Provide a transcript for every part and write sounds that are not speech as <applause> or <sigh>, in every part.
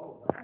cold.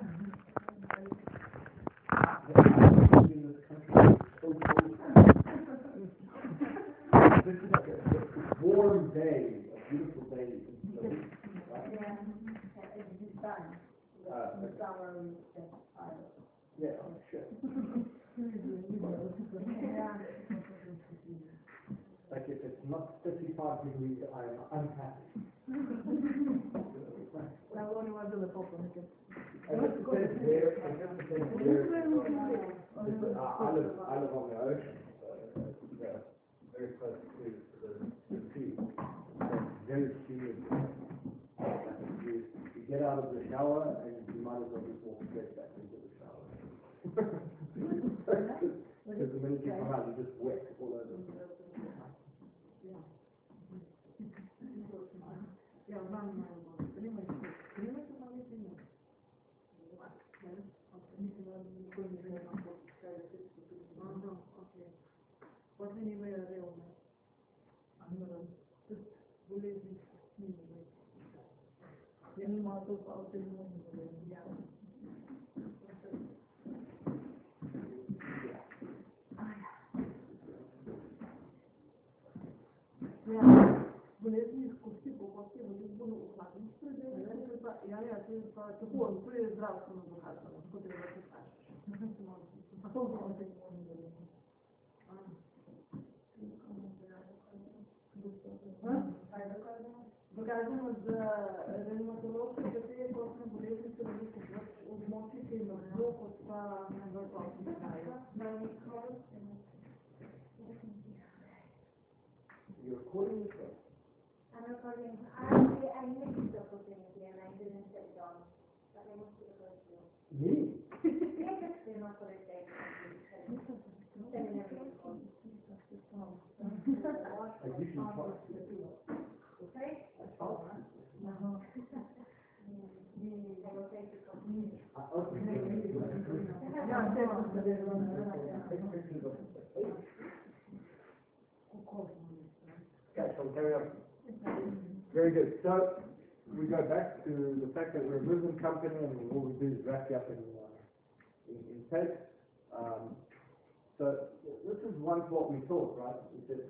You're calling yourself. I'm recording. Actually, I missed the opportunity and I didn't sit down. But I must be able to. Me? Yes, it's still not correct. Seminary. I usually talk to you. Sorry? I talk to you. I will take the copy. I open it. Ja, det var det. Take pictures of the face. Very good. So we go back to the fact that we're a movement company and what we do is wrap you up in, uh, in, in tape. Um, so this is once what we thought, right? We said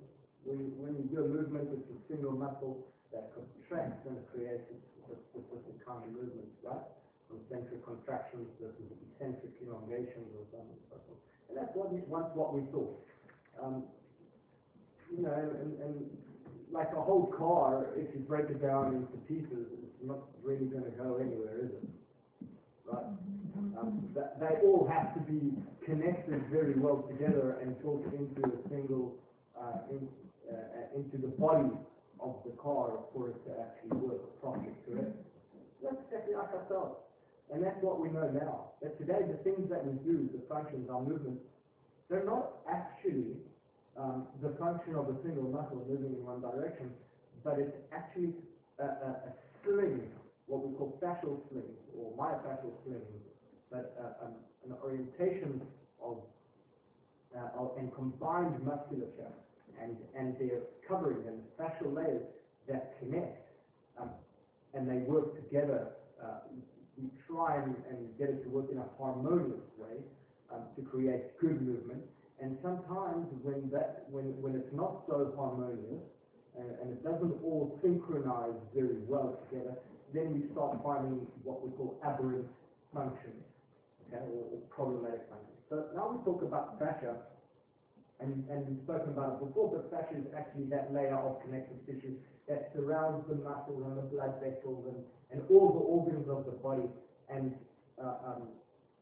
when, when you do a movement, it's a single muscle that contracts and creates a specific kind of movement, right? Concentric contractions versus eccentric elongations or so on and so forth. And that's what we, once what we thought. Um, you know, and, and, like a whole car, if you break it down into pieces, it's not really going to go anywhere, is it? Right? Um, that, they all have to be connected very well together and talk into a single, uh, in, uh, into the body of the car for it to actually work properly, correct? That's exactly like ourselves. And that's what we know now. That today the things that we do, the functions, our movements, they're not actually um, the function of a single muscle moving in one direction, but it's actually a, a, a sling, what we call fascial slings or myofascial slings, but uh, um, an orientation of, uh, of and combined musculature and and their covering and fascial layers that connect, um, and they work together. Uh, we try and, and get it to work in a harmonious way um, to create good movement. And sometimes when that, when, when it's not so harmonious, and, and it doesn't all synchronize very well together, then we start finding what we call aberrant functions, okay, or, or problematic functions. So now we talk about fascia, and, and we've spoken about it before, but fascia is actually that layer of connective tissue that surrounds the muscles and the blood vessels and, and all the organs of the body, and uh, um,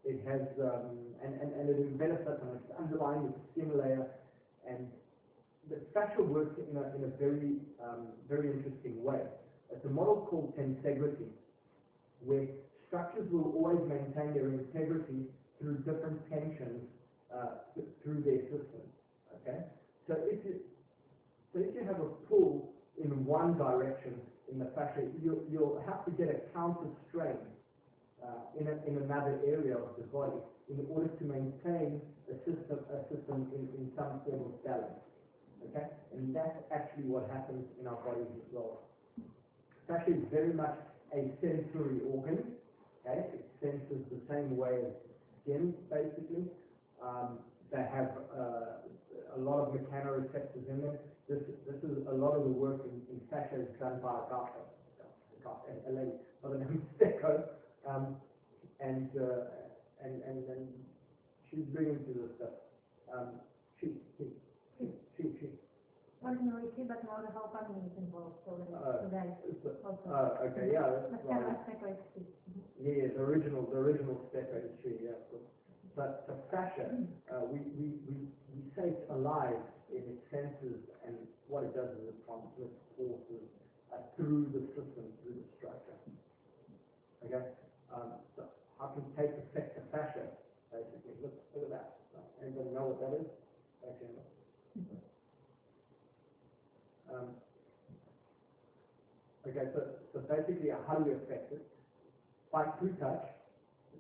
it has, um, and, and, and it envelops us and it's underlying the skin layer, and the fascia works in a, in a very, um, very interesting way. It's a model called tensegrity, where structures will always maintain their integrity through different tensions uh, through their system. Okay, so if you so if you have a pull in one direction in the fascia, you you'll have to get a counter strain uh, in, a, in another area of the body in order to maintain a system, a system in, in some form of balance. Okay? And that's actually what happens in our bodies as well. Fascia is very much a sensory organ, Okay, it senses the same way as skin, basically. Um, they have uh, a lot of mechanoreceptors in them. This, this is a lot of the work in, in is done by a guy, a, lady by the name of Stecco, um, and, uh, and, and, and she's big to this stuff. Um, she, she, she, she, she. Originally, but now the whole family is involved, so the, Uh, so also. Oh, okay, yeah, that's But right. kind of separate speech. Yeah, the original, the original Stecco is tree, yeah. But the fascia, uh, we, we, we, we it's alive in its senses and what it does is it transmits forces uh, through the system, through the structure. Okay? Um, so how can take the fascia, basically? Look, look at that. Anybody know what that is? No. Um, okay, so, so basically, how do we affect it? By through touch,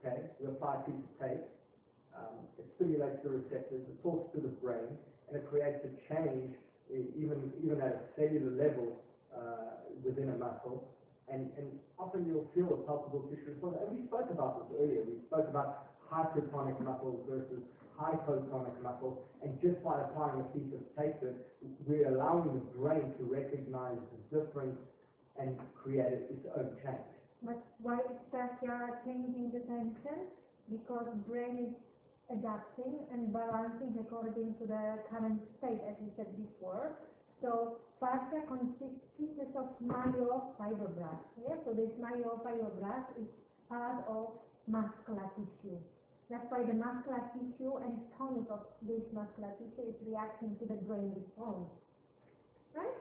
okay, we apply a piece of tape, um, it stimulates the receptors, it talks to the brain, it creates a change, even, even at a cellular level, uh, within a muscle. And, and often you'll feel a palpable tissue response. And we spoke about this earlier. We spoke about hypertonic muscles versus hypotonic muscles. And just by applying a piece of tape we're allowing the brain to recognize the difference and create its own change. But why is that? fascia changing the tension? Because brain is adapting and balancing according to the current state, as we said before. So fascia consists pieces of myofibroblast. Yeah? So this myofibroblast is part of muscular tissue. That's why the muscular tissue and tonic of this muscular tissue is reacting to the brain response. Right?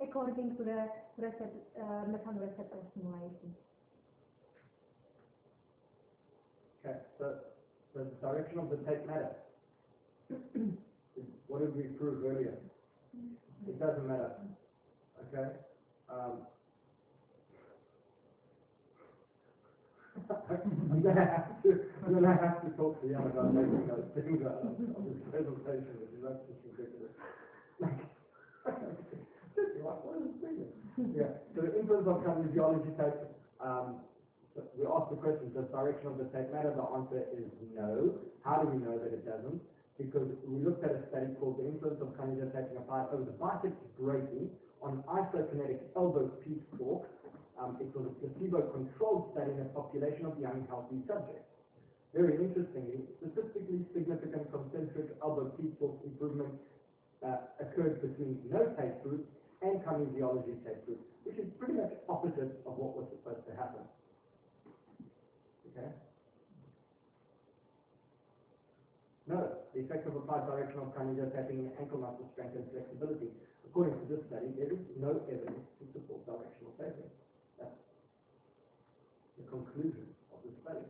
According to the recept- uh, mechanoreceptor stimulation. Okay, so, so the direction of the tape matter. <clears throat> what did we prove earlier? It doesn't matter. Okay? Um, <laughs> I'm gonna have to, I'm gonna have to talk to Jan about making those things out of of this presentation, which is that's just ridiculous. <laughs> Like, what is this? Yeah, so the influence of kinesiology tape, um, we asked the question, does direction of the tape matter? The answer is no. How do we know that it doesn't? Because we looked at a study called the influence of kinesio taping applied over the biceps brachii on isokinetic elbow peak torque. Um, it was a placebo-controlled study in a population of young healthy subjects. Very interestingly, statistically significant concentric elbow peak torque improvement uh, occurred between no tape group and kinesiology tape group, which is pretty much opposite of what was supposed to happen. Okay? No, the effect of applied directional kinesio tapping in ankle muscle strength and flexibility. According to this study, there is no evidence to support directional taping. That's the conclusion of the study.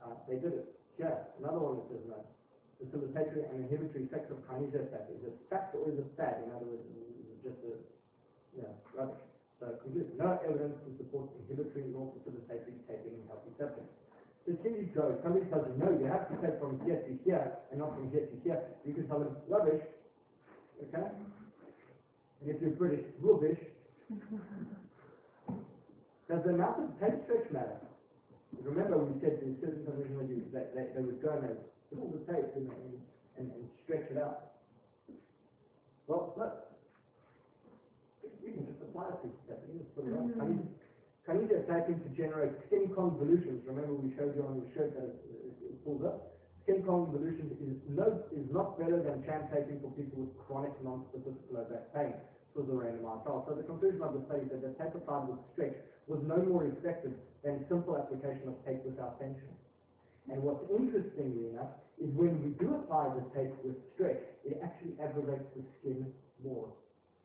Uh, they did it. Here, another one that says no. Facilitatory and inhibitory effect of kinesio tap. Is it fact or is it fad? In other words, is it just a, you rubbish. So no evidence to support inhibitory nor facilitatory taping in healthy subjects. So here you go. Somebody tells you, no, you have to take from here to here and not from here to here. You can tell them, rubbish. Okay? And if you're British, rubbish. <laughs> Does the amount of tape stretch matter? Remember we said in certain conditional use that they, they would go and pull the tape and, and, and, and stretch it out. Well, look. You can just apply it to that. You can just put it on. I mean, Kinesio taping to generate skin convolutions. Remember we showed you on the shirt that it, pulls up. Skin convolutions is no is not better than sham taping for people with chronic non-specific low back pain. This was a randomized trial. So the conclusion of the study said that the tape applied with stretch was no more effective than simple application of tape without tension. And what's interestingly enough is when we do apply the tape with stretch, it actually aggravates the skin more.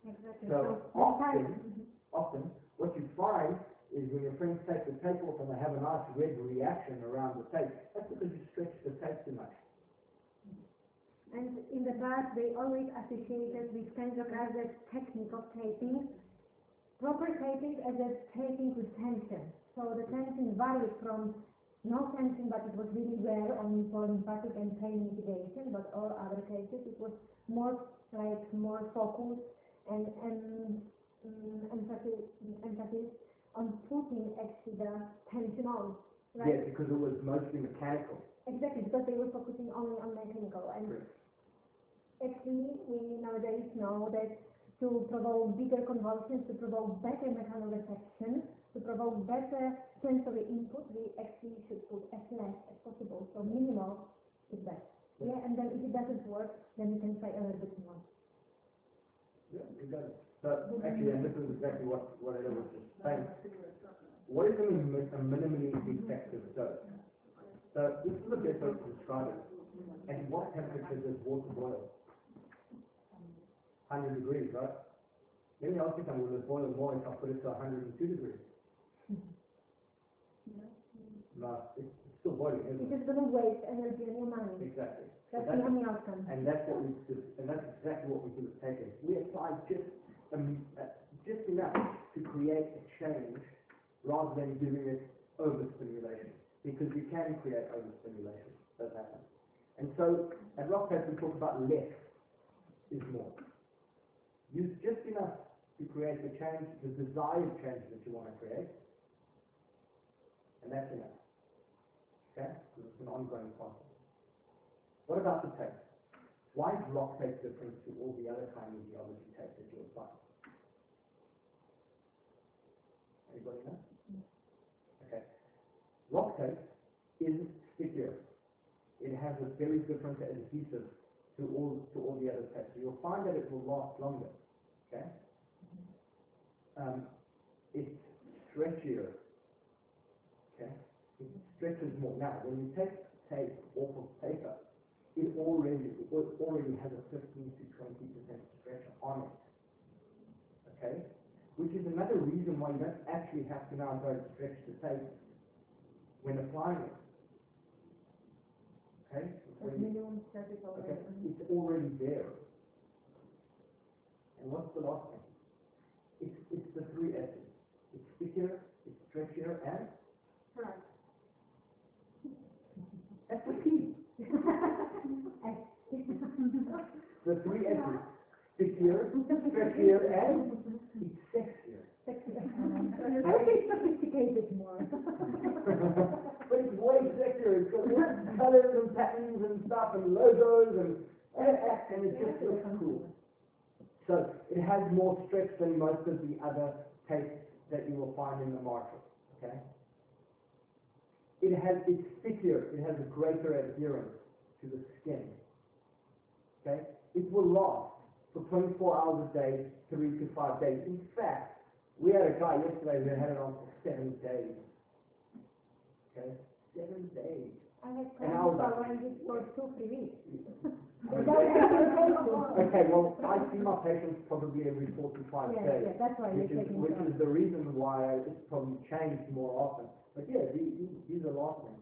Exactly. So often, mm-hmm. often, what you find is when your friends take the tape off and they have a nice red reaction around the tape, that's because you stretch the tape too much. And in the past, they always associated with Kendrick as a technique of taping, proper taping as a taping with tension. So the tension varied from no tension, but it was really rare only for lymphatic and pain mitigation, but all other cases it was more like more focused and, and um, emphasis, emphasis on putting actually the tension on. right? Yes, because it was mostly mechanical. Exactly, because they were focusing only on mechanical and Correct. actually we nowadays know that to provoke bigger convolutions, to provoke better mechanical reception, to provoke better sensory input, we actually should put as less as possible, so minimal is best. Yeah, and then if it doesn't work, then you can try a little bit more. Yeah, we got it. So actually, and this is exactly what, what I was saying. What is a, mi- a minimally effective dose? So this is a best way to describe it. At what temperature does water boil? Hundred degrees, right? Let me ask you something, will it boil more if I put it to hundred and two degrees? No, it's it's still boiling, isn't it? just gonna waste energy and your money. Exactly. That's that's- the only outcome. And that's what we, do- and that's exactly what we do with takers. We apply just, um, uh, just enough to create a change rather than giving it overstimulation. Because you can create overstimulation, does happen. And so at RockTape we talk about less is more. Use just enough to create the change, the desired change that you want to create. And that's enough. Okay? Because it's an ongoing process. What about the tape? Why is tape different to all the other kinesiology tape that you apply? Anybody know? Okay. RockTape is stickier. It has a very different adhesive to all to all the other tapes. So you'll find that it will last longer. Okay. Um, it's stretchier. Okay. It stretches more. Now, when you take tape off of paper, it already, it already has a fifteen to twenty percent stretch on it. Okay? Which is another reason why you don't actually have to now go and stretch the tape when applying it. Okay? That's When you- minimum stress is Okay, it's already there. And what's the last thing? It's, it's the three S's. It's thicker, it's stretchier, and Right. that's the key. <laughs> <laughs> The three S's. Stickier, stretchier, and it's sexier. Okay, sophisticated more. <laughs> but it's way sexier. It's got colors and patterns and stuff and logos and, and, and it just looks cool. So it has more stretch than most of the other tapes that you will find in the market. Okay. It has it's stickier. It has a greater adherence to the skin. Okay. It will last for 24 hours a day, three to five days. In fact, we had a guy yesterday who had it on for seven days. Okay. Seven days. I And I was like- for two, three weeks. <laughs> Okay, well, I see my patients probably every four to five Yeah, days. yeah, that's why Which is, which is the reason why it's probably changed more often. But yeah, these, these- are lasting.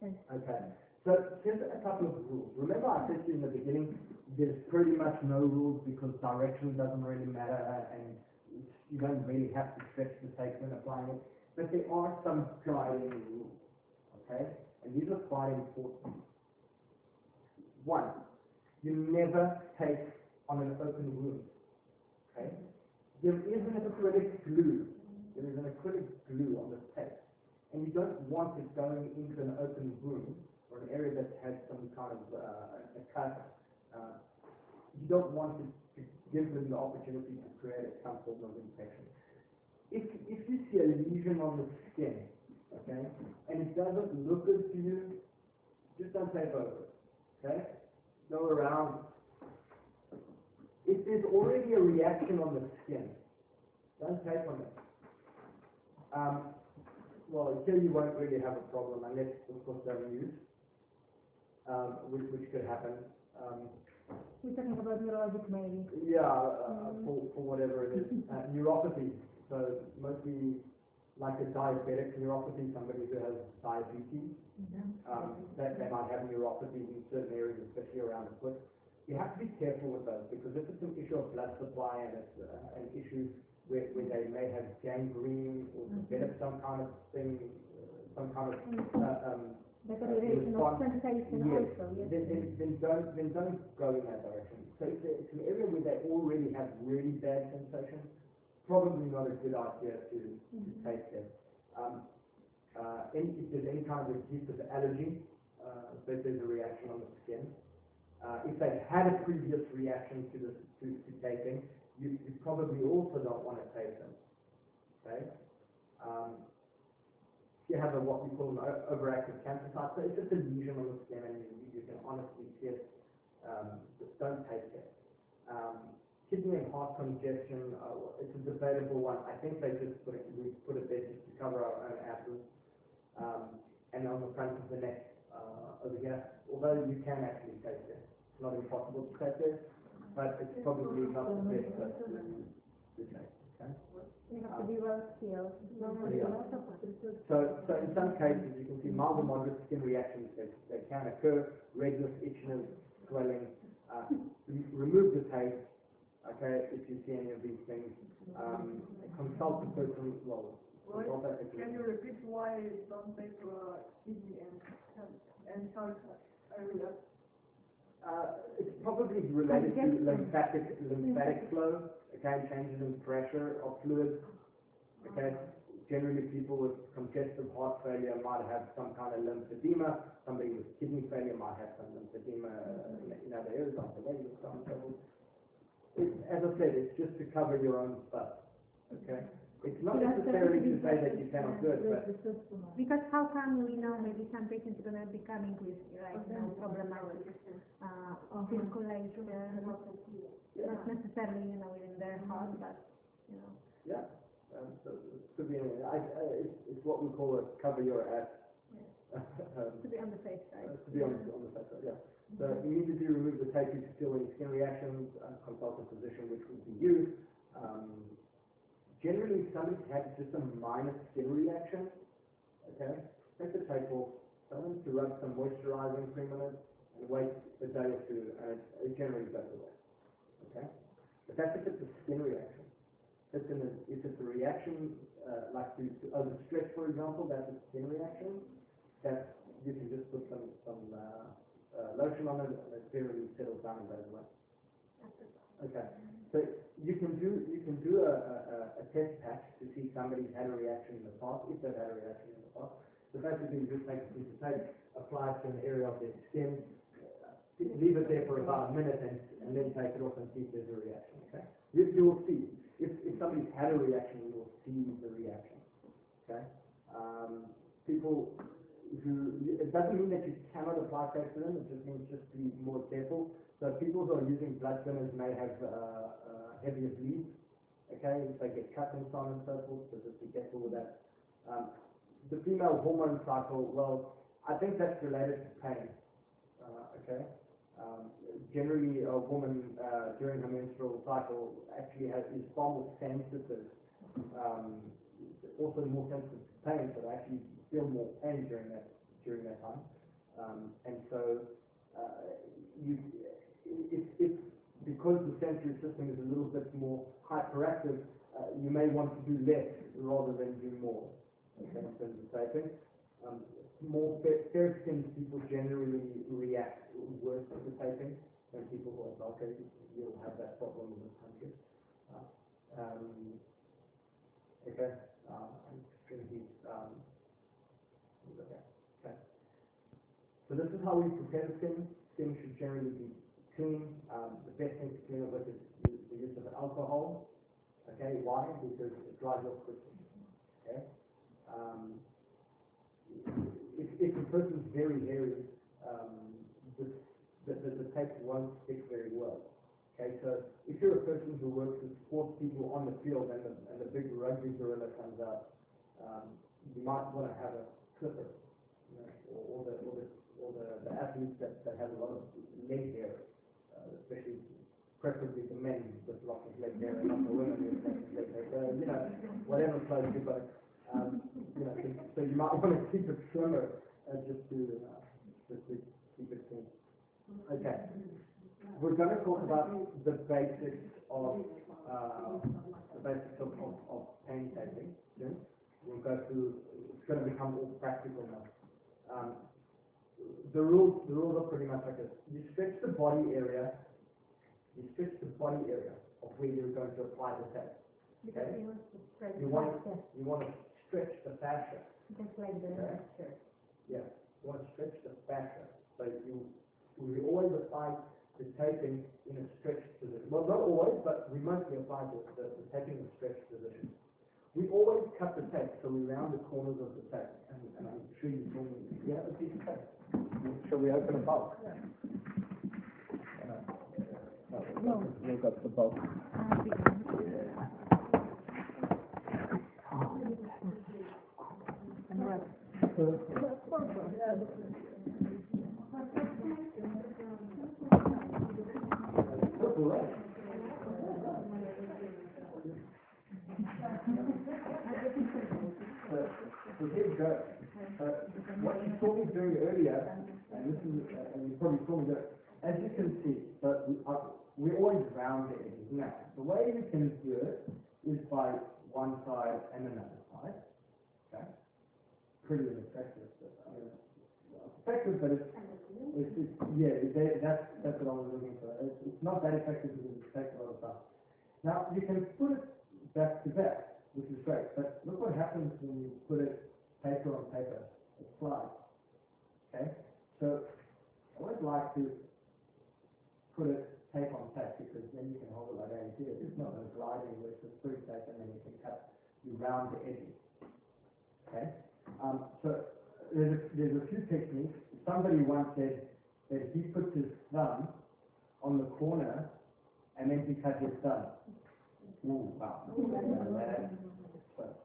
Yes. Okay, so here's a couple of rules. Remember I said to you in the beginning, there's pretty much no rules because direction doesn't really matter and you don't really have to stretch the tape when applying it. But there are some guiding rules, okay? And these are quite important. One, you never take on an open wound, okay? There is an acrylic glue, there is an acrylic glue on the tape, and you don't want it going into an open wound or an area that has some kind of uh, a cut. Uh, you don't want it to give them the opportunity to create some form of infection. If, if you see a lesion on the skin, okay, and it doesn't look good to you, just don't tape over it, okay? Go around. If there's already a reaction on the skin, don't tape on it. Um, well, here you won't really have a problem unless, of course, they're used, which, which could happen. Um, We're talking about neurologic maybe. yeah, uh, for, for whatever it is. Uh, <laughs> neuropathy, so mostly like a diabetic neuropathy, somebody who has diabetes, um, that they might have neuropathy in certain areas, especially around the foot. You have to be careful with those because if it's an issue of blood supply and it's uh, an issue where, where they may have gangrene or develop some kind of thing, uh, some kind of, uh, um, Deterioration of response- sensation Yes, also, yes. then, then, then don't, then don't go in that direction. So if there- it's an area where they already have really bad sensation, probably not a good idea to, to take them. Um, uh, any, if there's any kind of adhesive allergy, uh, there's a reaction on the skin. Uh, if they've had a previous reaction to this, to, to taping, you, you probably also don't want to take them, okay? Um, you have a, what we call an overactive cancer so it's just a lesion on the skin and you, you can honestly see it, um, just don't take it. Um, kidney and heart congestion, uh, it's a debatable one. I think they just put it, we put it there just to cover our own asses. Um, and on the front of the neck, uh, over here, although you can actually take it. It's not impossible to take it, but it's probably not the best to, take. okay? You have to be well skilled. Yeah. So, so in some cases, you can see mild or moderate skin reactions that, that can occur, redness, itchiness, swelling. Uh, remove the tape, okay, if you see any of these things. Um, consult the person, well, can you repeat why not made for kidney and, and area? Uh, it's probably related to lymphatic, lymphatic flow, okay, changes in pressure of fluids, okay? Generally, people with congestive heart failure might have some kind of lymphedema, somebody with kidney failure might have some lymphedema uh, in other areas, like the leg, so on and so as I said, it's just to cover your own stuff, okay? It's not necessarily to say that you cannot do it, but Because how come we know maybe some patients are gonna be coming with, like, you know, problematic, uh, circulation, not necessarily, you know, within their heart, but, you know. Yeah, um, so it could be, any- I, I, it's, it's what we call a cover your ass. <laughs> Um, To be on the safe side. uh, to be on, on the safe side, yeah. So immediately remove the tape if you feel any skin reactions, uh, consult a physician, which would be you. Um, generally, if somebody's had just a minor skin reaction, okay, take the tape off, tell them to rub some moisturizing cream on it, and wait a day or two, and it, it generally goes away, okay? But that's if it's a skin reaction. If it's, an, if it's a reaction, uh, like to, to overstretch, for example, that's a skin reaction, that you can just put some, some, uh, uh, lotion on it, and it generally settles down and goes away. Okay, so you can do, you can do a, a, a- test patch to see if somebody's had a reaction in the past, if they've had a reaction in the past. So basically, you can just take a piece of tape, apply it to an area of their skin, uh, leave it there for about a minute and, and then take it off and see if there's a reaction, okay? You, you'll see, if, if somebody's had a reaction, you will see the reaction, okay? Um, people who, it doesn't mean that you cannot apply tape to them, it just means just be more careful. So people who are using blood thinners may have, uh, uh, heavier bleeds, okay, if they get cut and so on and so forth, so just be careful with that. Um, the female hormone cycle, well, I think that's related to pain, uh, okay? Um, generally, a woman, uh, during her menstrual cycle actually has, is far more sensitive, um, also more sensitive to pain, so they actually feel more pain during that, during that time. Um, and so, uh, you, if, if, because the sensory system is a little bit more hyperactive, uh, you may want to do less rather than do more, okay, in terms of taping. Um, more fair, fair-skinned people generally react worse to the taping than people who are darker. You'll have that problem in this country. Uh, um, okay, I'm keep, um, okay, okay. So this is how we prepare the skin. Skin should generally be Um, the best thing to clean it with is the use of alcohol. Okay, why? Because it dries off quickly. Okay? Um, if, if a person's very hairy, um, the, the, the tape won't stick very well. Okay, so if you're a person who works with sports people on the field and the, and the big rugby gorilla comes out, um, you might want to have a clipper, you know, or, or the, or the, or the, the athletes that, that have a lot of leg hair, especially preferably the men with lots of leg hair and not the women with lots of leg hair. So, you know, whatever floats your boat. Um, you know, so, so you might want to keep it slimmer, uh, just to, uh, just to keep it clean. Okay. We're gonna talk about the basics of, uh, the basics of, of, of pain taping, soon. We'll go through, it's gonna become all practical now. Um, the rules, the rules are pretty much like this. You stretch the body area, you stretch the body area of where you're going to apply the tape. Because he wants to spread You want-. You want to stretch the fascia. just like the Okay. Yeah, you want to stretch the fascia, so you, we always apply the taping in a stretched position. Well, not always, but we mostly apply the, the, the taping in a stretched position. We always cut the tape, so we round the corners of the tape, and, and I'm sure you told me, you have a piece of tape. Shall we open a bulk? No. We've got the bulk. So, so go. Uh, what you saw me doing earlier, and this is, uh, and you probably saw me it, as you can see, but we are, we always round the edges. Now, the way you can do it is by one side and another side. Okay? Pretty ineffective, but, effective, but it's, it's, it's yeah, that- that's, that's what I was looking for. It's, it's not that effective because it takes a lot of time. Now, you can put it back to back, which is great, but look what happens when you put it paper on paper. It slides. Okay? So, I always like to put it tape on tape because then you can hold it like that. You see, it's not a it's just pretty tape and then you can cut, you round the edges. Okay? Um, so, there's a, there's a few techniques. Somebody once said that he puts his thumb on the corner and then he cut his thumb. Ooh, wow. That- but-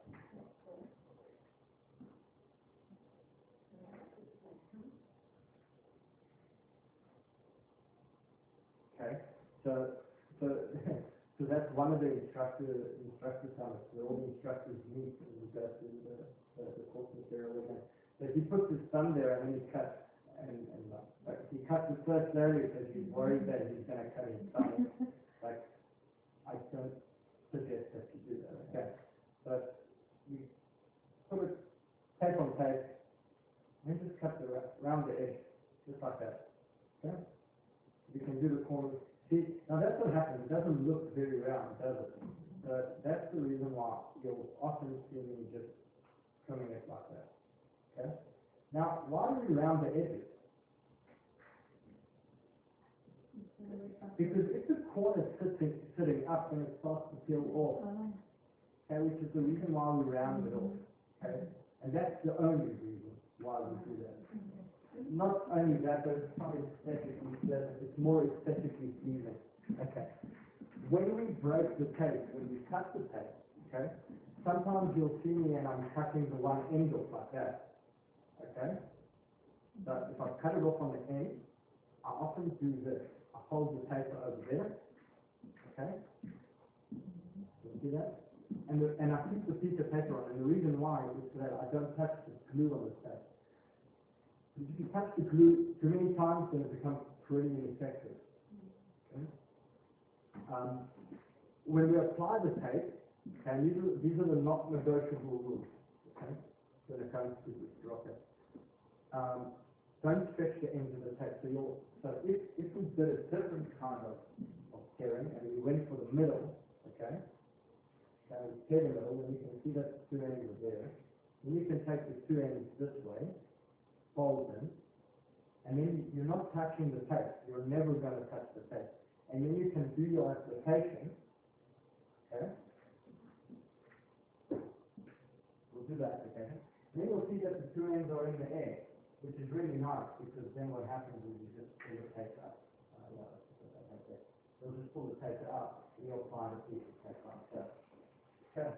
Okay, so, so, so that's one of the instructor, instructor summits, where all the instructors meet and we go through the, the, the course material again. So he puts his thumb there and then he cuts, and, and like, he cuts the first area because he's worried that he's gonna cut his thumb. <laughs> Like, I don't suggest that you do that, okay? But you put it tape on tape, and just cut the, ra- round the edge, just like that, okay? You can do the corners. See, now that's what happens, it doesn't look very round, does it? But that's the reason why you'll often see me just trimming it like that, okay? Now, why do we round the edges? Because if the corner is sitting, sitting up, then it starts to peel off, oh. okay, which is the reason why we round it off, okay? And that's the only reason why we do that. Not only that, but it's not aesthetically, pleasant, it's more aesthetically pleasing, okay? When we break the tape, when we cut the tape, okay, sometimes you'll see me and I'm cutting the one end off like that, okay? But if I cut it off on the end, I often do this. I hold the paper over there, okay? You see that? And, the, and I keep the piece of paper on, and the reason why is that I don't touch the glue on the tape. If you touch the glue too many times, then it becomes pretty ineffective. Okay? Um, when we apply the tape, okay, these are, these are the not negotiable rules, okay, when it comes to this rocket. Um, don't stretch the ends of the tape. So you'll, so if, if we did a different kind of, of tearing and we went for the middle, okay? So we tear the middle and you can see that the two ends are there. Then you can take the two ends this way, fold them, and then you're not touching the tape. You're never going to touch the tape. And then you can do your application, okay? We'll do that. And then you'll see that the two ends are in the air which is really nice because then what happens is you just pull the paper up. Uh. You'll just pull the paper up and you'll find a piece of paper like that. Okay.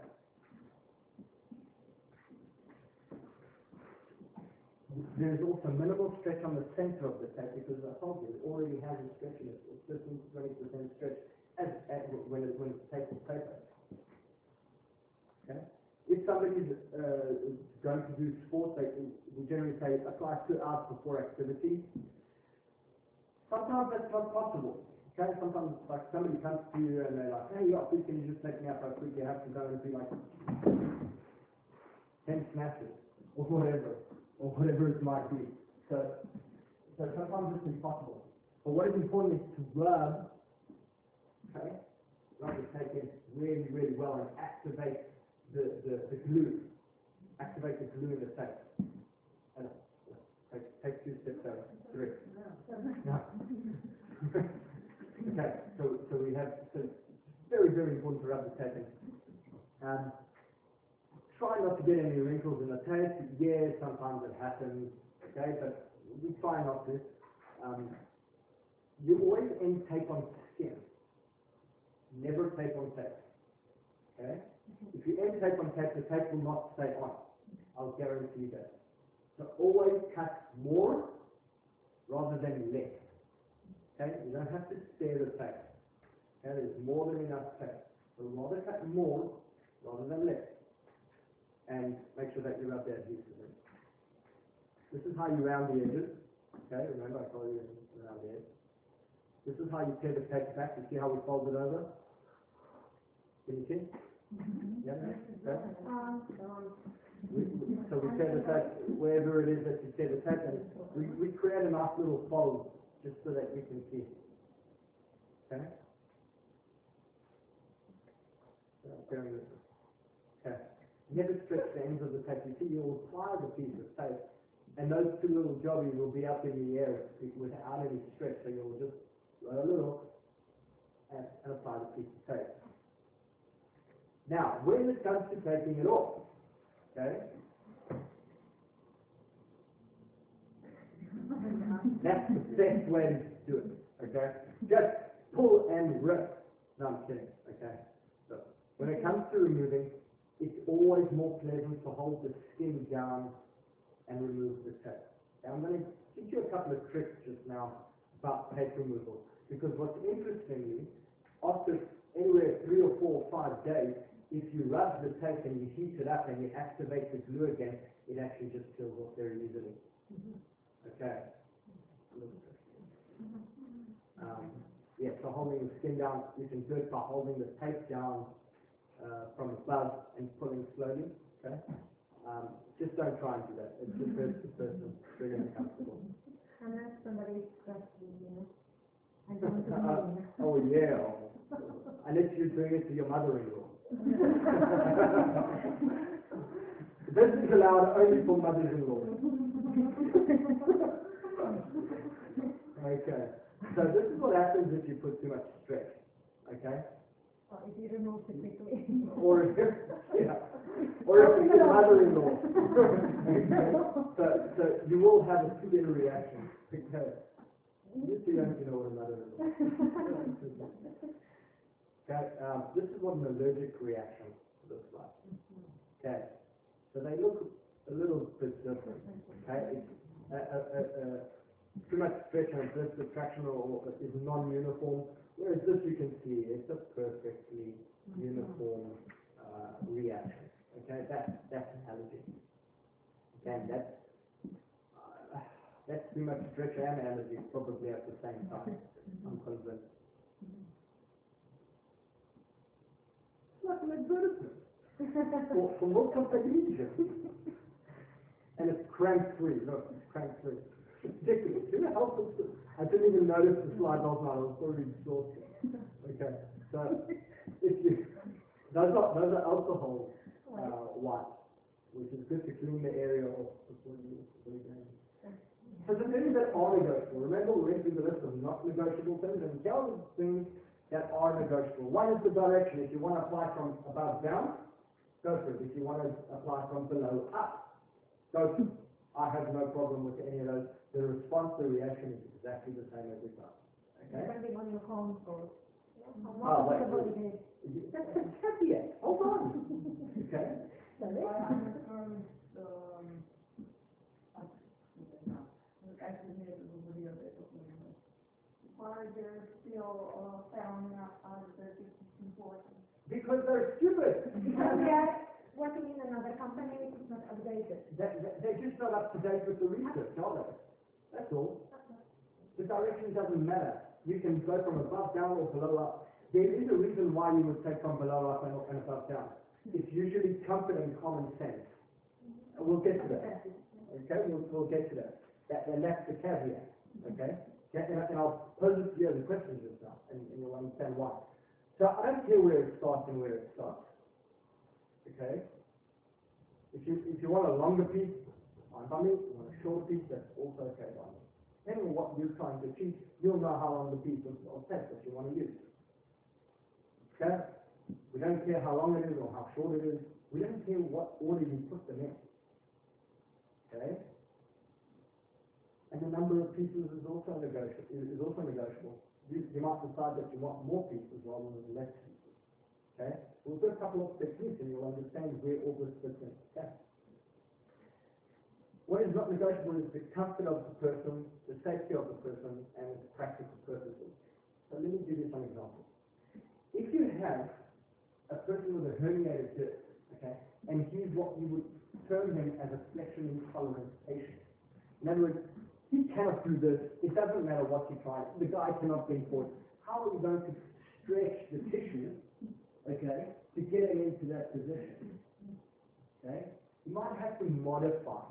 There's also minimal stretch on the center of the tape because I told you it already has a stretch in it. It's twenty percent stretch as, as when it, when it's taped to paper. Okay? If somebody's uh, going to do sports, they, we generally say apply two hours before activity. Sometimes that's not possible. Okay, sometimes like somebody comes to you and they're like, hey, yeah, please can you just take me out real quick? You have to go and do like ten snatches or whatever, or whatever it might be. So, so sometimes it's impossible. But what is important is to rub, okay, rub the tape in really, really well and activate the, the, the glue. activate the glue in the tape. And, take, take two steps over, three. <laughs> No. Okay, so, so we have, so very, very important to rub the tape in. Um, try not to get any wrinkles in the tape. Yeah, sometimes it happens, okay, but we try not to. Um, you always end tape on skin. Never tape on tape. Okay? If you end tape on tape, the tape will not stay on. I'll guarantee you that. So always cut more rather than less. Okay? You don't have to stare the tape. Okay? There's more than enough tape. So rather cut more rather than less. And make sure that you rub the adhesive. This is how you round the edges. Okay? Remember I told you around the edge. This is how you tear the tape back. You see how we fold it over? Can you see? Yeah, no? Um, We, we, so we the tape, wherever it is that you tear the tape, we, we create a nice little fold just so that you can see. Okay? So, going this. Okay. Never stretch the ends of the tape. You see, you'll apply the piece of tape, and those two little jobbies will be up in the air without any stretch, so you'll just off and, and apply the piece of tape. Now, when it comes to taking it off, okay? That's the best way to do it, okay? Just pull and rip. No, I'm kidding, okay? So, when it comes to removing, it's always more pleasant to hold the skin down and remove the tape. Now, I'm going to teach you a couple of tricks just now about tape removal, because what's interestingly, after anywhere three or four or five days, if you rub the tape and you heat it up and you activate the glue again, it actually just peels off very easily. Okay. Um, yeah, so holding the skin down, you can do it by holding the tape down uh, from above and pulling slowly. Okay. Um, just don't try and do that. It just hurts the person. It's really uncomfortable. unless somebody is trusting you. I don't <laughs> Uh, oh yeah. Unless you're doing it to your mother-in-law. <laughs> this is allowed only for mothers-in-law. okay. So this is what happens if you put too much stress. Okay. Or if you remove it quickly. Or if, yeah. Or if it's your mother-in-law. <laughs> so, so you will have a severe reaction because you don't know what a mother-in-law. <laughs> Okay, um, this is what an allergic reaction looks like. Okay, so they look a little bit different. Okay, it's, too much stretch and this attraction or is non-uniform, whereas this you can see it's a perfectly uniform uh, reaction. Okay, that's that's an allergy. Okay, and that's uh, that's too much stretch and allergy probably at the same time. I'm convinced. It's like an advertisement for, for milk company. And it's crank free, look, it's crank free. It's ridiculous. The hell puts it? I didn't even notice the slide last night, I was already exhausted. Okay, so if you, those are, those are alcohol, uh, wipes, which is good to clean the area off before you, before you go in. So the things that are negotiable, remember we went through the list of not negotiable things, and the things that are negotiable. One is the direction, if you want to apply from above down, go for it. If you want to apply from below up, go for it. I have no problem with any of those. The response, the reaction is exactly the same every time. Okay? Depending on your. Oh, wait, wait. That's a caveat. Hold on. <laughs> Okay? Sorry? I understand, um, actually, here is a video that was made. They're still, uh, found out, it's important. Because they're stupid. Because they are working in another company is not updated. They, they- they're just not up to date with the research, are they? That's all. The direction doesn't matter. You can go from above down or below up. There is a reason why you would take from below up and, and above down. It's usually comfort and common sense. We'll get to that. Okay, we'll, we'll get to that. That, and that's the caveat, okay? And, and I'll pose it to you as a question just now, and, and you'll understand why. So I don't care where it starts and where it stops. Okay? If you, if you want a longer piece, fine by me, if you want a shorter piece, that's also okay by me. Depending on what you're trying to achieve, you'll know how long the piece of, of tape that you want to use. Okay? We don't care how long it is or how short it is, we don't care what order you put them in. Okay? And the number of pieces is also negotiable, is also negotiable. You, you might decide that you want more pieces rather than less pieces. Okay? We'll do a couple of techniques and you'll understand where all this fits in. Okay? What is not negotiable is the comfort of the person, the safety of the person, and its practical purposes. So let me give you some examples. If you have a person with a herniated disc, okay, and he's what you would term him as a flexion intolerant patient. In other words, he cannot do this, it doesn't matter what you try, the guy cannot bend forward. How are you going to stretch the tissue, okay, to get him into that position? Okay? You might have to modify.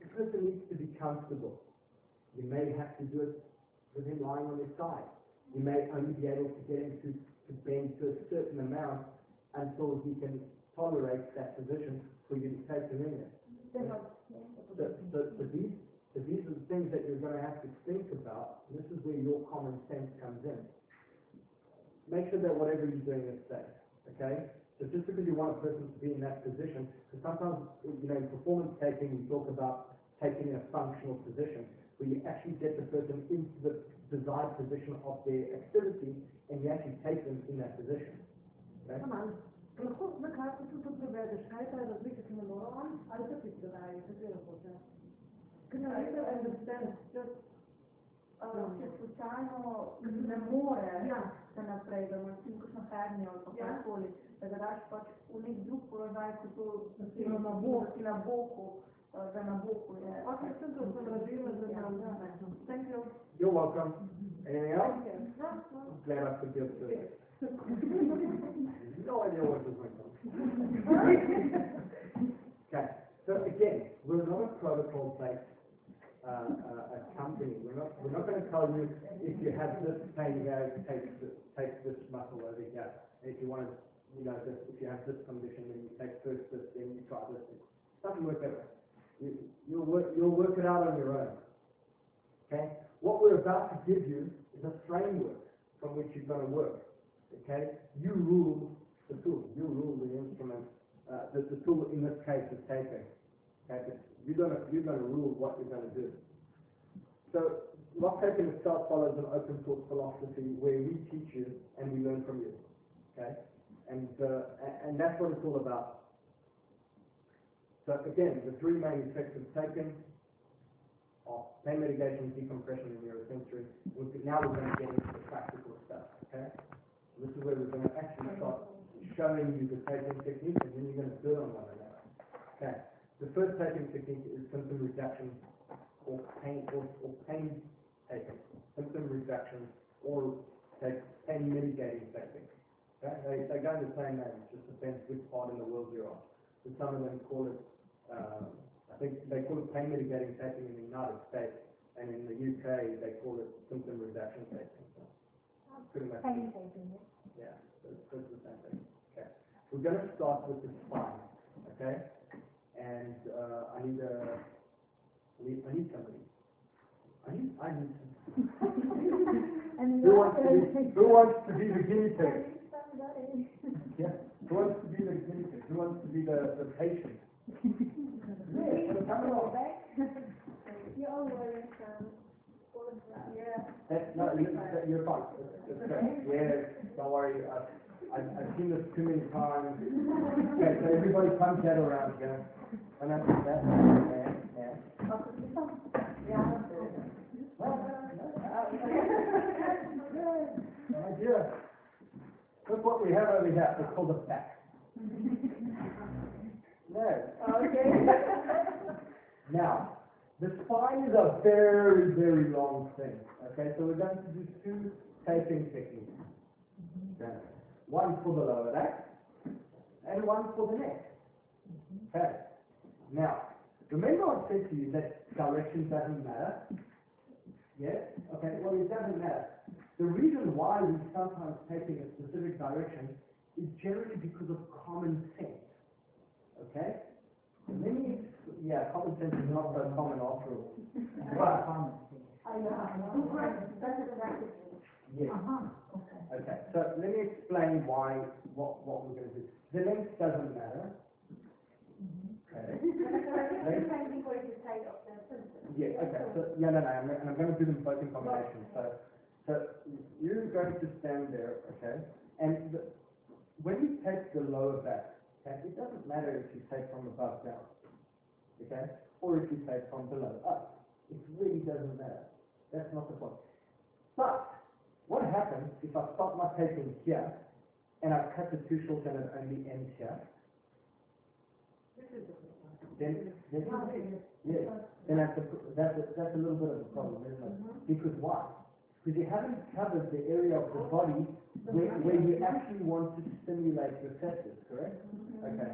The person needs to be comfortable. You may have to do it with him lying on his side. You may only be able to get him to, to bend to a certain amount until he can tolerate that position for you to take him in there. So, so, so these, so these are the things that you're gonna have to think about. This is where your common sense comes in. Make sure that whatever you're doing is safe, okay? So just because you want a person to be in that position, because sometimes, you know, in performance taking, we talk about taking a functional position, where you actually get the person into the desired position of their activity, and you actually take them in that position. Okay? To predaji, katero hoče. Can you really understand, just, Uh, če slučajno ne more ja, se naprej, da imaš ti kakšno hernijo ali pa Ja. karkoli, da ga daš pač v nek drug položaj, kot to, da si Na na boku. boku, da si na boku, uh, da na boku je. ok, sem to sem razvila, da Ja, nam, ja. Thank you. You're welcome. Anything else? Thank you. No. Glad I could give to it. No idea what was going on. <laughs> Okay, so again, we're not a protocol-based, uh, uh, a company. We're not, we're not gonna tell you if you have this pain here, take this, take this muscle over here. And if you want to, you know, this, if you have this condition, then you take first this, then you try this. It doesn't work that way. You, you'll work, you'll work it out on your own. Okay? What we're about to give you is a framework from which you're gonna work. Okay? You rule the tool, you rule the instrument, uh, the, the tool in this case is taping. Okay, you're gonna, you're gonna rule what you're gonna do. So, lock taping itself follows an open source philosophy where we teach you and we learn from you. Okay? And, uh, and that's what it's all about. So again, the three main effects taping are pain mitigation, decompression, and neurosensory. Now we're gonna get into the practical stuff, okay? This is where we're gonna actually start showing you the taping technique, and then you're gonna do it on one another. Okay, the first taping technique is symptom reduction or pain, or, or pain taping. Symptom reduction or take pain mitigating taping. Okay, they, they go in the same name, it just depends which part in the world you're on. So some of them call it, um, I think they call it pain mitigating taping in the United States, and in the UK, they call it symptom reduction taping. So, Pretty much. Pain taping, yeah. Yeah, so it's the same thing. Okay. We're gonna start with the spine, okay? And, uh, I need a, I need, I need somebody. I need, I need, <laughs> And who wants to be, the- who wants to be the guinea pig? Yeah, who wants to be the guinea pig? Who wants to be the, the patient? <laughs> Yeah, so come along. You always, um, yeah. That, no, you, that- you're fine. Good. Yeah, don't worry, I've, I've, I've seen this too many times. <laughs> Okay, so everybody come gather around here. And that's, that's, yeah, yeah. My dear, look what we have over here, it's called a back. No. Okay. <laughs> Now, the spine is a very, very long thing, okay, so we're going to do two taping techniques. Mm-hmm. Okay. One for the lower back, and one for the neck. Mm-hmm. Okay, now, remember I said to you that direction doesn't matter? Yes? Okay, well, it doesn't matter. The reason why we sometimes take in a specific direction is generally because of common sense. okay? And then you, yeah, common sense is not so common after all. <laughs> But, I know, I know. Yes, Uh-huh, okay. okay, so let me explain why, what, what we're gonna do. The length doesn't matter. Okay? Depending <laughs> on the side of the person. Yeah, okay, so, yeah, no, no, I'm, and I'm gonna do them both in combination, so, so you're going to stand there, okay? And the, when you take the lower back, okay, it doesn't matter if you take from above down, okay? Or if you take from below up, it really doesn't matter, that's not the point. But, what happens if I start my taping here, and I cut the two short and it only ends here? Then, then, yes, then that's a, that's a, that's a little bit of a problem, isn't it? Because why? Because you haven't covered the area of the body where, where you actually want to stimulate your testes, correct? Okay.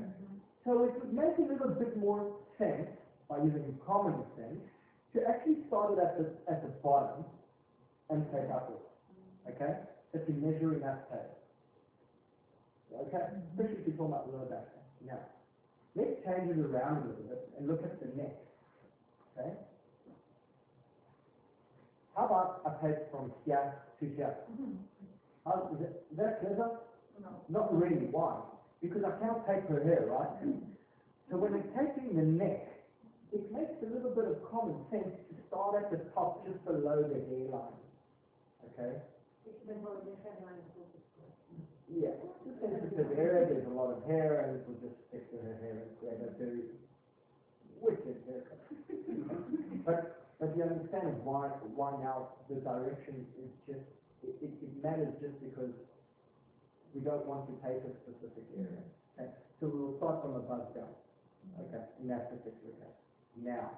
So it would make a little bit more sense, by using common sense, to actually start it at the, at the bottom and take upwards, okay? If you're measuring that tape. Okay, especially if you're talking about lower back. Now, let's change it around a little bit and look at the neck, okay? How about I take from here to here? Mm-hmm. How, is, it, is that clever? No. Not really, why? Because I can't take her hair, right? Mm-hmm. So when I'm taking the neck, it makes a little bit of common sense to start at the top, just below the hairline. Okay? Yeah, sensitive area, there's a lot of hair, and it will just stick to her hair and create a very wicked haircut. But, but you understand why, why now the direction is just, it, it, it matters just because we don't want to take a specific area. Okay, so we'll start from above down, okay, in that particular case. Now,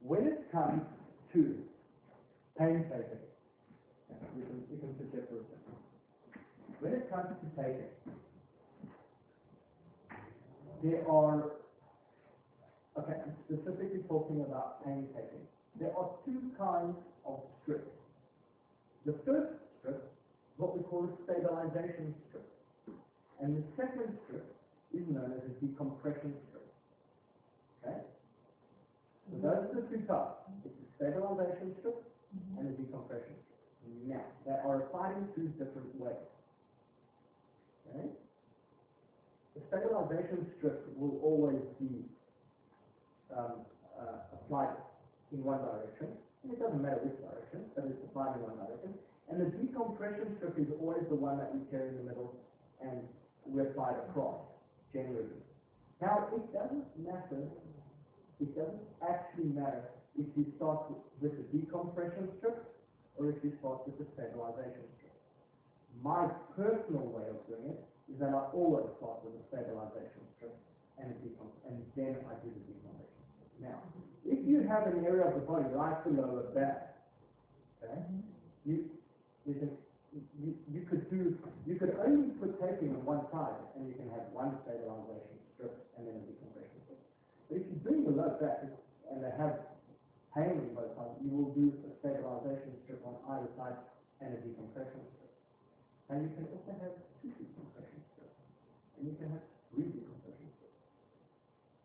when it comes to pain taping, okay, we can, we can sit there for a second. When it comes to taping, there are, okay, I'm specifically talking about pain taping. There are two kinds of strips. The first strip what we call a stabilization strip. And the second strip is known as a decompression strip. Okay? So those are the two types. It's a stabilization strip and a decompression strip. Now, they are applied in two different ways. Okay? The stabilization strip will always be um, uh, applied in one direction. And it doesn't matter which direction, but it's applied in one direction. And the decompression strip is always the one that we carry in the middle and we apply it across, generally. Now, it doesn't matter, it doesn't actually matter if you start with- with the decompression strip or if you start with the stabilization strip. My personal way of doing it is that I always start with a stabilization strip and and then I do the decompression. Now, if you have an area of the body like the lower back, okay, you, you can, you, you could do, you could only put taping on one side and you can have one stabilization strip and then a decompression strip. But if you're doing the low back and they have on both sides, you will do a stabilization strip on either side and a decompression strip. And you can also have two decompression strips. And you can have three decompression strips.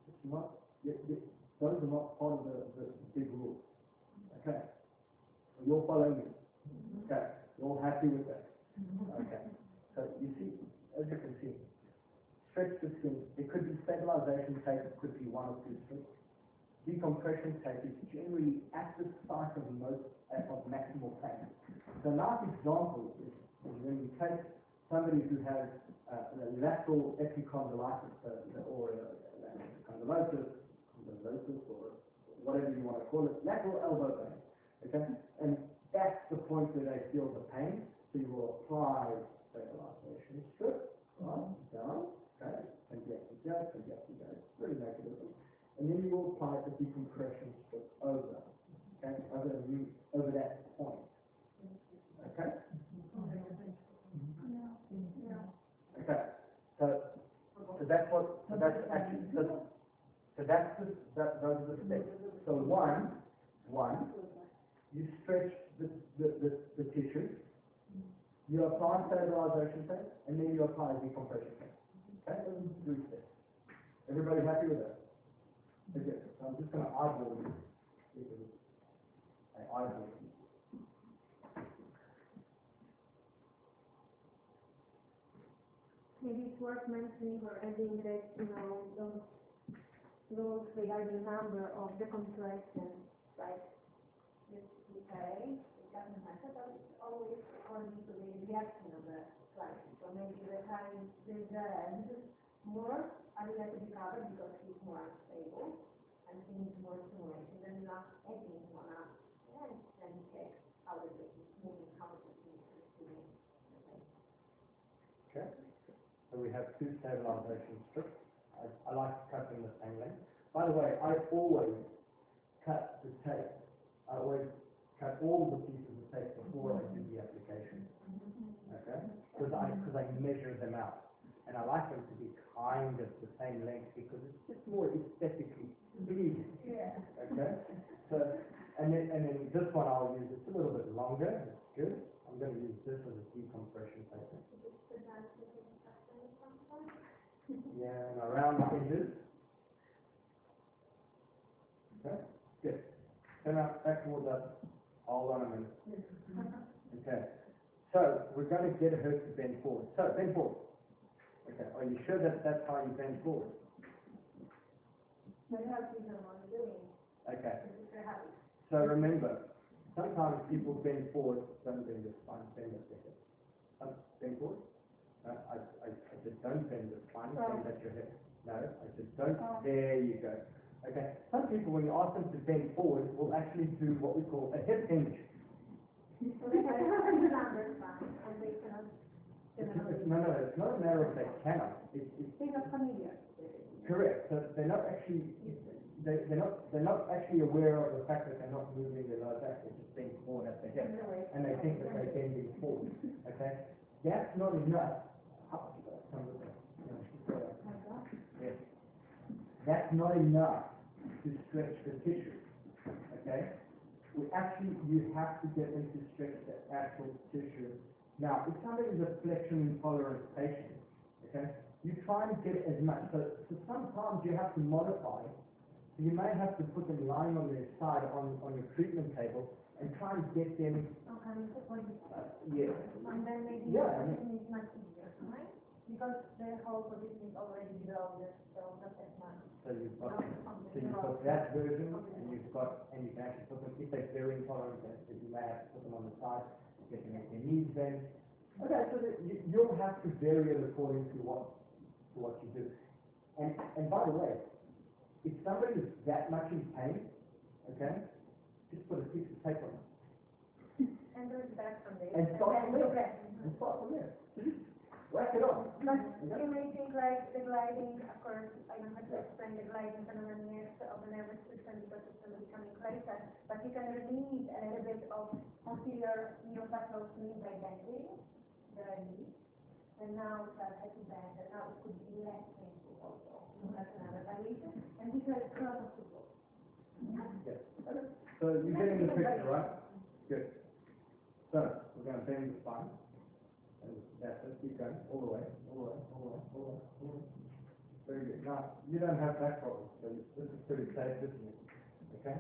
It's not, y- y- those are not part of the, the big rule. Okay? You're following me. Mm-hmm. Okay, you're all happy with that? Mm-hmm. Okay, so you see, as you can see, stretch the it could be stabilization tape, it could be one or two. Decompression tape is generally at the site of most, uh, of maximal pain. The last example is, when you take somebody who has uh, a lateral epicondylitis, uh, or uh, condylosis, condylosis, or whatever you want to call it, lateral elbow pain. Okay? And that's the point where they feel the pain. So you will apply stabilization strip, right, down, okay, and to go, and to go, very negative. And then you will apply the decompression strip over, okay, over the, over that point. Okay? Okay, so, so that's what, so that's actually, so, so that's the, that, those are the steps. So one, one, you stretch the, the, the, the tissue, you apply stabilization tape, and then you apply the decompression tape. Okay, those are three steps. Everybody happy with that? So I'm just gonna eyeball you. I eyeball. Maybe it's worth mentioning or adding that, you know, those rules regarding number of the contractions, like this, okay, it doesn't matter, but it's always according to the reaction of the client. So maybe the time the end more, I will have to be covered because he's more unstable and he needs more stimulation, then not adding one up. And then check how the business is moving, how the business is doing. Okay, so we have two stabilization strips. I, I like to cut them the same length. By the way, I always cut the tape. I always cut all the pieces of tape before I do the application. Okay? Because I, because I measure them out. And I like them to be kind of the same length because it's just more aesthetically pleasing. Yeah. Okay? So, and then, and then this one I'll use, it's a little bit longer, it's good. I'm gonna use this as a decompression paper. Yeah, and around the edges. Okay, good. Turn out back towards us. Hold on a minute. <laughs> Okay, so we're gonna get her to bend forward. So bend forward. Okay, are you sure that that's how you bend forward? My husband is what doing, Okay, this is very happy. so remember, sometimes people bend forward, don't bend their spine, bend their hip. Um, bend forward. No, I, I, I said don't bend the spine, bend at your hip. No, I said don't, there you go. Okay, some people, when you ask them to bend forward, will actually do what we call a hip hinge. <laughs> It's, it's, no, no, it's not a matter of they cannot, it's, it's they're not familiar. correct, so they're not actually, they, they're not, they're not actually aware of the fact that they're not moving their lower back, they're just being forward at the hip. and they think that they're bending forward, okay? That's not enough. Up, come with that. No, she's got it. Yes. That's not enough to stretch the tissue, okay? We actually, you have to get them to stretch the actual tissue. Now, if somebody is a flexion intolerant patient, okay, you try and get as much, so, so sometimes you have to modify. So you may have to put them lying on their side on, on your treatment table and try and get them, Okay, so for this, uh, yeah, and then maybe Yeah, I the position is much easier, right? Because the whole position is already this, so not as much. So you've got, No, so you've got that version, and you've got, and you can actually put them, if they're very intolerant, then you may have to put them on the side, them their knees then. Okay, so that you, you'll have to vary it according to what, to what you do. And, and by the way, if somebody is that much in pain, okay, just put a piece of tape on it, <laughs> And it back from there. And start from there. and start from there. Just whack it on. But you may think like the gliding, of course, I don't have to explain the gliding phenomenon next of the nervous system because it's becoming closer, but you can release a little bit of posterior fluid by bending the knee. And now that has to bend, and now it could be less painful also. That's another variation, and these are a people. Yes. So you're getting the picture, right? Good. So, we're gonna bend the spine. That's it, keep going, all the way, all the way, all the way, all the way, all the way. Very good. Now, you don't have that problems, so this is pretty safe, isn't it? Okay?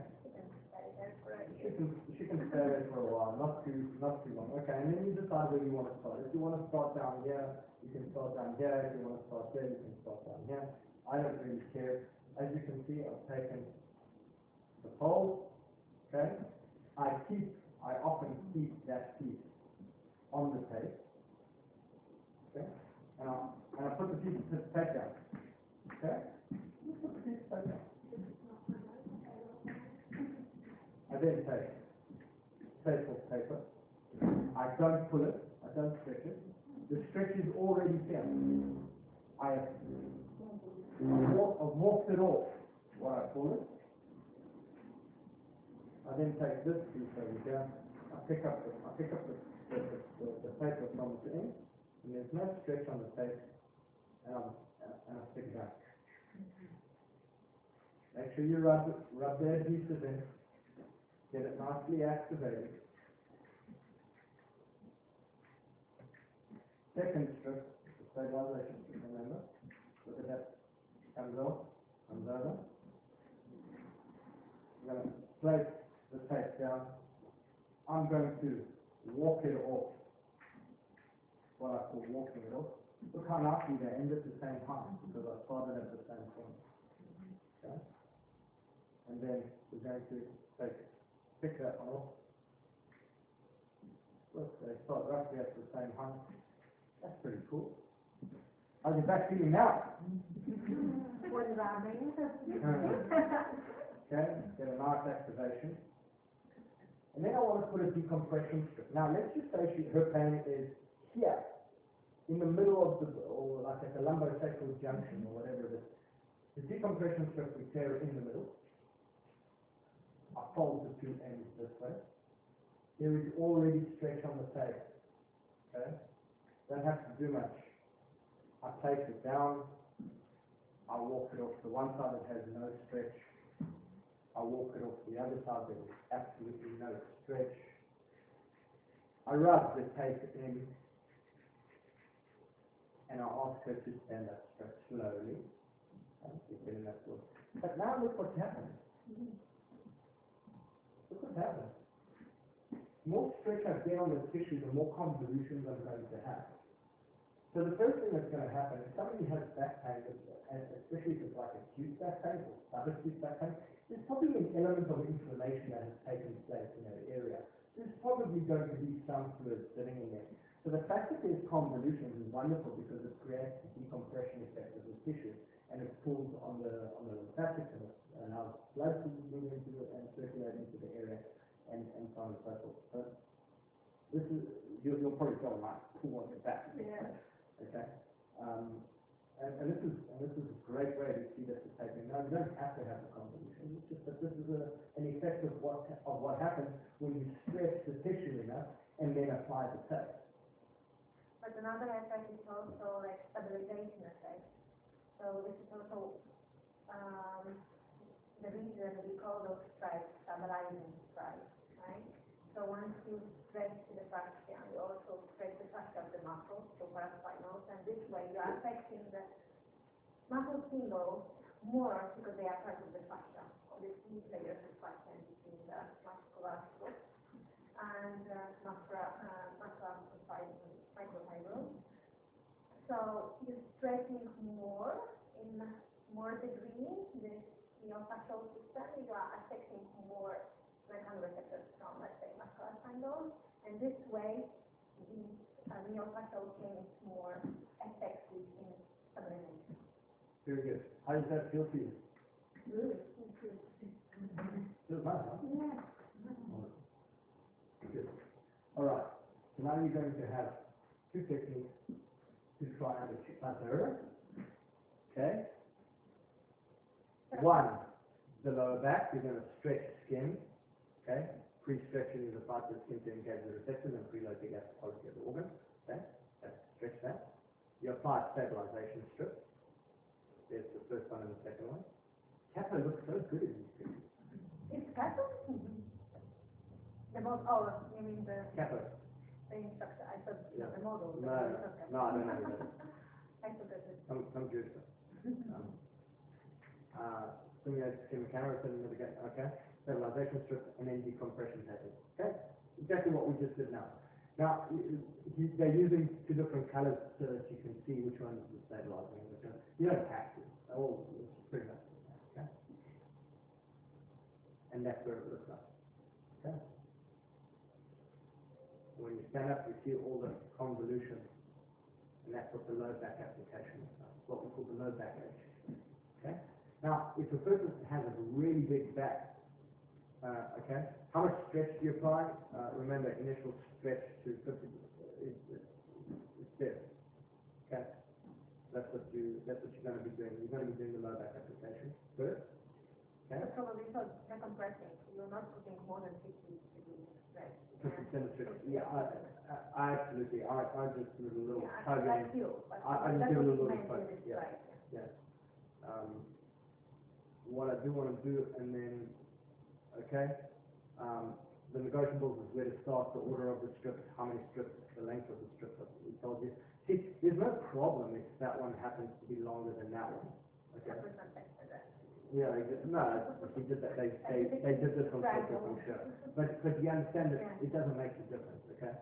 She can, can stay there for a while, not too, not too long. Okay, and then you decide where you want to start. If you want to start down here, you can start down here. If you want to start there, you can start down here. I don't really care. As you can see, I've taken the pole, okay? I keep, I often keep that piece on the tape? And I, and I put the piece of down, okay? Put the piece of down. I then take off paper. I don't pull it, I don't stretch it. The stretch is already there. I have I've walked it off, what I call it. I then take this piece over here, I pick up the, I pick up the, the, the, the paper from the end, and there's no stretch on the tape, and I'm, and stick it out. Make sure you rub, rub the adhesive in, get it nicely activated. Second strip, the stabilization remember? Look at that, comes off, comes over. I'm gonna place the tape down. I'm going to walk it off. What I call walking it off. Look how nicely they end at the same time, because I started at the same point. Okay? And then we're going to take, pick that one off. Look, they start roughly at the same height. That's pretty cool. How's your back feeling now? What is happening? Okay, get a nice activation. And then I want to put a decompression strip. Now, let's just say she, her pain is here, in the middle of the, or like at the lumbosacral junction, or whatever it is. The decompression strip we tear in the middle. I fold the two ends this way. There is already stretch on the tape. Okay? Don't have to do much. I take it down. I walk it off the one side that has no stretch. I walk it off the other side that is absolutely no stretch. I rub the tape in and I ask her to stand up straight slowly. But now look what's happened. Look what's happened. The more stretch I get on the tissue, the more convolutions I'm going to have. So the first thing that's going to happen, if somebody has back pain, especially if it's like acute back pain or subacute back pain, there's probably an element of inflammation that has taken place in that area. There's probably going to be some fluid sitting in there. So the fact that there's convolutions is wonderful because it creates a decompression effect of the tissue and it pulls on the on the lymphatic and it allows blood to move into it and circulate into the area and, and so on and so forth. So this is you'll, you'll probably feel like pull on your back. Yeah. Okay? Um, and, and this is, and this is a great way to see that it's. Now, you don't have to have the convolution, it's just that this is a, an effect of what, of what happens when you stretch the tissue enough and then apply the tape. But another effect is also like stabilization effect. So this is also, um, the reason we call those stripes stabilizing stripes, right? So once you stretch the fascia, you also stretch the fascia of the muscle, so paraspinals, and this way you are affecting the muscle symbols more because they are part of the fascia, of the three layers of fascia in the muscular and uh, muscular, uh, So you're stretching more in more degree the myofascial system, you are affecting more mechanoreceptors from, let's say, muscular spindles, and this way the uh, myofascial chain is more effective in stabilization. Very good. How does that feel for you? Good. Feels nice, huh? Yeah. Good. All right. So now you're going to have two techniques try and other. Okay? One, the lower back, you're going to stretch skin. Okay? Pre-stretching is about the skin to engage the receptors and preload the gas quality of the organ. Okay? That's stretch that. You apply stabilization strip. There's the first one and the second one. Kappa looks so good in these pictures. It's better? The model, oh, you mean the, Kappa. The instructor, I thought, Yeah. the model. No, no, I don't know. who <laughs> that. I it. Some, some Jewish stuff. Um, uh, simulate skin camera, mitigate, okay, stabilization strip, and then decompression patterns, okay? Exactly what we just did now. Now, they're using two different colors so that you can see which one is stabilizing and which one. You don't have to, they're all, it's pretty much, okay? And that's where it looks like, okay? stand up, you see all the convolution. And that's what the low back application is, what we call the low back edge. Okay? Now, if a person has a really big back, uh, okay, how much stretch do you apply? Uh, remember, initial stretch to 50 is, is there. Okay? That's what you that's what you're going to be doing. You're going to be doing the low back application first. Okay? So for the research, you're not putting more than 50 yeah, I, I, I absolutely, I, I just do a little Yeah, tugging. like you, but I- I that's do a little tug, with this yeah. Um, what I do want to do, and then, okay, um, the negotiables is where to start, the order of the strips, how many strips, the length of the strips, that we told you. See, there's no problem if that one happens to be longer than that one, okay? Yeah, did, no, they did that, they, they, they did this on purpose, I'm sure. But, but you understand that it doesn't make a difference, okay?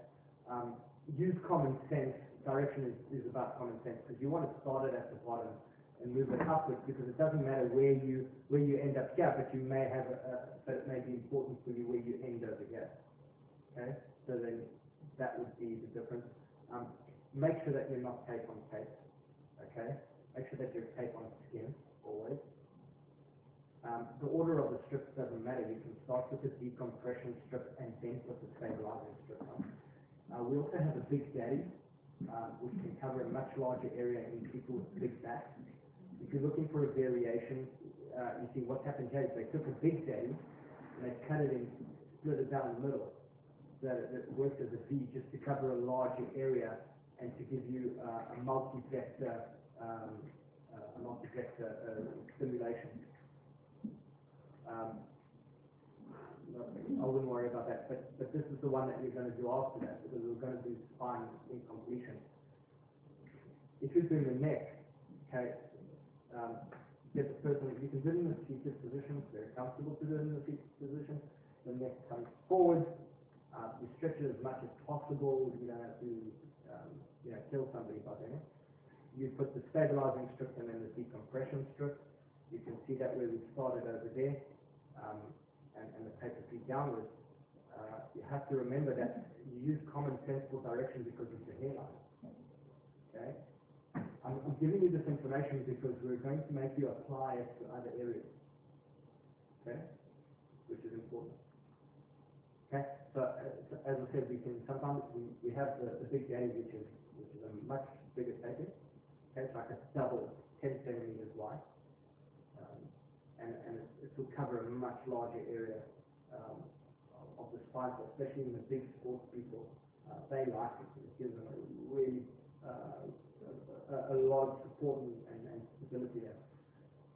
Um, use common sense, direction is, is about common sense, because you want to start it at the bottom and move it upwards, because it doesn't matter where you, where you end up here, but you may have, a, a, but it may be important for you where you end over here. Okay, so then that would be the difference. Um, make sure that you're not tape on tape, okay? Make sure that you're tape on skin, always. Um, the order of the strips doesn't matter. You can start with the decompression strip and then put the stabilizing strip on. Uh, we also have a Big Daddy, um, which can cover a much larger area in people with big backs. If you're looking for a variation, uh, you see what's happened here is they took a Big Daddy and they cut it and split it down the middle. So that it, works as a V just to cover a larger area and to give you uh, a multi-vector, um, uh, uh, stimulation. Um, I wouldn't worry about that, but, but this is the one that you're gonna do after that, because we're gonna do spine incompletion. If you're doing the neck, okay, um, get the person, you can do in a seated position, if they're comfortable to do in the seated position, the neck comes forward, uh, you stretch it as much as possible, you don't have to, um, you know, kill somebody by doing it. You put the stabilizing strip and then the decompression strip, you can see that where we started over there, um, and, and the paper feet downwards. Uh, you have to remember that you use common sense for direction because it's a hairline. Okay? I'm, I'm giving you this information because we're going to make you apply it to other areas. Okay? Which is important. Okay? So, uh, so as I said, we can sometimes we, we have the, the big daddy, which is which is a much bigger paper. Okay, it's like a double, 10 centimeters wide and, and it, will cover a much larger area um, of, the spine, especially in the big sports people. Uh, they like it. It gives them a really uh, a, a lot of support and, and, and stability there.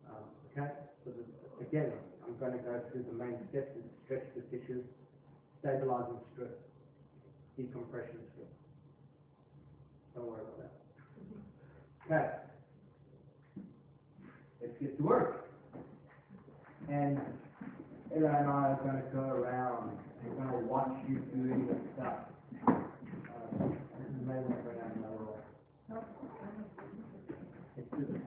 Um, okay, so the, again, I'm going to go through the main steps: is stretch the tissue, stabilizing strip, decompression strip. Don't worry about that. Okay. Let's get to work. And Ella and I are going to go around and going to watch you doing the stuff. Uh, you may want to go down another row. Let's do this.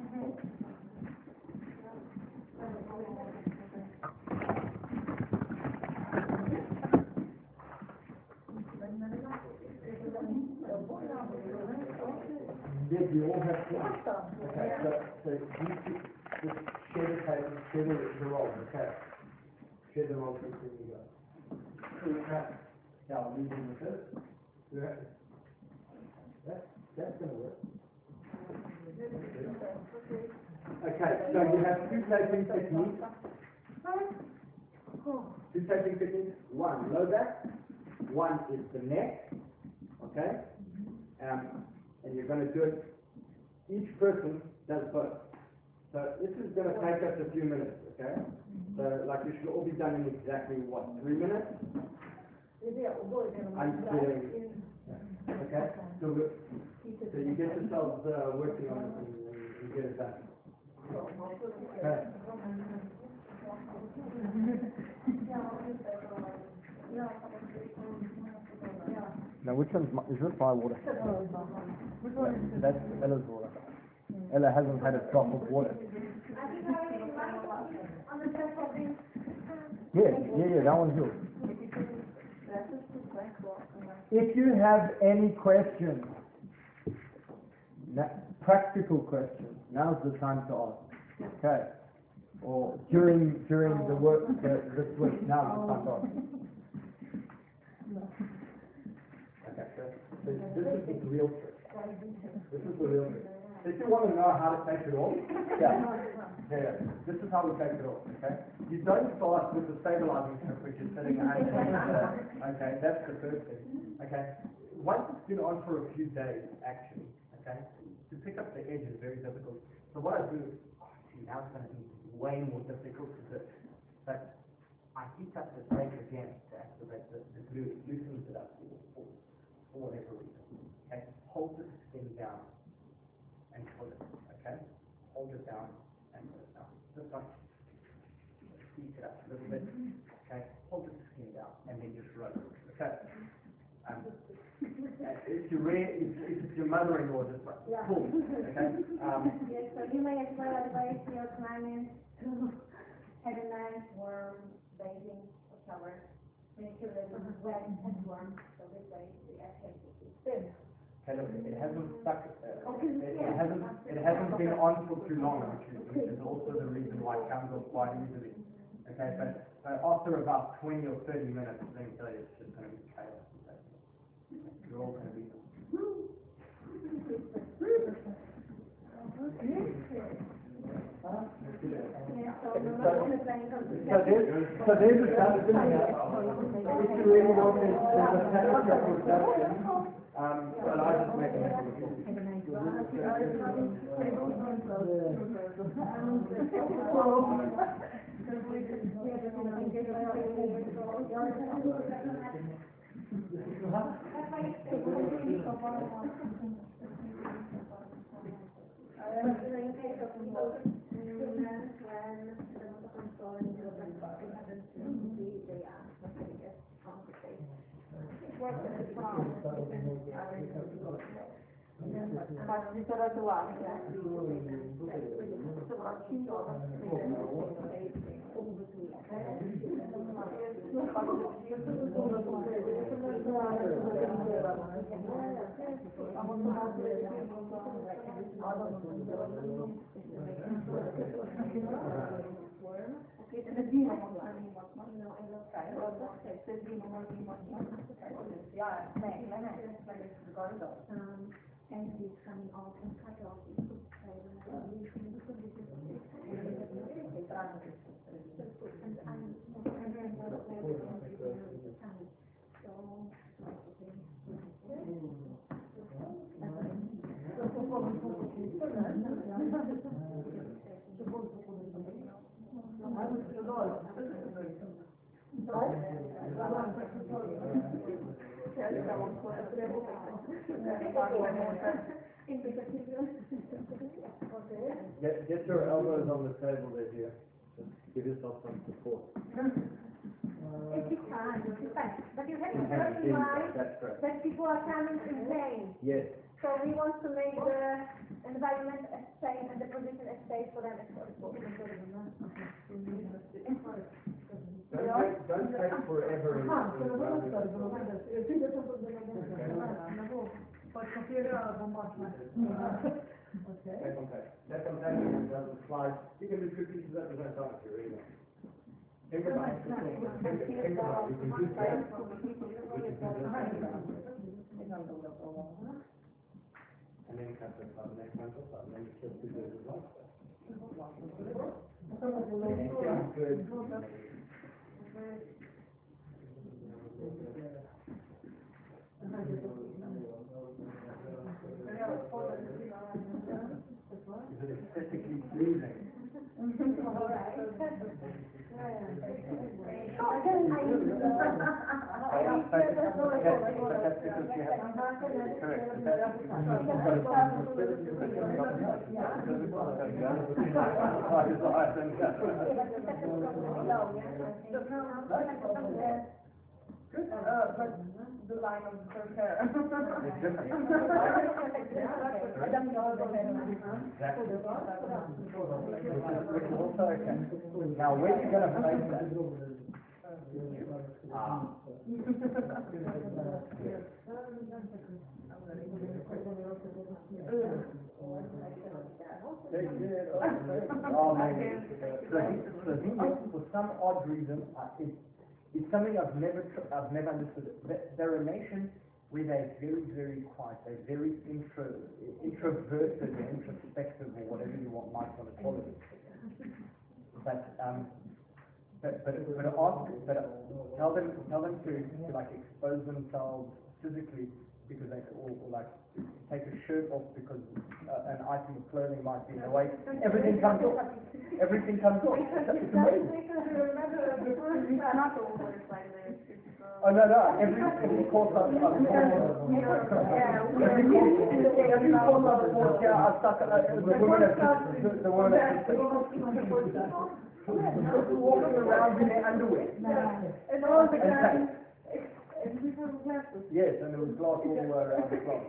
Did you all have plans? Okay, so, so you just okay? Okay, so you have two taping techniques. Two taping techniques, one low back, one is the neck, okay? Um, and you're gonna do it, each person does both. So this is gonna take us a few minutes, okay? So like you should all be done in exactly what, three minutes? I'm doing, okay? So, we- so you get yourselves, uh, working on it and, and get it done. Okay. Now, which one's my, is this my water? That's Ella's water. Ella hasn't had a drop of water. Yeah, yeah, yeah, that one's yours. If you have any questions, practical questions, now's the time to ask. Okay? Or during, during the work, the, this week, now's the time to ask. Okay, this is the real trick. This is the real trick. If you want to know how to take it off, <laughs> yeah, yeah, this is how we take it off, okay? You don't start with the stabilizing strip, which is sitting the, okay, that's the first thing, okay? Once it's been on for a few days, actually, okay, to pick up the edge is very difficult. So what I do, oh, see, now it's gonna be way more difficult to do, but I heat up the tape again to activate the, the glue, it loosens it up for, for, for whatever reason. Okay, hold the Hold it down and uh, ultrasound. Just like speak it up a little bit. Okay, hold the skin down and then just rub. Okay. Um, uh, if your rare, if, if your mother-in-law just like, yeah. cool. Okay. Um, yes, so you may as well advise your clients to have a nice warm bathing shower. Make sure that it's wet and warm so this way the actually is good. Okay, look, it hasn't stuck, uh, it, it hasn't, it hasn't been on for too long, which is, which is also the reason why it comes off quite easily. Okay, but, but after about twenty or thirty minutes, let me tell it's just gonna be chaos. You're all gonna be. Yes, <laughs> Um, well, I just make a Ma si sarà trovato anche. Um, and he's coming off and cut off. he could say, uh, we should- we should- we should- And I'm not wondering what the plan is going to be with the time. So, Get, get your elbows on the table there, dear. Just give yourself some support. It is fine, it is fine. But you have to bear in in, mind that people are coming in pain. Yes, So we want to make the environment as safe and the position as safe for them as possible. don't take, don't take forever in, in, Faccio piede alla bomba. Ok. Take on tape. Take on tape, it doesn't slide. You can do two pieces at the same time if you really want. Think about it. Think, think about it. You can do that. We can do this. And then cut the part, next one, and then just do the results. Anything good. Is it aesthetically pleasing? But that's because you have, correct, but that's Uh, but the line of her hair. It's different. I don't know the. Exactly. Which is also okay. Now, where you gonna place that? <laughs> Ah. For some odd reason, it, it's something I've never, I've never understood. They- They're a nation where they're very, very quiet. They're very intro, introverted introspective or whatever you want, might want to call it. But, um, but, but, but ask, but tell them, tell them to, to like expose themselves physically because they, or, or like take a shirt off because uh, an item of clothing might be in the way. Everything comes off. Everything comes off. It's amazing. Not always like this, it's, Oh, no, no, every, every course I've, I've Yeah, we Every are- course, every course I've taught, yeah, I've stuck, uh, the woman has, the, the woman has, <laughs> walking around in their underwear. And all the And guys, and we have glasses. Yes, and there was glass all around the clock.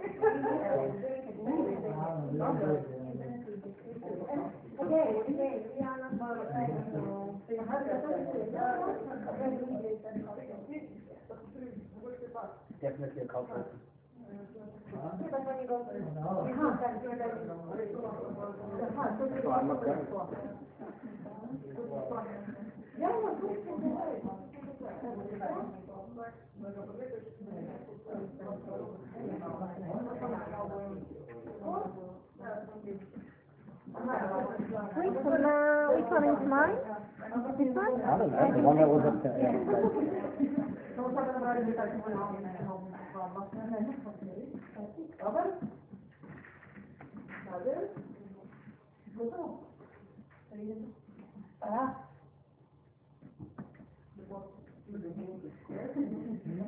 Definitely a cultural. Which one, uh, which one is mine? This one? I don't know, the one that was up there. Dobbiamo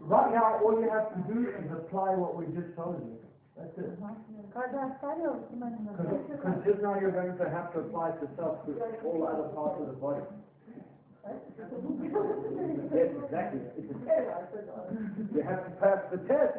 Right now, all you have to do is apply what we just told you. That's it. Because just now you're going to have to apply it yourself to all other parts of the body. Yes, exactly. You have to pass the test.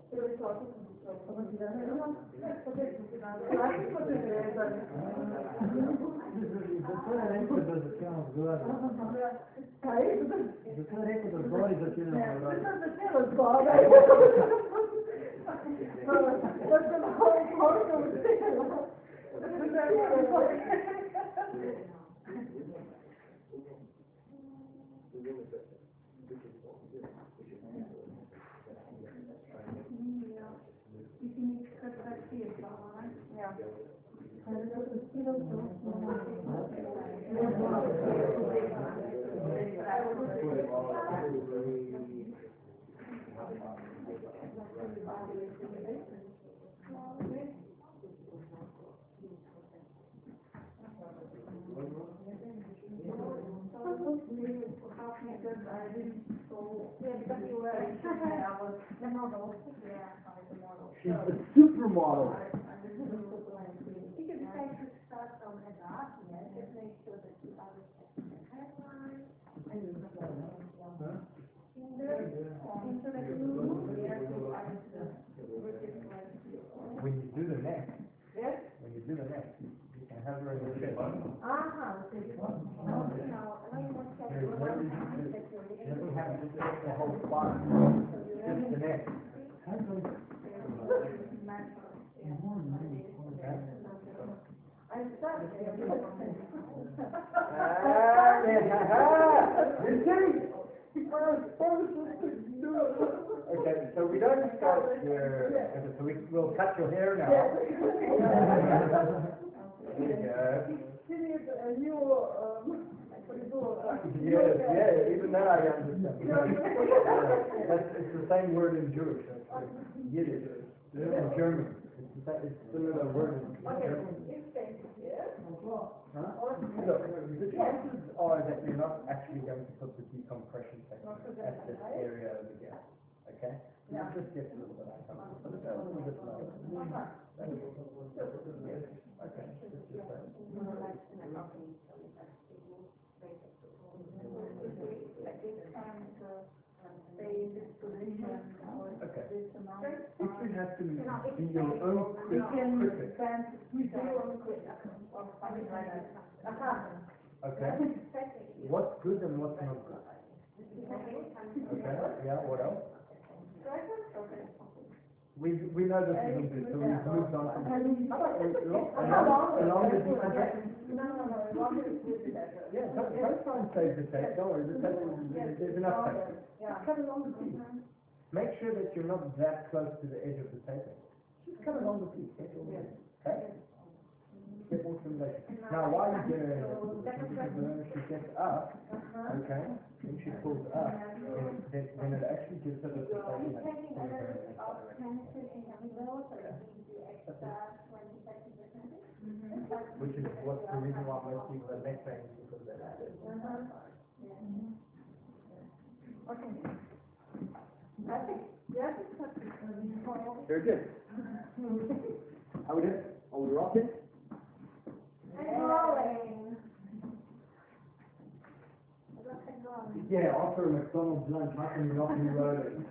Zato je rekel, da začnemo zgodaj. Kaj? Zato je rekel, da zgori začnemo zgodaj. Zato je začnemo zgodaj. Da se malo koliko vse. Da se malo koliko vse. She's the supermodel. When you do the neck, Yes? when you do the neck, you can have her in the chest. Aha, okay. No, when was that? There's no reason to, she doesn't have to take the whole spine, just the neck. I started. Ah, yeah, ha, ha. You see? Okay, so we don't start so we, we'll cut your hair now. There you go. Yes, yeah, even that I understand. That's, it's the same word in Jewish, actually. Yiddish, in German. It's similar word in German. Huh? Look, the chances are that you're not actually going to put the decompression technique at this area over here, okay? You just get a little bit uncomfortable, but it's a little bit lower. Yes, okay, just do that. Okay. If you have to be your own You can critic, bend, you do your own quick. Aha. okay? What's good and what's not good? Okay, yeah, what else? We, we know this isn't good, so we've moved on. Along, along the. No, no, no, long it's with the. Yeah, don't, try and save the tape, don't worry, the tape, there's enough tape. Yeah. Cut along the piece. Make sure that you're not that close to the edge of the taping. Just cut along the piece, get all the, okay? Get more stimulation. Now, while you're doing it, she gets up, okay, when she pulls up, then, then then it actually gives her the sensation that it's pulling her in the other. Mm-hmm. Which is what's the reason why most people have neck pain, because they're at it. Yes, Very good. <laughs> How we doing? Are we rocking? Yeah, after a McDonald's lunch, how can you not be rolling?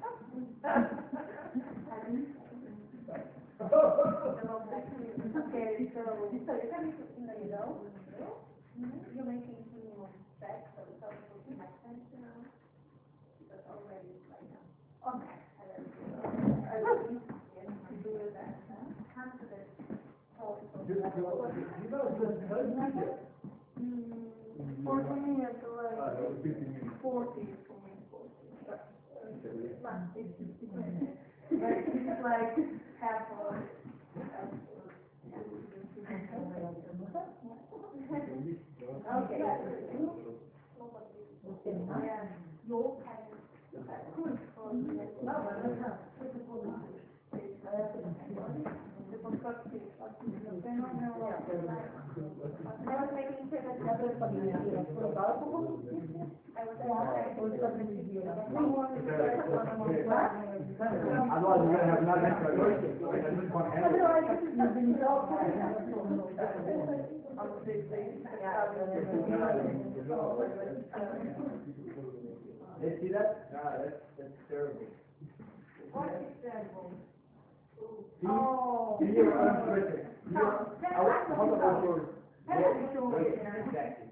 Okay, so, you're coming to, you know, you know, you're making minimum steps, so it's also to my sense, you know, but already right now. Okay. I will use it to do that, huh? come to the, also. Do, do, do you know the code here? Forty minutes away. Uh, no, fifty minutes. Forty for me, forty. But, uh, it's not, it's, it's like half of. Okay. Yeah. Your kind of. I was making sure that the other community was full of alcohol. I was. Otherwise, you're gonna have no electrolysis, and I just want animals. Let's see that? No, that's, that's terrible. Oh. Be your own critic. Be your- I want- to. Exactly. As So long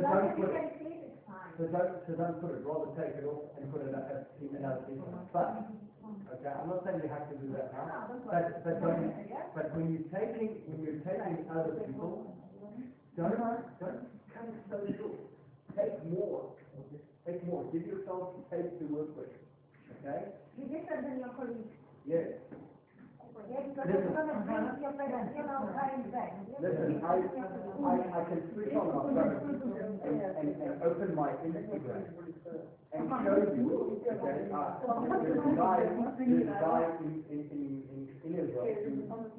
don't as you put- it. So don't, so don't put it, rather take it off and put it at, at another piece on the front. Okay, I'm not saying you have to do that now, but, but when, but when you're taking, when you're taking other people, don't, don't it so short. Take more, take more, give yourself space to work with, okay? You different than your colleagues. Yes, Listen, I, I, I can switch on my phone and, and, and open my Instagram and show you, okay, uh, there's a guy, there's a guy in, in, in, in, in Israel,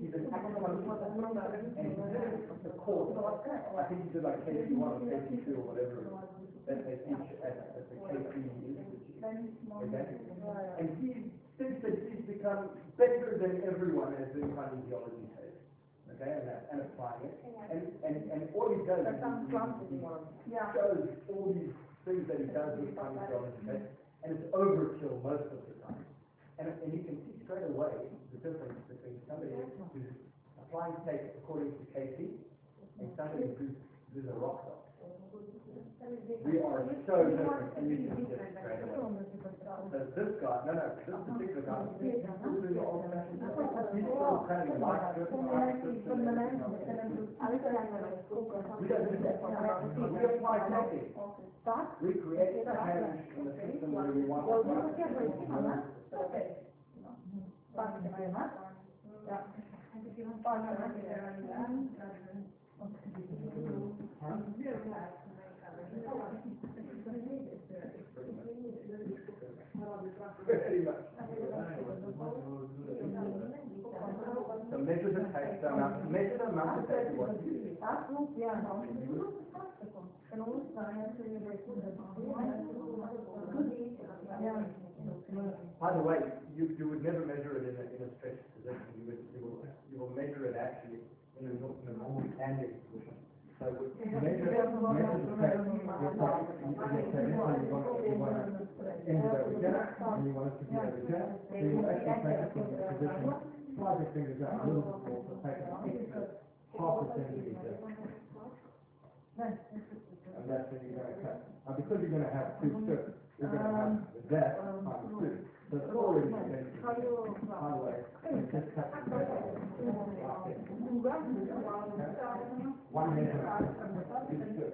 he's an acupuncturist, and he did the course, I think he did like KC one or KC two or whatever, that they teach at, at the KC Institute, okay? And he that he's become better than everyone at doing kinesiology tests, okay, and, that- and applying it, and, and, and all he does is he, he, he shows all these things that he does with kinesiology tests, and it's overkill most of the time. And, and you can see straight away the difference between somebody who's applying tape according to KP and somebody who's, who's a rock star. We are so different, and you can see it straight away. So this guy, no, no, this particular guy, he's still doing the old fashioned, he's still cutting light strip, light strip, and everything else. We don't do that. We apply taping. We create the change in the system where we want. Very much. So measure the tape, the measure the of tape you want. By the way, you, you would never measure it in a, in a stretched position, you would, you will, you will measure it actually in a, in a normal standing position. So Measure, measure the tape, you're talking, you, you say, this one you want, you want it ended over here, and you want it to be over here, so you actually take it from the position, slide your fingers out a little bit more, so take it half a centimeter. And that's when you're gonna cut. Now, because you're gonna have two strips, you're gonna have that times two, so it's already condensed. By the way, you just cut the. One two strips.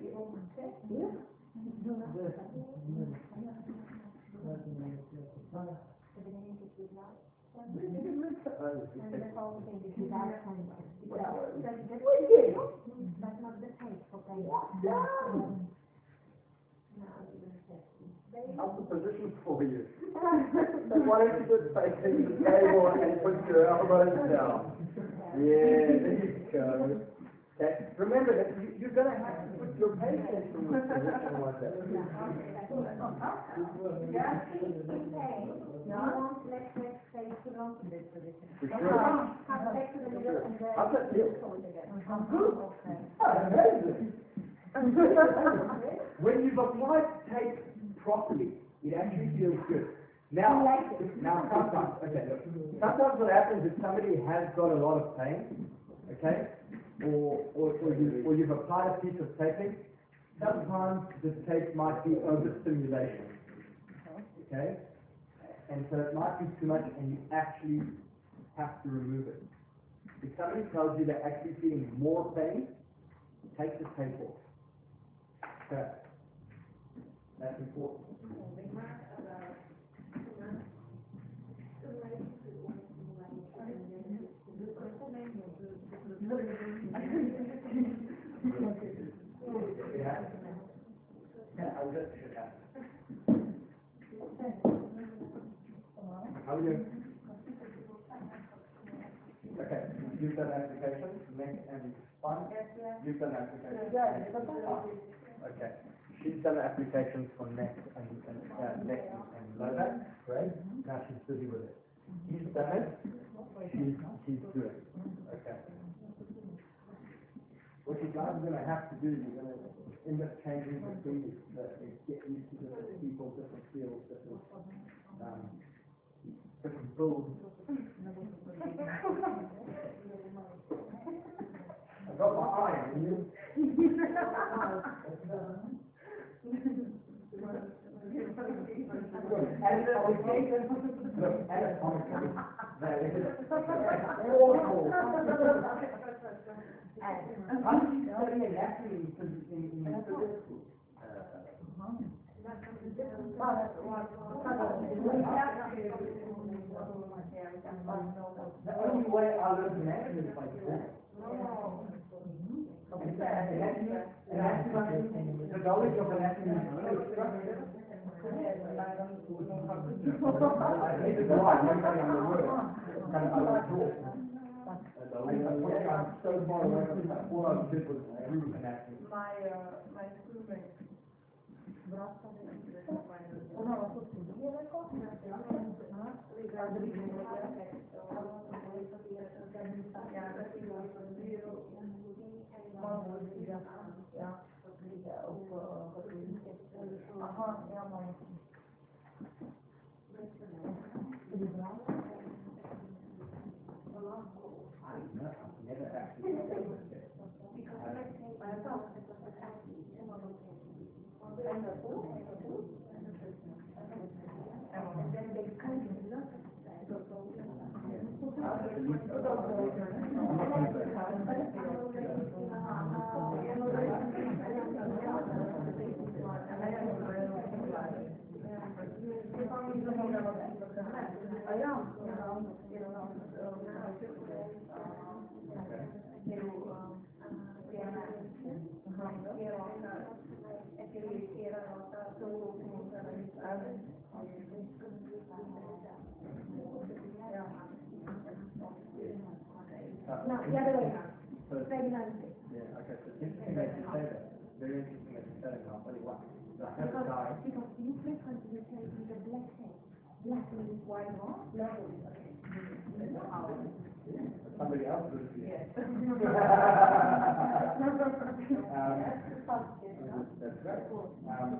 Position for you? Why don't you just facing the table and put your elbows down? Yeah, there you go. Okay, remember that you, you're gonna have to put your patience in this position like that. For sure. How's that feel? Amazing. When you've applied tape properly, it actually feels good. Now, now sometimes, okay, look, sometimes what happens is somebody has got a lot of pain, okay? Or, or, or you, or you've applied a piece of taping, sometimes the tape might be overstimulation, okay? And so it might be too much and you actually have to remove it. If somebody tells you they're actually feeling more pain, take the tape off. Okay. That's important. Yeah. Yeah, I would just should have. How are you? Okay, you've done application, neck and spine? You've done application? Okay, she's done applications for neck and, and, uh, neck and lower back, great, now she's busy with it. He's done it, she's, she's doing, okay. What you guys are gonna have to do, you're gonna end up changing the things, that you get used to different people, different fields, different, um, different. I got my eye on you. Anatomically, look, anatomically, that is awful. How did you study anatomy in, phys- in, in physics school? The only way I learned anatomy is by doing it. And so, and that's knowledge of anatomy is really structure. I think it's right, nobody on the word. Kind of like talk. Unfortunately, I'm so far away from that, all I did was prove anatomy. My, uh, my schoolmate. Aha, No, the other way, So, pregnancy. yeah, okay, so it's interesting that you say that, very interesting that you say that, I'll tell you why. So I have a guy, because you frequently say with the black hair, black means white, no? somebody else would be. <laughs> <laughs> Um, that's right. Um,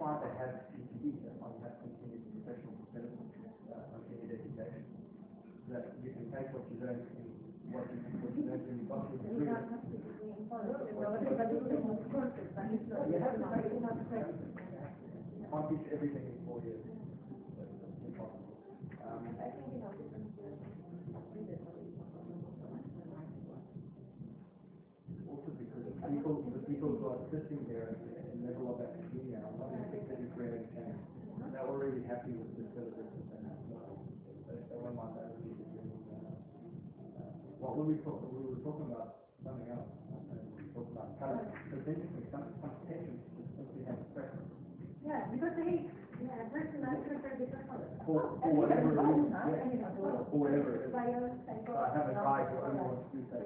Why they have CPD, that's why you have continued professional development, uh, continued education. That you can take what you learn in, what you, what you learn when you got your degree. without have to be involved, the process, but it's not, You have to it's take not can't teach everything in four years. That's that's impossible. Um, I think, you know, different, also because the people, the people who are sitting there at the level of academia are not interested in creating change. They're already happy with the syllabus and that's not, they, they won't mind that. if it's in, uh, uh, What were we talking, we were talking about something else, uh, we talked about color. It's interesting, some, some patients just simply have a preference Yeah, because they, yeah, person I prefer different colors. for, for whatever reason, yeah, for whatever it is. So I have a guy who only wants to do that.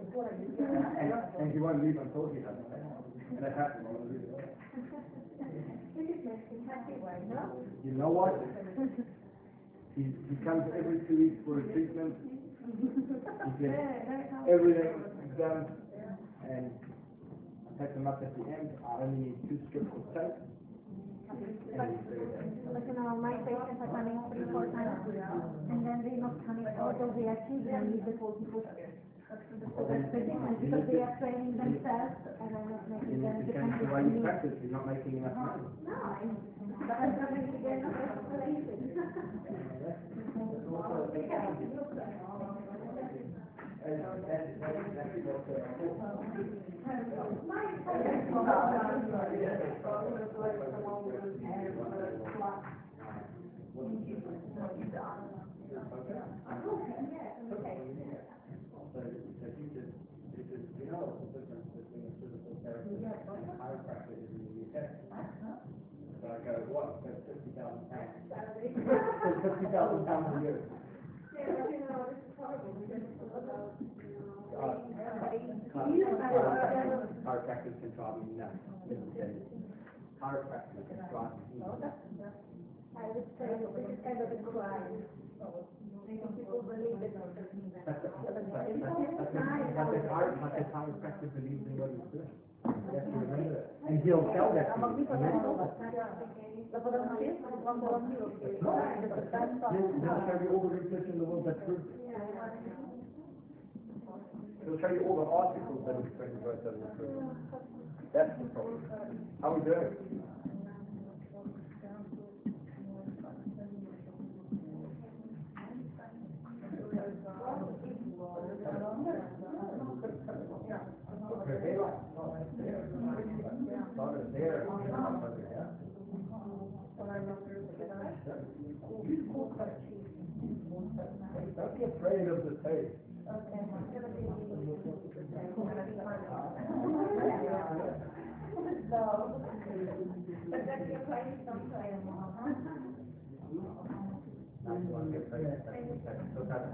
And, and he won't leave until he does it. And that happens, he won't leave. This is me happy, why not? You know what? He, he comes every two weeks for a treatment. He gets everything done. And I take him up at the end. I only need two strips of tape. And he's very. But you know, my patients are coming three, four times, and then they're not coming, although they are children with the full people. Because they are training themselves, and I'm not making them to change dependent the way you practice. You're not making enough money. No, I'm, but I'm coming to get related. That's also- And, and that's exactly what the So, so he just, he says, you know, what's the difference between a physical therapist and a chiropractor is in the UK? So I go, what, that's fifty thousand pounds? Fifty thousand pounds a year. Chiropractors can drive me nuts, you. Chiropractors can drive me nuts. I would say is kind of a crime. People believe that. But the, but the, but the, chiro- but the chiropractor believes in what he's doing. You. And he'll tell that to it. It'll show you all the articles that it's going to go to. That's the problem. How we doing? Don't be afraid of the tape. But that's your place, don't play them That's what I'm afraid of. That's- so that's how-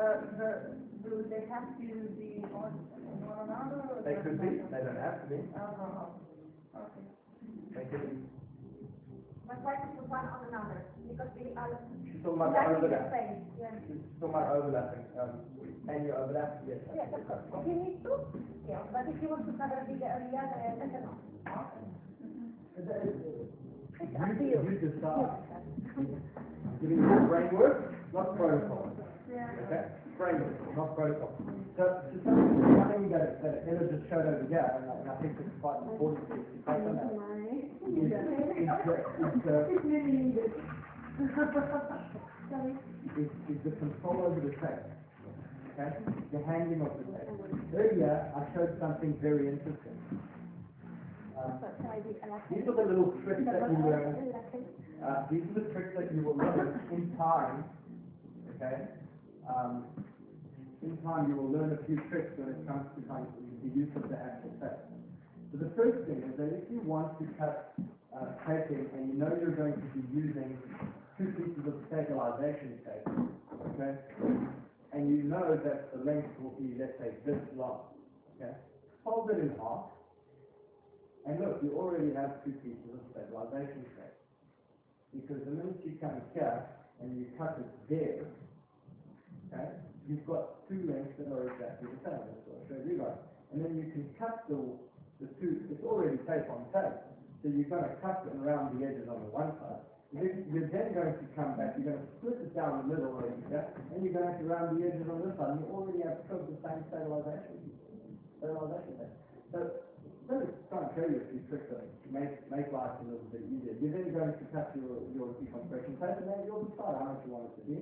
uh, the, do they have to be on, on one another? They could be, they don't have to be. matter? Uh-huh. Okay. They could be. Why to one on another? Because we are She's talking about lacking the overlap. yeah. She's talking overlapping, um, can you overlap? Yes. Yes, of course. If you need to, yeah, but if you want to cover a bigger area, then you cannot. It's up to you. You decide. Giving you a framework, not protocol. Yeah. Okay? Framework, not protocol. So, so something, that, that Ella just showed over here, and I, and I think it's quite important to to on that, is, is the, control over the tape. Okay? The handling of the tape. Earlier, I showed something very interesting. Um, these are the little tricks that you learn Uh, these are the tricks that you will learn in time, okay? Um, in time, you will learn a few tricks when it comes to of the use of the actual tape. So the first thing is that if you want to cut uh, taping and you know you're going to be using two pieces of stabilization tape, okay? And you know that the length will be, let's say, this long, okay? Fold it in half. And look, you already have two pieces of stabilization tape. Because the minute you come here and you cut it there, okay, you've got two lengths that are exactly the same. That's what I showed you guys. And then you can cut the, the two, it's already tape on tape. So you're going to cut it around the edges on the one side. You're then going to come back, you're going to split it down the middle over here, and you're going to round the edges on this side. You already have of the same stabilization, stabilization tape. So let me try and show you a few tricks that make, make life a little bit easier. You're then going to cut your, your decompression tape and then you'll decide how much you want it to be.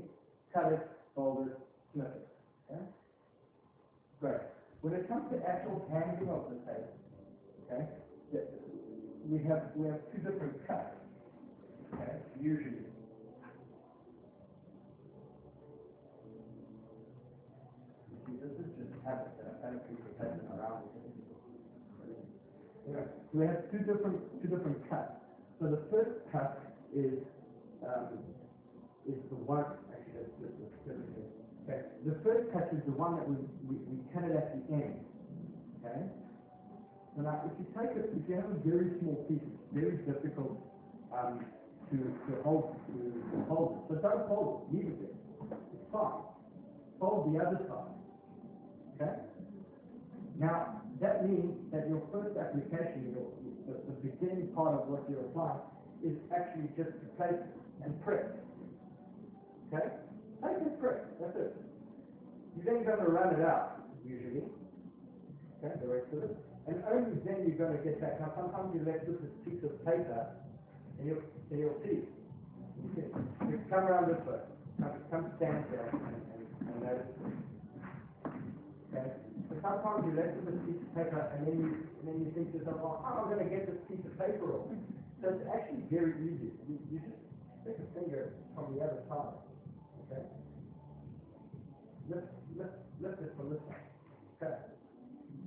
Cut it, fold it, snip it. Okay? Great. When it comes to actual handling of the tape, okay, we have, we have two different cuts. Okay, usually. You see, this is just habit that I've had a piece around. We have two different, two different cuts. So the first cut is, um, is the one, actually, split it here. Okay, the first cut is the one that we, we, we cut it at the end, okay? Now, if you take it, if you have a very small piece, it's very difficult, um, to, to hold, to, hold it. So don't hold it, leave it there. It's fine. Fold the other side, okay? Now, that means that your first application, your, the, the beginning part of what you're applying is actually just to take and press. Okay? Place and press, that's it. You're then going to run it out, usually. Okay, the rest of it. And only then you're going to get that. Now, sometimes you're left with this piece of paper, and you'll, and you'll see. You. Come around this way. Come, come stand there and, and, and notice. Okay? So sometimes left with this piece of paper, and then you, and then you think to yourself, well, how am I going to get this piece of paper off? So it's actually very easy. You, you just stick a finger from the other side. Okay? Lift, lift, lift it from this side. Okay?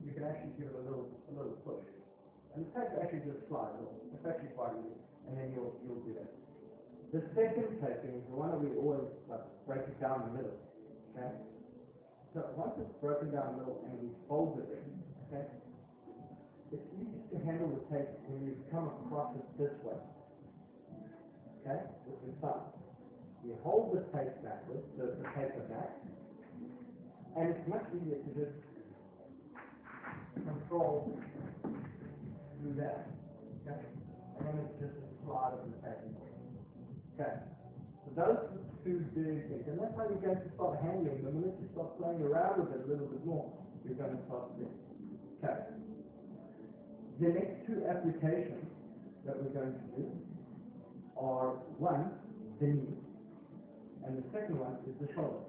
You can actually give it a little, a little push. And the tape actually just slide. It's actually quite easy. And then you'll, you'll do that. The second taping is the one that we always like, break it down the middle. Okay? So once it's broken down the middle and we fold it, okay? It's easy to handle the tape when you come across it this way. Okay? With your. You hold the tape backwards, the, the paper back, and it's much easier to just control through that. Okay? And then it's just a slide of the tape. Okay. So those are two big things. And that's how you're going to start handling them. The minute you start playing around with it a little bit more, you're going to start seeing. Okay. The next two applications that we're going to do are one, the knee, and the second one is the shoulder.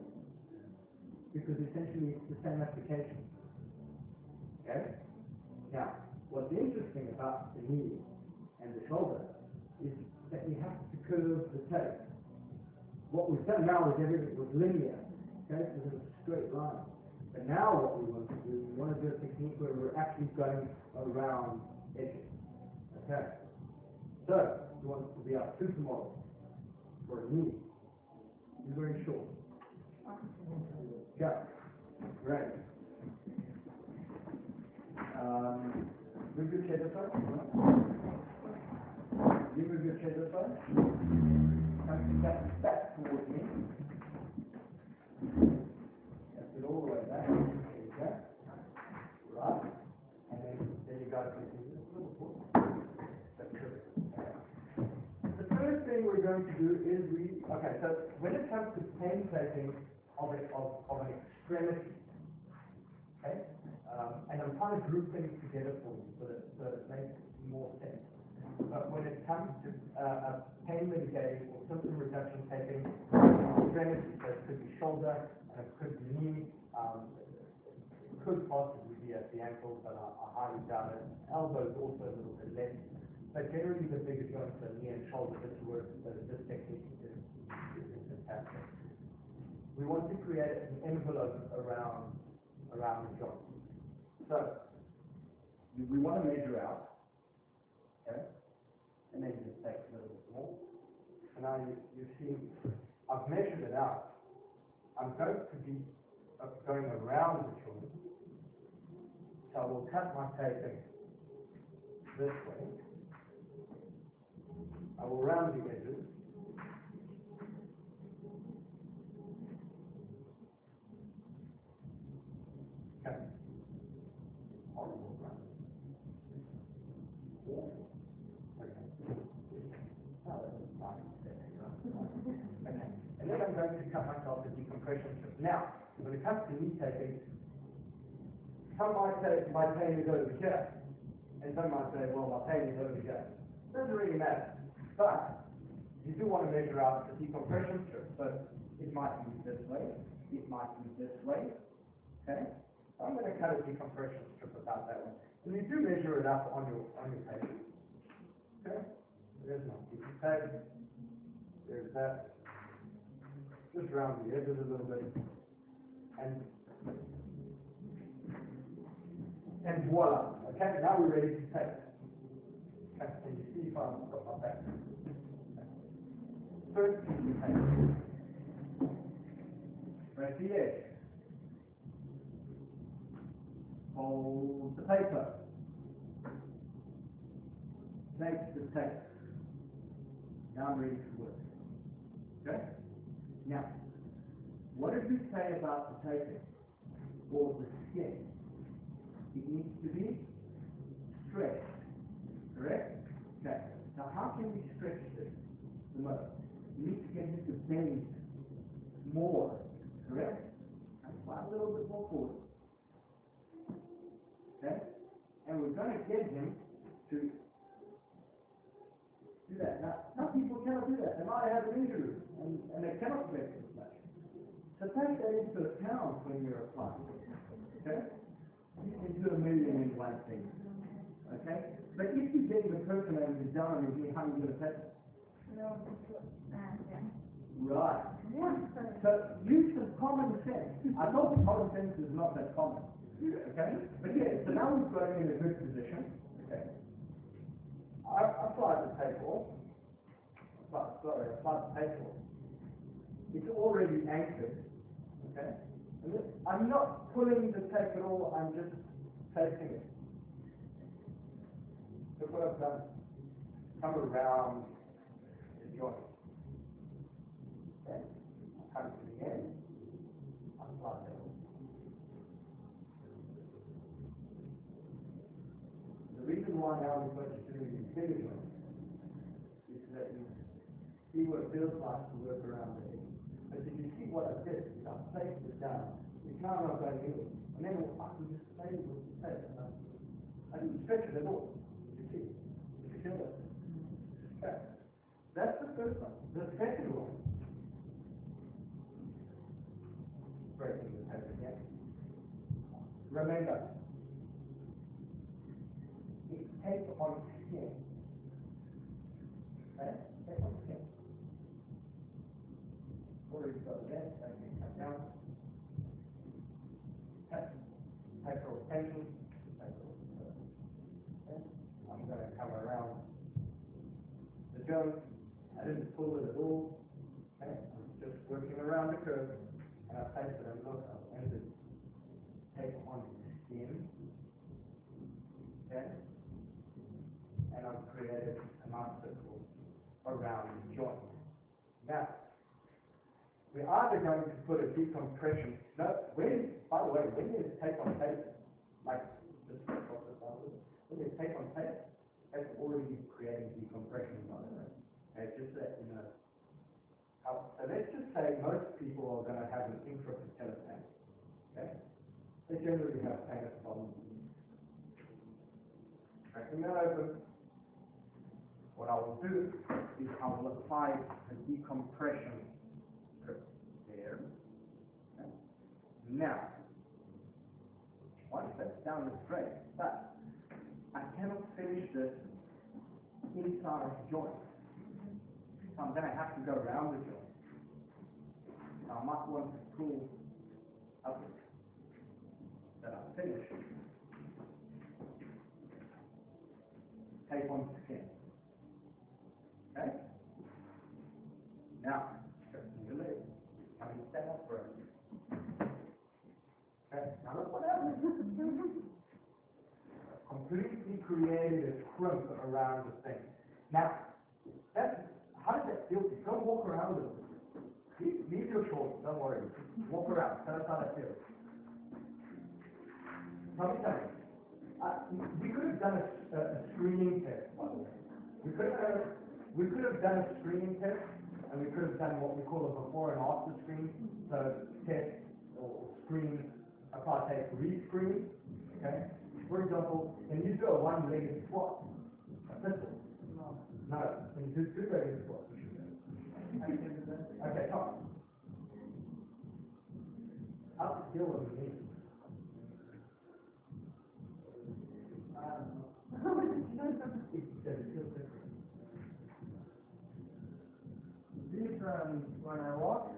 Because essentially it's the same application. Okay? Now, what's interesting about the knee and the shoulder is that you have to curve the tape. What we've done now is everything was linear, okay, so there's a straight line. But now what we want to do, we want to do a technique where we're actually going around edges. Okay? So, we want to be our supermodel for a knee. You're very short. Go. Great. Um, move your chair this way. You move your chair this way. Come back, back towards me. That's it all the way back. There you go. Right. And then, then you guys can see this little foot. That's good. Okay. The first thing we're going to do is we, okay, so pain taping of, of, of an extremity, okay, um, and I'm trying to group things together for you so that, so that it makes more sense. But when it comes to uh, a pain mitigating or symptom reduction taping, extremity, so it could be shoulder, and it could be knee, um, it could possibly be at the ankle, but I, I highly doubt it. Elbow is also a little bit less. But generally the bigger joints are knee and shoulder, this work, this technique We want to create an envelope around, around the joint. So, we, want to measure out, okay? And then just take a little more. And now you, you see, I've measured it out. I'm going to be uh, going around the joint. So I will cut my taping this way. I will round the edges. Okay. Horrible, right? Awful. Okay. Oh, that was fine. Okay. And then I'm going to cut myself a decompression strip. Now, when it comes to knee taping, some might say my pain is over here, and some might say, well, my pain is over here. Doesn't really matter. But you do want to measure out the decompression strip. So it might be this way, it might be this way. Okay? So I'm going to cut a decompression strip about that one. And you do measure it up on your on your paper. Okay? There's my tape. There's that. Just round the edges a little bit. And and voila. Okay, now we're ready to tape. Okay, and you see if I'm got my back. First piece of tape. Right the edge. Hold the paper. Take the tape. Now I'm ready to work. Okay? Now, what did we say about the taping? Or the skin? It needs to be stretched correct? Okay, now how can we stretch this the most? We need to get him to bend more, correct? And slide a little bit more forward. Okay? And we're gonna get him to do that. Now, some people cannot do that. They might have an injury and, and they cannot flex as much. So take that into account when you're applying. Okay? You can do a million and one thing. Okay? But if you're getting the person and you're down on your knee, how are you it? No, uh, yeah. Right. So use some common sense. I know common sense is not that common. Okay? But yeah, so now we've got in a good position. Okay? I applied the. Applied, sorry, applied the off. It's already anchored. Okay? I'm not pulling the tape at all, I'm just taping it. Look what I've done. Come around the joint. Okay? Come to the end. Apply that. The reason why now doing these bigger joints is so that you see what it feels like to work around the edge. But if you see what I did, is I placed it down. It's now not going anywhere. And then I can just play with the tape. I- didn't stretch it at all. You see? You it? Okay. <laughs> That's the first one. The second one. Breaking the tape again. Remember, it's tape on skin. Okay? Tape on skin. Already got that, so I can cut down. Okay? Tape rotation. Tape rotation. Okay? I'm gonna come around the joint. I didn't pull it at all. Okay? I'm just around the curve. And I place it and look, I've entered tape on skin. Okay? And I've created a nice circle around the joint. Now, we're either going to put a decompression, no, when, by the way, when there's tape on tape, like this, when there's tape on tape, that's already creating decompression, by the way. Okay, just that you know. Uh, so let's just say most people are gonna have an infrapatellar pain, okay? They generally have pain at the bottom. Cracking that open. What I will do is I will apply a decompression there. Okay? Now, once that's down the straight, but I cannot finish this inside of the joint. So I'm gonna have to go around the joint. Now, I might want to pull up that I finish. Tape on the skin. Okay? Now, do you stand up for it? Okay, now look what happens. <laughs> Completely created a crimp around the thing. Now, that's, how does that feel? Go walk around with it. Leave, your shoulders, don't worry. Walk around, tell us how that feels. Tell me something. Uh, we could have done a, a, a screening test, by the way. We could have done, a- we could have done a screening test, and we could have done what we call a before and after screen. So test or screen, tape re-screen, okay? For example, can you do a one-legged squat? A pistol? No, can you do two-legged squat? Okay, come. How to deal with the knee? It, does it feel different? Different when I walk,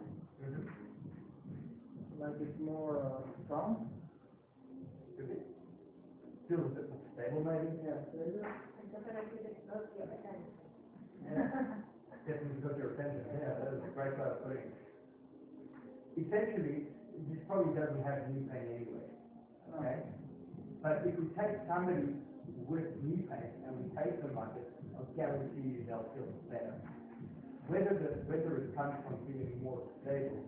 like it's more uh, strong. Does it feel a bit more stable maybe? Yeah, there you go. Definitely got your attention, yeah, that is a great way of putting it. Essentially, he probably doesn't have knee pain anyway, okay? But if we take somebody with knee pain and we take them like this, I'll guarantee you they'll feel better. Whether the, whether it comes from feeling more stable,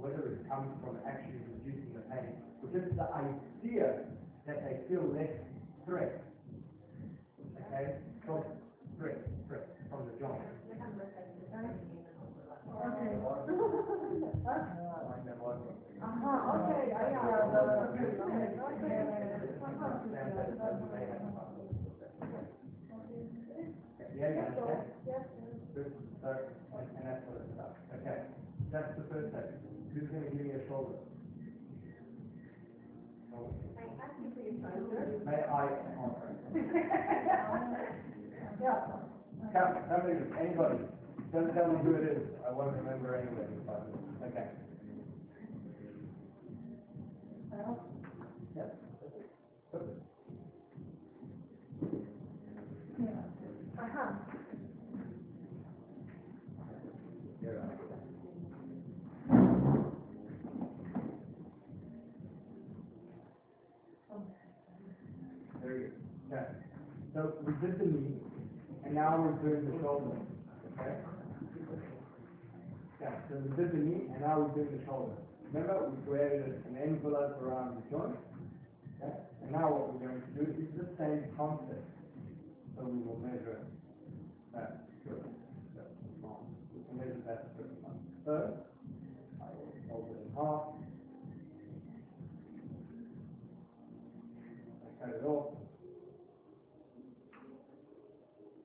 whether it comes from actually reducing the pain, or just the idea that they feel less threat, okay? Shoulder, correct, correct, from the joint. Okay. Like that one. Aha, okay, I am. Yeah, you understand? Good, so, and that's what it's about, okay, that's the first thing, who's gonna give me a shoulder? I asked you for your shoulder. May I, come, somebody, anybody, don't tell me who it is, I won't remember anyway, okay. Yep. Perfect. Aha. You're right. Very good. Okay. So we did the knee, and now we're doing the shoulder. Okay? Okay, so we did the knee, and now we're doing the shoulder. Remember, we created an envelope around the joint. Okay? And now what we're going to do is the same concept. So we will measure that. Uh, good. That's. We can measure that. So, I will fold it in half. I cut it off.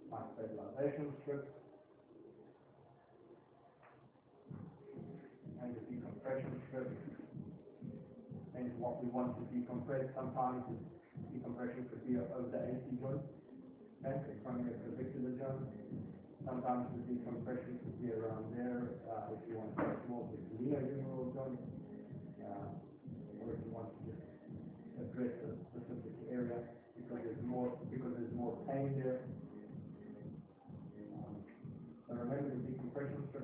My strip. And the decompression strip. And what we want to decompress sometimes is decompression could be over the AC joint. Okay, it's acromioclavicular joint. Sometimes the decompression could be around there, uh, if you want to touch more of the glenohumeral joint. Uh, or if you want to just address a specific area because there's more, because there's more pain there. Um, So remember the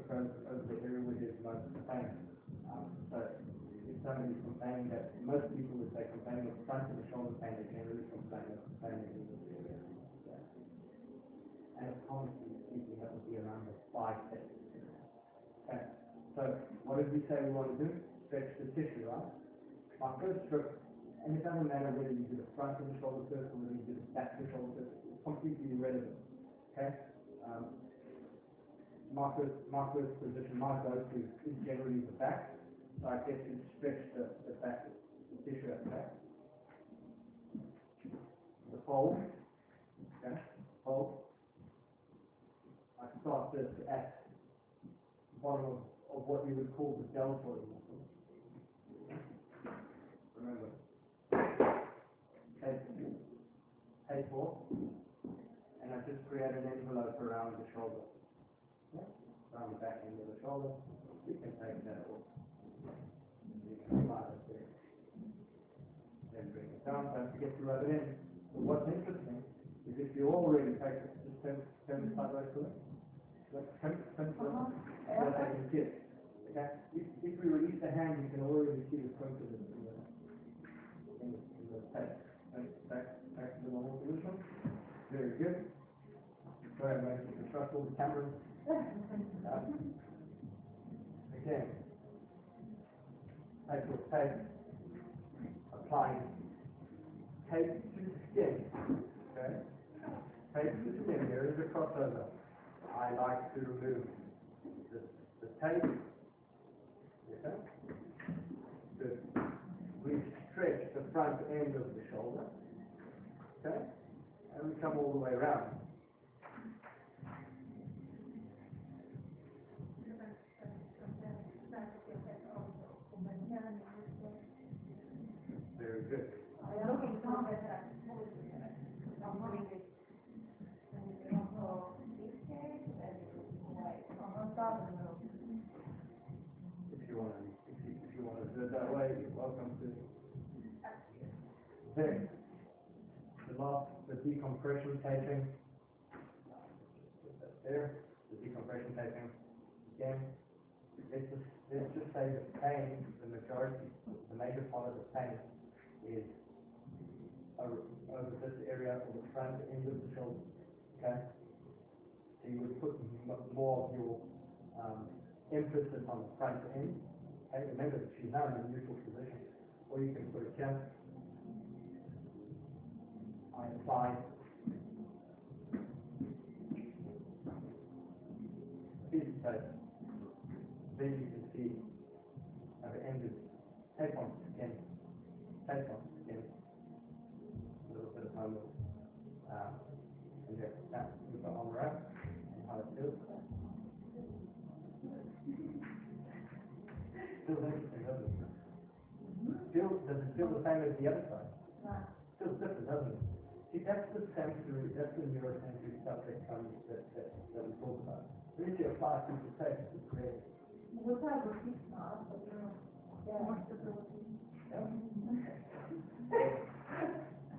strip over the area where there's most pain. Um, so if somebody's complaining that, most people would say complaining of front of the shoulder pain, they generally complain of pain in this area. Yeah. And honestly speaking, that would be around the five days. Okay, so what did we say we want to do? Stretch the tissue, right? My first strip, and it doesn't matter whether you do the front of the shoulder first or whether you do the back of the shoulder first, it's completely irrelevant. Okay? Um, my first, my first position, my go-to is generally the back, so I get to stretch the, the back, the tissue at the back. The fold, okay, fold. I start this at the bottom of, of what you would call the deltoid muscle. Remember. Take, take four, and I just create an envelope around the shoulder. Around the back end of the shoulder, you can take that off. You can slide it there. Then bring it down, don't forget to rub it in. But what's interesting is if you already take it, just turn, turn it sideways to it. Like, turn, turn it around, and then I can see it. Okay? If, if we release the hand, you can already see the point of it in the, in the, in the tape. Back, back, back to the normal position. Very good. Sorry, I'm going to distract all the cameras. Again. Take your tape, apply tape to the skin, okay? Tape to the skin, there is a crossover. I like to remove the, the tape, okay? We stretch the front end of the shoulder, okay? And we come all the way around. If you wanna, if you, if you wanna do it that way, you're welcome to. Then, the last, the decompression taping. There, the decompression taping, again, let's just, let's just say the pain, the majority, the major part of the pain is over this area or the front end of the shoulder. Okay? So you would put more of your um, emphasis on the front end. Okay? Remember that she's now in a neutral position. Or you can put it here. I apply is that uh, then you can see I've ended. Take one, again. Take one. Feels interesting, doesn't it? Feel, does it feel the same as the other side? Feels different, doesn't it? See, that's the sensory, that's the neurosensory stuff that comes, that, that, that we talk about. When you apply it to the tape, it's great.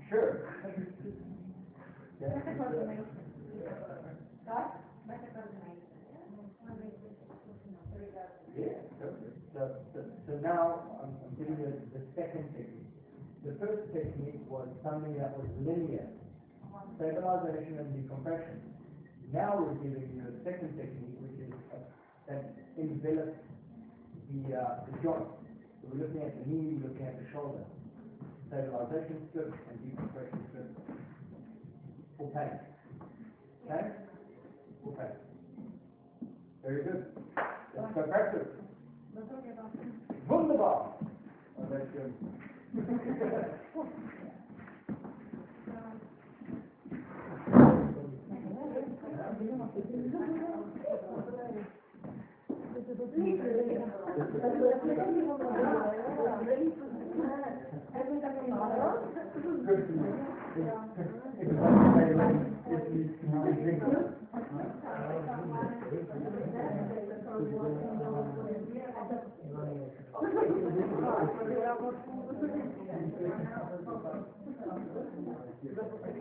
Sure. <laughs> Yeah. Better coordination. Right? Better coordination. Yeah, so, so, now I'm, I'm giving you the second technique. The first technique was something that was linear, stabilization and decompression. Now we're giving you a second technique, which is uh, that envelops the, uh, the joint. So we're looking at the knee, we're looking at the shoulder. Stabilization strip and decompression strip for pain. Okay? For pain. Very good. Let's go practice. Wunderbar. Oh, that's good. Good for you. It's like say, when if you can drink it.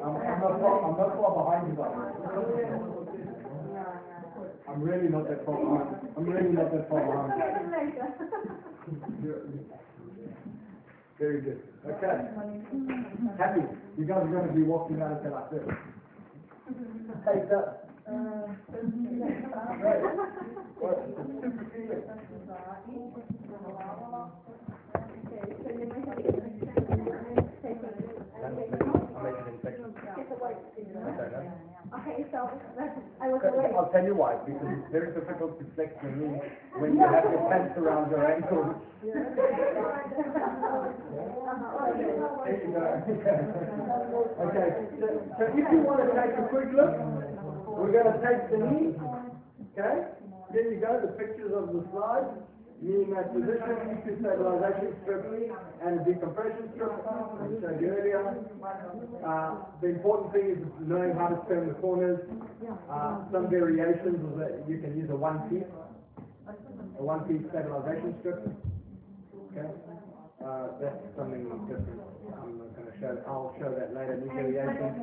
I'm, I'm not far, I'm not far behind you, though. I'm really not that far behind. I'm really not that far behind. Very good. Okay. Happy. You guys are going to be walking out of there like this. That. Uh, Great. Well, super feeling. I'm making an infection. Okay, no? Okay, so, <laughs> I was away. I'll tell you why, because it's very difficult to flex your knee when you have your pants around your ankles. There you go. Okay, so, so if you want to take a quick look, we're gonna take the knee, okay? There you go, the pictures of the slide, two stabilization strip and decompression strip, I you earlier. Uh, the important thing is knowing how to turn the corners. Uh, some variations is that you can use a one piece, a one piece stabilization strip. Okay? Uh, that's something different. I'm not gonna show, I'll show that later, new variation.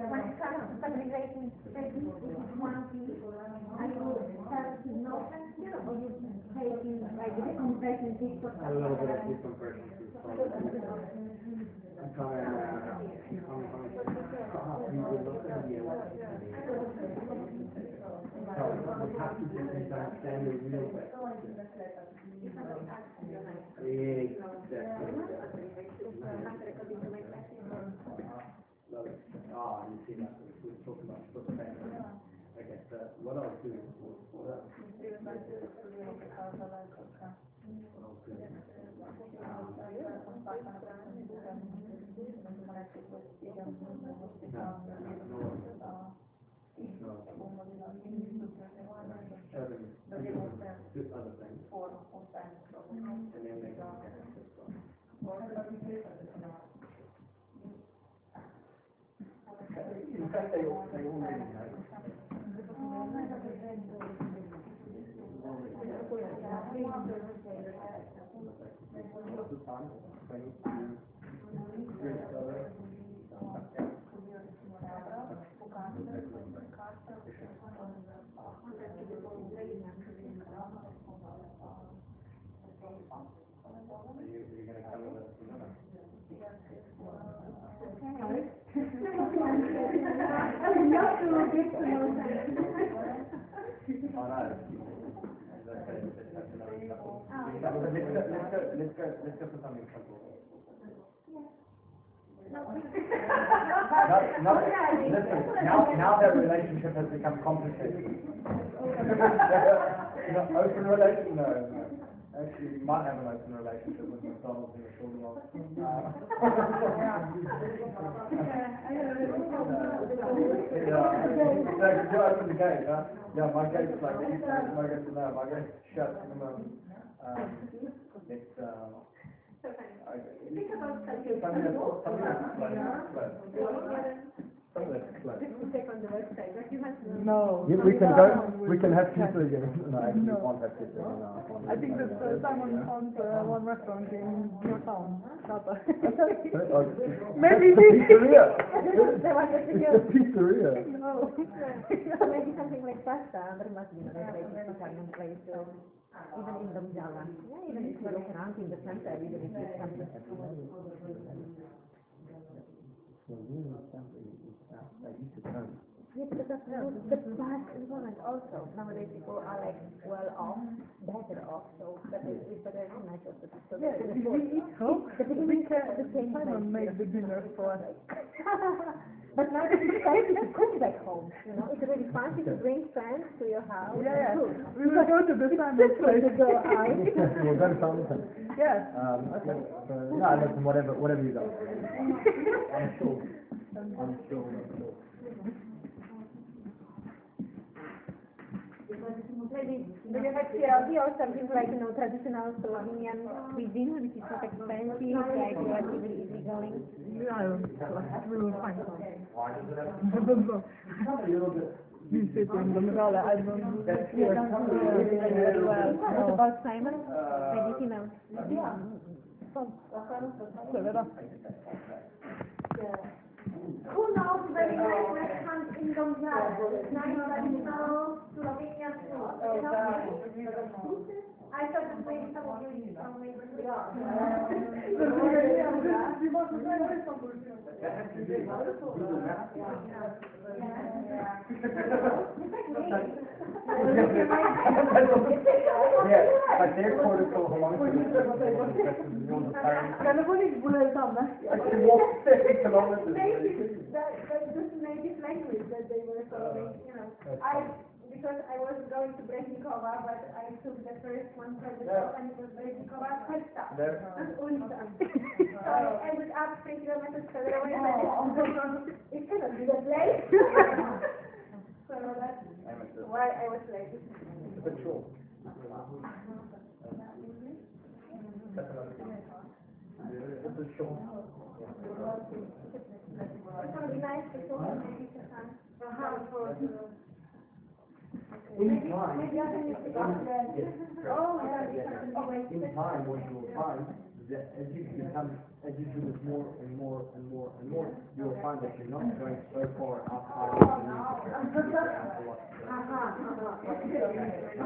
to A little bit of decompression. I'm uh, I'm, have to. Ah, you show them, do other things. And then they can get it. In fact, they all, they all really know. What's the time? Twenty-two. Three, so, Are you, are you gonna come with us tomorrow? I would love to get to know them. Oh, no. Let's go, let's go for another couple. Let's go, let's go, let's go, let's go for something simple. No, no, listen, now, now that relationship has become complicated. <laughs> No, open relation, no, no. Actually, you might have an open relationship with McDonald's in the short run. Yeah, exactly, you open the gate, huh? Yeah, my gate's like, my gate's, no, my gate's shut at the moment. Um, it's, um, So funny. I, Think about some of something. it's, some of it's closed, closed. Some of it's closed. Just to check on the website, but you have. No. Yeah, we can go, we can have pizza again. No, actually, we No. can't have pizza again. no, I think that uh, Simon found uh, one restaurant in your town, Tata. Oh, Maybe That's the pizzeria. The one that It's you pizzeria. No. Maybe something like pasta, there must be another place to Italian place, so even in Domjala. Yeah, even if you look around in the center, even if you come to Yeah, because that's not the past environment also. Nowadays people are like well off, better off, so better is better to match of the so Yeah, the if food. we eat home, The we beginning can, the same Simon place. made the dinner for us. <laughs> But now it's expensive to cook back home, you know, it's really fancy to bring friends to your house Yeah, yeah. and. We will go to the Simon Just place. to go out. <laughs> We'll go to Southampton. Yes. Um, okay, so, no, listen, whatever, whatever you guys. <laughs> I'm sure, I'm sure, Maybe, maybe like TLC or something like, you know, traditional Slovenian cuisine, which is not expensive, like relatively. Yeah, we will find something. Have know. We sit in the middle, I don't. Yeah, yeah, well, What about Simon? Maybe he. Seveda. Who knows very restaurant in Domžale? Nice traditional Slovenian food. You know? I thought that maybe some of you from maybe are. That has to do with Google Maps. Yeah, but their protocol belongs to the yours apparently. Kan du få litt bullet sammen? I can walk fifty kilometers. Maybe, that, that just native language that they were following, you know. I, because I was going to Breznikova, but I took the first one from the top and it was Breznikova, Kresta. There. And Ulta. So I ended up three kilometers further away, but it cannot be the place. <laughs> So that's why I was late. It's a bit short. That's another thing. This is short. It's gonna be nice before maybe some. In time, Oh. Oh, in time, you will find that as you become, as you do this more and more and more and more, you will find that you're not going so far outside of the need to move around a lot.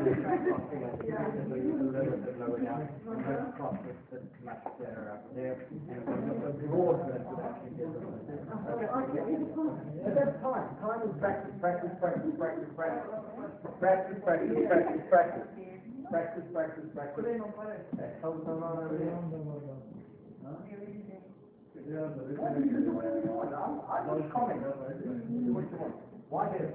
So you a little bit lower down, you don't cross this, this much there up there, and the broadness would actually get a little bit. But that's time, time is practice, practice, practice, practice, practice. Practice, practice, practice, practice. Practice, practice, practice. That's how it's done over there. I'm, I'm not commenting. What you want? Why here?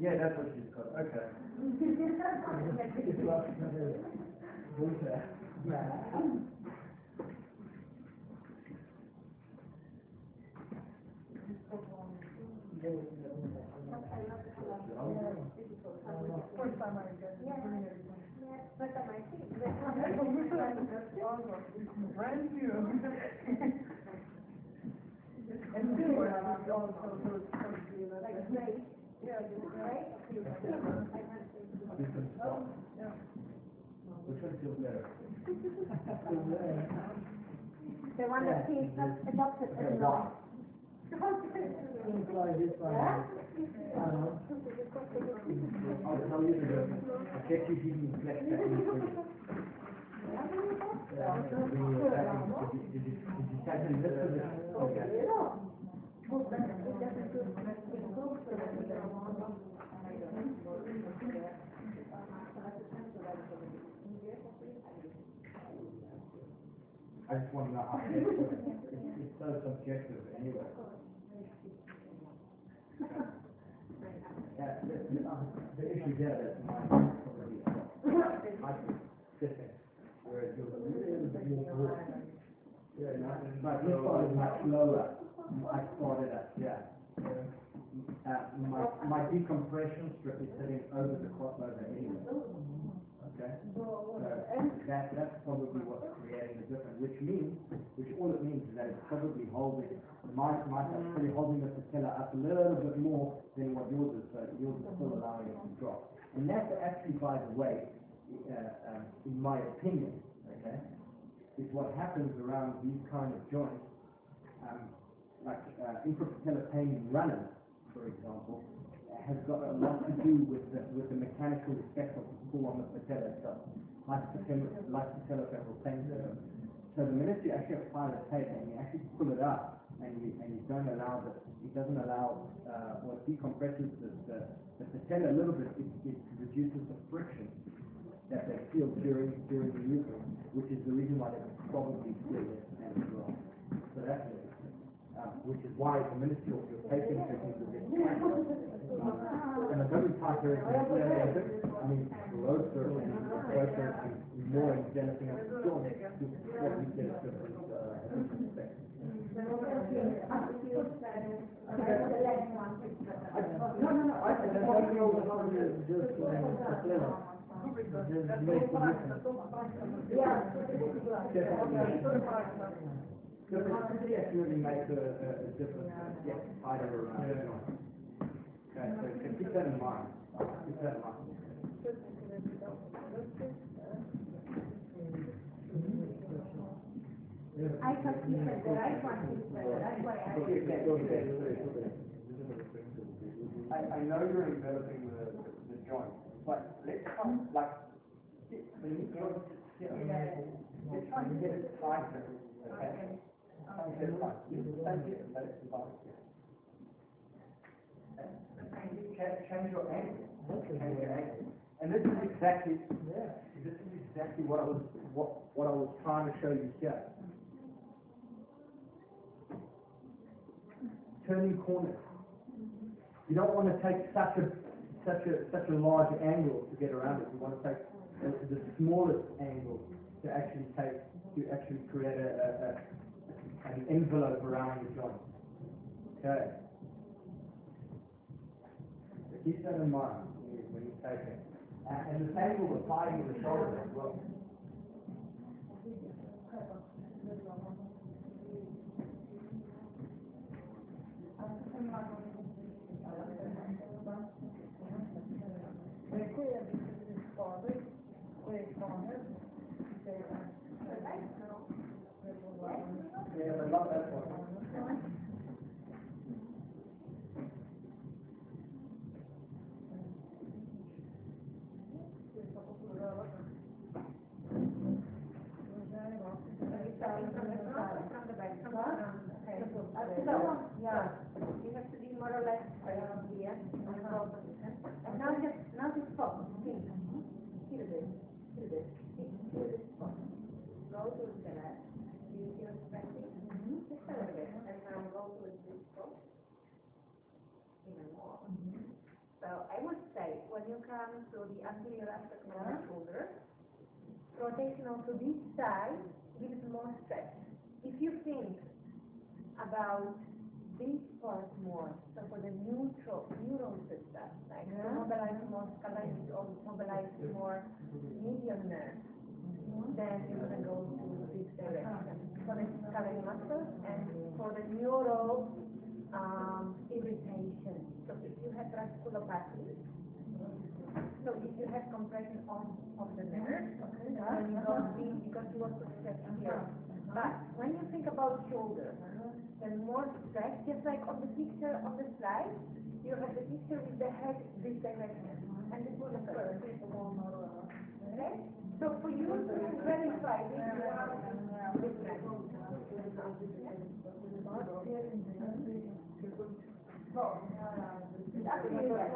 Yeah, that's what she's got, okay. But <laughs> I might think. Brand new. <laughs> And silver, and also, so it's supposed to be like. Like gray. Yeah, Right? Which one feels better? The one that he has adopted as a Why? I'll tell you the, I bet you didn't reflect I just want to know how. It's, it's so subjective anyway. Yeah, the, uh, issue there is my, probably, I think, different, whereas yours is a little bit more broad. Yeah, no, But this one is much lower. I started at, yeah. Uh, my, my decompression strip is sitting over the crossover anyway. Okay? So that, that's probably what's creating the difference, which means, which all it means is that it's probably holding, my, my, it's probably holding the patella up a little bit more than what yours is, so yours is still allowing it to drop. And that's actually, by the way, uh, um, in my opinion, okay, is what happens around these kind of joints, um, like uh, infrapatellar pain in runners, for example, has got a lot to do with the, with the mechanical effect of the pull on the patella itself, like patellofemoral pain syndrome. So the minute you actually apply the tape and you actually pull it up and you, and you don't allow the, it doesn't allow, uh, or decompresses the, the, the patella a little bit, it, it reduces the friction that they feel during, during the movement, which is the reason why they probably feel it as well. So that's it. Um, which is why the minute you're, you're taking techniques a bit um, and a very tight I mean, closer and closer and more in anything else, still, you probably get a different, uh, different effect. I, no, no, no, I, I don't know how to just, uh, difference. So definitely makes a, a, a difference, uh, yeah, tighter around the joint. Okay, so keep that in mind, keep that in mind. I thought you said the right one that's why I. Okay. I, I know you're enveloping the, the joint, but let's come, like, when you go, yeah, let's try and get it tighter, okay? Try and get it tight, you can it, but it's tight. Change, change your angle, change your angle. And this is exactly, yeah, this is exactly what I was, what, what I was trying to show you here. Turning corners. You don't want to take such a, such a, such a large angle to get around it. You want to take the, the smallest angle to actually take, to actually create a, a, a an envelope around the joint. Okay. So keep that in mind when you, take it. And, and the same will apply to the shoulder as well. Yeah, but not that one. Yeah, you have to be more or less around here, on the whole position. And now just, now just focus, think. Feel this, feel this, think, feel this spot. Go to the left, do you feel stretching? Just a little bit, and now go to this spot. Even more. So I would say, when you come to the anterior aspect of the shoulder, rotation onto this side gives more stretch. If you think about this part more, so for the neutral, neural system, like to mobilize more scalene or mobilize more median nerve, then you're gonna go to this direction. For the scalene muscles and for the neural, um, irritation. So if you have radiculopathy, so if you have compression on, on the nerve, then you don't because you want to stretch here. But when you think about shoulder, uh-huh, then more stretch, just like on the picture on the slide, you have the picture with the head this direction, and this will occur. Okay? So for you to verify this, this So, it's actually right.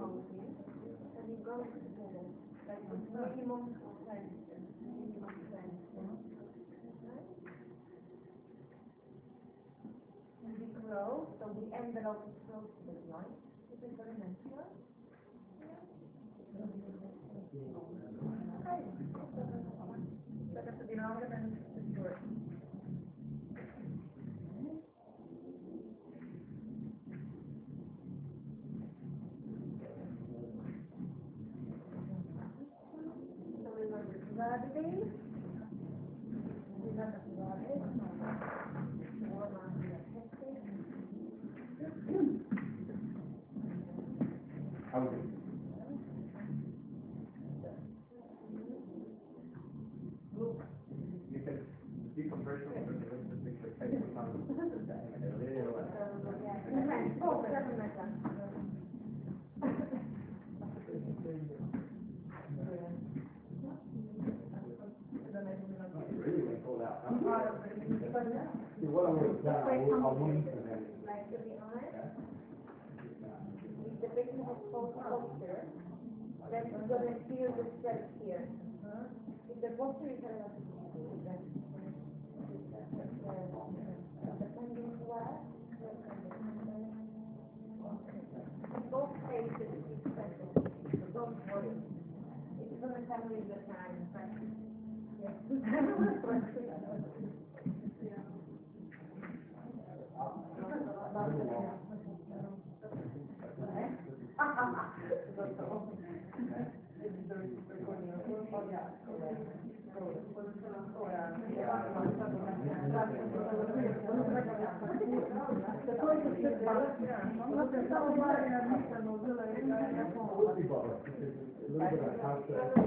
minimum fence, minimum fence. And we so the envelope is close to the joint, is it very natural? Okay. Better to be longer than the short. So we want the gravity. We want the gravity. Warm on the testing. How is it? You can decompression of the rest of the picture takes some time. Oh, doesn't matter. Really went all out. See, what I would have done, I would, I done it. Like to be honest, the has full posture, then you're gonna feel the stress here. If the posture is. In both cases, it's special, don't worry. It's gonna come with the time, but. <laughs> Thank you.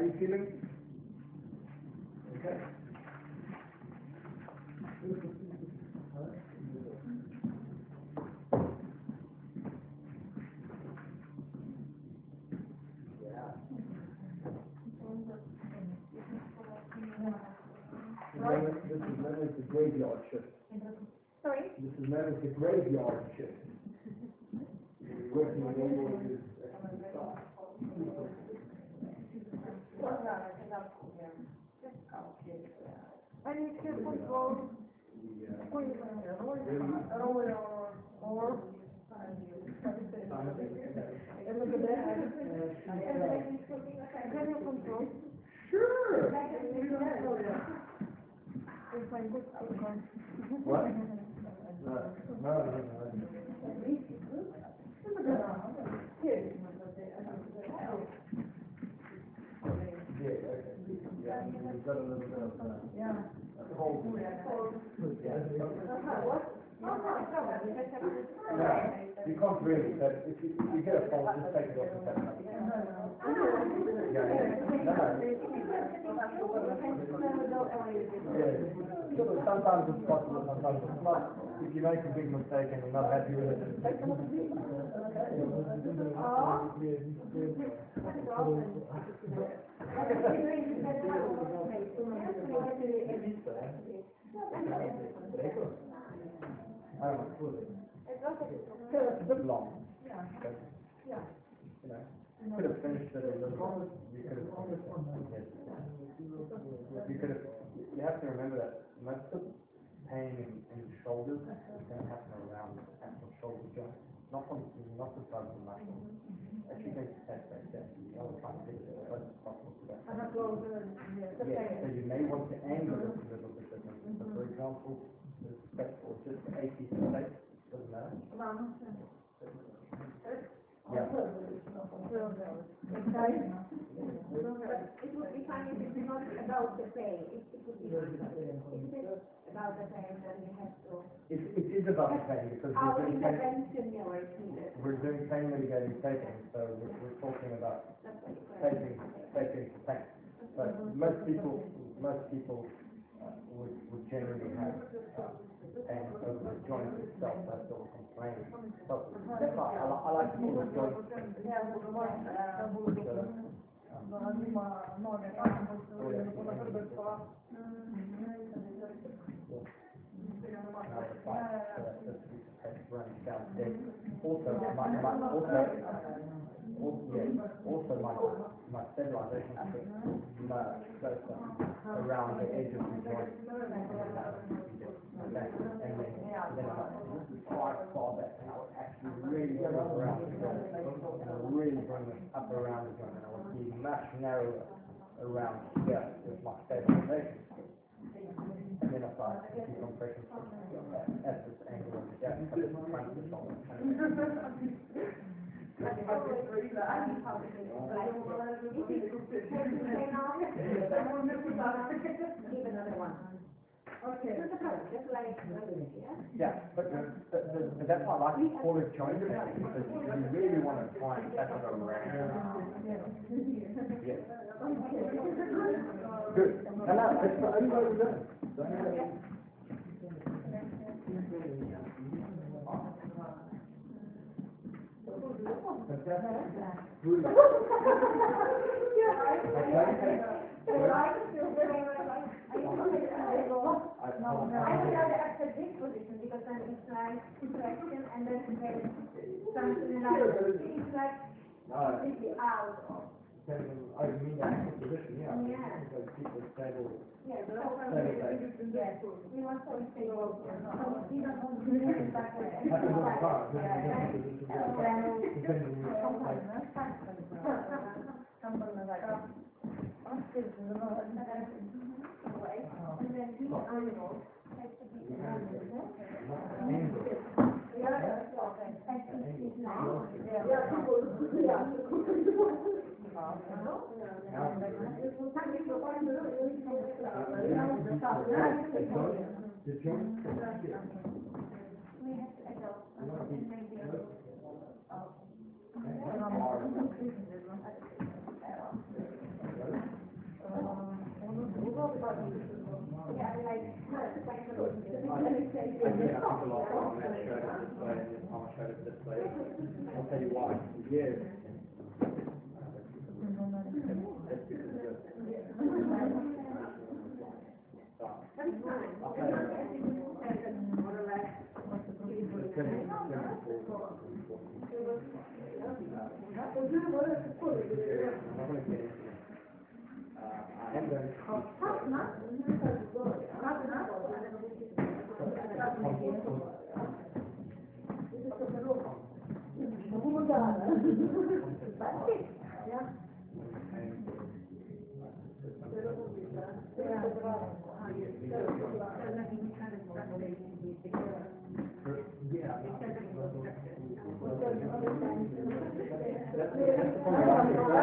Are you feeling? Okay? This is known as the graveyard shift. Sorry? This is known as the graveyard shift. You're working with all of this extra stuff. And you can control, roll it or, or. And look at that. Can you control? Sure. If I look, okay. What? No, no, no, no. Yeah, okay. Yeah, we've got a little bit of, uh, Yeah. hold. Yeah. Yeah, you can't really, but if you, if you get a fault, just take it off the table. Yeah, yeah. No, no. Yeah, so sometimes it's possible, sometimes it's not. If you make a big mistake and you're not happy with it, just take it off the table. I don't know, bit long. But, You know, could have finished it a little, you could have finished it. yes. you could have, you have to remember that most of the pain in, in shoulders is going to happen around the actual shoulder joint, not from, not the side of the muscle. Actually, going to take that down. You want to get it as close as possible to that. Yeah, so you may want to angle it a little bit differently. So for example, the step or just the eighty state, doesn't matter. Yeah. It would be fine if it's not about the pain, it, it would be fine. If it is about the pain, then we have to, It, it is about the pain because our we're doing intervention, you needed. we're doing mitigating taping, so we're, we're talking about That's what it's. taping, taping for pain. But most people, most people uh, would, would generally have uh, pain over the joint itself, that's all complaining. So that's why I, I like call it joint. so. Also, my, my, also, also, yeah, also my, my stabilization closer around the edge of the joint. Okay, and then, then I'm quite and I would actually really go around the joint, and I really bring it up around the joint, and I would be much narrower around here with my stabilization. And then if I keep compression at this angle, yeah, at the front of the shoulder. Give another one. Okay. Just a problem, just like, yeah? Yeah, but, the- but, the- but that's why I like to call it joint because you really want to try and tap it around. Yeah. Good. Hello, it's the only way Good. I this position because then it's like interaction and then like, like Uh, out of, oh, you mean the actual position, yeah. Yeah. So keep it stable. yeah, so, yes, we want to stay over. So we don't want to move it backward and Happens all the time. Yeah, right. Depending on the- like, Away, and then the angle has to be angled. angle. And it is now. The joint. We have to adopt, and maybe. Yeah, like, like. I'll. Tell you why. Yes.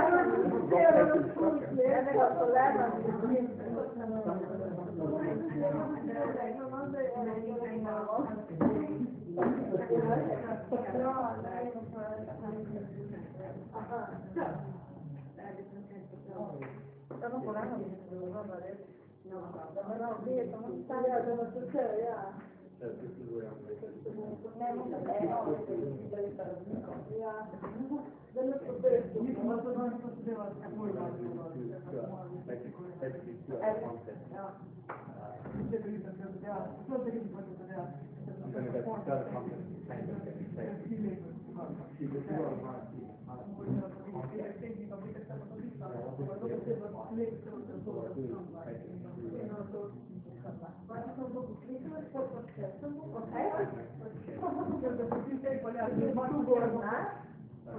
So this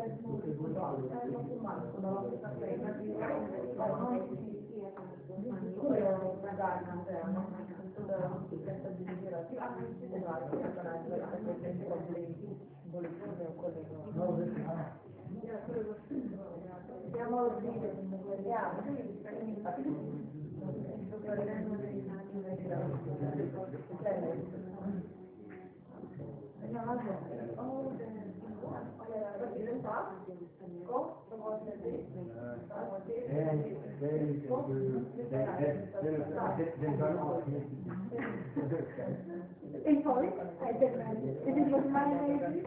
where I'm going to. Basically, In Polish, I did, it is was my name,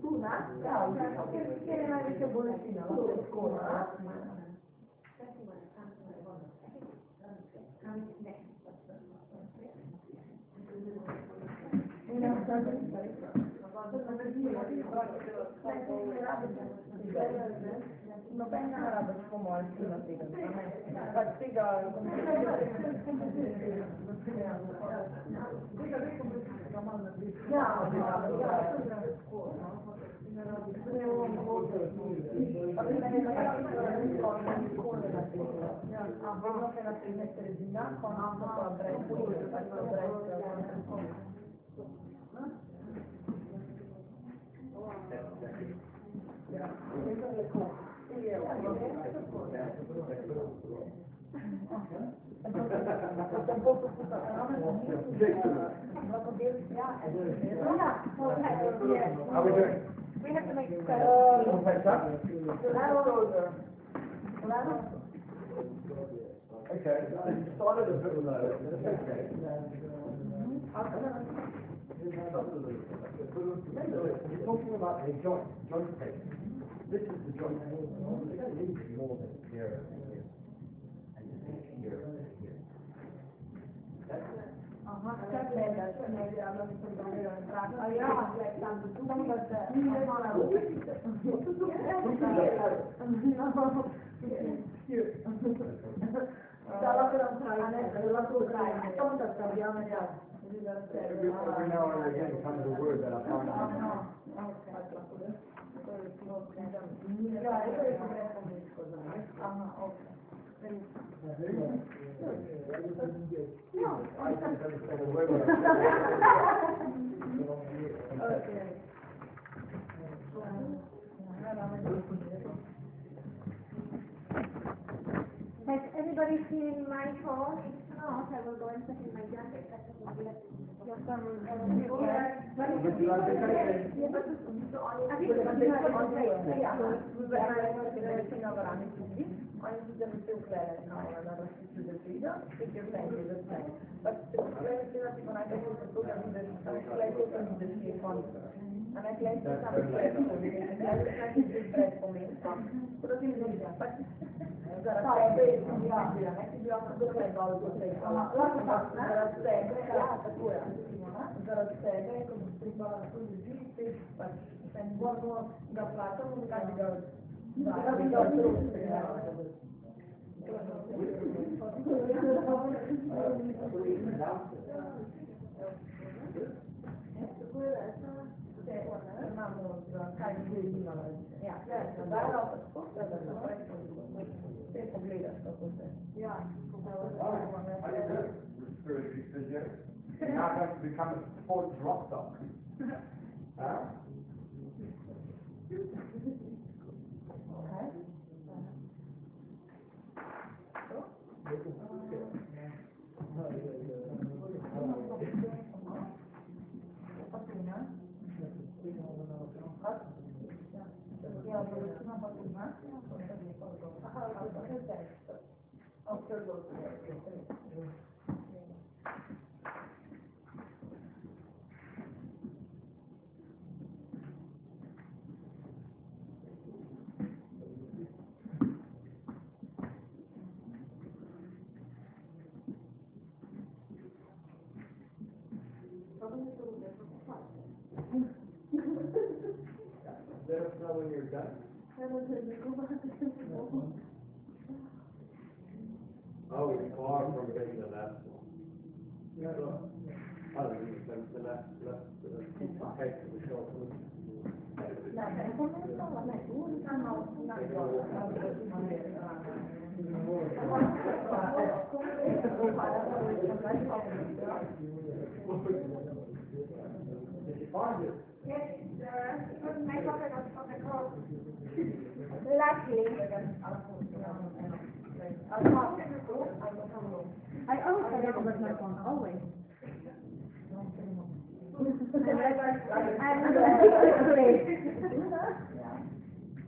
tu, na? Ja, kjer je največja bolečina, lahko je škoda, Nobena ne rabiš po mojem sinu Grazie. We have to make? Okay, you started a bit low, okay. You're talking about a joint, joint pain. This is the joint pain. More than and here. And here and here. That's Stava per entrare, la tua Ucraina, tonta abbiamo già. I don't I'm saying. has everybody seen my phone? I will go and check in my jacket, Ayrıca Türklerle Almanya'da Türkiye'de Türklerle Türkler. But the problem is that when I get to the book, I'm just like open to the sea And I like to come to me. And I was trying to be for me. So the thing is that, but there are sempre, yeah, I think you have to look like all the things. There are sempre, yeah, the two are. There are sempre, come people are so busy, but then one more, got a lot of money, got dat het nog echt veel problemen is dat I did a respiratory physio. Now I'm going to become a sports rock star. <laughs> Huh? 那个二零零三次来来呃不打开这个小屋。Luckily. I'm not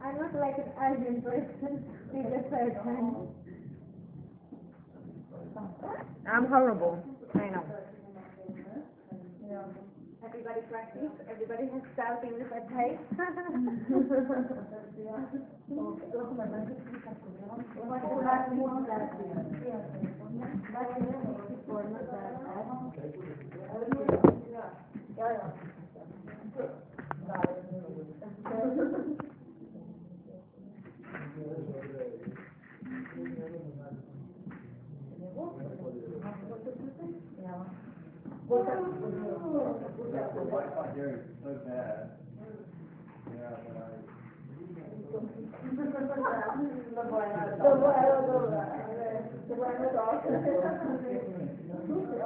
I'm not like an urgent person, biggest person. I'm horrible. I know. Everybody practice, everybody has self English at What's that? That the Wi-Fi here is so bad. Yeah, but I.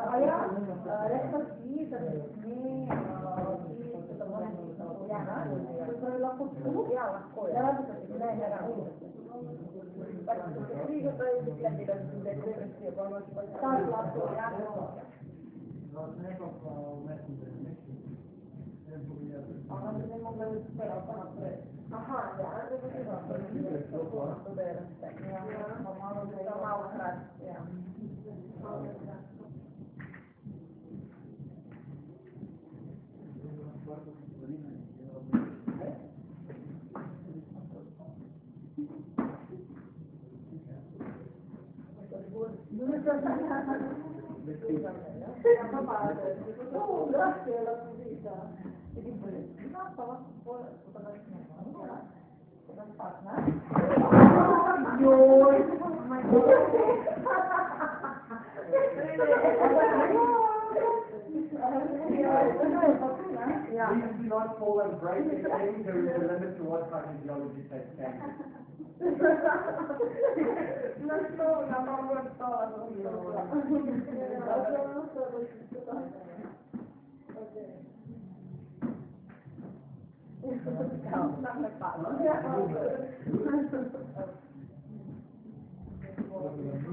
آیا رحمت کی طرف میں Gracias. La scuola, Please do not fall and break there is a limit to what kind of geology takes No что, на помощь стала.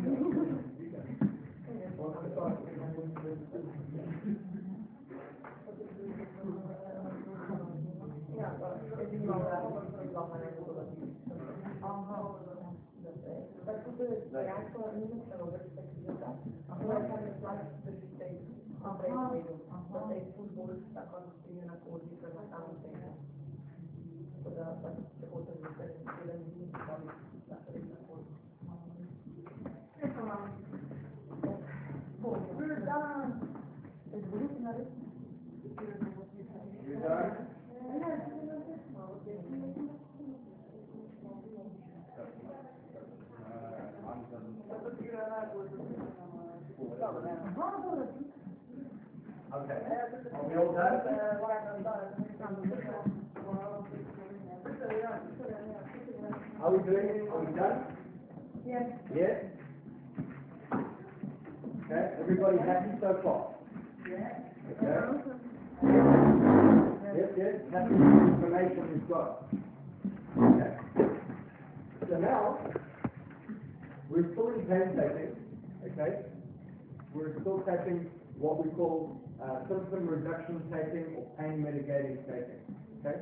Thank you. to nije a se vam. Are we all done? Are we doing it, are we done? Yes. Yes? Okay, everybody happy so far? Okay. Yes, yes, happy with the information we've got. Okay. So now, we're still in pain taping, okay? We're still taping what we call symptom reduction taping or pain mitigating taping, okay?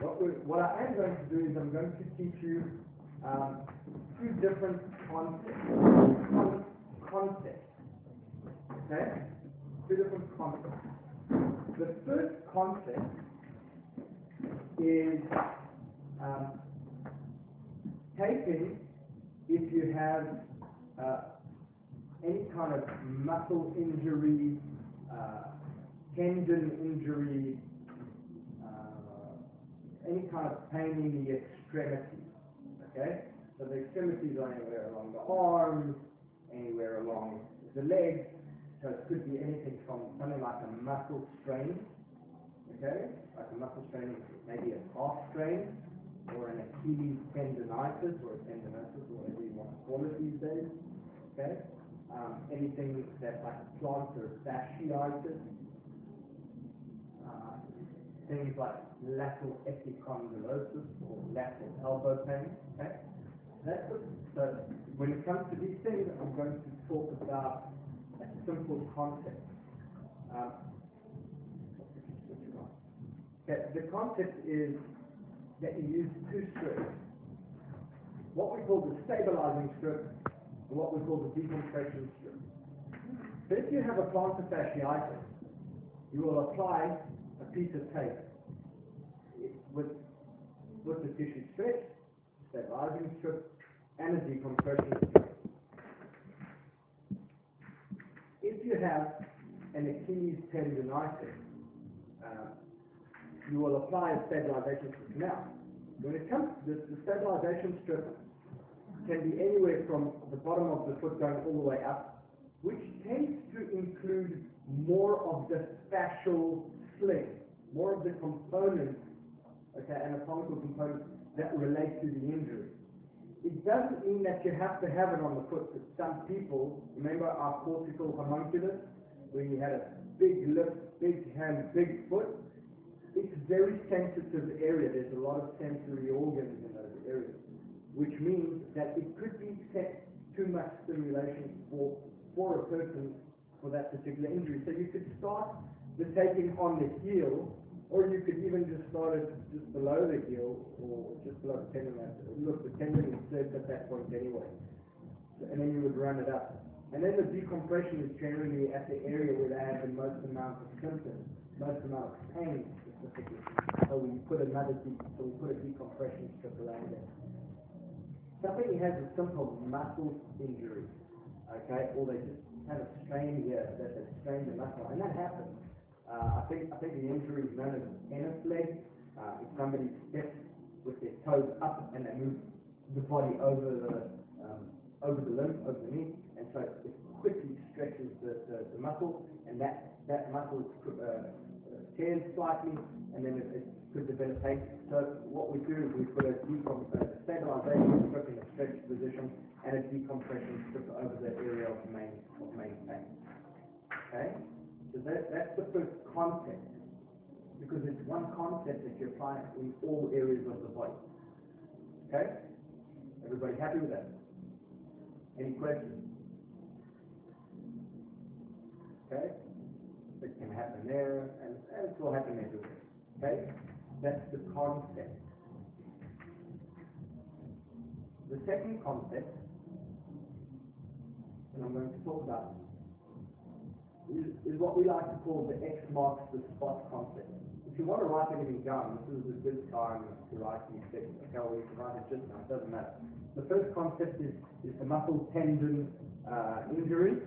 What what I am going to do is I'm going to teach you, um, two different concepts, con- concepts, okay? Two different concepts. The first concept is, um, taping if you have, uh, any kind of muscle injury, uh, tendon injury, uh, any kind of pain in the extremities, okay? So the extremities are anywhere along the arms, anywhere along the legs, so it could be anything from something like a muscle strain, okay? Like a muscle strain, maybe a calf strain, or an Achilles tendonitis, or a tendonitis, or whatever you want to call it these days, okay? Um, anything that's like plantar fasciitis, uh, things like lateral epicondylosis or lateral elbow pain, okay? That's so when it comes to these things, I'm going to talk about a simple concept. Um, okay, the concept is that you use two strips. What we call the stabilizing strip what we call the decompression strip. So if you have a plantar fasciitis, you will apply a piece of tape with, with the tissue stretch, stabilizing strip, and a decompression strip. If you have an Achilles tendonitis, uh, you will apply a stabilization strip. Now, when it comes to this, the stabilization strip can be anywhere from the bottom of the foot going all the way up, which tends to include more of the fascial sling, more of the components, okay, anatomical components that relate to the injury. It doesn't mean that you have to have it on the foot, some people, remember our cortical homunculus, where you had a big lip, big hand, big foot? It's a very sensitive area, there's a lot of sensory organs in those areas, which means that it could be set too much stimulation for, for a person for that particular injury. So you could start the taping on the heel, or you could even just start it just below the heel, or just below the tendon. Look, the tendon is served at that point anyway. So- And then you would run it up. And then the decompression is generally at the area where they have the most amount of symptoms, most amount of pain specifically. So we put another, so we put a decompression strip around it. Somebody has a simple muscle injury, okay, or they just have a strain here, that they strained the muscle, and that happens. Uh, I think, I think the injury is known as tennis leg. Uh, if somebody steps with their toes up and they move the body over the, um, over the limb, over the knee, and so it quickly stretches the, the, the muscle, and that, that muscle uh, tears slightly, and then it, it could develop. So what we do is we put a a stabilization strip in a stretched position, and a decompression strip over the area of main, of main pain. Okay? So that, that's the first concept, because it's one concept that you apply in all areas of the body. Okay? Everybody happy with that? Any questions? Okay? It can happen there, and, and it will happen everywhere. Okay? That's the concept. The second concept, and I'm going to talk about, is, is what we like to call the X marks the spot concept. If you want to write anything down, this is a good time to write these things. Okay, well, can write it just now, it doesn't matter. The first concept is, is the muscle tendon, uh, injury.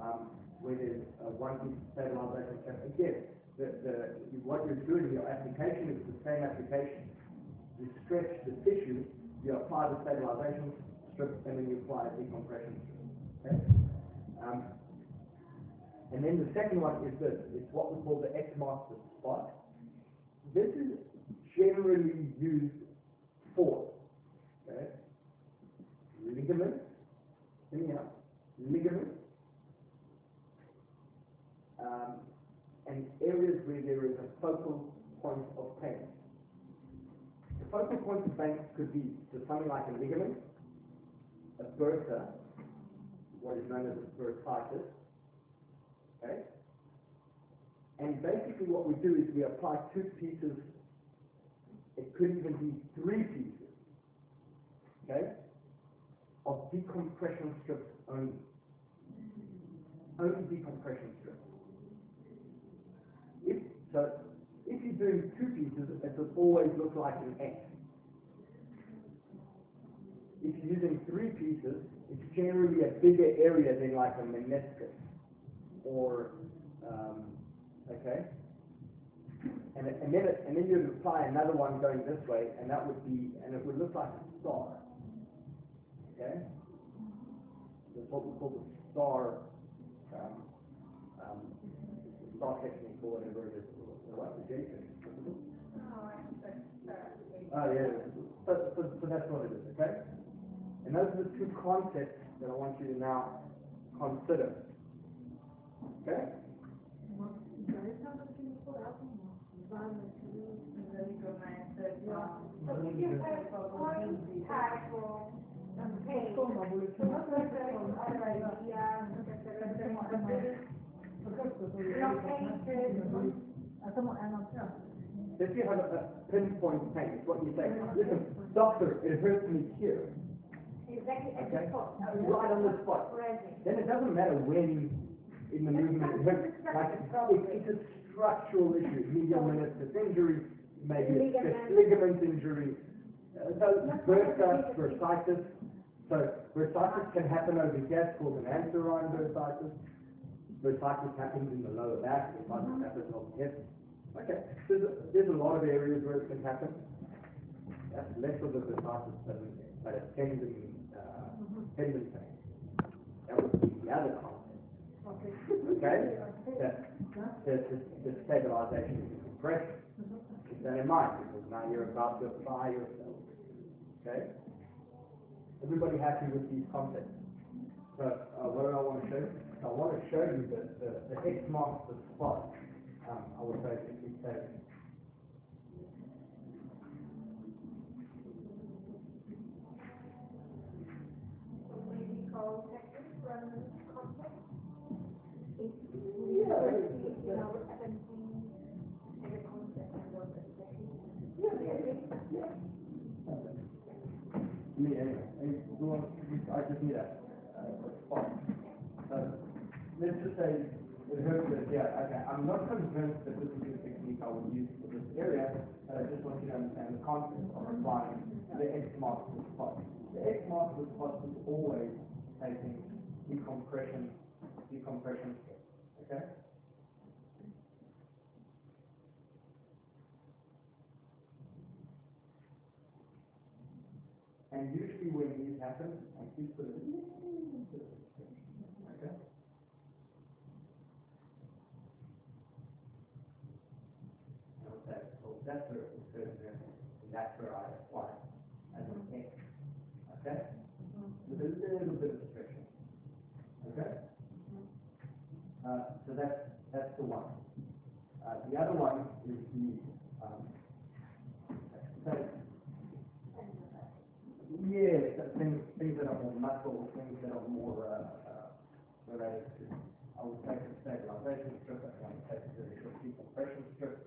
Um, where there's uh, one piece of stabilization. Again, the, the, what you're doing, in your application is the same application. You stretch the tissue, you apply the stabilization strip, and then you apply the decompression strip. Okay? Um, and then the second one is this, it's what we call the X marks the spot. This is generally used for, okay, ligaments, anyhow, ligaments, um, and areas where there is a focal point of pain. The focal point of pain could be something like a ligament, a bursa, what is known as a bursitis, okay? And basically what we do is we apply two pieces, it could even be three pieces, okay, of decompression strips only. Only decompression strips. So, if you're doing two pieces, it will always look like an X. If you're using three pieces, it's generally a bigger area than like a meniscus or, um, okay? And, and then it, and then you'd apply another one going this way, and that would be, and it would look like a star. Okay? That's what we call the star, um, um, star technique or whatever it is, Oh, yeah, so, so that's what it is, okay? And those are the two concepts that I want you to now consider. Okay? So if you have one type pain, what was the other idea? Located, If you have a, a pinpoint pain, it's what you say, listen, doctor, it hurts me here, exactly okay? Right on the spot. Then it doesn't matter when in the movement it hurts, like, it's, it's a structural issue, medial meniscus injury, maybe just ligament injury. Uh, So bursa, bursitis, so bursitis can happen over here, it's called an anserine bursitis. Bursitis happens in the lower back, bursitis happens on the hip. Okay, there's, a- there's a lot of areas where it can happen. That's less of a bursitis than, but a tendon, uh, tendon pain. That would be the other concept. Okay? The, the, the, the stabilization and compression. Keep that in mind, because now you're about to apply yourself. Okay? Everybody happy with these concepts? So, uh, what do I want to show you? I want to show you the, the, the X marks the spot. Um, I would say, A you- I a, a yeah, okay, I'm not convinced that this is the technique I would use for this area, but I just want you to understand the concept of applying the X marks the spot. The X marks the spot is always taping decompression, decompression, okay? And usually when these happen, I keep put a little bit of extension, okay? Okay, so that's where it says there, and that's where I apply as an X, okay? With a little bit of stretching, okay? Uh, so that's, that's the one. Uh, the other one is the, um, uh, things, things that are more muscle, things that are more, uh, uh, related to, I would a stabilization strip, I want to take a very short decompression strip.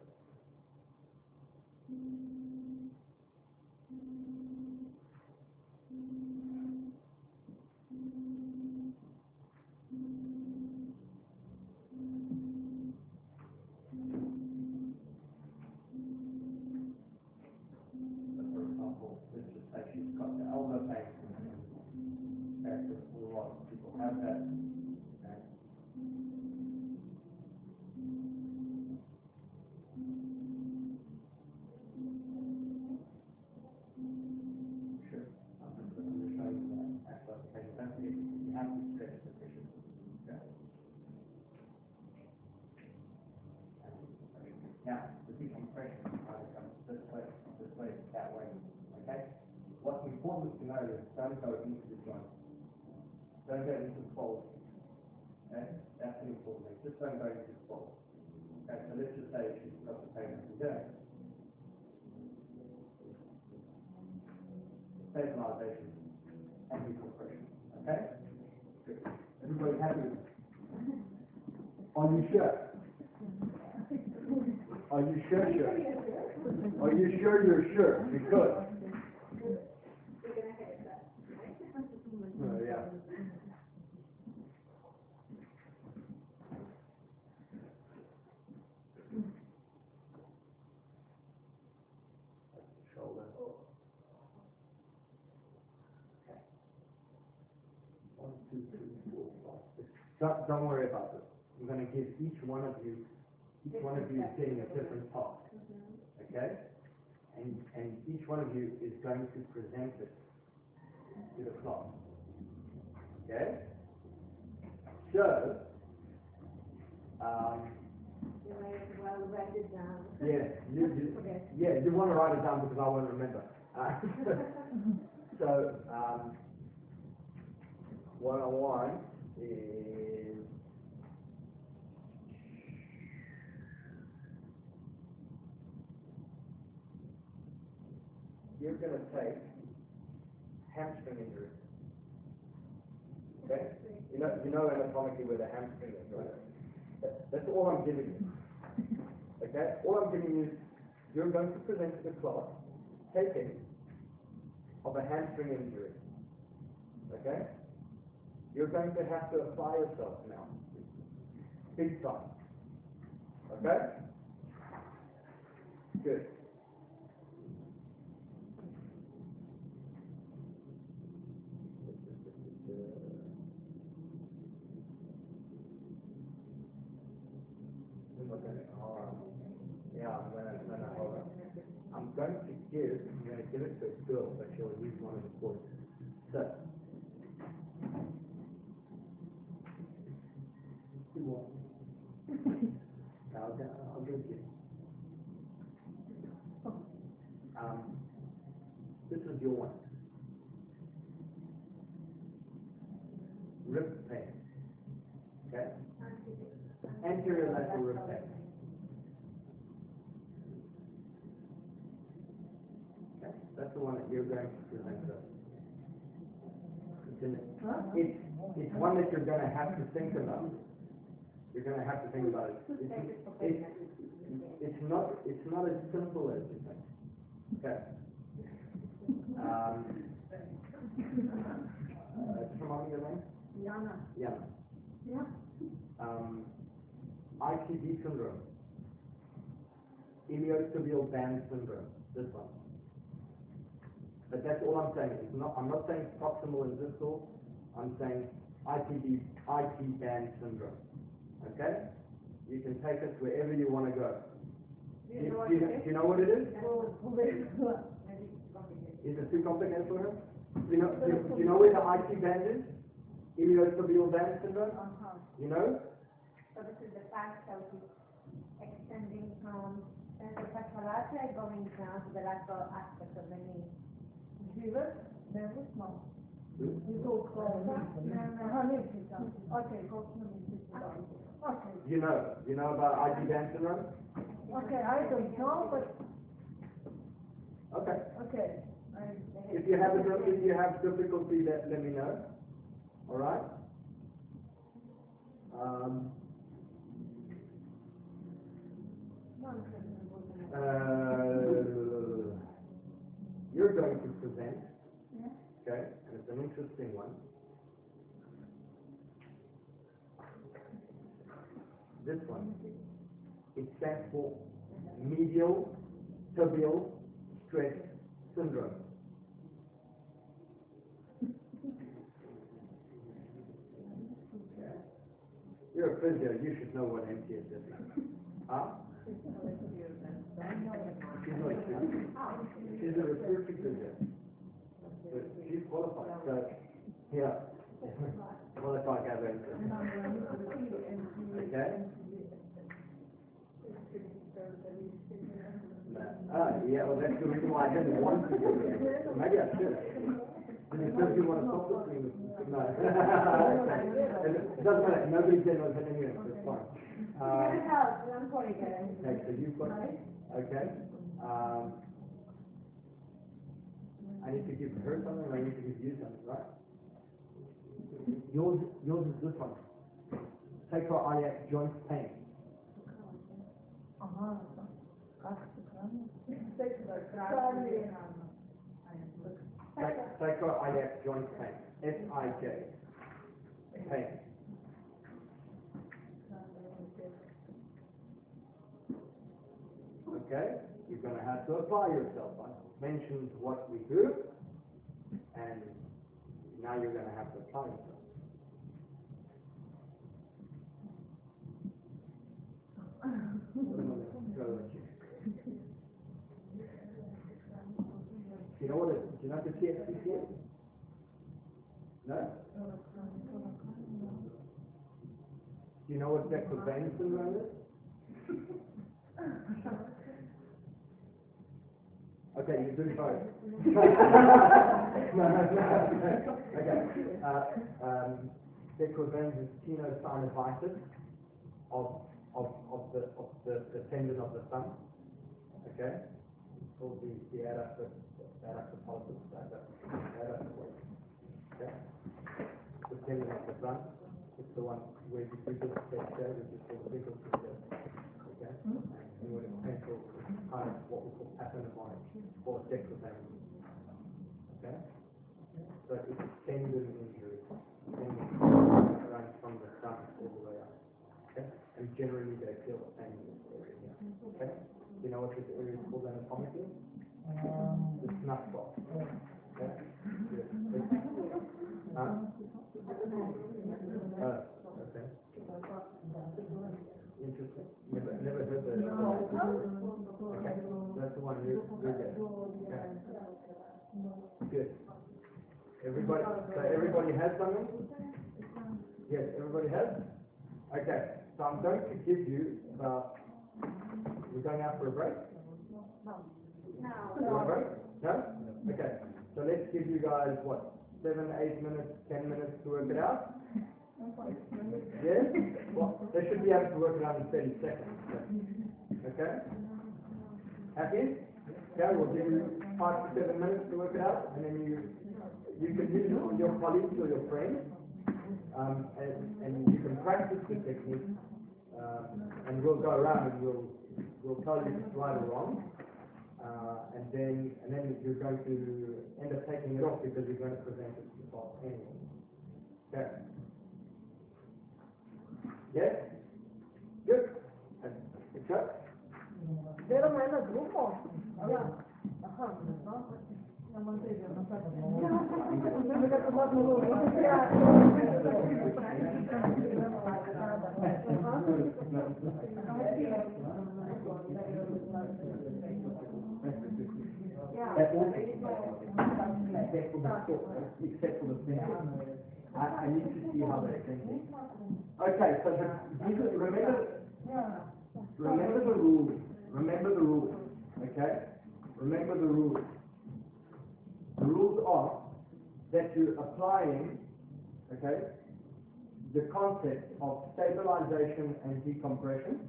Now, the decompression kind of comes this way, this way, that way, okay? What's important to know is don't go into the joint. Don't go into the fold. Okay, that's the important thing, just don't go into the fold. Okay, so let's just say she's got the pain today. Stabilization and decompression, okay? Good. Everybody happy with this? Are you sure? Are you sure, sure? Are you sure you're sure? Because, oh, five, six. Don't, don't worry about this. I'm gonna give each one of you, each one of you is getting a different task. Okay? And, and each one of you is going to present it to the class. Okay? So, um, You might as well write it down. yeah, you, you, <laughs> yeah, you wanna write it down because I won't remember. Uh, <laughs> So, um, one on one is. You're gonna take hamstring injury. Okay? You know, you know anatomically where the hamstring is, right? That- That's all I'm giving you. Okay, all I'm giving you is, you're going to present to the class, taping of a hamstring injury. Okay? You're going to have to apply yourself now. Big time. Okay? Good. Okay, all right. Yeah, I'm gonna, no, no, hold on. I'm going to give, I'm gonna give it to a girl, but she'll use one of the boys. So. Who wants? <laughs> I'll, I'll I'll give it to you. Um, this is your one. Rib pain. Okay? Anterior lateral rib pain. Okay, that's the one that you're going to present to. us. It's, in- it's, it's one that you're gonna have to think about. You're gonna have to think about it. It's, it's, it's not, it's not as simple as you think. Okay. Um, uh, come on, your name? Jana, Yeah. ja, Um, ITB syndrome. Iliotibial band syndrome, this one. But that's all I'm saying, it's not, I'm not saying proximal and distal, I'm saying ITB, IT band syndrome. Okay? You can take us wherever you want to go. You do, know do, do you know what it is? <laughs> Is it too complicated for her? You know, do, you know where the IT band is? Iliotibial band syndrome? Uh-huh. You know? So this is the fact that extending from uh, the fascia lata going down to the lateral aspect of the knee. Zero, very small. You go from, aha, nefisa, okay, go to nefisa. Okay, You know, you know about band syndrome? okay, I don't know, but, Okay. okay. If you have, a- if you have difficulty, let, let me know. All right? Um, uh, you're going to present, okay, and it's an interesting one. This one, it stands for medial tibial stress syndrome. You're a physio, you should know what MTS is. Huh? She's a physio. But she's qualified, so, yeah. <laughs> Qualified Okay? Yeah, well, that's the reason why I didn't want to do that. Maybe I should. And it says you want to stop listening. No. <laughs> It doesn't matter, nobody can listen anyway, so it's fine. Um, help, I'm sorry, guys. okay, so you've got, okay, um, I need to give her something, I need to give you something, right? Yours, yours is this one. Sacroiliac joint pain. Sac- Sacroiliac joint pain, S-I-J, pain. Okay, you're gonna have to apply yourself. I mentioned what we do, and now you're gonna have to apply yourself. You know what, it- do you know the TFCC is? No? Do you know what vein syndrome is? <laughs> Okay, you're doing both. No, no, no, no. Okay, uh, um, De Quervain is tenosynovitis of, of, of the, of the, the tendon of the thumb. Okay? It's called the, the adductor pollicis, adductor, adductor. Okay? The tendon of the thumb, it's the one where you do this step there, which is called the wiggle finger. Okay? And when it's painful, it's kind of what we call paternoponic, or declination. Okay? So it's a tendon injury, tendon runs from the thumb all the way up. Okay? And generally they feel the pain in this area here. Okay? You know what this area is called anatomically? Um, the snuff box. Okay? Yes. Huh? Uh, okay. Interesting. Never, never heard that. Okay, that's the one you, you get. Okay. Good. Everybody, so everybody has something? Yes, everybody has? Okay, so I'm going to give you, uh, we're going out for a break? No. A break? No? Okay, so let's give you guys, what, seven, eight minutes, ten minutes to work it out? Yes? Well, they should be able to work it out in thirty seconds. Okay? Happy? Okay, we'll give you five to seven minutes to work it out, and then you, you can use it on your colleagues or your friends. Um, and, and you can practice the technique, um, and we'll go around and we'll, we'll tell you if it's right or wrong. Uh, and then, and then you're going to end up taking it off because you're going to present it to the boss anyway. Okay? Yes? Good? It's up? Mai na grupo? Ja. Aha, no. Except for the except. I, need to see how they're thinking. Okay, so the, remember, remember the rules, remember the rules, okay? Remember the rules. Rules are that you're applying, okay, the concept of stabilization and decompression.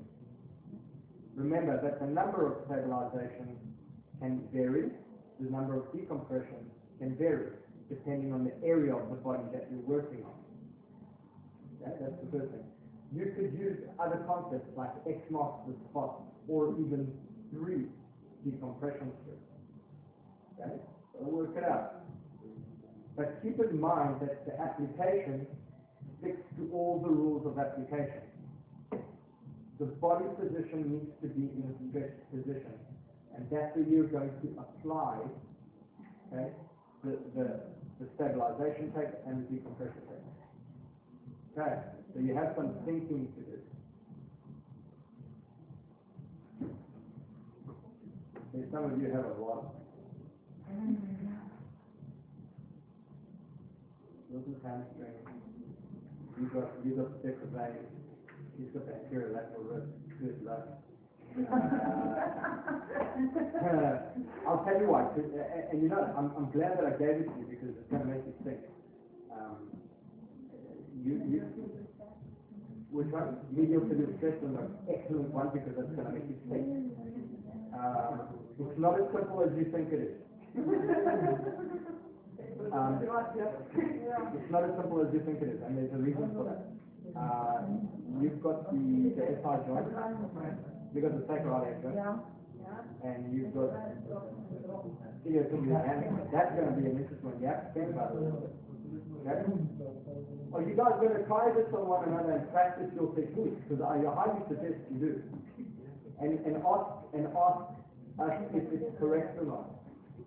Remember that the number of stabilization can vary, the number of decompression can vary, depending on the area of the body that you're working on. Okay, that's the first thing. You could use other concepts like X marks the spot, or even three decompression strips. Okay, work it out. But keep in mind that the application sticks to all the rules of application. The body position needs to be in a stretched position, and that's where you're going to apply, okay, the, the, the stabilization tape and the decompression tape. Okay, so you have some thinking to do. Some of you have a lot. This is hamstring. You got, you got stiff vein. He's got bacterial lateral rib. Good luck. <laughs> <laughs> Uh, I'll tell you what, and, and you know, I'm, I'm glad that I gave it to you because it's gonna make you think. Um, you, you, which one? To distress is an excellent one because it's gonna make you think. Uh, it's not as simple as you think it is. Um, it's not as simple as you think it is, and there's a reason for that. Uh, you've got the, the SI joint, you've got the sacroiliac joint, and you've got hamstring. That's gonna be an interesting one, to think about it a little bit. Okay? Are you guys gonna try this on one another and practice your technique? Because I highly suggest you do. And, and ask, and ask us if it's correct or not.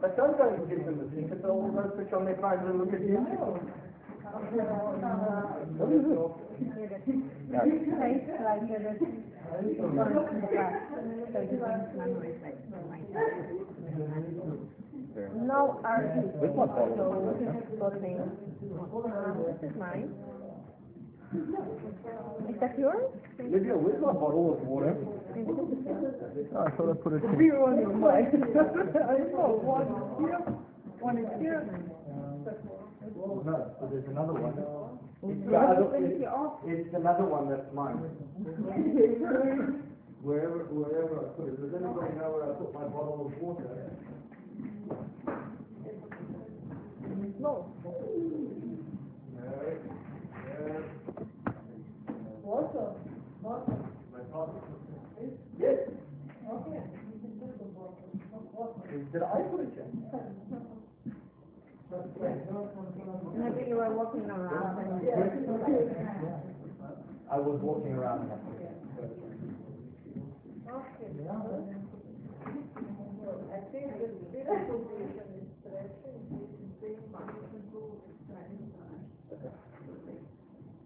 But sometimes give them the secret, they'll go switch on their phones and look at you. What is it? tastes like it. No one follows. So. Um, this is mine. Is that yours? Lydia, where's my bottle of water? I thought I put it in. Beer on your mic. <laughs> I know, one here, one is here. No, but there's another one. It's, You the other- it it's another one that's mine. Wherever, wherever I put it, does anybody know where I put my bottle of water? No. Water, water. Yes. Okay. Did I put it here? Maybe you were walking around and. I was walking around. I think the spirit position is stretching, is being mindful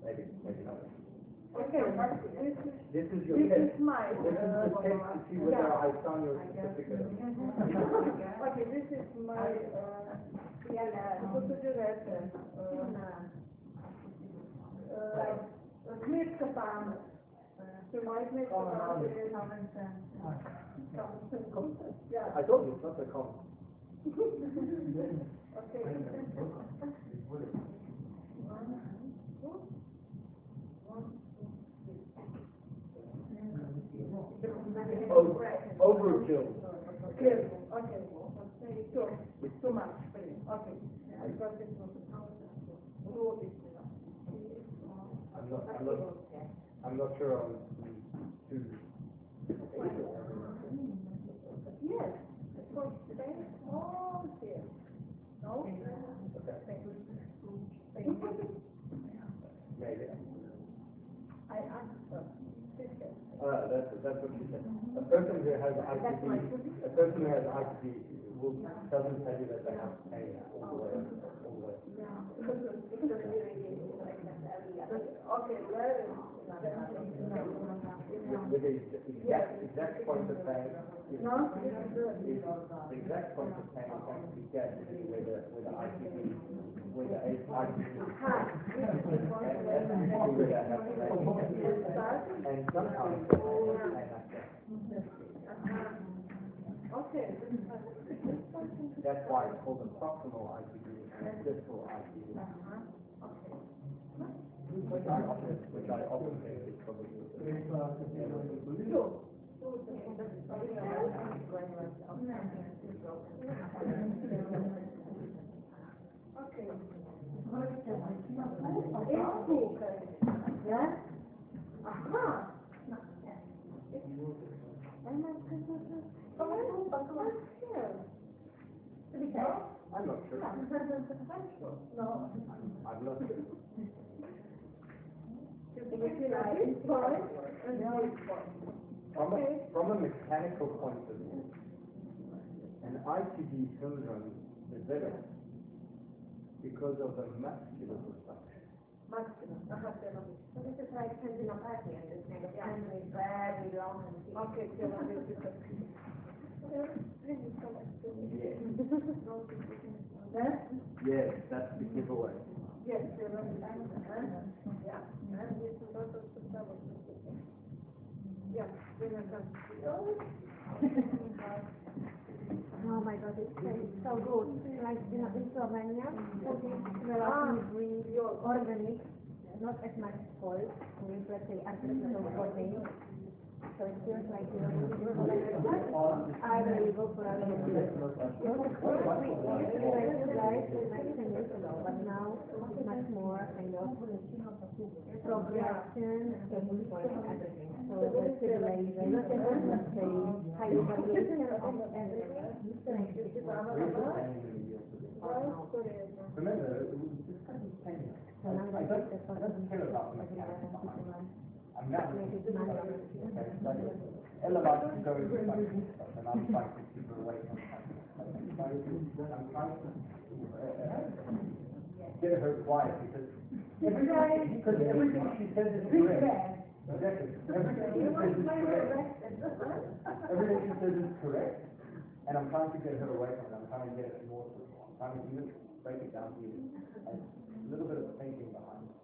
Maybe, maybe not. Okay, this is, your this test. is my, This is the test to see whether I found your certificate. <laughs> okay, this is my, uh, procedure reference, uh, uh, knytka samen. Så my knytka samen is Yeah, I told you, it's not the com. <laughs> okay. <laughs> O- Overkill. Clear, okay, okay, too, too much, okay. I got it. Rule is enough. I'm not, I'm not, I'm not sure on two. Yes, it was very small here. No? Maybe. I asked her, Uh, that's, that's what she said. A person who has ITB, a person who has ITB will, doesn't tell you that they have pain all the way, all the way. Okay, very. With the exact, exact point of pain, is, No? is, the exact point of pain is actually get where the, where the ITB, and somehow. That's why it's called a proximal ITB and a distal ITB. Which I often, which I often think is probably. I'm not sure. No. I've looked. From a, from a mechanical point of view, an ITB syndrome develops because of the muscular dysfunction. So this is like tendinopathy and this kind of tendon is very long and thick. Okay, so that is because. <laughs> Yes, that's the giveaway. Yes, you're right. Yeah, and this is also the. Yeah, <laughs> my god, it's so, so good. Like, you know, in Slovenia, food is relatively organic, not as much salt, with, let's say, artificial protein. So it feels like, you know, I really go for a little bit. Like you guys, like ten years ago, but now it's much more kind of progression, for everything. So the civilization, let's say, high evaluation of everything. Remember, likes to get her quiet, because because everything she says is correct. Exactly, everything she says is correct. Everything she says is correct, and I'm trying to get her away from it, I'm trying to get it more, I'm trying to even break it down to you, and a little bit of thinking behind it.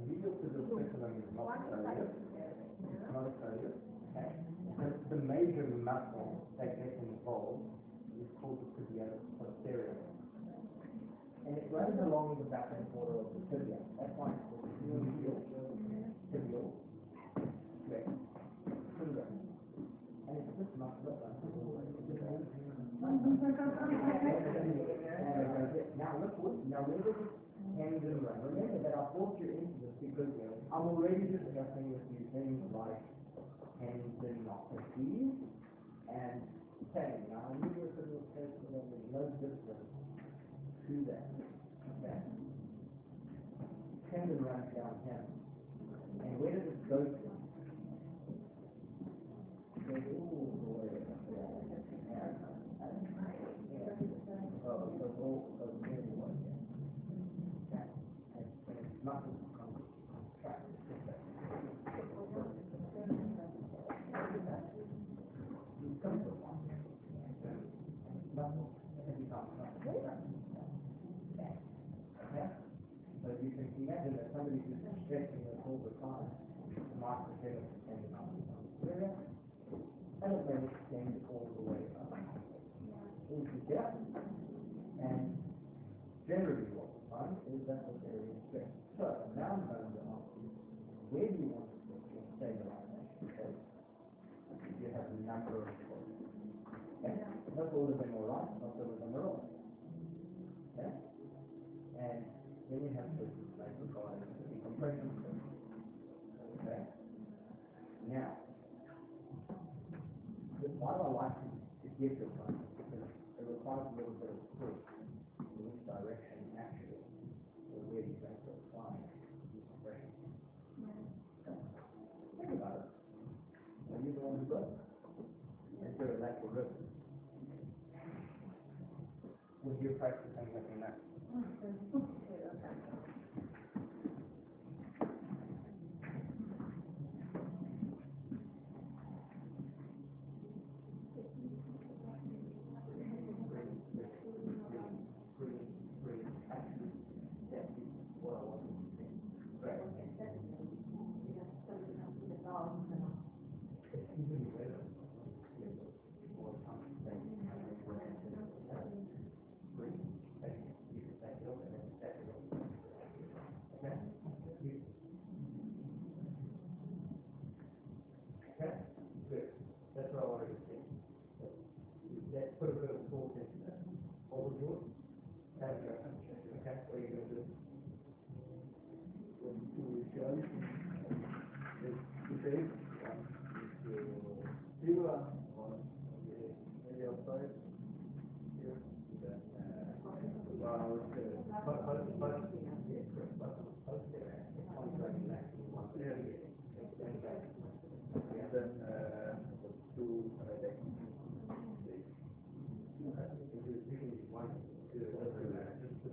Medial physical is not failure, it's not a okay? The, the major muscle that gets involved is called the tibialis posterior. And it runs along the back and border of the tibia, that's why it's called medial tibial flex syndrome. And it's this muscle that runs all the way to the bone. Now look, now where it tendon run? Remember that I brought you into this because I'm already discussing with you things like tendinopathy and pain. Now, I knew you're going to say that there's no difference to that. Okay? Tendon runs down here. And where does it go to? It goes all the way up there. Oh, it goes all, goes all the way here. Okay? And and it's muscles come contract. So you can imagine that somebody who's stretching this all the time might develop a tendonitis. Where I don't know if extend all the way up into here. And generally what we find is that the area is stretched. So now I'm going to ask you, where do you want to put your stabilization? Okay? You have a number of choices. Okay? Not all of them are right, not all of them are wrong. Okay? And then you have to like require decompression. Okay? Now, why do I like to, give? Because it requires a little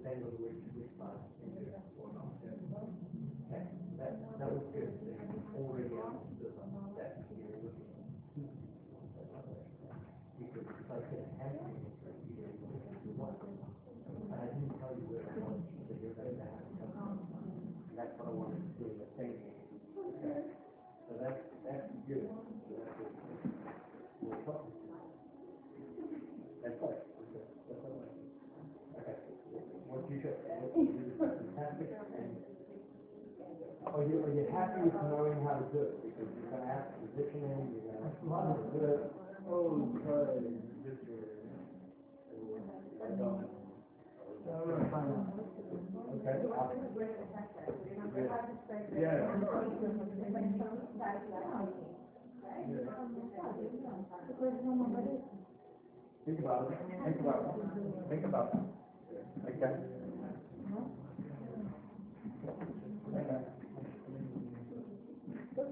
depend on which, which part. Are you, are you happy with knowing how to do it? Because you're gonna have to position you're gonna have to do it. Oh, sorry. Okay. Yeah. Think about it, think about it, think about it. Okay? Bit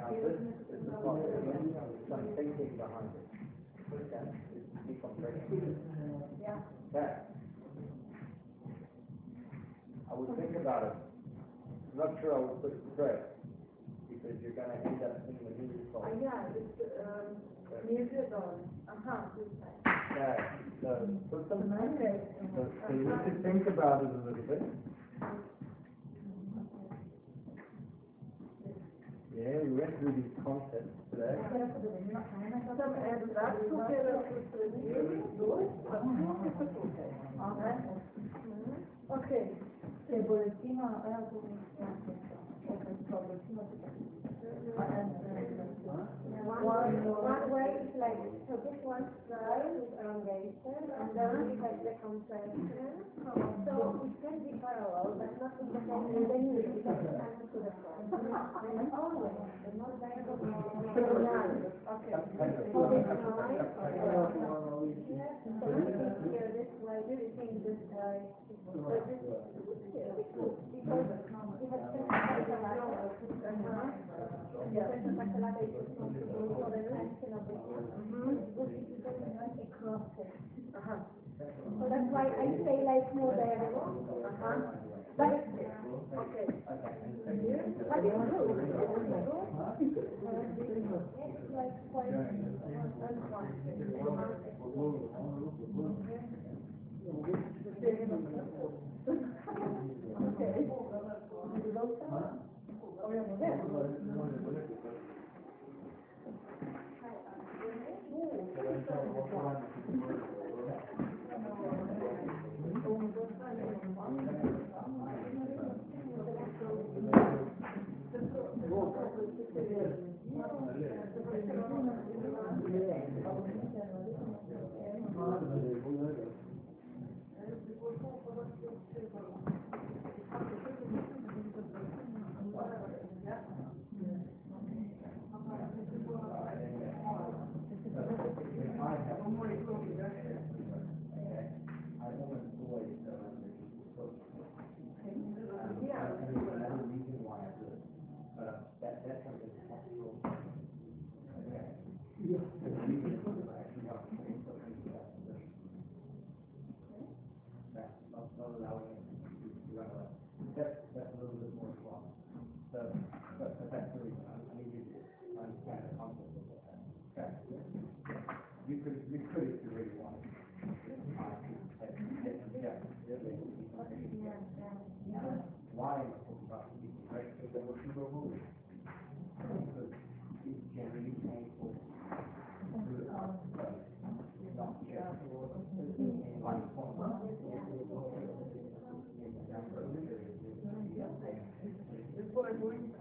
now this, is what, some thinking behind it. Okay, it's decompression. Okay. I would think about it. I'm not sure I would put stress, because you're gonna end up in the A of. ja, jest um, niewiadomo. Aha, tutaj. Okay, so, some, so, so you need to think about it a little bit. Yeah, we went through these concepts today. Tam jest raz, dopiero Okej. El boletín, ahora tú One, one like, so this one side is elongation, and then we have the compression. So it can be parallel, but not in the same, then you to the front. And always, the more diagonal, the more Okay. Huh? But, okay. But it's true. It's true. It's like quite Okay. Okay.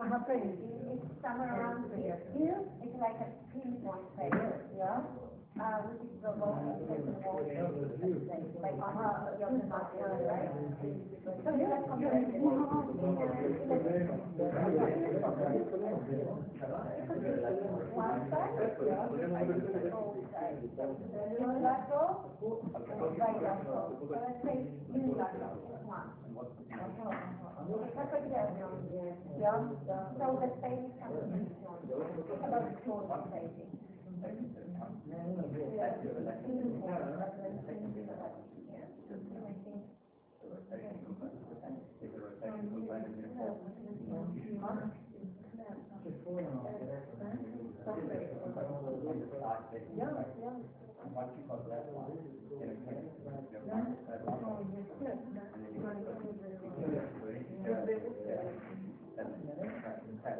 I'm afraid it's somewhere around here. Here, it's like a pinpoint place, yeah? Uh, which is the most important wall. Like, uh, the other side, right? So you have compared it. One side, yeah, both sides. Unilateral, bilateral. So let's say unilateral, one. Okay, perfect, yeah. Yeah, so the space comes in. About the spacing. Once you that one, then it can, you know, that one. And then you go to That's,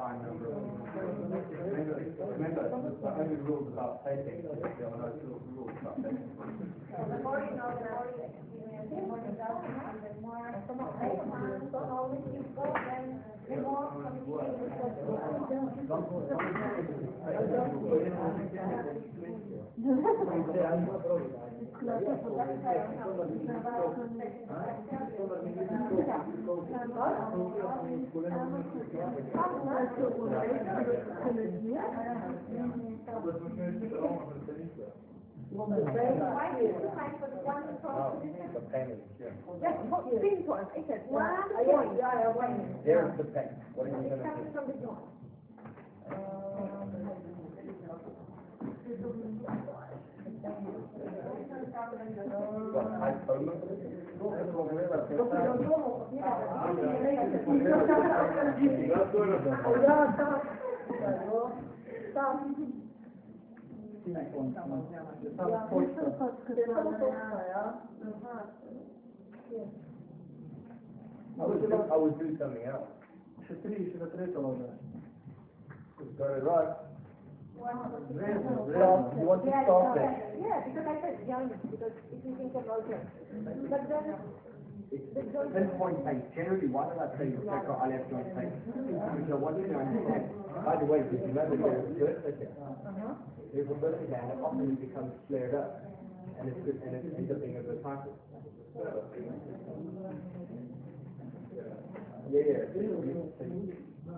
They- We can assign number of. Remember, remember, the only rules about taping, there are no rules about taping. So the more you know, the more you experience, the more you know, and the more, the more, the more knowledge you go, then the more communication Why do you decide for the one problem? The payment, yeah. Just put pinpoint, I said, one One point, yeah, yeah, one. There's the payment, what are you gonna do? from. What, high? I something else. You want to Yeah, because I said joint, because if you think about it, but then, the joint. Pinpoint paint, generally, why did I say you take out left joint paint? Because to understand, by the way, did you that there's a vertical here? There's a vertical here, and often becomes flared up, and it's, and it ends up being a bit. Yeah, yeah.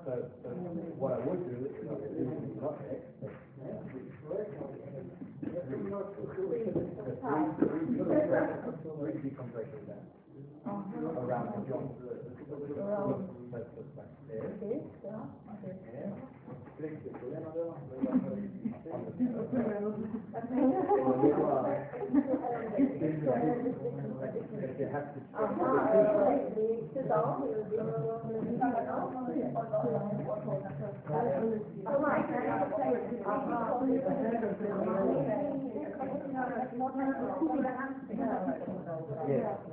So, so what I would do is not decompression around the joint. That's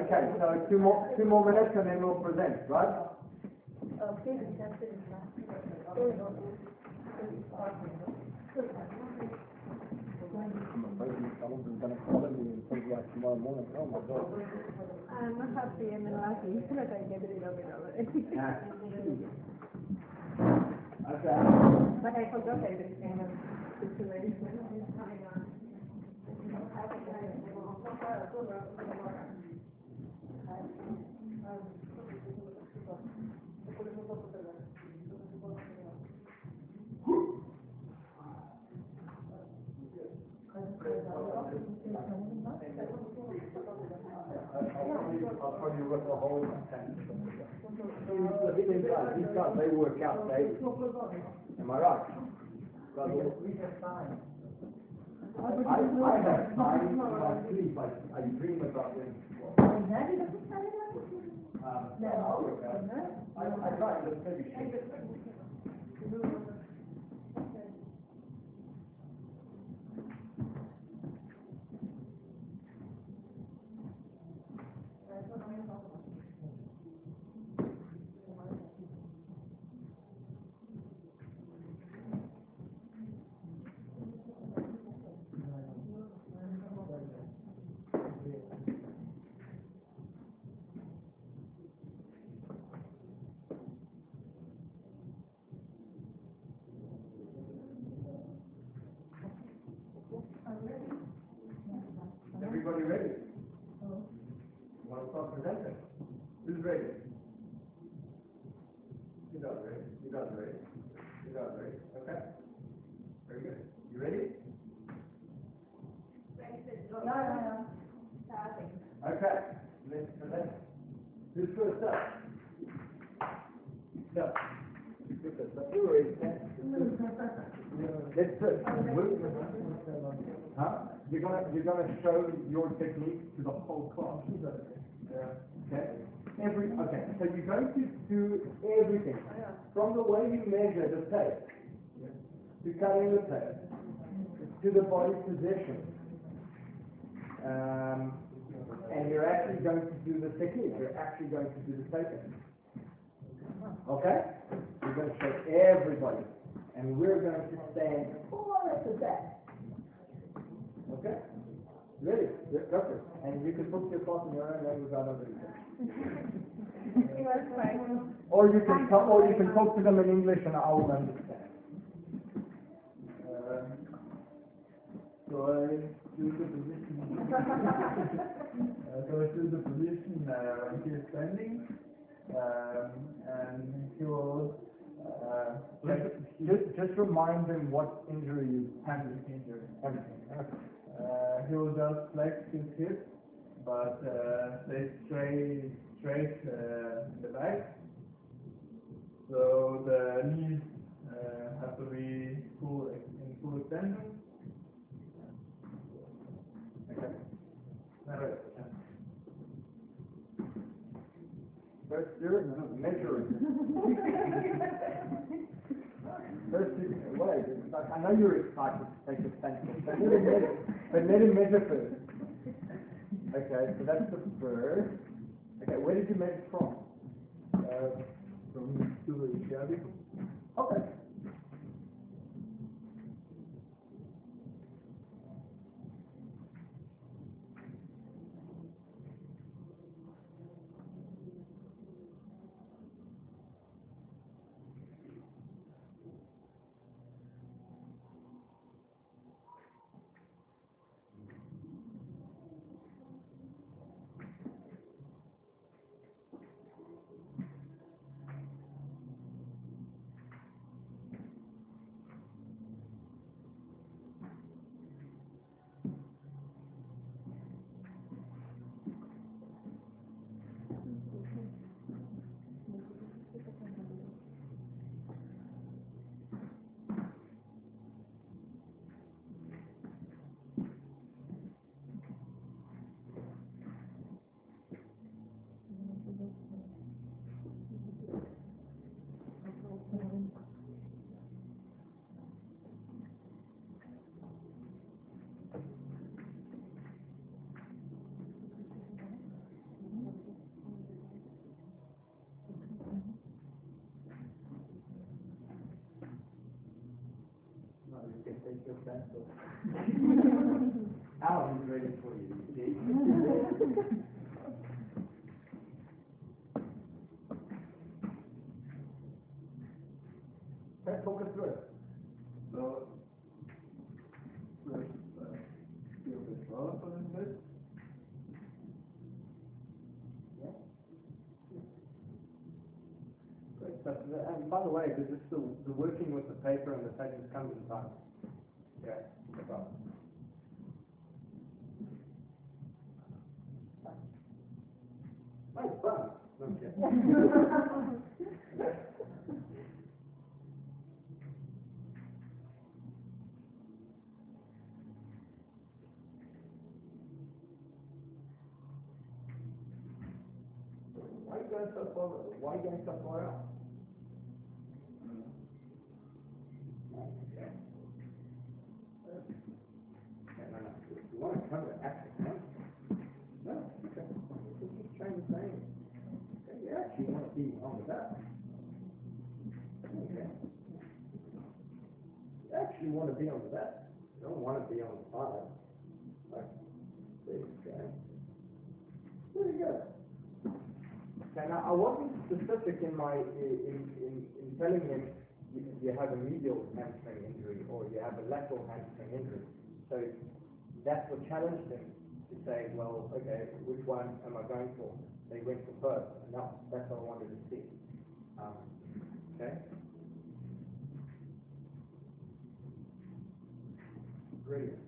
Okay, so two more, two more minutes and then we'll present, right? I'm. I'm not happy and last week that I get rid of it already. Okay. But I forgot everything, late. I'll probably rip a hole in my pants. These guys, these guys, they work out daily. Am I right? Guys, we have time. I, I have time in my sleep, I, I dream about them. Um, I'll work out. I, I try, but maybe she. Everybody ready? Want to start presenting? Who's ready? You guys ready? You guys ready? You guys ready? Okay. Very good. You ready? Okay. Let's present. Who's first up? So. You were ready, Stan? Let's first. Huh? You're gonna, you're gonna show your technique to the whole class. Okay? Every, okay, so you're going to do everything, from the way you measure the tape, to cutting the tape, to the body position. Um, and you're actually going to do the technique, you're actually going to do the taping. Okay? You're going to show everybody, and we're going to stand far at the back. Okay? Ready? Yeah, go it. And you can book your class in your own language, I don't really Or you can talk, or you can talk to them in English and I will understand. So I do the position. uh, so I do the position uh, when he is standing, um, and he will. Uh, Just, just, just remind them what injury you had. injury. Everything. Okay. Uh, he will just flex his hip, but uh, stay straight, straight uh, the back. So the knees uh, have to be full in full extension. Okay. Right. First, you're measuring. <laughs> First, you, wait, it's like, I know you're excited to take the <laughs> pencil, but let him measure, but let him measure first. Okay, so that's the first. Okay, where did you measure from? Uh, from the. Okay. Pencil. <laughs> Alan is ready for you, you see? <laughs> Okay, talk us through it. So, first, uh, field develop a little bit. Great stuff. And by the way, the, just the, the working with the paper and the pages comes in time. Yeah, no problem. Nice fun. No, I'm kidding. Why are you going so far, why are you going so far out? Okay. Okay, no, no, you wanna cover the actual content. No, okay, to you actually wanna be on the back. Okay. You actually wanna be on the back, you don't wanna be on the side. Like, you go. There you go. Okay, now, I wasn't specific in my, in, in, in telling him you, you have a medial hamstring injury or you have a lateral hamstring injury. So that's what challenged him to say, well, okay, which one am I going for? They went for both, and that, that's what I wanted to see. Um, okay? Brilliant.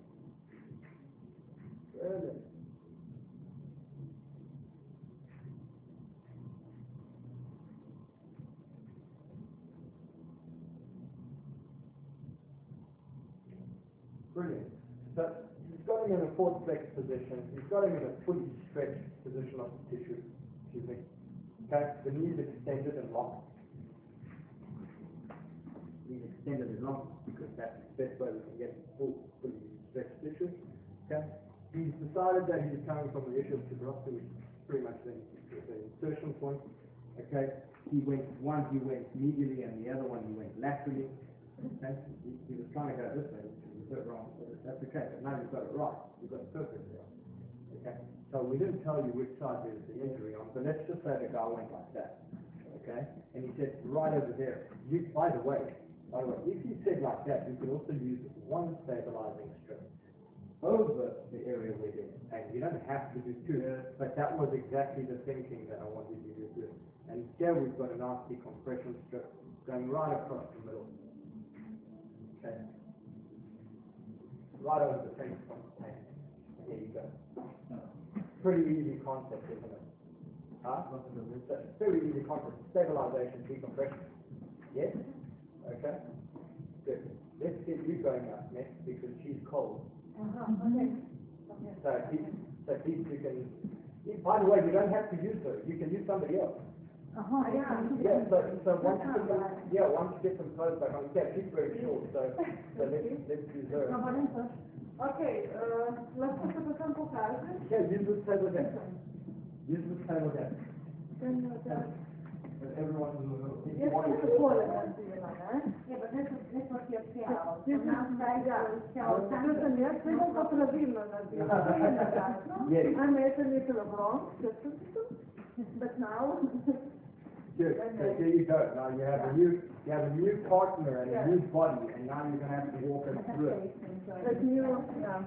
Brilliant. So forward flex position. He's got him in a fully stretched position of the tissue. Excuse me. Okay, the knee is extended and locked. Knee extended and locked because that's the best way we can get full, fully stretched tissue. Okay. He's decided that he's coming from the ischial tuberosity, which is pretty much the, the insertion point. Okay. He went one, he went medially, and the other one he went laterally. Okay. He, he was trying to go this way, was a wrong, that's okay. But now you've got it right. You've got it perfectly right. Okay. So we didn't tell you which side there's the injury on, but let's just say the guy went like that. Okay. And he said right over there. You, by the way, by the way, if you said like that, you could also use one stabilizing strip over the area where there's pain. You don't have to do two, but that was exactly the thinking that I wanted you to do. And here we've got a nice compression strip going right across the middle. Okay. Right over the fence from the pain. There you go. Pretty easy concept, isn't it? Huh? Very easy concept. Stabilization, decompression. Yes? Okay. Good. Let's get you going up next because she's cold. Uh-huh. So keep, so keep, you can, by the way, you don't have to use her, you can use somebody else. Uh-huh, yeah. Yeah, so but yeah, one different pose, but yeah, she's very short, so, <laughs> so let's, let's use her. Okay, uh, let's put the person for Yeah, use this table then. Use this table then. Then everyone Yes, it's a call Yeah, but this is, this was your cell. This yes, not have uh, that. <laughs> Uh, yes. I made a little wrong, but now <laughs> Good, so there you go, now you have a new, you have a new partner and a new body, and now you're gonna have to walk us through it. that new, yeah.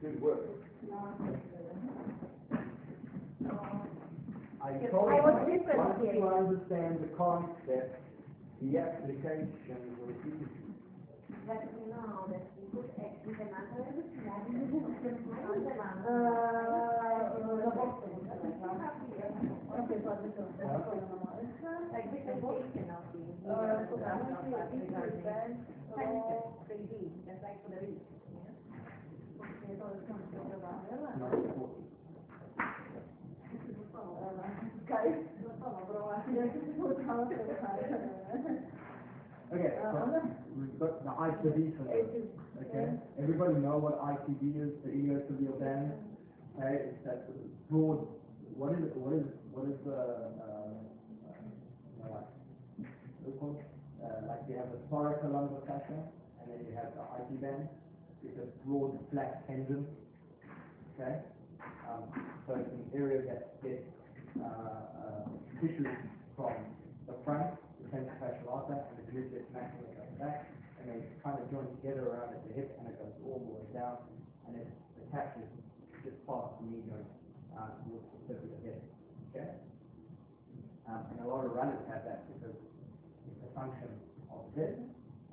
Good work. I told I you, was different once you understand the concept, the application will be easy. But you know that we could actually the matter is small. Like presentation of the, uh, program of that regarding tension, 3D, just like for the reach, yeah? Okay, so the ITB for okay? Everybody know what ITB is, the iliotibial band? Okay, it's that broad, What is what is what is the, uh, uh, like you have the thoracolumbar fascia, and then you have the IT band, it's a broad, flat tendon, okay? Um, so it's an area that gets, uh, uh, tissue from the front, the tensor fascia lata, and the gluteus maximus at the back, and they kind of join together around at the hip, and it goes all the way down, and it attaches just past the knee joint, uh, towards the tip of the hip, okay? Um, and a lot of runners have that function of hip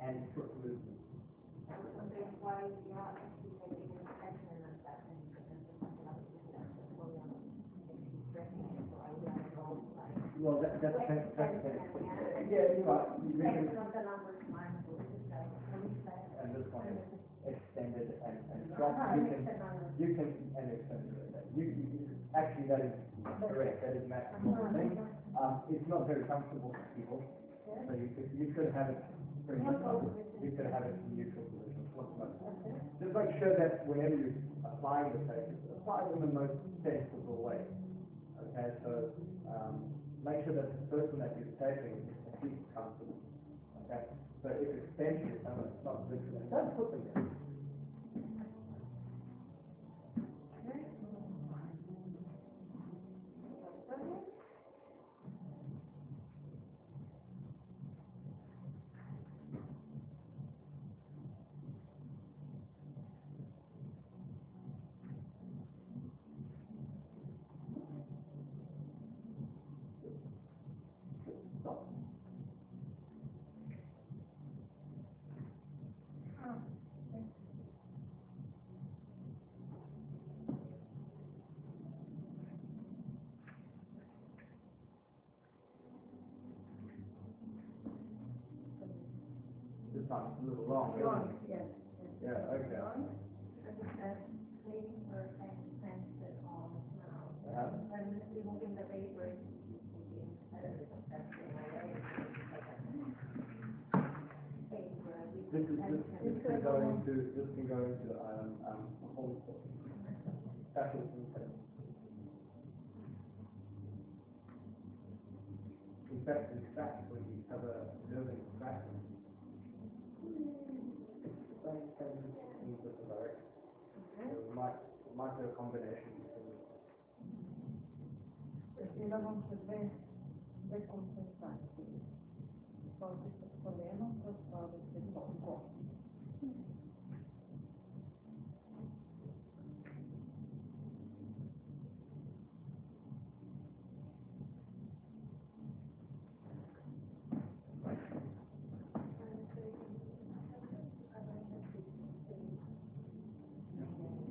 and foot movement. I was wondering why you are actually taking an action on that and because it's not allowed to do that, so we are actually stressing it, so I will have all like. Well, that, that's, that's, that's, yeah. you're right, you really, Extension of the lumbar spine, so this is like, what is that? and this one is extended and, and <laughs> dropped, you can, you can, and extended, you, you, you- actually, that is correct, that is maximum thing. Um, it's not very comfortable for people, so you could, you could have it pretty much, you could have it in neutral position. Just make sure that whenever you apply the tape, apply it in the most sensible way. Okay, so, um, make sure that the person that you're taping is comfortable. Okay, so if extension is something that's not them, don't put them there. This time it's a little long, isn't it? Yes. Yeah, okay. Maybe for time to sense it all now. Uh-huh. I'm removing the paper. This is, this, this go into, this can go into, um, um. Faculty test. In fact, in fact, when you have a nervous vacuum, same, same in different directions. So it might, might be a combination between Ainda vamos fazer decompensar. Só que se problema, só de pouco.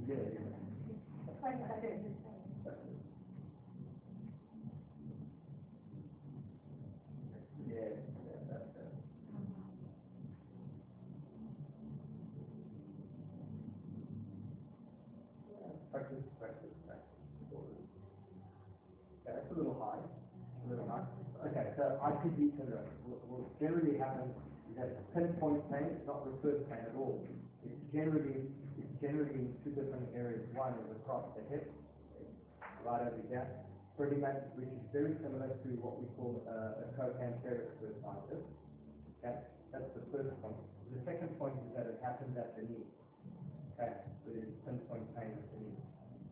Yeah, yeah. Yeah, yeah, that's it. Practice, practice, practice. Yeah, it's a little high, a little high. Okay, so ITB syndrome will, will generally happen, you have pinpoint pain, it's not referred pain at all. It's generally, it's generally in two different areas. One is across the hip, right over here, pretty much, which is very similar to what we call uh, a co-anterior bursitis. Okay, that's the first point. The second point is that it happens at the knee. Okay, so there's pinpoint pain at the knee.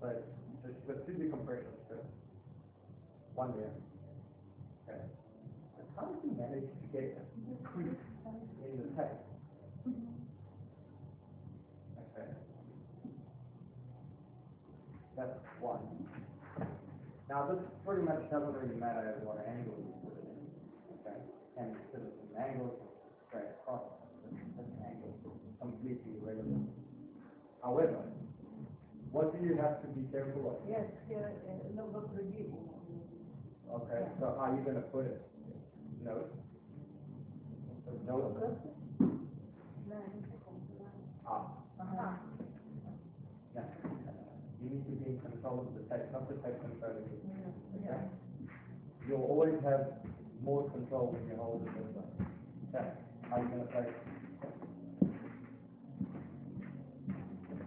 But just the two decompressions first. One there. Okay. How did you manage get a in the? Okay. That's one. Now, this pretty much doesn't really matter what angle you put it in, okay? And instead of an angle, straight across, this, angle is completely irrelevant. However, what do you have to be careful of? Yes, que não vou proibir. Okay, so how are you gonna put it? No? No? Ah. Yeah. You need to be in control of the tape, not the controlling you. Okay? You'll always have more control when you hold it this way. Okay, how you gonna play?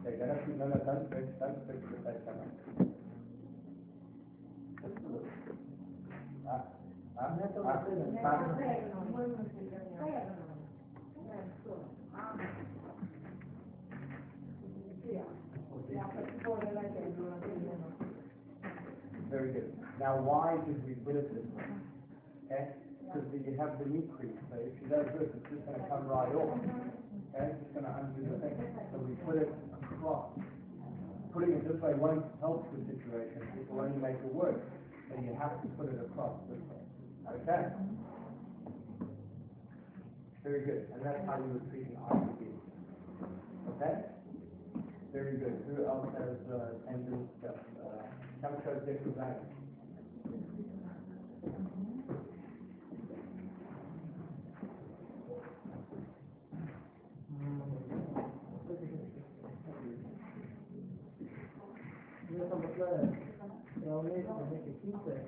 Okay, then if you, no, no, don't fix, don't fix the camera. Just a little. Ah, ah, ah, ah. Very good. Now, why did we put it this way? Okay, eh? because you have the knee crease, so if she does this, it's just gonna come right off. Okay, it's just gonna undo the thing. So we put it across. Putting it this way won't help the situation, it will only make it worse. So you have to put it across this way. Okay? Very good, and that's how you would treat an ITB. Okay? Very good. Who else has, uh, tendon stuff? Chemical design. Io sono per realmente neke hitre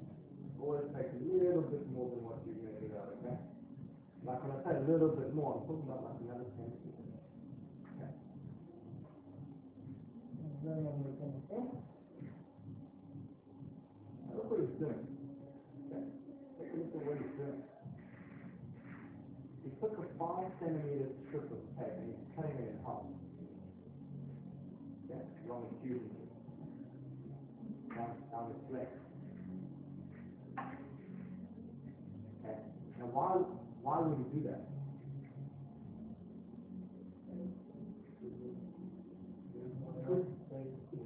Always take a little bit more than what you measured out, okay? Like when I say a little bit more, I'm talking about like another ten feet. Okay. going to Now Look what he's doing. Okay. Take a look at what he's doing. He took a five centimeter strip of tape and he's cutting it in half. Okay, longitudinally. Down, down his leg. Okay. Now why, why would he do that?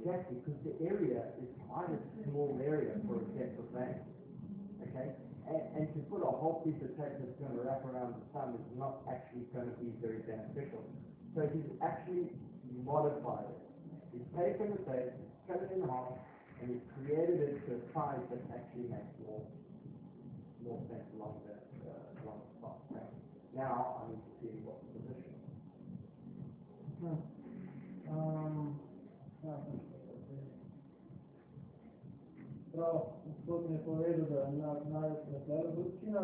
Exactly, because the area is quite a small area for a De Quervain. Okay? And, and to put a whole piece of tape that's going to wrap around the thumb is not actually going to be very beneficial. So he's actually modified it. He's taken the tape, cut it in half, and he's created it to a size that actually makes more, more sense along the, uh, along the spot. Okay? Now, I need to see what the position is. Um, Prav, gospod mi je povedal, da na, največ vročina,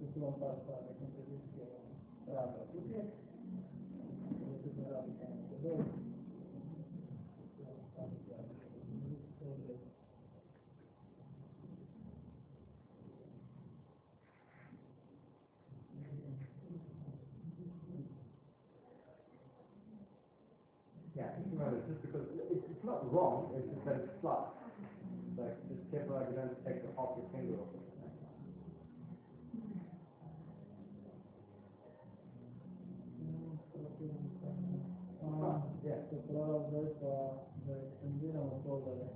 da se vam pač ta predviske rada tukaj. Da se ne seboj. Yeah, think about it, just because it's, not wrong, it's just that it's flat. Like, just careful, like, you don't take the off your finger or something. Ja, se pravi, zdaj pa, da ekstendiramo to, da je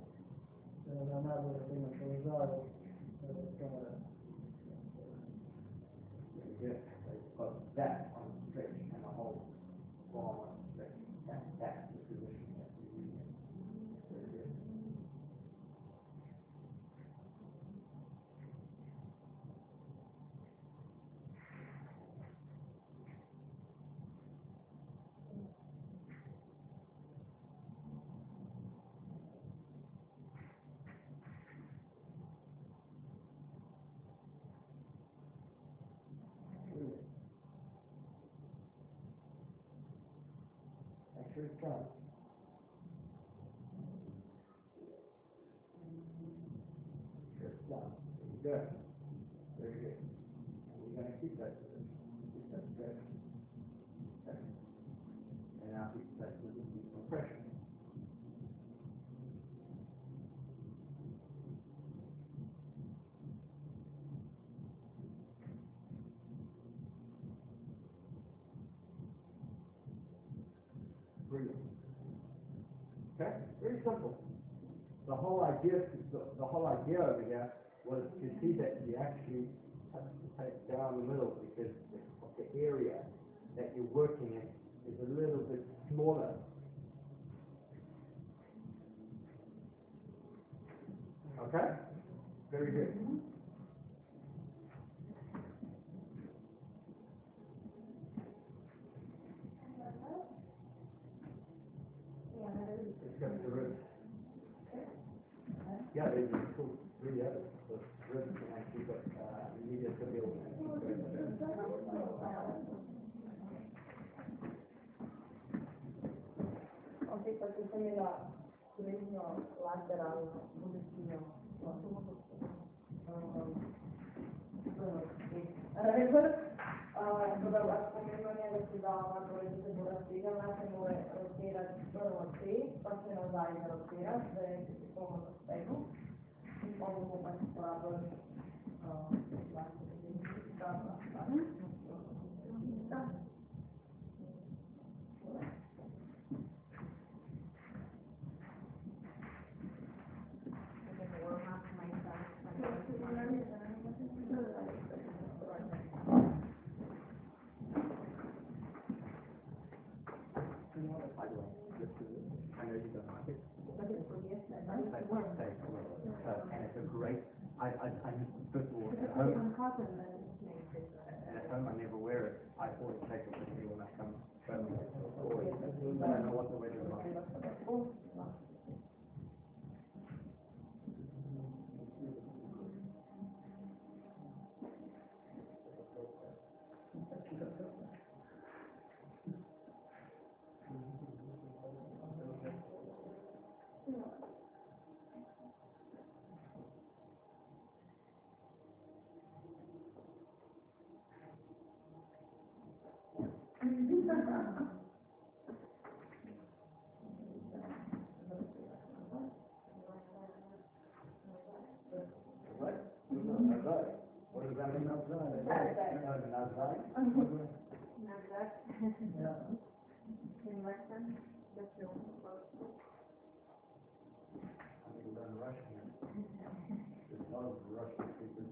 da je na najbolj tem položaju, da je kamera. Yeah, it's got that on stretch and a whole form on stretch. That, that's the position that we use. Very good. Actually, it's done. Sure, it's done. There you go. Very good. And we're gonna keep that position, keep that stretch. Okay. And now keep that position, keep compression. Brilliant. Okay, very simple. The whole idea, the, the whole idea over here was to see that you actually have to take down the middle because of the area that you're working in is a little bit smaller. Okay? very good. načinu je rotirati prvo ti, pa se ne udaljiti rotirati, da je pomoć od stegu. Ovo je baš slabo, I, I, I, first of all, at home, at home I never wear it, I always take it with me when I come home. Always, I don't know what the weather is like. What? Nazar. What does that mean? Nazar. Nazar? I think we're in Russian. There's a lot of Russian speakers.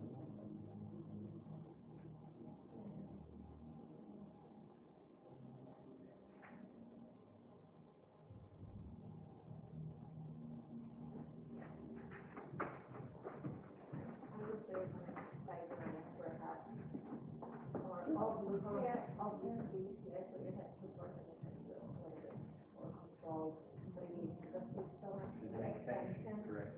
Is an extension, correct?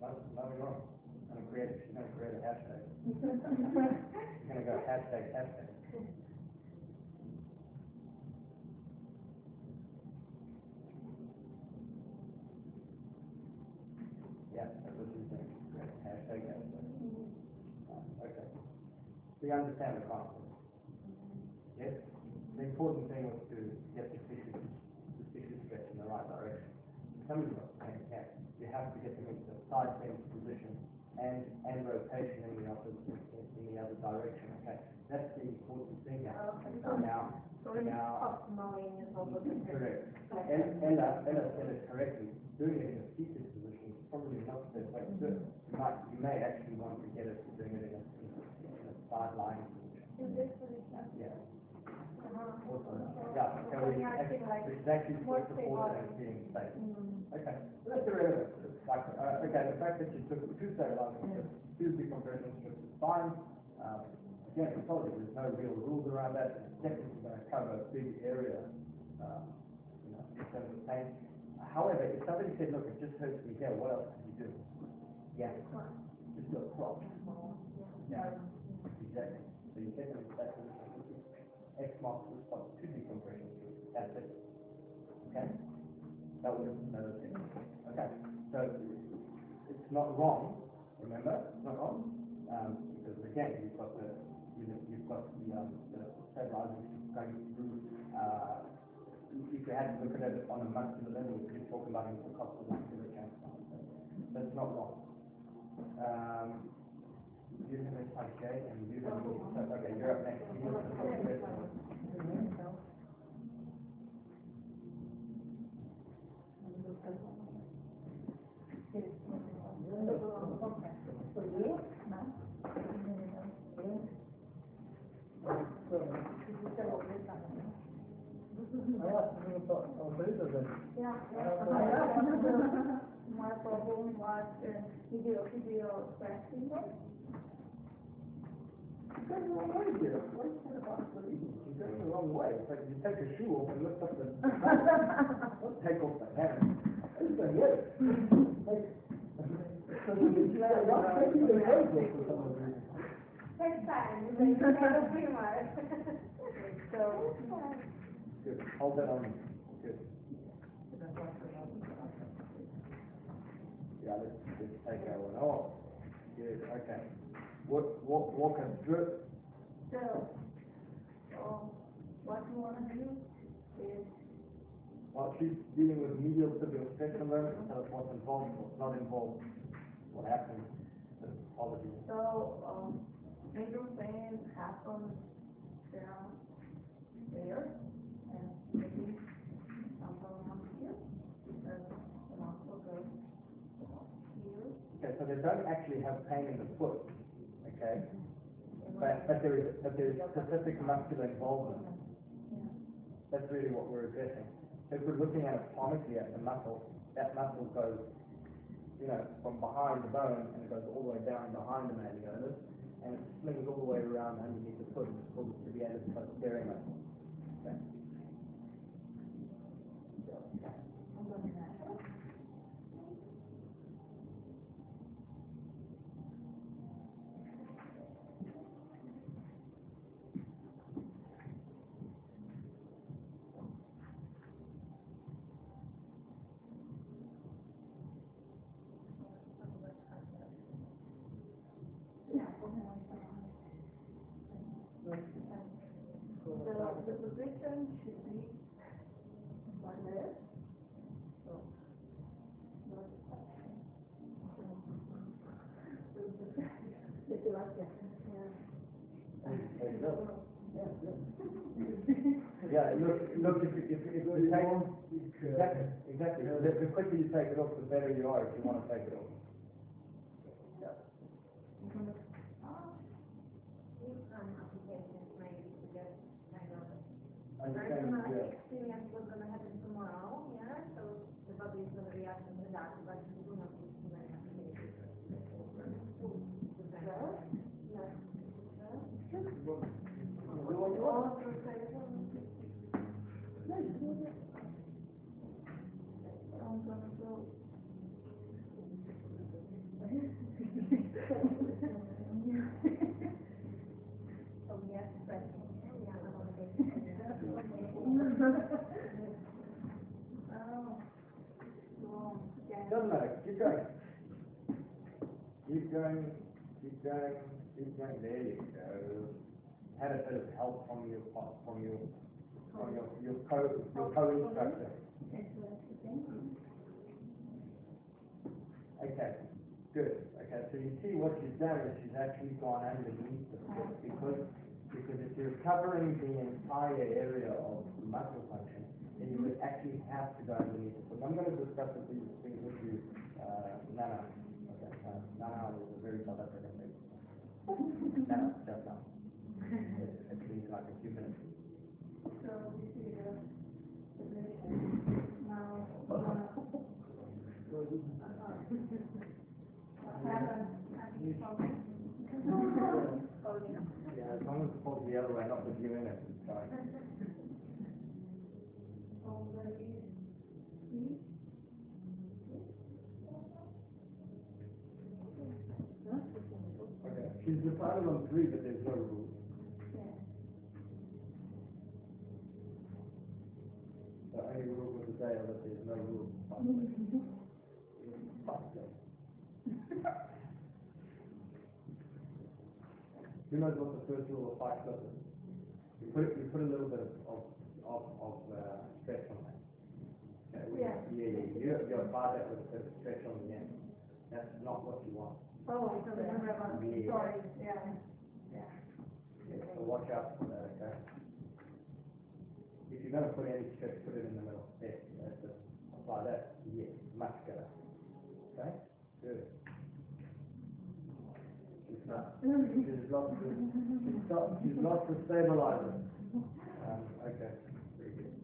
Not, not wrong. I'm she's gonna go hashtag, hashtag. Yeah, that's what doing. Hashtag, Okay. You understand the concept? Yes? The important thing was to get the tissue, the tissue stretch in the right direction. Got the same. You have to get them into the side bend position and, and rotation in the opposite, in, in the other direction, okay? That's the important thing now. Now, now, correct. And, Ella, Ella said it correctly. Doing it in a seated position is probably not the best way to do it. You might, you may actually want to get it to doing it in a, in a, side lying position. Yeah. Also, yeah, okay, we, actually for support and being safe. Okay, so that's irrelevant, like, uh, okay, the fact that you took two stabilizing strips, two decompression strips is fine. Um, again, I told you, there's no real rules around that, it's definitely gonna cover a big area, um, you know, in terms of pain. However, if somebody said, look, it just hurts me here, what else can you do? Yeah, just do a crop. Yeah, exactly, so you get them that X marks the spot, two decompression strips, that's it. Okay? That was another thing. Okay, so it's not wrong, remember, it's not wrong, um, because again, you've got the, you you've got the, um, the stabilizing going through, uh, if you had to look at it on a muscular level, you could talk about intercostal muscular cancer. That's not wrong. Um, this like J and using, so, okay, you're up next. You want to talk first. Yeah. My problem was, video, video pressing. She's going the wrong way here. What is that about believing? She's going the wrong way. It's like you take your shoe off and lift up the, take off the hammer. I just don't it. Like, so you can not legs off for some reason. Next time, you have a. <laughs> So, Good, hold that on, good. Yeah, let's, let's take that one off. Good, okay. Walk, walk, walk us through. so, um, what you wanna do is, While she's dealing with medial tibial tell us what's involved, what's not involved, what happened, the pathology. so, um, major pain happens down there, and maybe something around here, because the muscle goes here. Okay, so they don't actually have pain in the foot, okay? But, but there is, but there is specific muscular involvement. That's really what we're addressing. So If we're looking at it pharmacally at the muscle, that muscle goes, you know, from behind the bone and it goes all the way down behind the malleolus and it slings all the way around underneath the foot. It's called the tibialis posterior muscle. Okay. So the position should be like this. So. It's like that, yeah. You. Yeah, look, look, if, if, if you take, exactly, exactly, the, the quicker you take it off, the better you are if you wanna take it off. Right, Thank you. Well, yeah. Keep going. Keep going, keep going, keep going, there you go. Had a bit of help from your, from your, from your, your co, your co-instructor. Okay, good, okay, so you see what she's done is she's actually gone underneath the foot because, because if you're covering the entire area of muscle function, then you would actually have to go underneath the foot. I'm gonna discuss it these things with you, uh, Nana, okay, uh, Nana is a very South African name. Nana, just now. It it means like a few minutes. So this is the position. Now, uh, what happens, and you focus. Holding up. Yeah, as long as it's pulled the other way, not with you in it, it's fine. Oh, there is, see? She's decided on three, but there's no rule. Yeah. The only rule of the day that there's no rule. Who knows what the first rule of fight club is? You put, you put a little bit of, of, of, uh, stretch on that. Okay, Yeah. Yeah, yeah, you, you apply that with a bit of stretch on the end. That's not what you want. Oh, so remember about, Yeah. sorry, yeah, yeah. Yeah, so watch out for that, okay? If you're gonna put any strips, put it in the middle, there, that's it, apply that, yes, much better. Okay, good. She's not, she's lost the, she's got, she's lost the stabilizer. Um, okay, very good.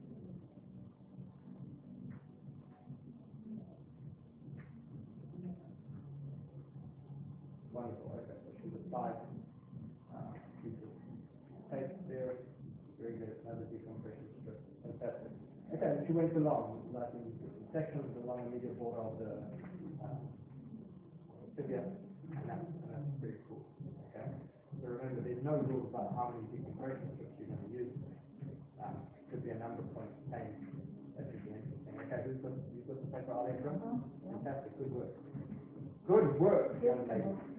Wonderful, okay, so she's applied, uh, of there, very good, another decompression strip, fantastic. Okay, she went along, like in sections along the border of the, tibia, and that's, and that's pretty cool, okay? So remember, there's no rules about how many decompression strips you're gonna use. Um, could be a number of points pain, that could be interesting. Okay, who's got, who's got the paper, Alexa? Fantastic, good work. Good work, young lady.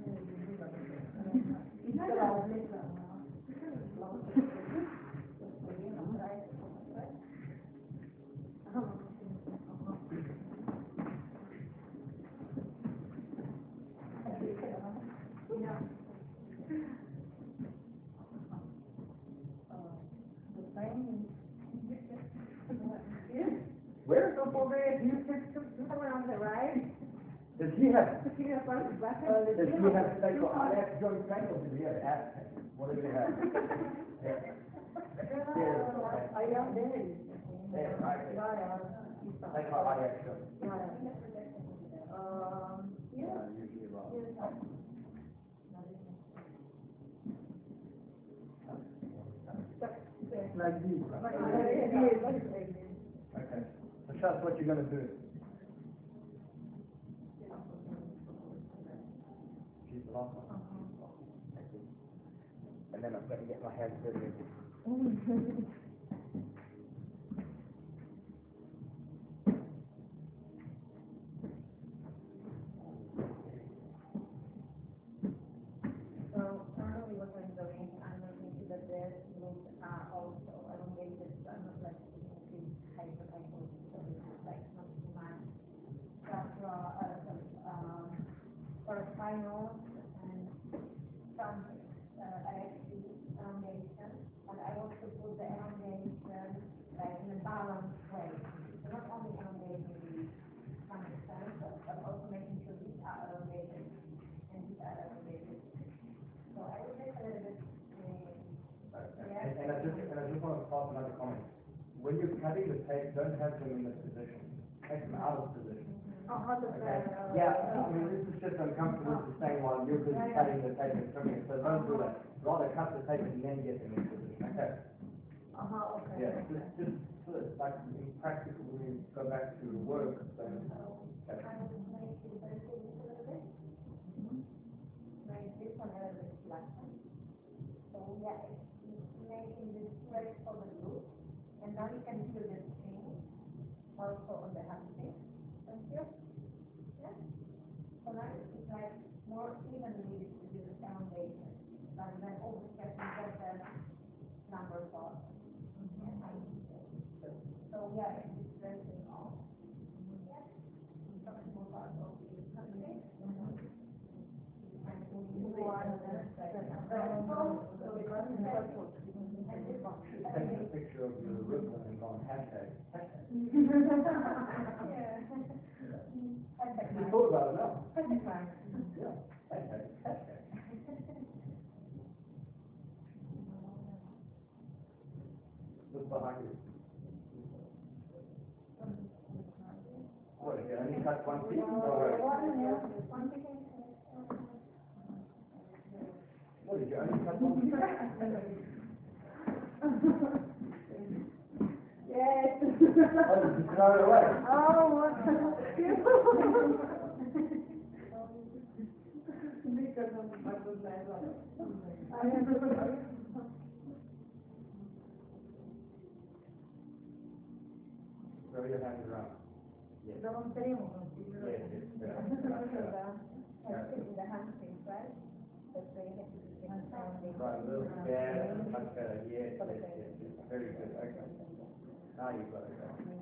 Where is the forbear? Does he have, you have one black does he have sacral iliac joint pain or does he have ass pain? What does he have? <laughs> Yeah. Yeah, I am there. Yeah, right there. Yeah, yeah. Sacral iliac joint. Yeah, yeah. Um, yeah. Usually about. Like these. But it is, but it's like this. Okay, so that's what you're gonna do. You. And then I'm I don't get my hands dirty again. So currently what I'm doing, I'm looking to that the roots are also elongated, so I'm not like increase hyperkyphosis, so it's like not too much. Sacral, uh, some, um, or spinal and some, uh, erected elongation. And I want to put the elongation like in a balanced way. So not only elongating the some extent, but but also making sure these are elongated and these are elongated. So I would take a little bit, uh, And, and I just, and I just want to pass another comment. When you're cutting the tape, don't have them in this position. Take them out of position. Oh, Okay? uh, Yeah, I mean, this is just uncomfortable to say while you're busy cutting the tape and trimming it, so don't do that. Rather cut the tape and then get them in position, okay? Uh-huh, okay. Yeah, just, just, like in practice, when you go back to work, then, okay. One piece? Oh, wait. What, did you only cut one piece? Yes. Oh, did you throw it away? Oh, what? Because of my good I have. Throw your hands around. Yes. No tenemos, no Yes, a little, yeah, much better, yes, yes, yes, yes, very good, okay. Now you've got it, okay.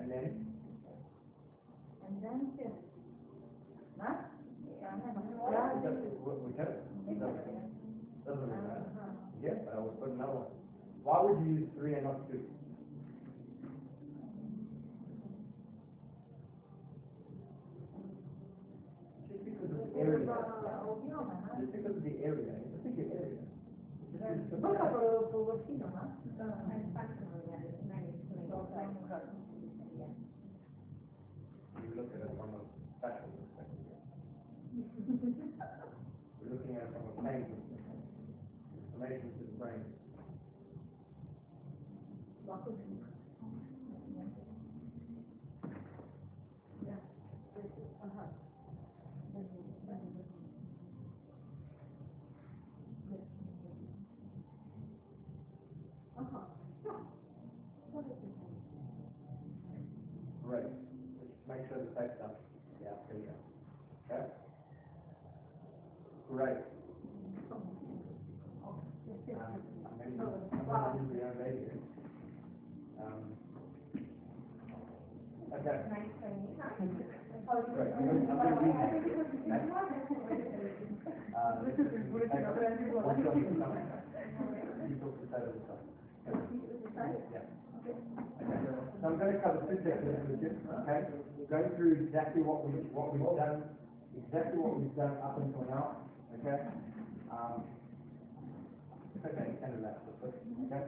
And then, And then huh? It doesn't- we- we can, it doesn't, doesn't really matter. Yes, I would put another one. Why would you use three and not two? Just because of the area. Just because of the area, it's a bigger area. Just- just the- Poca por, por vecino, ¿no? You look at it from a special perspective. We're looking at it from a plain perspective. Information to the brain. Great. Just make sure the text up. Yeah, there you go. Okay? Great. Um, I'm gonna use, I'm gonna use the young lady here. Um, Okay. Great, I'm gonna, I'm gonna read that. Uh, this is, what's your name? You talk to the side of the side. Yeah. Okay, so Sections with you, okay? Going through exactly what we, what we've done, exactly what we've done up until now, okay? Um, okay, kind of that, okay?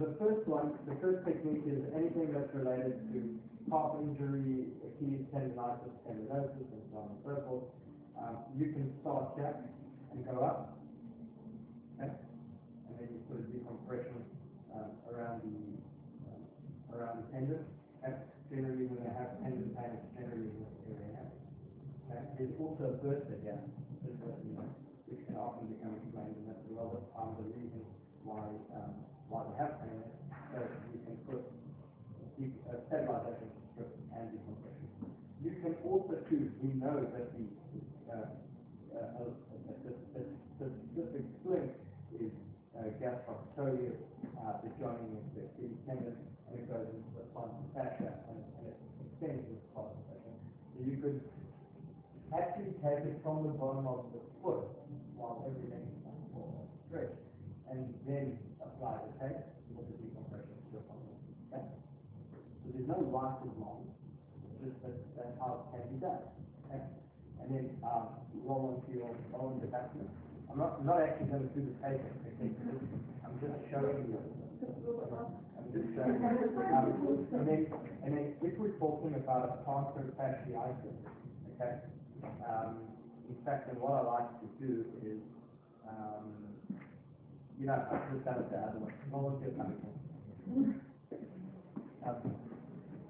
The first one, the first technique is anything that's related to heart injury, Achilles tendonitis, tendinosis, and so on and so forth. Um, you can start here and go up, okay? And then you put a decompression, um, around the, um, around the tendon. And generally, when they have tendon pain, it's generally in this area. Okay? There's also a bursa here, just you which can often become explained, and that's a lot of the reason why, um, why they have pain. So you can put de- uh, and decompression. You can also choose, we know that the, uh, uh, uh, the, specific splint is uh, uh, the joining of the tendon, and it goes into the and plantar fascia. So you could actually take it from the bottom of the foot while everything is stretched, and then apply the tape with the decompression strip on it. Okay? So there's no right or wrong, just that that's how it can be done. Okay? And then, um, roll onto your, the back. I'm not, not actually gonna do the okay, I'm just showing you. Um, and then, and if we're talking about a plantar fasciitis, okay? Um, in fact, and what I like to do is, um, you know, I've just done the other way, volunteer um,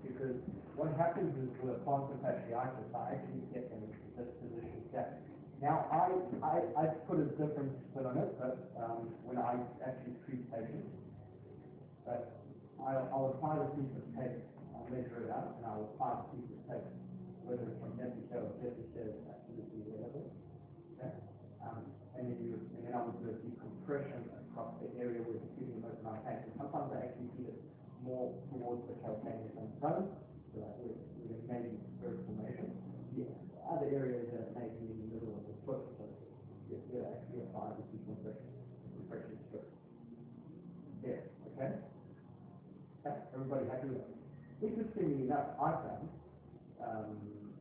because what happens is with a plantar fasciitis, I actually get into this position. Now, I, I, I put a different spin on it, but, um, when I actually treat patients, but I'll, I'll apply the piece of tape, I'll measure it out, and I'll apply the piece of tape, whether it's from Jessica or is absolutely relevant, okay? Um, and then you, and then I would do a decompression across the area where the most amount of pain. And Sometimes I actually feel it more towards the calcaneus and bone, so that there may be spur formation. The other areas that may be in the middle of the foot, so you you actually apply the decompression, compression strip. There, okay? Okay, everybody happy with it? Interestingly enough, I found, um,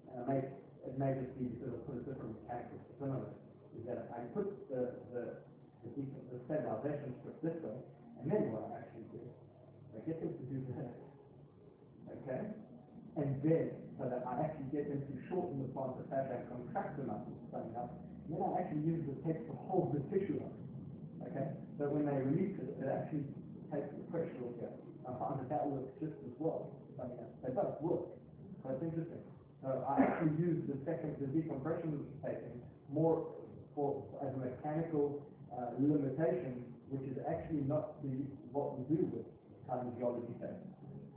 and I may, it may just be because I put a different mechanical spin on it, is that I put the, the, the, the stabilization strip this way, and then what I actually do, I get them to do this, okay? And then, so that I actually get them to shorten the plantar fascia and contract the muscles something up, then I actually use the tape to hold the tissue up, okay? So when they release it, it actually takes the pressure off here. Find that that works just as well, I mean, they both work, so it's interesting. So I actually use the second, the decompression taping more for, as a mechanical, uh, limitation, which is actually not the, what we do with kinesiology tape.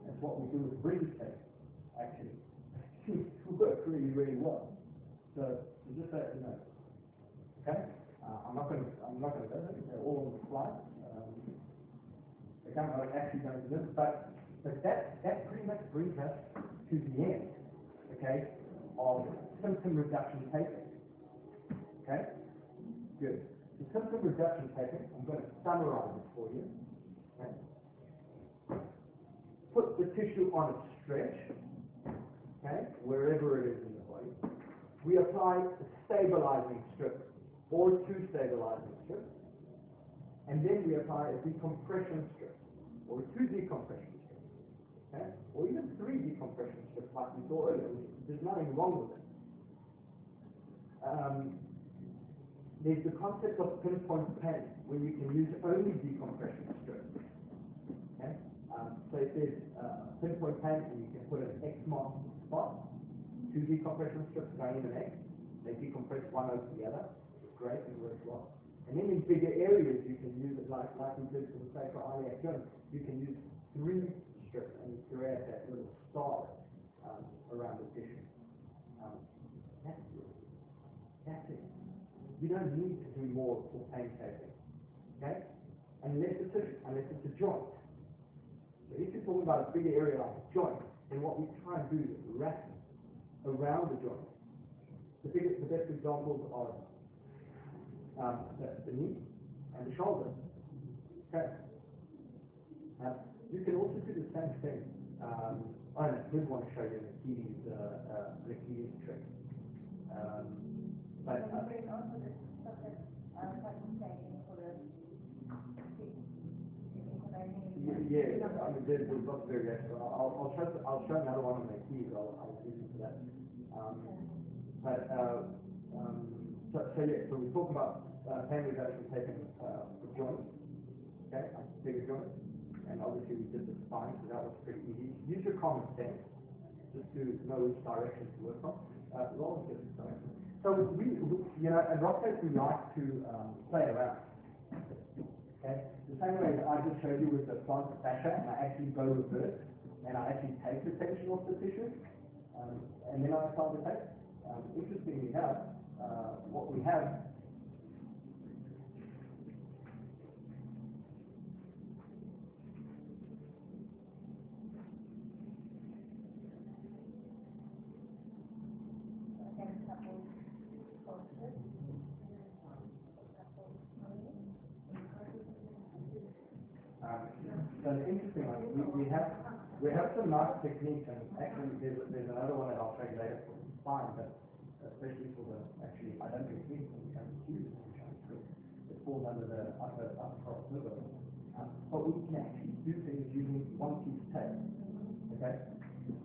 It's what we do with breathe tape, actually. <laughs> Seems to work really, really well. So, just so you know. Okay? Uh, I'm not gonna, I'm not gonna go there, they're all on the slide. Okay, I'm not actually to this, but, but that, that pretty much brings us to the end, okay, of symptom reduction taping. Okay? Good. The symptom reduction taping, I'm going to summarize it for you. Okay? Put the tissue on a stretch, okay, wherever it is in the body. We apply a stabilizing strip or two stabilizing strips, and then we apply a decompression strip or two decompression strips, okay, or even three decompression strips like we saw earlier. There's nothing wrong with it. Um, there's the concept of pinpoint pain, where you can use only decompression strips. Okay? Um, so if there's uh, pinpoint pain, and you can put an X mark spot, two decompression strips going in an X, they decompress one over the other, it's great and works well. And then in bigger areas, you can use it like, like we did for the sacroiliac joint, you can use three strips and create that little star um, around the tissue. Um, that's it. That's it. You don't need to do more for pain taping. Okay? Unless it's a, unless it's a joint. So if you're talking about a bigger area like a joint, then what we try and do is wrap around the joint. The biggest, the best examples are um, the, the knee and the shoulder. Okay. Now, you can also do the same thing. Um, I did want to show you Achilles, uh, uh, the Achilles trick. Um, but, uh, the uh, the, Yeah, I mean, there's, there's lots of variations. I'll, I'll show, I'll show another one on the keys, I'll, I'll use it for that. Um, but, uh, so, so yeah, so we talk about, uh, pain reduction taken, uh, for joints, okay, like bigger joints. And obviously we did the spine, so that was pretty easy. Use your common sense, just to know which direction to work on, uh, long distance direction. So we, we, you know, at RockTape we like to, um, play around. Okay? The same way that I just showed you with the plantar fascia, and I actually go reverse, and I actually take the tension off the tissue, um, and then I apply the tape. Um, interestingly enough, Uh, what we have. Uh, one, we, we have, we have some nice techniques, and actually there's, there's another one that I'll show you later. For spine, but especially for the, actually, I don't think it's when it comes to use it, it falls under the upper, upper cross liver. Um, but we can actually do things using one piece tape, okay?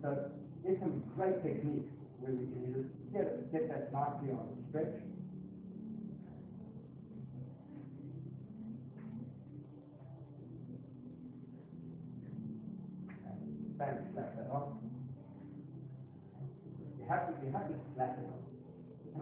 So there's some great techniques where we can use get, it, get that nicely on the stretch. You have to, you have to snap it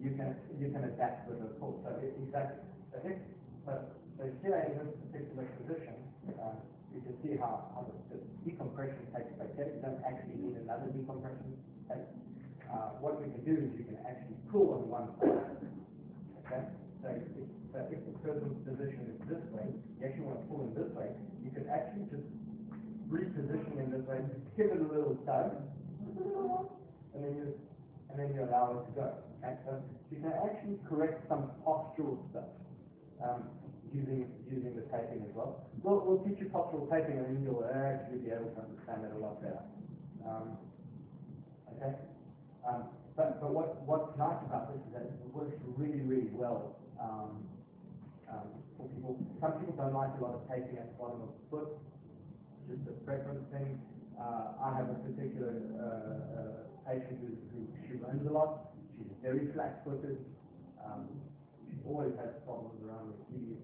you can, you can, adapt with the tool. So it, exactly, so if, so, here in this particular position, um, you can see how, how the, decompression takes place don't actually need another decompression tape. Uh, what we can do is you can actually pull on one side. Okay? So if, so if the person's position is this way, you actually want to pull in this way, you can actually just reposition in this way, give it a little tug, and then you and then you allow it to go. Okay, so you can actually correct some postural stuff um, using using the taping as well. We'll, we'll teach you postural taping, and then you'll actually be able to understand it a lot better. Um, okay, um, but but what what's nice about this is that it works really really well. Um, um, for people, some people don't like a lot of taping at the bottom of the foot just a preference thing. Uh, I have a particular uh, uh, patient who, who she runs a lot. She's very flat-footed. Um, she always has problems around the knees.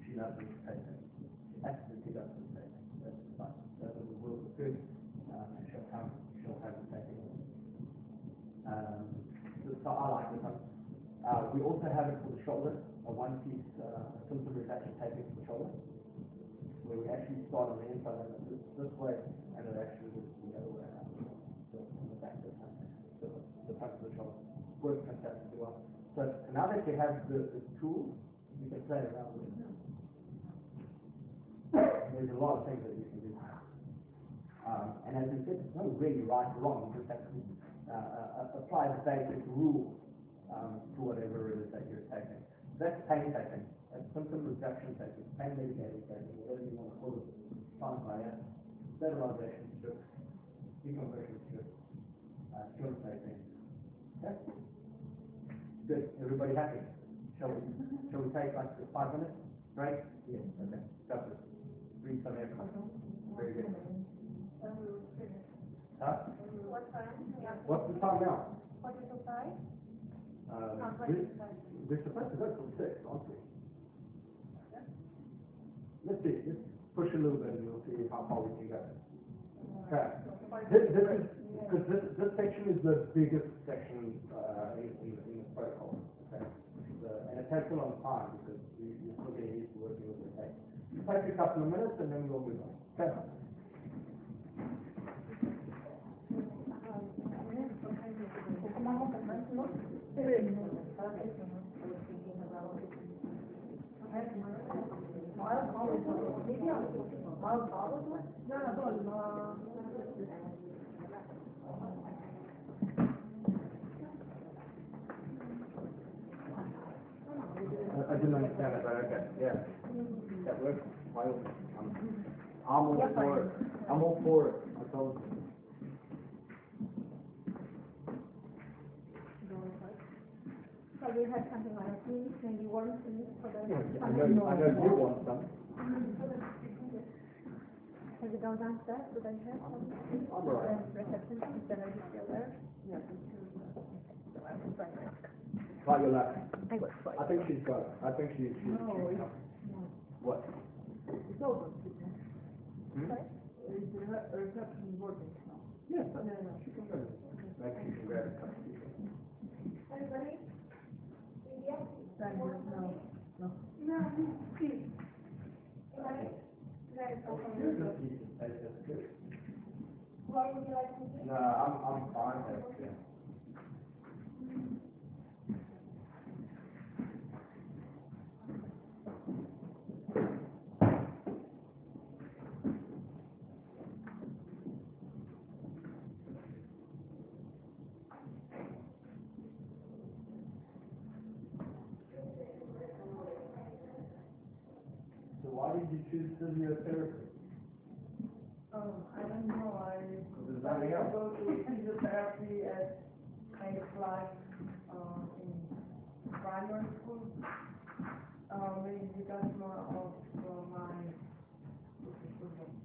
She doesn't take. She absolutely doesn't take it. That's fine. That will work good. Um, and she'll come. She'll have it taken. Um, so, so I like this one. Uh, we also have it for the shoulder, a one piece, uh, simple retraction taping for the shoulder. Where we actually start on the inside and this, this way, and it actually goes the other way around. So, on the back of the front, the, the front of the shoulder. Works fantastically So now that you have the, the tool, you can play around with it. There's a lot of things that you can do. Um, and as I said, there's no really right or wrong, you just have to uh, uh, apply the basic rules um, to whatever it is that you're taking. That's pain taping, that's symptom reduction taking, pain mitigating taking, whatever you want to call it, fine by it, stabilization strip, decompression strip, uh, joint taking. Good, everybody happy? Shall we, shall we take like five minutes break? Yes. Okay, got this. Breathe some air. Very good. Huh? What time? Yeah. What's the time now? Forty to five? Uh, Oh, we- forty to five. we're supposed to go till six, aren't we? Let's see, let's push a little bit and we'll see how far we can go. Okay. This, this is, because this, this section is the biggest section, uh, in, the protocol, okay? The- And it takes a long time because you, you're still getting used to working with the text. Take a couple of minutes and then we'll move on. Okay? I didn't understand it, but okay, yeah. That works. Why, I'm, I'm all for it. I'm all for it, I told you. So we have something like this, maybe one piece for the. Yeah, I know, I know you want some. Have you gone downstairs, do they have some? I'm all right. The reception, is lady still there? Right, your left. I was right. I think she's got it. I think she's, she's, No, she's, it's, what? it's over. Hmm? It's, the re- reception working now. Yes, I- Yeah, yeah. she can go. Maybe she can grab a cup of tea. Everybody? Yeah? Thank you, no, no. No, please. Everybody? Very You're just eat the steak, that's good. What would you like to do? No, I'm, I'm fine, thanks, yeah. So why did you choose physiotherapy? Um, I don't know, I, There's I nothing else? go to physiotherapy at kind of like, uh, in primary school. Uh, maybe because more of uh, my,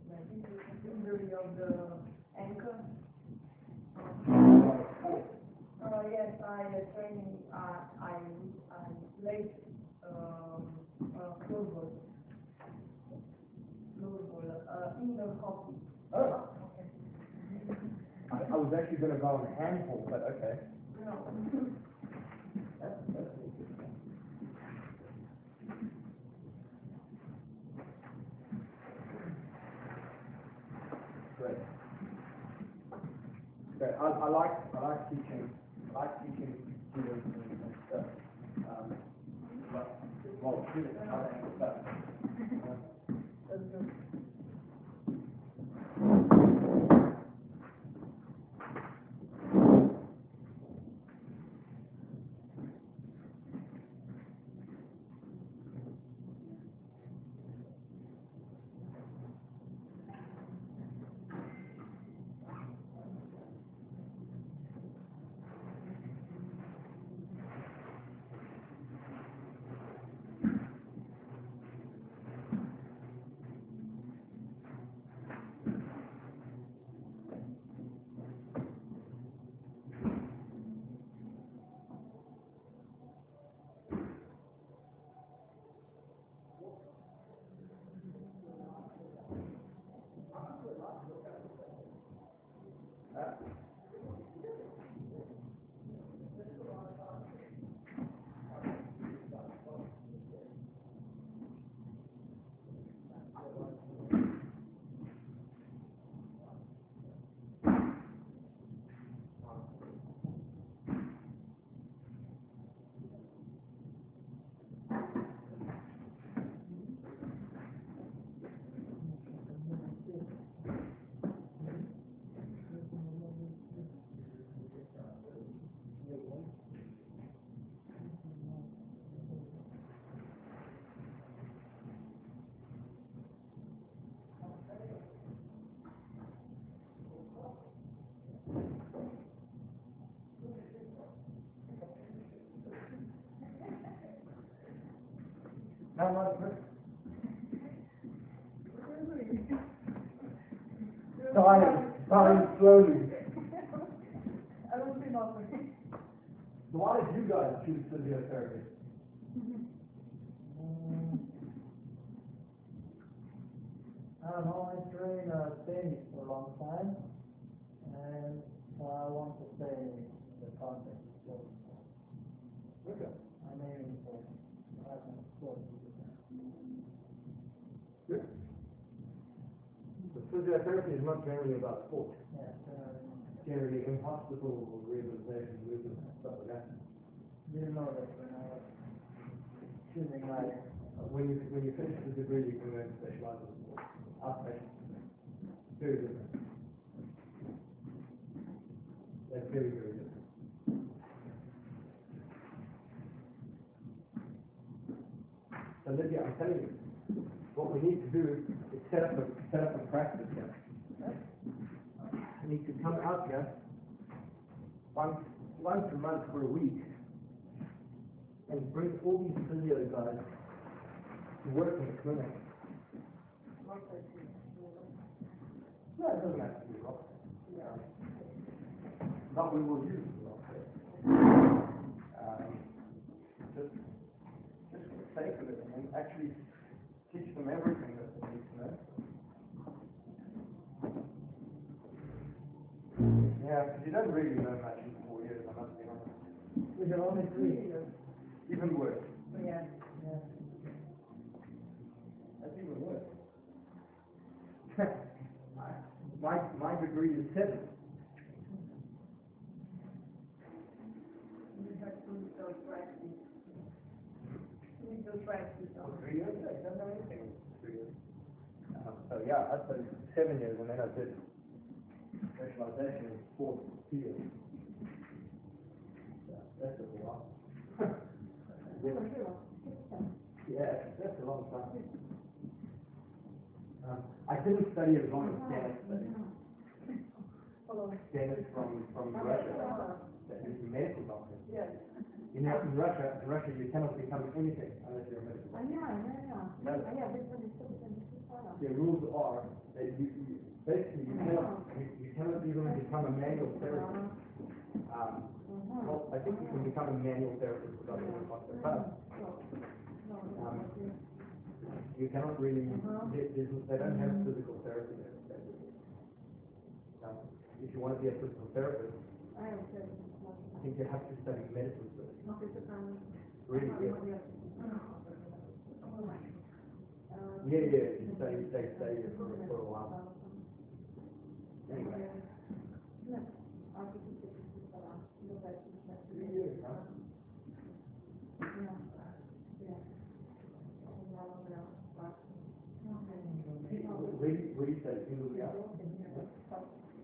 like, injury of the ankle. Uh, yes, I uh, training, uh, I, I played, um, uh, football. Football, uh. Oh. I, I was actually gonna go on handball, but okay. No. That's, that's interesting. Great. Okay, I, I like, I like teaching, I like teaching students and, and stuff. Um, but, well, students, slowly. <laughs> I don't see nothing. So why did you guys choose physiotherapy? <laughs> I don't know, I trained uh, tennis for a long time, and I want to stay in the context of sports. Okay. I'm aiming for having sports. Good. The physiotherapy is not generally about sport. In hospital or rehabilitation, movement, stuff like that. didn't know that when I was choosing my, When you, when you finish the degree, you can then specialize in sport. Outpatient. Very different. That's very, very different. So Lydia, I'm telling you, what we need to do is set up a, set up a practice need to come out here once, once a month for a week and bring all these physio guys to work in the clinic. No, it doesn't have to be rock. But we will use rock. Um, just, just for the sake of it, and actually teach them everything that they need to know. Yeah, because you don't really know much in four years, I must be honest. we have only three. years? Even worse. Yeah. Yeah. That's even worse. <laughs> my, my degree is seven. You have to go practice. You need to practice three years? I don't know anything three years. Um, so yeah, I studied seven years and then I did specialization in sports field. That's a while. Yeah, that's a long <laughs> time. Um, I didn't study as long as Dennis studied. Dennis from, from Russia, that is a medical doctor. Yes. You know, in Russia, in Russia, you cannot become anything unless you're a medical doctor. No. The rules are that you, you, basically, you cannot, you, you cannot even become a manual therapist. Um, well, I think you can become a manual therapist without being a doctor, but, um, you cannot really, they, they, they don't have physical therapy there. Um, if you want to be a physical therapist, I think you have to study medicine first. Really, yeah. Yeah, yeah, you stay, you stay, stay for, for a while.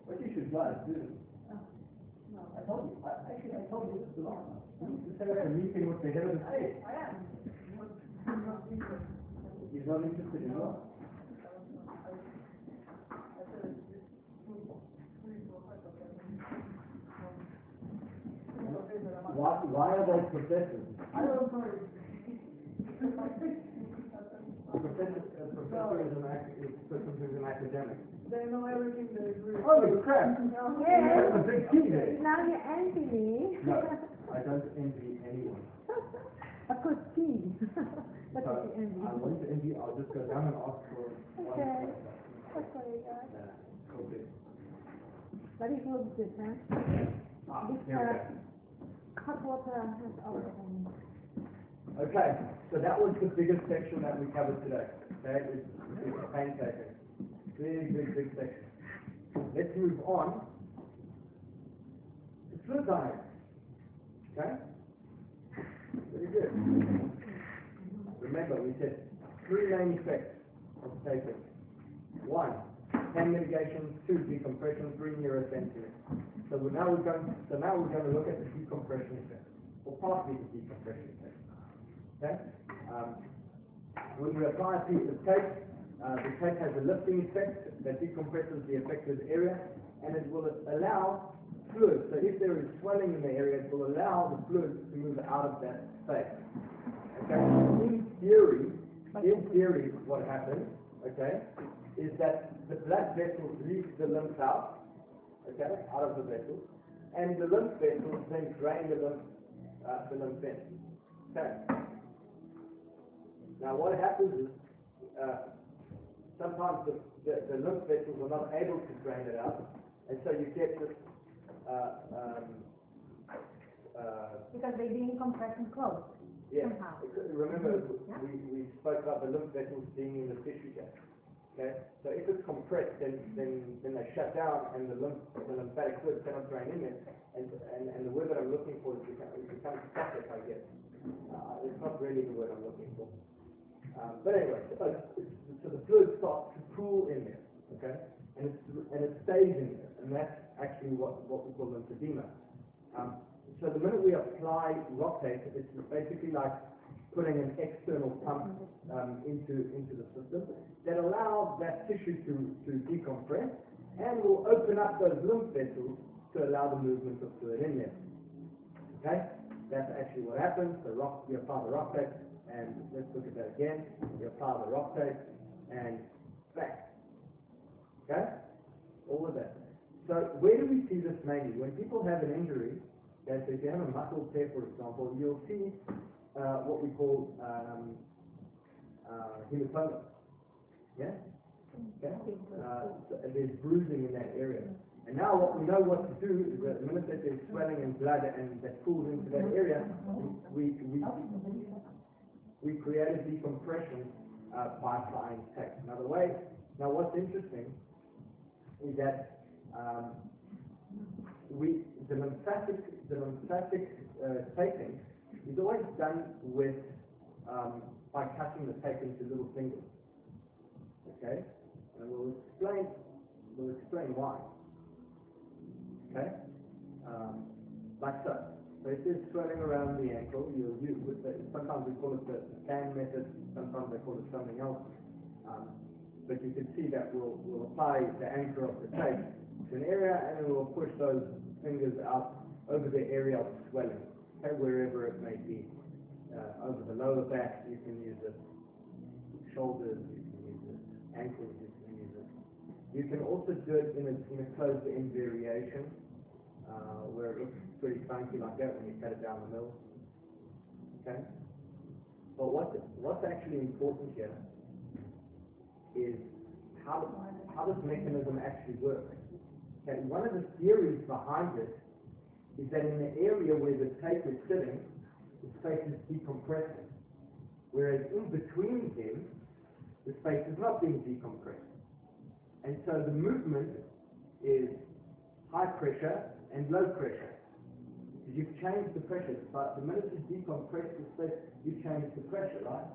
What you should guys do? I told you, I, actually, I told you this last time. You set up a meeting with the head of the state. I am. He's not interested in law. Why, why are they professors? I don't know. A professor, a professor is an ac is a person who's an academic. They know everything they agree. Holy crap! Yes. That's a big key there. Now you envy me. No, I don't envy anyone. A good tea. What So, did you envy? I want to envy, I'll just go down and ask for one. Okay. professor. That's what you got. Yeah, okay. But it looks good, huh? Ah, This, here we uh, go. Hot water has already. Okay, so that was the biggest section that we covered today. Okay, is, is painstaking. Big, big, big section. Let's move on to fluid dynamics. Okay? Very good. Remember, we said three main effects of taping. One, hand mitigation, two, decompression, three, neurosensory. So now we're going, so now we're going to look at the decompression effect, or partly the decompression effect. Okay? Um, when we apply a piece of tape, uh, the tape has a lifting effect that decompresses the affected area, and it will allow fluid. So if there is swelling in the area, it will allow the fluid to move out of that space. Okay? In theory, in theory, what happens, okay, is that the blood vessels leak the lymph out, okay, out of the vessels, and the lymph vessels then drain the lymph, uh, the lymph in. Okay. Now what happens is, uh, sometimes the, the, the lymph vessels are not able to drain it out, and so you get this, uh, um, uh, Because they're being compressed and closed yeah, somehow. remember, Yeah. we, we spoke about the lymph vessels being in the tissue gap. Okay, so if it's compressed, then, then, then they shut down and the lymph, the lymphatic fluid cannot drain in it. And, and, and the word that I'm looking for is become, it becomes I guess. Uh, it's not really the word I'm looking for. Um, but anyway, so, so the fluid starts to pool in there, okay? And it's, and it stays in there, and that's actually what, what we call lymphedema. Um, so the minute we apply RockTape, it's basically like putting an external pump um, into into the system that allows that tissue to, to decompress and will open up those lymph vessels to allow the movement of fluid in there. Okay, that's actually what happens. The rock, you apply the RockTape, and let's look at that again. You apply the RockTape, and bang. Okay, all of that. So where do we see this mainly? When people have an injury, so if you have a muscle tear, for example, you'll see uh, what we call um, uh, hematoma. Yeah? Okay? Uh, so there's bruising in that area. And now what we know what to do is that the minute that there's swelling and blood and that pools into that area, we, we, we create a decompression uh, by applying tape. Now the way, now what's interesting is that um, we, the lymphatic, the lymphatic uh, taping is always done with, um, by cutting the tape into little fingers. Okay? And we'll explain, we'll explain why. Okay? Um, like so. So if there's swelling around the ankle, you'll use, the, sometimes we call it the fan method, sometimes they call it something else. Um, but you can see that we'll, we'll apply the anchor of the tape to an area and then we'll push those fingers out over the area of swelling, wherever it may be. Uh, over the lower back, you can use it. Shoulders, you can use it. Ankles, you can use it. You can also do it in a, in a closed-end variation, uh, where it looks pretty funky like that when you cut it down the middle. Okay? But what's, what's actually important here is how, how this mechanism actually works. Okay, one of the theories behind it is that in the area where the tape is sitting, the space is decompressing. Whereas in between them, the space is not being decompressed. And so the movement is high pressure and low pressure. You've changed the pressure. But the minute you decompress the space, you change the pressure, right?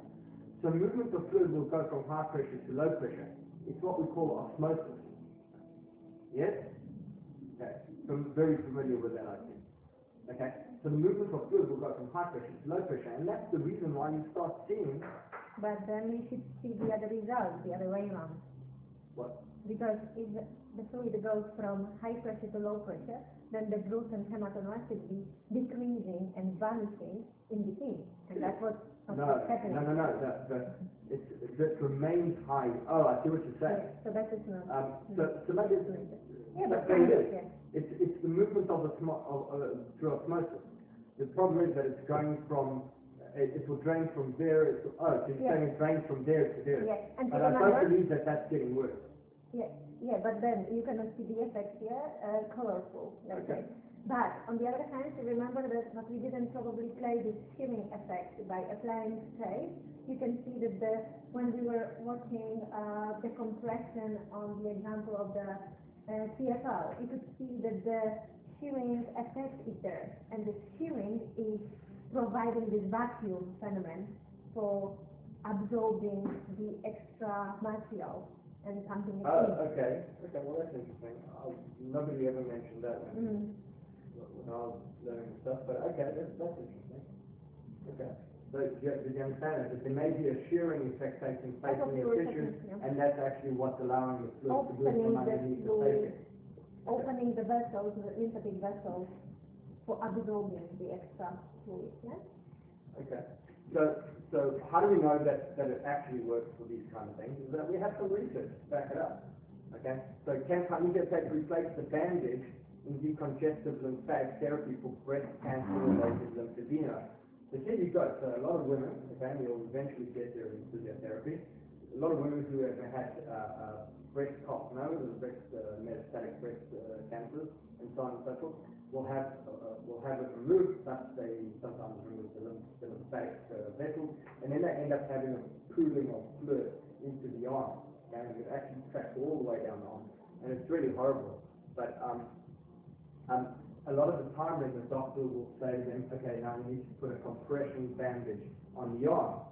So movement of fluid will go from high pressure to low pressure. It's what we call osmosis. Yes? Okay. So I'm very familiar with that, I think. Okay? So the movement of fluid will go from high pressure to low pressure, and that's the reason why you start seeing But then we should see the other result, the other way around. what? Because if the the fluid goes from high pressure to low pressure, then the gluten hematomas will be decreasing and vanishing in between. And that's what, what's No, happening. no, no, no, the, the, it's, it remains high. Oh, I see what you're saying. Yes, So that is not. Um, so, so maybe Yeah, but there kind it of, is. yes. It's, it's the movement of, osmo, of, uh, through osmosis. The problem is that it's going from, it, it will drain from there, it's, oh, so you're Yeah. saying it drains from there to there. Yes, and But I don't believe that that's getting worse. Yeah, yeah, but then you cannot see the effect here, uh, colorful, let's Okay. say. But on the other hand, remember that what we didn't probably play the shimming effect by applying tape. You can see that the, when we were watching, uh, the compression on the example of the, uh, TFL, you could see that the shimming effect is there. And the shimming is providing this vacuum phenomenon for absorbing the extra material and something is Oh, okay, okay, well, that's interesting. I, nobody ever mentioned that when, Mm. when I was learning stuff, but okay, that's, that's interesting. Okay. So, do you, did you understand that? That there may be a shearing effect taking place in we the were talking, yeah. and that's actually what's allowing the fluid to move Opening from the underneath the fluid. opening the vessels, the lymphatic vessels, for absorbing the extra fluid, yeah? Okay. So, so how do we know that, that it actually works for these kind of things? Is that we have some research to back it up. Okay, so can tape replace the bandage in decongestive lymphatic therapy for breast cancer-related lymphedema? So here you go. So a lot of women, okay, will eventually get their physiotherapy. A lot of women who have had uh, uh, breast carcinomas, breast uh, metastatic breast uh, cancers, and so on and so forth, will have uh, will have it removed. But they sometimes remove the, lymph, the lymphatic uh, vessels, and then they end up having a pooling of fluid into the arm, and it actually tracks all the way down the arm, and it's really horrible. But um, um, a lot of the time then the doctor will say to them, okay, now you need to put a compression bandage on the arm,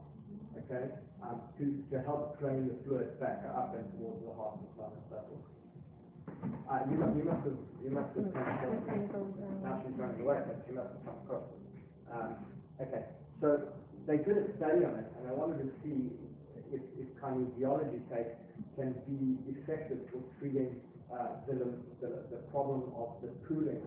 okay, um, to, to help drain the fluid back up and towards the heart and on and so forth. Uh, you, must, you must have, you must have come across, now she's running away, but she must have come across. Um, okay, so they did a study on it, and I wanted to see if, if kinesiology tape can be effective for treating uh, the, the, the problem of the pooling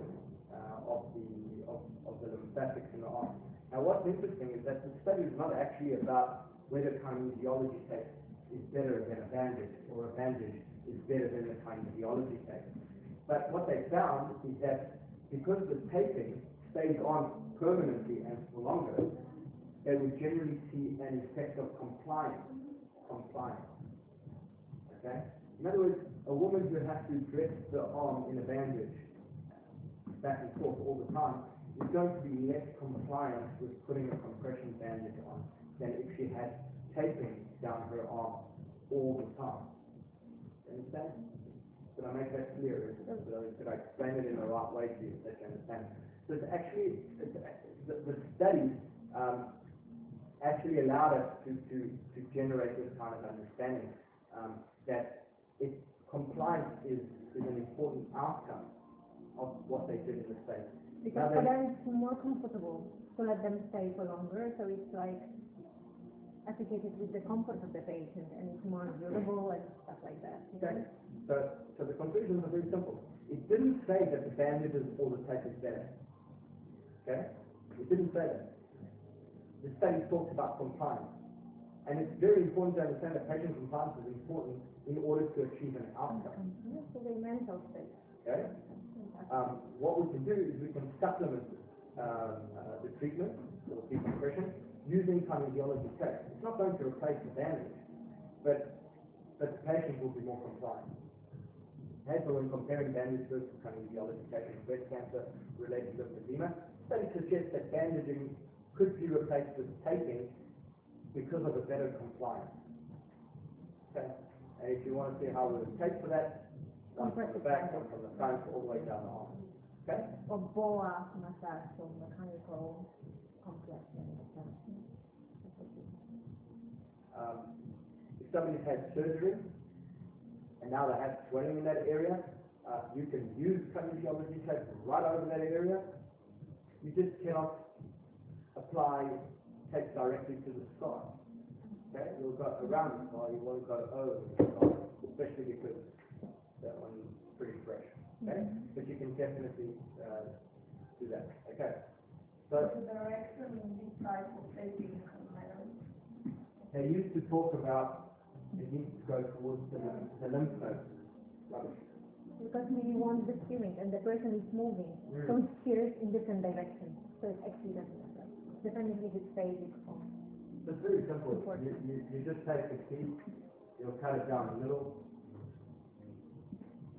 Uh, of the of, of the lymphatics in the arm. Now, what's interesting is that the study is not actually about whether kinesiology tape is better than a bandage or a bandage is better than the kinesiology tape. But what they found is that because the taping stays on permanently and for longer, they would generally see an effect of compliance. Compliance. Okay? In other words, a woman who has to dress the arm in a bandage back and forth all the time is going to be less compliant with putting a compression bandage on than if she had taping down her arm all the time. Understand? Did I make that clear? Did I, explain it in the right way to you that you understand? So it's actually, it's, the, the study um, actually allowed us to, to, to generate this kind of understanding um, that compliance is, is an important outcome of what they did in the States. Because for them it's more comfortable to let them stay for longer, so it's like associated with the comfort of the patient and it's more durable and stuff like that. Okay. So, so the conclusions are very simple. It didn't say that the bandages or the tape is better. Okay? It didn't say that. The study talks about compliance. And it's very important to understand that patient compliance is important in order to achieve an outcome. Yeah, So the mental state. Okay? Um, what we can do is we can supplement um, uh, the treatment or decompression using kinesiology tape. It's not going to replace the bandage, but, but the patient will be more compliant. Okay, so when comparing bandage versus kinesiology tape in breast cancer related lymphedema, studies suggest that bandaging could be replaced with taping because of a better compliance. Okay, and if you want to see how we would tape for that, from the back, from the front, all the way down the arm. Okay? Or boa massage, so mechanical compression. Um, if somebody's had surgery and now they have swelling in that area, uh, you can use kinesiology tape right over that area. You just cannot apply tape directly to the scar. Okay, you'll go around the scar, you won't go over the scar, especially because that one's pretty fresh. Okay, but you can definitely uh, do that. Okay, so The direction in this type of taping matters. they used to talk about it needs to go towards the, the lymph nodes. Because we want the steering and the person is moving, Mm. so it steers in different directions. So it actually doesn't matter, depending if it's basic or. It's very simple. You, you, you just take the teeth, you'll cut it down the middle.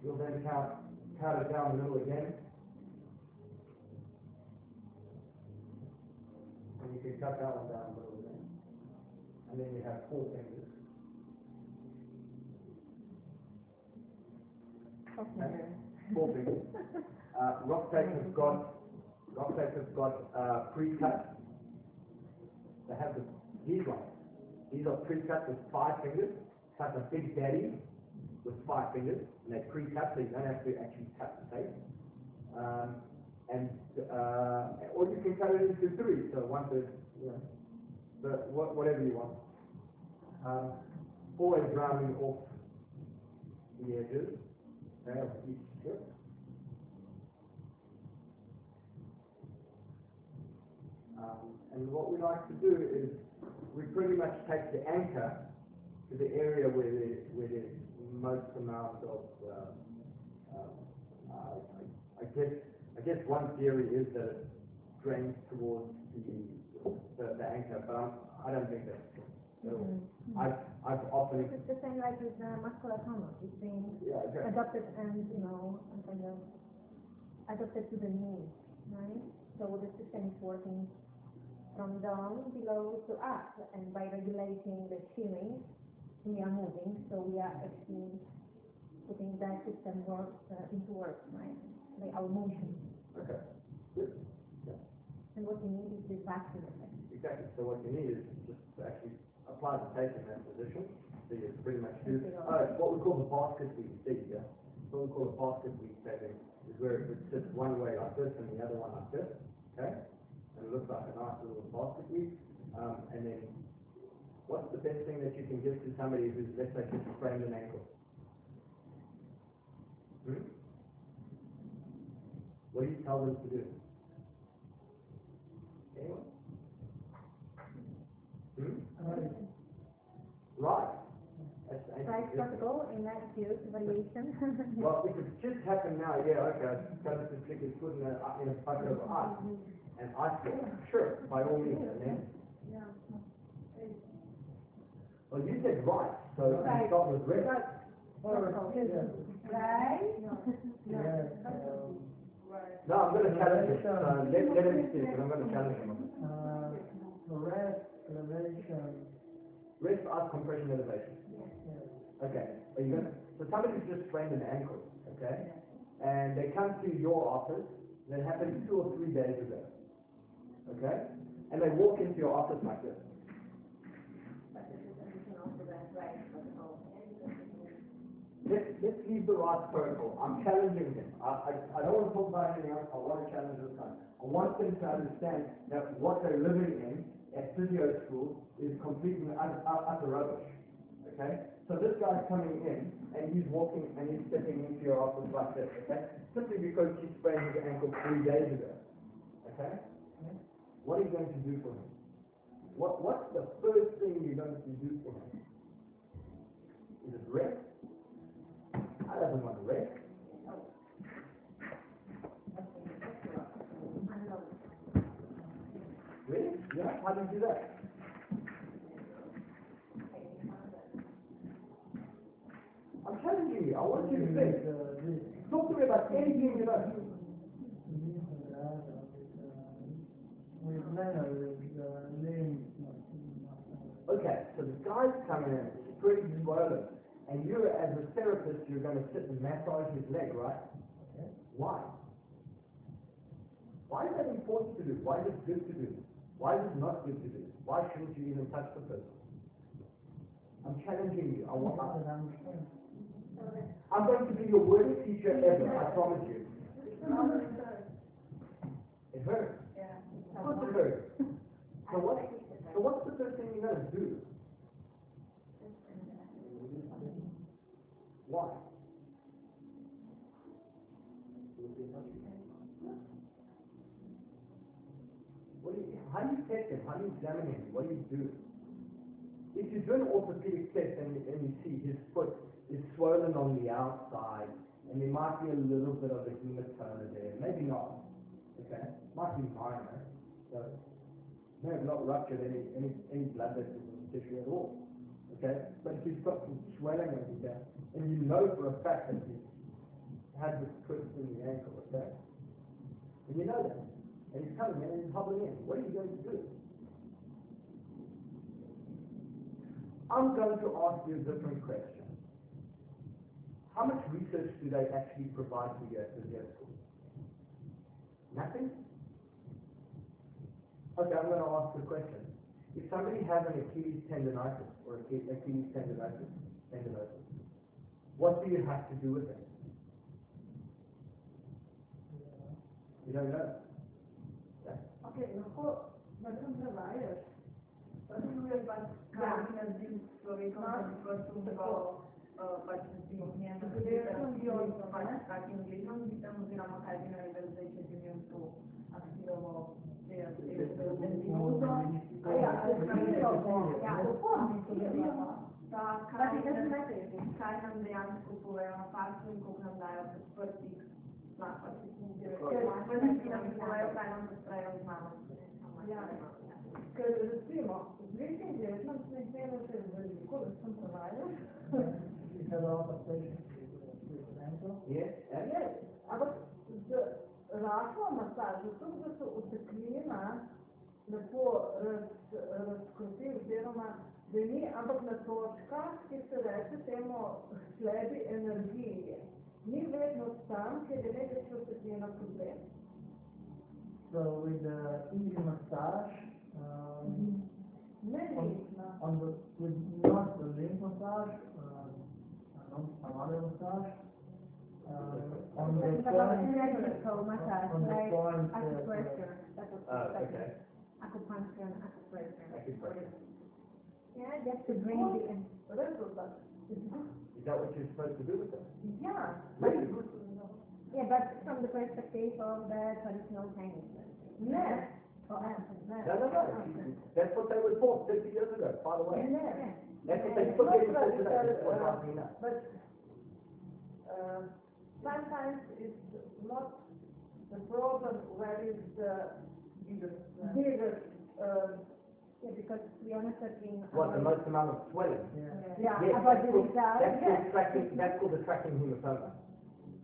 You'll then cut, cut it down the middle again. And you can cut that one down the middle again. And then you have four fingers. Okay. Four fingers. <laughs> Uh, RockTape has got, RockTape has got, uh, pre-cut. They have the, these ones. These are pre-cut with five fingers. Cut a big daddy with five fingers, and they pre-cut so you don't have to actually cut the tape. Um, and, uh, or you can cut it into three, so one third, you know, but wha- whatever you want. Um, always rounding off the edges, okay, of each strip. Um, and what we like to do is we pretty much take the anchor to the area where there, where there's most amount of, uh, um, uh, I, I guess, I guess one theory is that it drains towards the, the, the anchor, but I'm, I don't think that's true. So, I've, I've often, It's the same like with the muscular tongue, it's being yeah, okay. adopted and, you know, and kind of adopted to the knee, right? So the system is working from down below to up, and by regulating the shearing, we are moving, so we are actually putting that system work, uh, into work, right? By our motion. Okay, And what we need is this vacuum effect. exactly. So what you need is just to actually apply the tape in that position. So you pretty much do, it's what we call the basket weave, there you go. What we call the basket weave taping is where it sits one way like this and the other one like this, okay? And it looks like a nice little basket weave. Um, and then, what's the best thing that you can give to somebody who's, let's say, just sprained an ankle? Hmm? What do you tell them to do? Anyone? Hmm? Right. That's, that's protocol in acute variation. <laughs> Well, if it just happened now, yeah, okay, so to stick his foot in a, in a bucket of ice, and ice water, sure, by all means, and then. Well, you said right, so you Right. start with red. Protocol. Right? Um, No, I'm gonna challenge him, so let, let him speak, and I'm gonna challenge him. it. uh, rest, elevation, Rest, ice, compression, elevation. Okay, are you gonna, so somebody's just sprained an ankle, okay? And they come to your office, that happened two or three days ago, okay? And they walk into your office like this. But this is additional to that, RICE, protocol. Let's, let's leave the RICE protocol. I'm challenging him. I, I, I don't want to talk about anything else. I want to challenge this guy. I want them to understand that what they're living in at physio school is completely utter, utter rubbish. Okay? So this guy's coming in and he's walking and he's stepping into your office like this, okay? Simply because he sprained his ankle three days ago. Okay? What are you going to do for him? What, what's the first thing you're going to do for him? Is it rest? I doesn't want to rest. Really? Yeah, how do you do that? I'm telling you, I want you to think. Talk to me about anything you know. this, that, with Leonard, with, limbs, Okay, so the guy's coming in, he's pretty swollen, and you as a therapist, you're gonna sit and massage his leg, right? Why? Why is that important to do? Why is it good to do? Why is it not good to do? Why shouldn't you even touch the person? I'm challenging you, I want, that. I'm going to be your worst teacher ever, I promise you. It hurts. Yeah. Of course it hurts. <laughs> So what, so what's the first thing you gotta do? Why? What do you, how do you test him? How do you examine him? What do you do? If you do an orthopedic test and, and you see his foot is swollen on the outside, and there might be a little bit of a hematoma there, maybe not, okay? Might be minor, so may have not ruptured any, any, any blood vessels in the tissue at all, okay? But if he's got some swelling over there, and you know for a fact that he's had this twist in the ankle, okay? And you know that, and he's coming in and he's hobbling in, what are you going to do? I'm going to ask you a different question. How much research do they actually provide to you at physio school? Nothing? Okay, I'm going to ask the question. If somebody has an Achilles tendonitis or Achi- Achilles tendonitis, tendinosis, what do you have to do with it? You don't know. Yeah. Okej, no to zatem zadajesz. Zatem mówię pan, Karolina z tym człowiekiem po prostu go participi. Porque eu vi hoje no aqui no inglês, não estamos em uma cabine ao invés de entendimento aquilo que é o minuto. Aí a questão é o Da, But it doesn't kaj, matter if da kaj, kaj nam dejansko povejo na parku in koliko nam dajo podprtih napadov. Ker veliko nam povejo, kaj nam podprejo z nami. Ker recimo, v 2019 ne smemo še veliko, da sem prevaljal. Ampak z rahlo masažo, tako da so oteklina lepo razkrotil oziroma da ni, ampak na točkah, ki se reče temu slebi energije. Ni vedno tam, kjer je največja uteklina problem. So with the easy massage, um, Ne resna. on the, with not the lymph massage, uh, some, some other massage, uh, on the point, on the like point, uh, acupressure, that was uh, okay, acupuncture and acupressure. Acupressure. Yeah, just to bring the, Rezultat. is that what you're supposed to do with them? Ja, Really good. yeah, but from the perspective of the traditional Chinese medicine. ne, uh, No, no, no, that's what they were for fifty years ago, by the way. ne. That's what they still getting for today, that's what drives me. But uh, sometimes it's not the problem where is the biggest, biggest, uh, Yeah, because we are not talking What, the most amount of swelling? yeah. yeah. Yes, about that's the called, result. that's called tracking, that's called the tracking hematoma.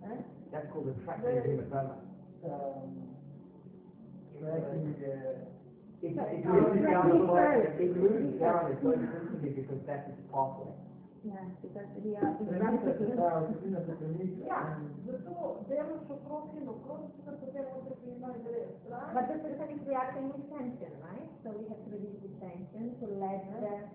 Eh? That's called the tracking The- hematoma. Um, tracking, uh, It, So it it's moves like down the body, research. it moves down as though instantly because that's its pathway. Yeah, because we are in Premisa se practice. da, očina se premika. Ja, zato delaš okrog in okrog, da potem uteklina gre stran. But the person is reacting with tension, right? So we have to reduce the tension to let the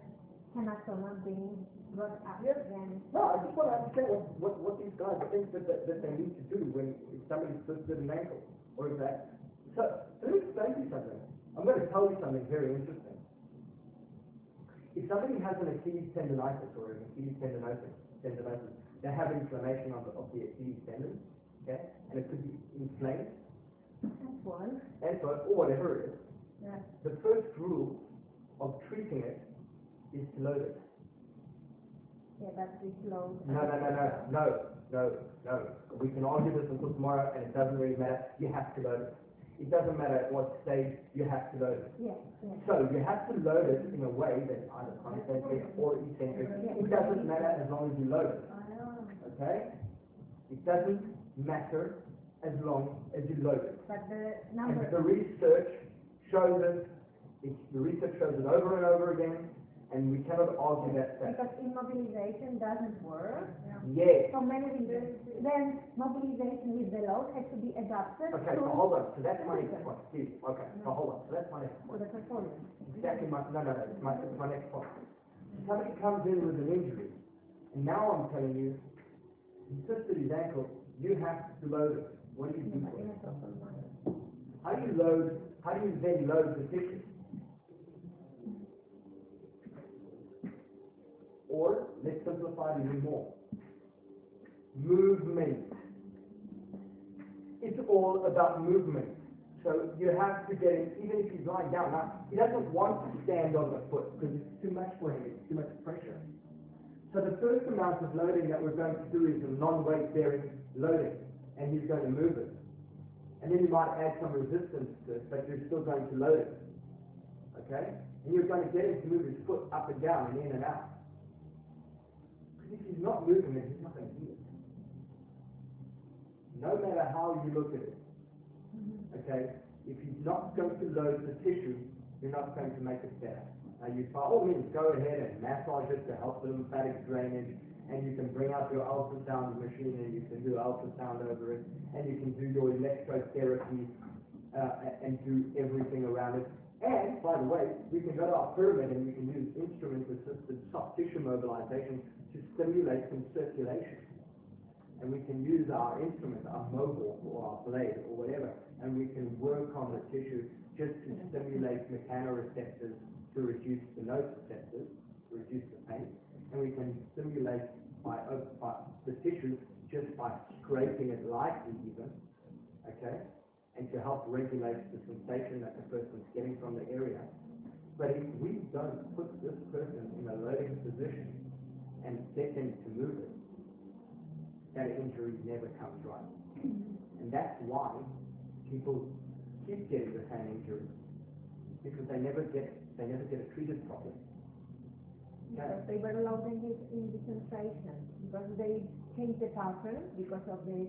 hematoma being brought up Yes. again. No, I just want to understand what, what, what these guys think that, that, that they need to do when if somebody's twisted an ankle, or is that, so, let me explain to you something. I'm going to tell you something very interesting. If somebody has an Achilles tendonitis or an Achilles tendinosis, tendinosis, they have inflammation of the, of the Achilles tendon, okay, and it could be inflamed, That's one. and so, or whatever it is. Yeah. The first rule of treating it is to load it. Yeah, that's we slow. No, no, no, no, no, no, no. We can argue this until tomorrow, and it doesn't really matter. You have to load it. It doesn't matter at what stage, you have to load it. Yeah, yeah. So you have to load it in a way that's either concentric or eccentric. It doesn't matter as long as you load it, I know. okay? It doesn't matter as long as you load it. But the And the research shows it, it's, the research shows it over and over again, and we cannot argue that fact. because immobilization doesn't work. Yes. So many reasons. Then mobilization with the load has to be adapted Okay, so hold on, so that's my next point, okay, so hold on, so that's my next point. the performance. Exactly my, no, no, no, it's my, it's my next point. Somebody comes in with an injury, and now I'm telling you, he twisted his ankle, you have to load it. What do you do for it? How do you load, how do you then load the tissue? Or, let's simplify it even more. Movement. It's all about movement. So you have to get him, even if he's lying down. Now, he doesn't want to stand on the foot because it's too much for him, it's too much pressure. So the first amount of loading that we're going to do is a non-weight bearing loading, and he's going to move it. And then you might add some resistance to it, but you're still going to load it. Okay? And you're going to get him to move his foot up and down and in and out. Because if he's not moving it, he's not going to do it. No matter how you look at it. Okay? If he's not going to load the tissue, you're not going to make it better. Now you by all means go ahead and massage it to help the lymphatic drainage, and you can bring out your ultrasound machine and you can do ultrasound over it, and you can do your electrotherapy uh, and do everything around it. And by the way, we can go to our pyramid and we can use instrument-assisted soft tissue mobilization to stimulate some circulation. And we can use our instrument, our mobile or our blade or whatever, and we can work on the tissue just to stimulate mechanoreceptors to reduce the nociceptors, to reduce the pain, and we can stimulate by, by the tissue just by scraping it lightly even, okay, and to help regulate the sensation that the person's getting from the area. But if we don't put this person in a loading position, and get them to move it, that injury never comes right. And that's why people keep getting the same injury, because they never get, they never get it treated properly. Because they were allowed in this, in the sensation, because they changed the pattern because of the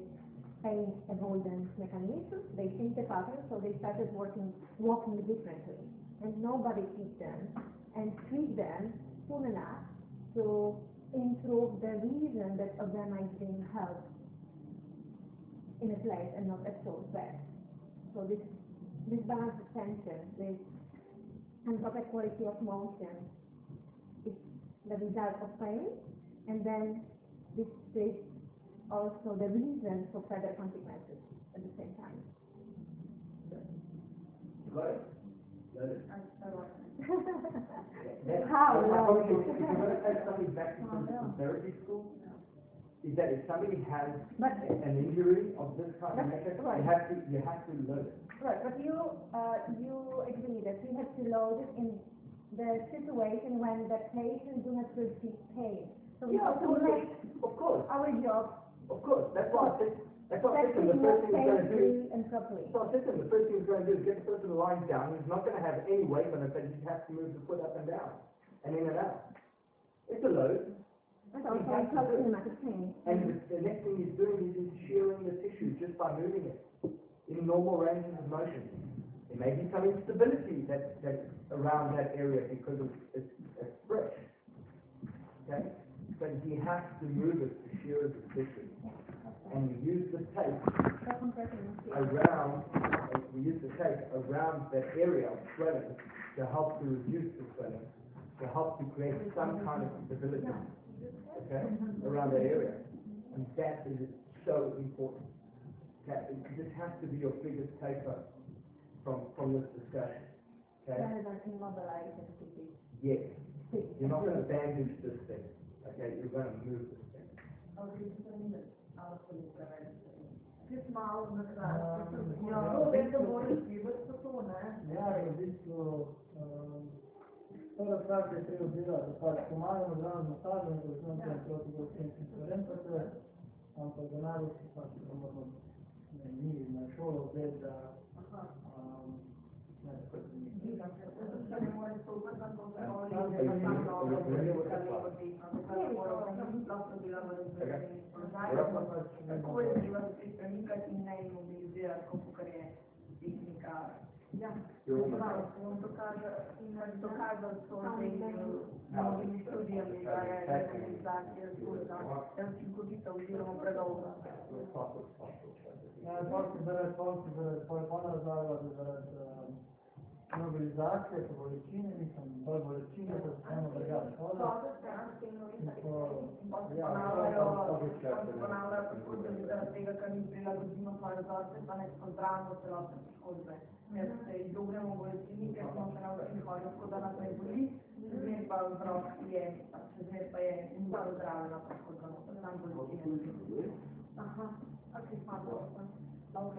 pain avoidance mechanism, they changed the pattern, so they started working, walking differently. And nobody treat them and treat them soon enough to improve the reason that them is being held in a place and not at source back. So this, this balance of tension, this improper quality of motion, the result of pain, and then this is also the reason for further consequences at the same time. Got it? Got it? That's- How I- I you, If you're gonna take somebody back to physical therapy school, is that if somebody has But, an injury of this kind of That's nature, right. you have to, you have to learn it. right, but you, uh, you agree that we have to load it in the situation when the patient do not receive pain. So we Yeah, have of to course, make of course, our job of course, that's why I think, that's why I think the first thing he's gonna do safely and properly. So I said the first thing he's going to do is get the person lying down, he's not going to have any weight on it, but he has to move the foot up and down, and in and out. It's a load, And also called kinematic pain. and the, the next thing he's doing is he's shearing the tissue just by moving it in normal ranges of motion. There may be some instability that, that around that area because it's, it's fresh. Okay? But he has to move it to shear the tissue. And you use the tape around, we use the tape around that area of swelling to help to reduce the swelling, to help to create some kind of stability, okay, around that area. And that is so important. Okay, it- this has to be your biggest take home from, from this discussion. Okay? That is immobilizing people. Yes. You're not going to bandage this thing. Okay, you're going to move this thing. Malo na kratko. Ja, to je, da moraš gibati to, ne? Ja, v bistvu, prva stvar, ki je treba delati, da pač pomagamo zraven masažem, da znam tem proti bolskim stvarem, pa se, ampak za najbolj si pač moramo mi na šolo vzeti, da Tako je treba pristanikati in ne imobilizirati, kot je tehnika. Ja, on dokaže in dokazal so novimi študijami, da je realizacija zgodna, da je učinkovita oziroma predolga. Ja, to se zaradi, to se zaradi, to je polna zaradi, zaradi mobilizacije, po bolečine, mislim, bolj bolečine, da se samo drugače hoda. cosa sta anche in In to, ja, ponavljajo ponavljajo poškodbe zaradi tega, ker ni prilagodimo svoje vzorce, pa ne pozdravimo celotne poškodbe. Ker se izognemo bolečini, ker smo se naučili hoditi, tako da nas ne boli, zmer pa vzrok je, zmer pa je nezdravljena poškodba, pa sam bolečine. Aha, ok, hvala. Ok.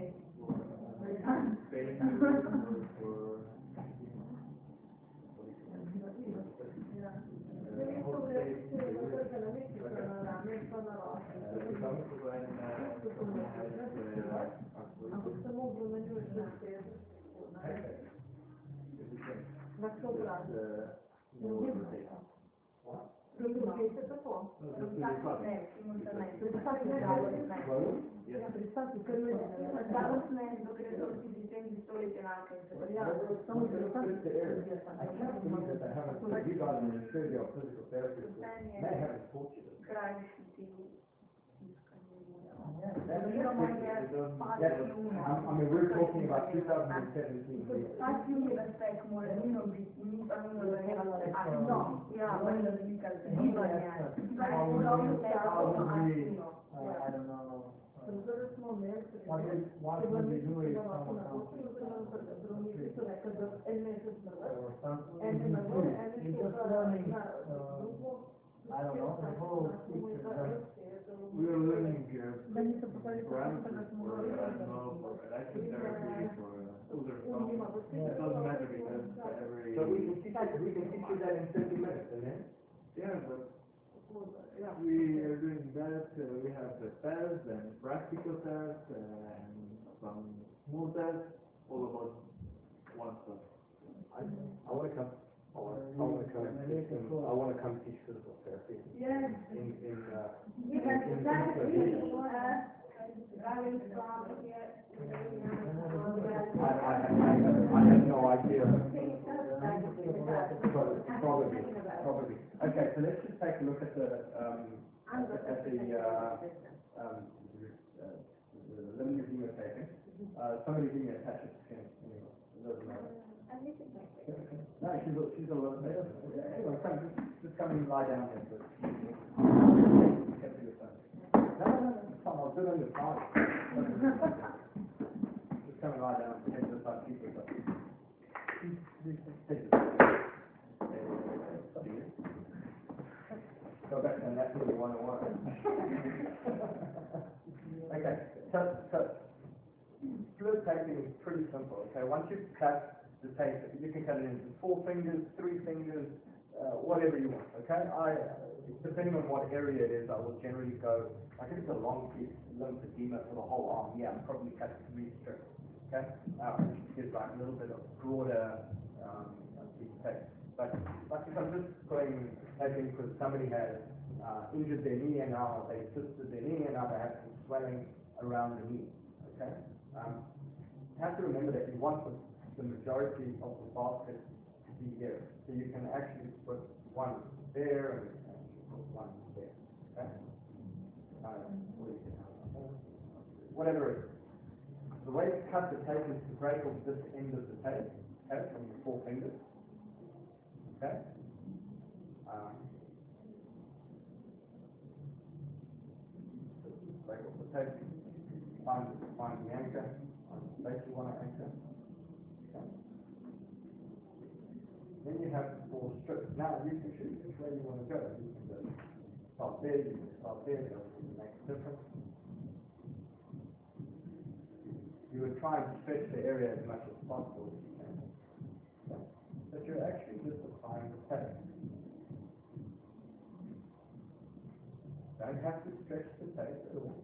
Žalostno je, you uno. I I mean, we're talking about two thousand and seventeen here. Pati uno raztek mora nujno biti, ni pa nujno da je raztek. No, ja, vendar velika gibanja. How would we, how would we, Uno. uh, I don't know, do I don't know, uh, parameters for, I don't know, for electric therapy, for uh, other stuff. It doesn't matter because every, So we can teach you, we can teach you that in thirty minutes, and then? yeah, but Yeah, we are doing that, uh, we have the tests and practical tests and some small tests, all about one stuff. I, I wanna come, I wanna, I wanna come and teach them, I wanna come teach physical therapy Yes, in, in, uh, because in- in that's Slovenia. really, uh, very strong here. I, have, no idea. Probably, probably. Okay, so let's just take a look at the, at the, uh, um, the taken. Uh, somebody give me a skin, anyway, it doesn't matter. No, she's, she's a lot better. Anyway, come, just, come and lie down there, but. Get to your phone. No, I'll it on your side. Just and down, up. Go back to anatomy one oh one. Okay, so, so, split taping is pretty simple, okay? Once you've cut the tape, you can cut it into four fingers, three fingers, uh, whatever you want, okay? I, depending on what area it is, I will generally go, like if it's a long piece, lymphedema for the whole arm, yeah, I'll probably cut three strips, okay? Which gives like a little bit of broader, um, piece. But, like if I'm just going, taping because somebody has, uh, injured their knee and now they twisted their knee and now they have some swelling around the knee, okay? Um, you have to remember that you want the, the majority of the basket to be here. So you can actually put one there and, and put one there, okay? Uh, or you can have, whatever it is. The way to cut the tape is to break off this end of the tape, okay, from the four fingers, okay? Um, break off the tape, find, find the anchor, find the place you want to anchor. Okay. Then you have four strips. Now you can choose which way you want to go. Start there, you can start there, it doesn't make a difference. You would try and stretch the area as much as possible if you can. But you're actually just applying the tape. Don't have to stretch the tape at all.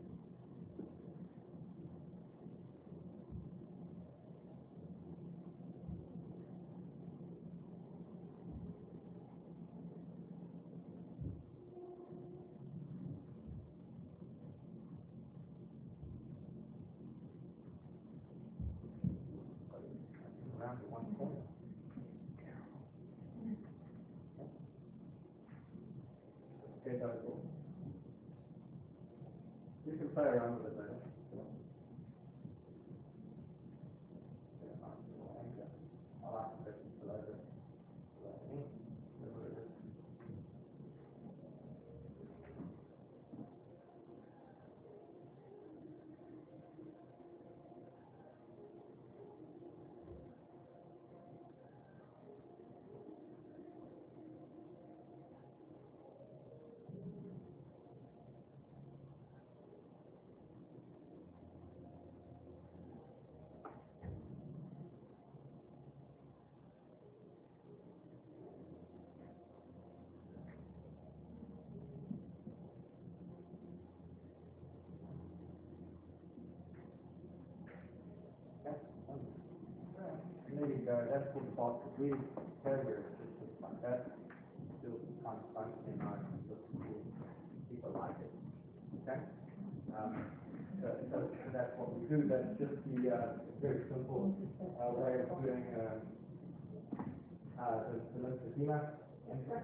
around to one corner. Okay, that's all. You can play around with it later. Yeah, nice little anchor. I like the bit below the, below the knee. That's what it is. And you go, that's called the basket weave, just like that. Still kind of funky and and looks cool. People like it, okay? Um, so, so that's what we do, that's just the, uh, very simple, uh, way of doing, uh, uh, the, the lymphedema. Yeah,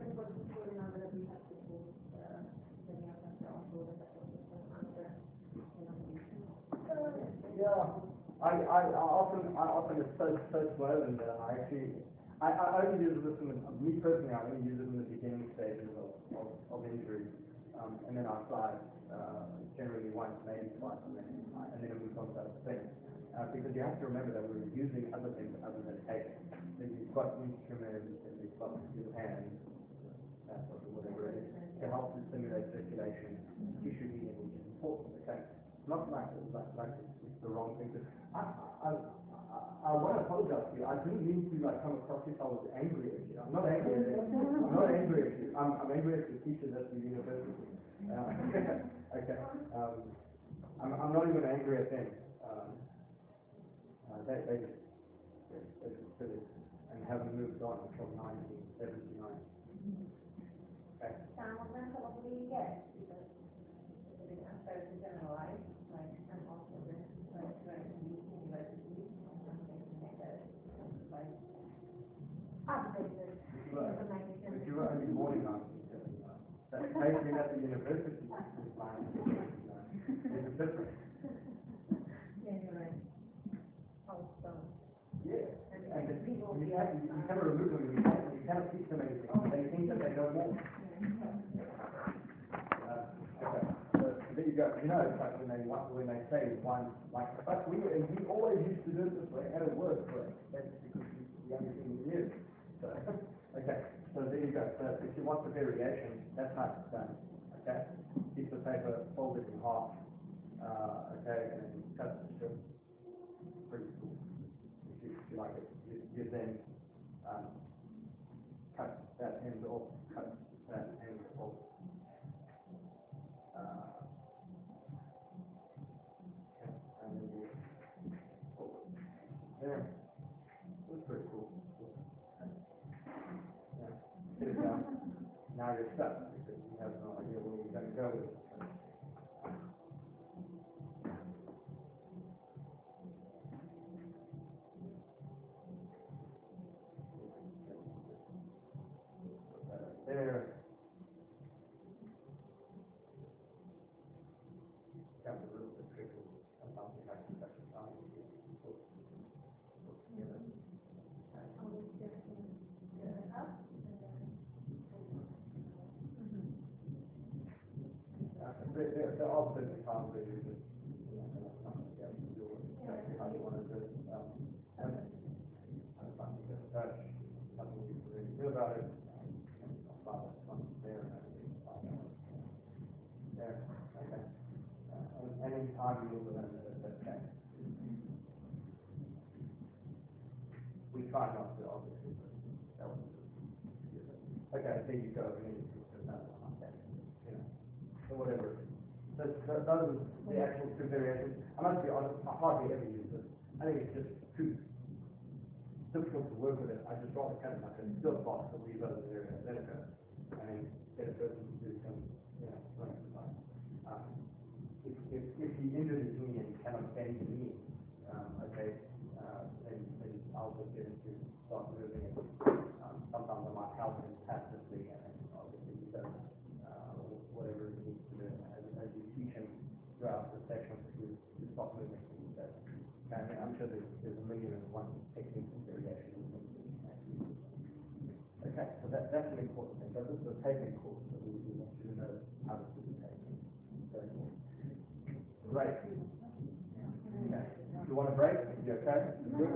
I, I, I often, I often it's so, so slow and uh, I actually, I, I only use this in the, me personally, I only use it in the beginning stages of, of, of injury. Um, and then I apply, uh, generally once, maybe twice, and then, and then I move on to other things. Uh, because you have to remember that we're using other things other than taping. So you've got instruments, and you've got your hands, that whatever it is, to help to stimulate circulation, tissue healing, which is important, okay? Not like, like, like it's the wrong thing to, I, I, I, want to apologize to you. I didn't mean to like come across if I was angry at you. I'm not angry at you. I'm not angry at you. I'm, I'm angry at the teachers at the university. Uh, <laughs> okay. Um, I'm, I'm not even angry at them. Um, uh, they, they they, they just did and haven't moved on from 1979. Okay. Some of them probably yes, because it's a bit unfair to generalize, like some of the like universities, universities, or something like that, like updated But information. you were only born in 1979. That made me at the university since 1979. There's a. Yeah, you're and the people you can't, you you cannot remove them, you can't, you cannot teach them anything, they think that they know more. Uh, okay, so there you go, you know, it's like when they, want- when they say one, like, but we, and we always used to do it this way, and it worked for that's because it's the only thing we. So, <laughs> okay, so there you go, so if you want the variation, that's how it's done, okay? Keep the paper folded in half, uh, okay, and cut the strip, pretty cool if you, if you like it, you, you then, um, cut that end off, cut that end off. Uh, okay, and then you, forward. there, that's pretty cool. Yeah, get it done, now you're stuck, because you have no idea where you're gonna go with it. Put that up there. Becomes a little bit tricky, sometimes you have to touch the time to get put, put together. Uh, there, there, there are certain times where you just, you know, that's not gonna be able to do it exactly how you wanna do it, um, and and something to touch, something you really feel about it, um, and I'll find that one there and everything, find that one. There, okay. Time you move it, that, that's okay. We try not to, obviously, but that was, okay, there you go, and then you put another one whatever. it those are the actual two variations. I must be honest, I hardly ever use this. I think it's just too difficult to work with it. I just rather cut it like a still box and leave it there and let it go. And then get a person to do some, you know, some exercise. Um, if, if, he injured his knee and cannot bend the knee, um, okay, uh, then, then I'll just get him to start moving it. Um, sometimes I might help him passively and obviously he does, uh, whatever he needs to do as, as you teach him throughout the session to, to stop moving. He does. And I'm sure there's, there's a million and one techniques and variations. Okay, so that, that's an important thing. So this is a taping course, so we, we want you to know how to do the taping. Very important. Right. Okay. You want a break? You okay? You good?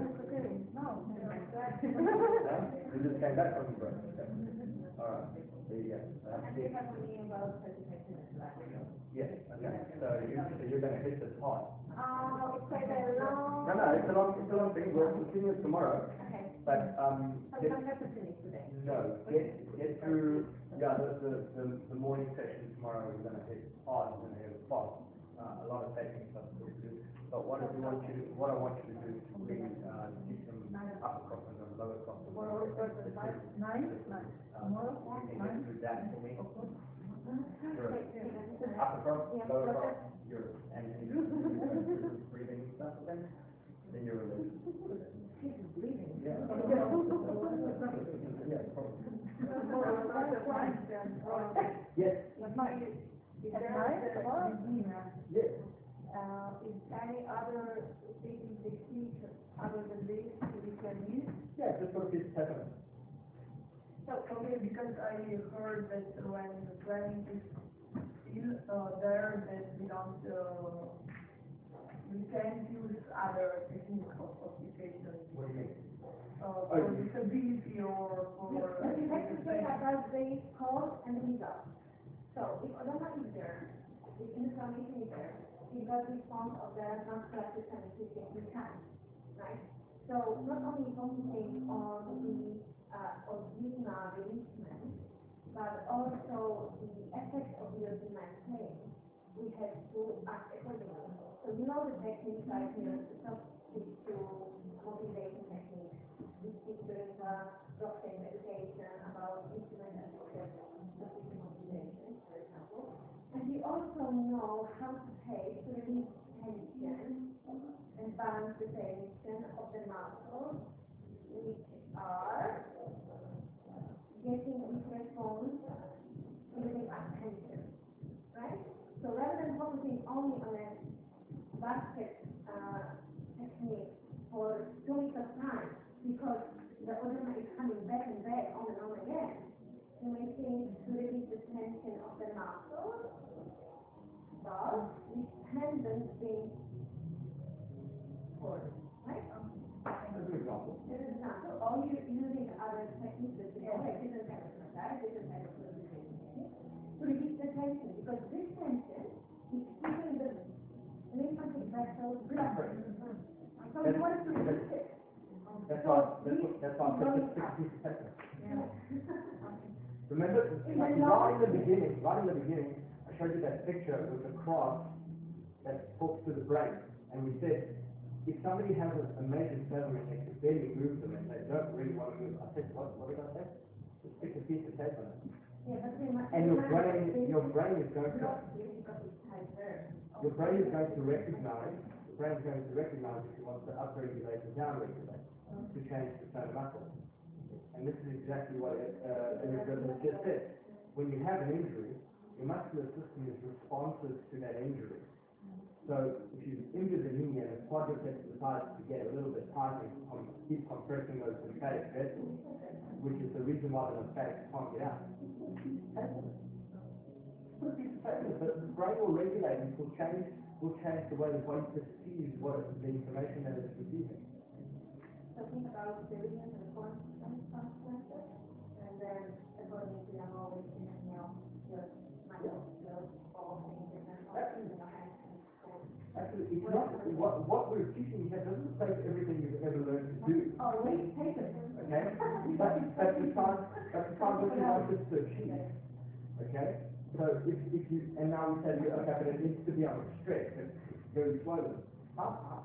No, No? You just came back from the break, okay. All right, there you go. That's And it. they have only about thirty-five minutes left. Yes, okay, so you, so you're gonna hit this hard. Uh, it's quite a long. No, no, it's a long, it's a long thing, we'll continue tomorrow, Okay, but, um, so get, don't have to finish today. no, get, get through, yeah, the, the, the, the morning session tomorrow, we're gonna hit hard, gonna hit fast. Uh, a lot of technical stuff to do, but what I do want you to, what I want you to do is to really, uh, teach them upper cross and lower cross. Tomorrow starts at five, nine, nine. Tomorrow, You can nine. through that for me. Okay. upper cross, lower cross, your, and and you do your breathing stuff, okay? Then you're released. Yeah. Yeah, probably. Tomorrow starts at five, then, uh, Yes. Is At there, nine, uh, yes. uh, is any other speaking technique other than this that we can use? Yeah, just put a piece. So, okay, because I heard that when the planning is still, uh, there, that we don't, uh, we can't use other technical applications, What do you mean? uh, for disability or for. You have to say about the cause and result. So if Edema is there, if information is there, it does respond of the non-collective scientific can, right? So not only focusing on the, uh, original releasement, but also the effect of your demand chain. We have to act accordingly. So you know the techniques like, you know, soft tissue mobilization techniques, we speak during the blockchain the tension of the muscles, which are getting this response using attention, right? So rather than focusing only on a basket uh, technique for two weeks of time, because the edema is coming back and back on and on again, you may think to release the tension of the muscles, but tendons being forced, right? As an example. As an example, or you using other techniques that you have, like different of of to release the tension, because this tension is keeping the lymphatic vessels blocked. So you want to release it. That's why, that's why, that's the six piece of. Remember, right in the beginning, right in the beginning, I showed you that picture with the cross that talks to the brain. And we said, if somebody has a, a major settlement, they can barely move them and they don't really want to move. I said, what, what did I say? Stick a piece of tape on it. Yeah, but we must. And your brain, your brain is going to, Block it because it's tight your brain is going to recognize, the brain is going to recognize if it wants to upregulate or downregulate to change the tone of muscle. And this is exactly what uh, Elizabeth just said. When you have an injury, your muscular system is responsive to that injury. So if you've injured the knee and the quadriceps decides to get a little bit tight and com- keep compressing those lymphatic vessels, which is the reason why the lymphatics can't get out. Put a piece of paper, but the brain will regulate and will change, will change the way the body perceives what the information that it's receiving. So think about the reasons and consequences, and then according to your knowledge, you know, your muscle, your all things, and then Actually, it's not, what, what we're teaching here doesn't say everything you've ever learned to do, Oh, wait, take it. Okay? But, but besides, but besides what you want us to achieve, okay? So if, if you, and now we to you, okay, but it needs to be on a stretch, it's very slowly. How, how,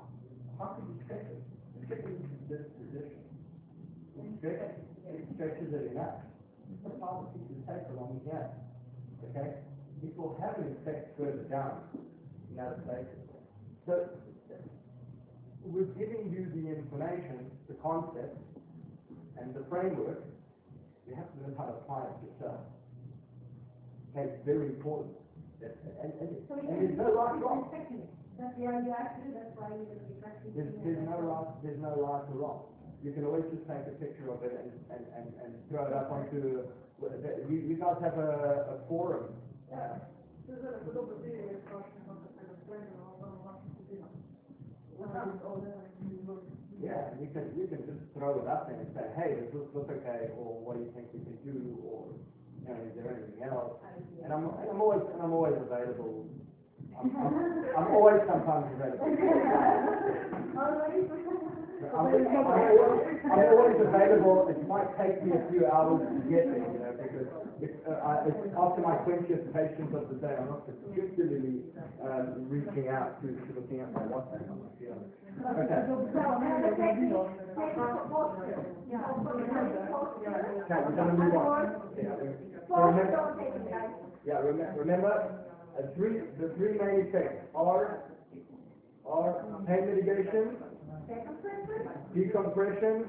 how could you stretch it? Stretch it into this position. Stretch it, it stretches it enough. Put another piece of tape along here, okay? It will have an effect further down in other places. So, we're giving you the information, the concept, and the framework. You have to learn how to apply it yourself. Okay, it's very important. That, and, and, So and there's no right or wrong. technique. That's why you actually, that's why you will be practicing. There's, there's no right, there's no right or wrong. You can always just take a picture of it and, and, and, and throw it up onto, you, you guys have a, a forum. Uh, you can, you can just throw it up there and say, hey, does this look okay, or what do you think we can do, or, you know, is there anything else? And I'm, and I'm always, and I'm always available. I'm, <laughs> I'm, I'm always sometimes available. <laughs> I'm, I'm always, I'm always available, it might take me a few hours to get there, you know, because uh, after my twentieth patient of the day, I'm not particularly, um, reaching out to, to looking at my WhatsApp, feeling. Okay. Yeah. Okay, we're gonna move on. Yeah, remember, yeah, remember, uh, three, the three main effects are, are pain mitigation, decompression,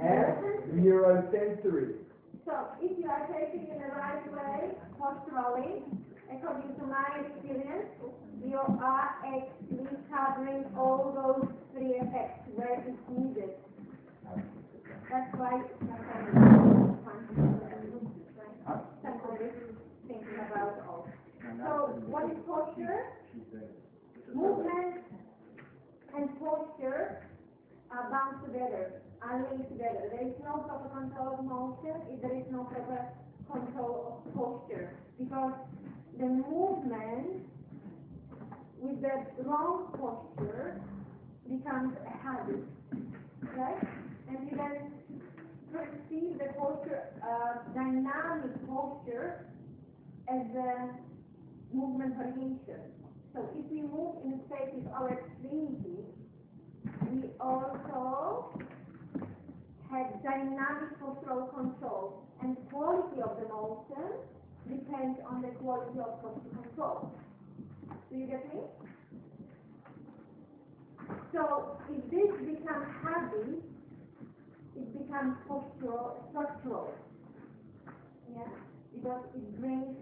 and neurosensory. So if you are taping in the right way, posturally, according to my experience, you are actually covering all those three effects where it's needed. That's why somebody thinking about all. So what is posture? Movement and posture are bound together, unlinked together. There is no proper control of motion if there is no proper control of posture because the movement with the wrong posture becomes a habit, right? And you then perceive the posture, uh, dynamic posture, as a movement variation. So if we move in space with our extremities, we also have dynamic postural control and quality of the motion depends on the quality of control. Do you get me? So if this becomes heavy, it becomes postural, structural. Yeah? Because it brings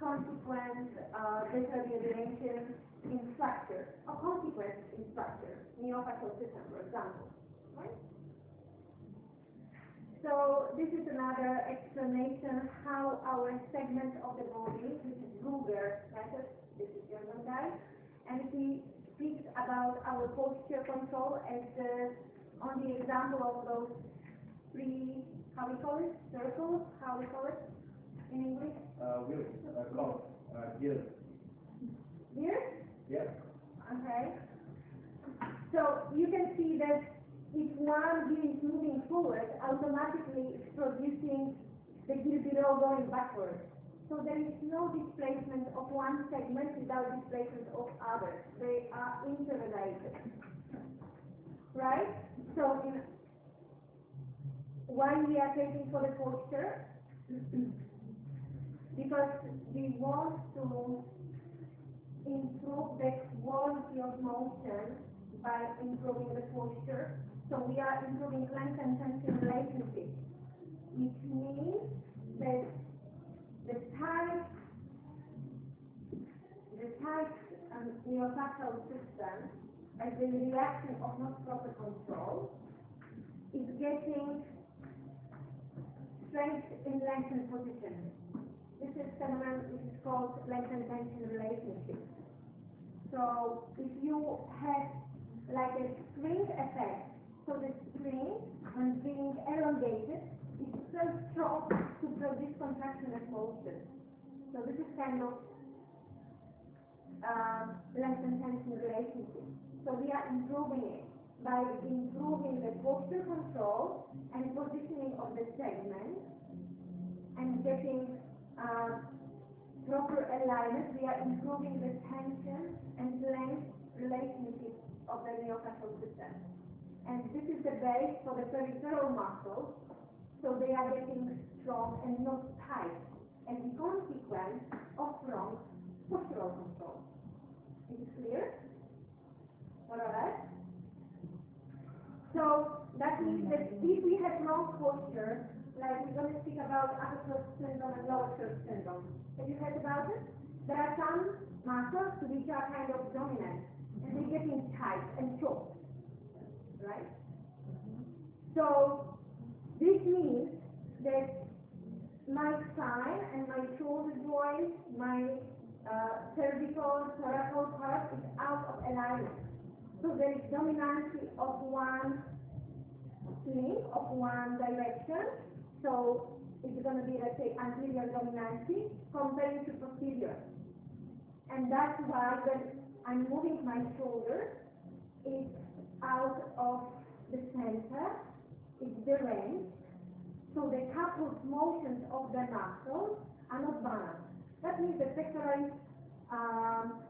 consequent uh, deterioration in structure, a consequence in structure, neofacial system, for example. So this is another explanation how our segment of the body, which is Brügger method, this is German guy, and he speaks about our posture control as the, on the example of those three, how we call it, circles, how we call it in English? Uh, wheels, uh, clock, uh, gears. Here? Yeah. Okay. So you can see that if one gear is moving forward, automatically it's producing the gear below going backwards. So there is no displacement of one segment without displacement of others. They are interrelated. Right? So in, why we are taping for the posture? <clears throat> because we want to improve the quality of motion by improving the posture. So we are improving and tension relationship, which means that the tight, the tight um, neofacial system, as a reaction of not proper control, is getting strength in length and position. This is phenomenon which is called length and tension relationship. So if you have like a spring effect, so the spring, when being elongated, is so strong to produce contraction and motion. So this is kind of um, length and tension relationship. So we are improving it by improving the posture control and positioning of the segment and getting uh, proper alignment, we are improving the tension and length relationship of the neofacial system. And this is the base for the peripheral muscles, so they are getting strong and not tight, and the consequence of wrong postural control. Is it clear? Or less? So that means that if we have wrong posture, like we're going to speak about upper throat syndrome and lower throat syndrome. Have you heard about it? There are some muscles which are kind of dominant, and they're getting tight and choked, right? So this means that my spine and my shoulder joint, my uh, cervical, thoracic part is out of alignment. So there is dominance of one link, of one direction, so it's going to be, let's say, anterior dominancy compared to posterior. And that's why when I'm moving my shoulder, it's out of the center, is the range, So the coupled motions of the muscles are not balanced. That means the pectoralis, um,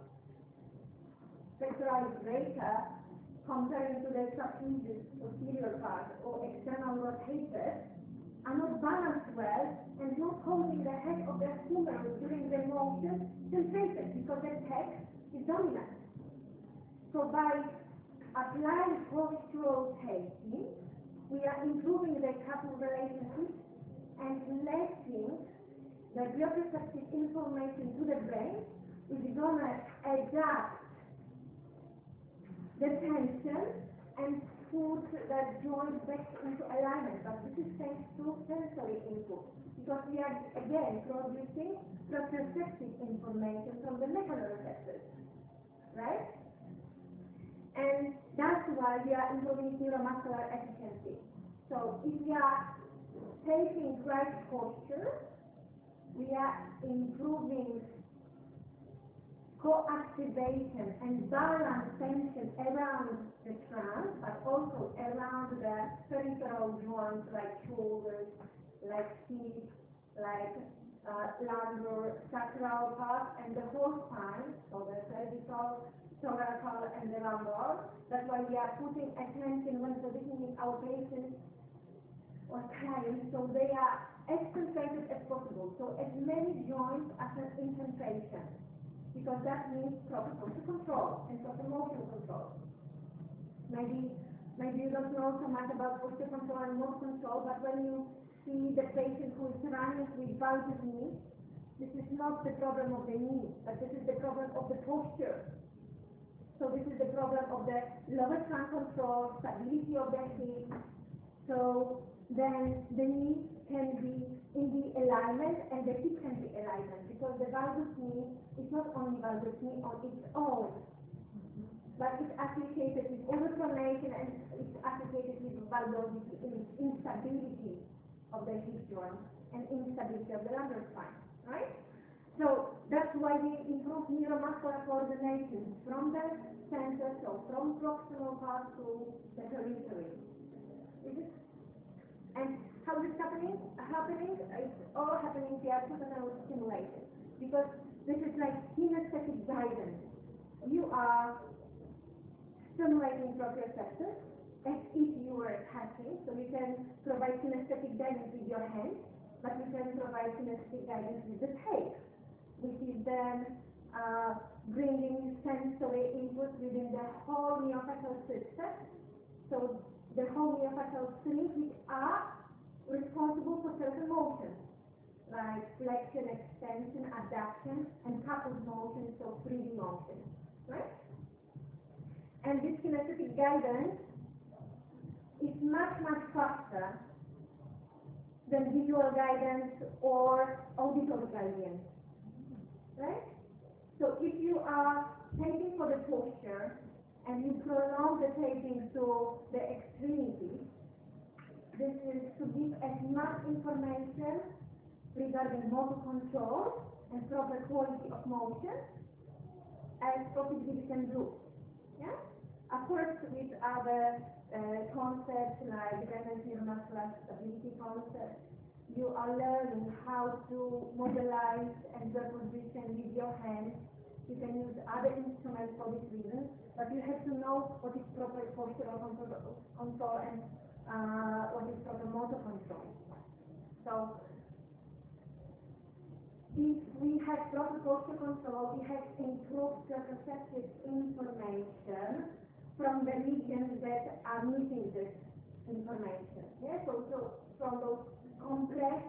pectoralis greater comparing to the trapezius posterior part or external rotator are not balanced well and not holding the head of the humerus during the motion centrated because the head is dominant. So by applying postural taping, we are improving the couple relationship and letting the proprioceptive information to the brain is going to adapt the tension and put that joint back into alignment, but this is thanks to sensory input. Because we are, again, producing proprioceptive information from the mechanoreceptors, right? And that's why we are improving neuromuscular efficiency. So if we are taping right posture, we are improving co-activation and balance tension around the trunk, but also around the peripheral joints like shoulders, like seat, like uh, lumbar, sacral part, and the whole spine, so the cervical, thoracic, and the lumbar. That's why we are putting attention when positioning our patients or clients, so they are as concentrated as possible. So as many joints as an infiltration, because that means proper posture control and proper motion control. Maybe, maybe you don't know so much about posture control and motion control, but when you see the patient who is running with valgus knee, this is not the problem of the knee, but this is the problem of the posture. So this is the problem of the lower trunk control, stability of the hip. So then the knee can be in the alignment and the hip can be alignment because the valgus knee is not only valgus knee on its own, but it's associated with overpronation and it's associated with valgosity and instability of the hip joint and instability of the lumbar spine, right? So that's why we improve neuromuscular coordination from the center, so from proximal part to the periphery. Is it? And how is it happening? Happening, it's all happening via total stimulation. Because this is like kinesthetic guidance. You are stimulating proprioceptors as if you were touching, so you can provide kinesthetic guidance with your hand, but you can provide kinesthetic guidance with the tape which is then uh, bringing sensory input within the whole myofascial system. So the whole myofascial strings which are responsible for certain motions, like flexion, extension, adduction, and coupled motion, so 3D motion, right? And this kinesthetic guidance is much, much faster than visual guidance or auditory guidance right? So if you are taping for the posture and you prolong the taping to the extremity, this is to give as much information regarding motor control and proper quality of motion as possibly we can do. Yeah? Of course, with other uh, concepts like resonance neuromuscular stability concepts, you are learning how to modelize and reposition with your hands. You can use other instruments for this reason, but you have to know what is proper postural control, control and uh, what is proper motor control. So, if we have proper posture control, we have improved proprioceptive information from the regions that are missing this information. Yeah, so, so from those complex,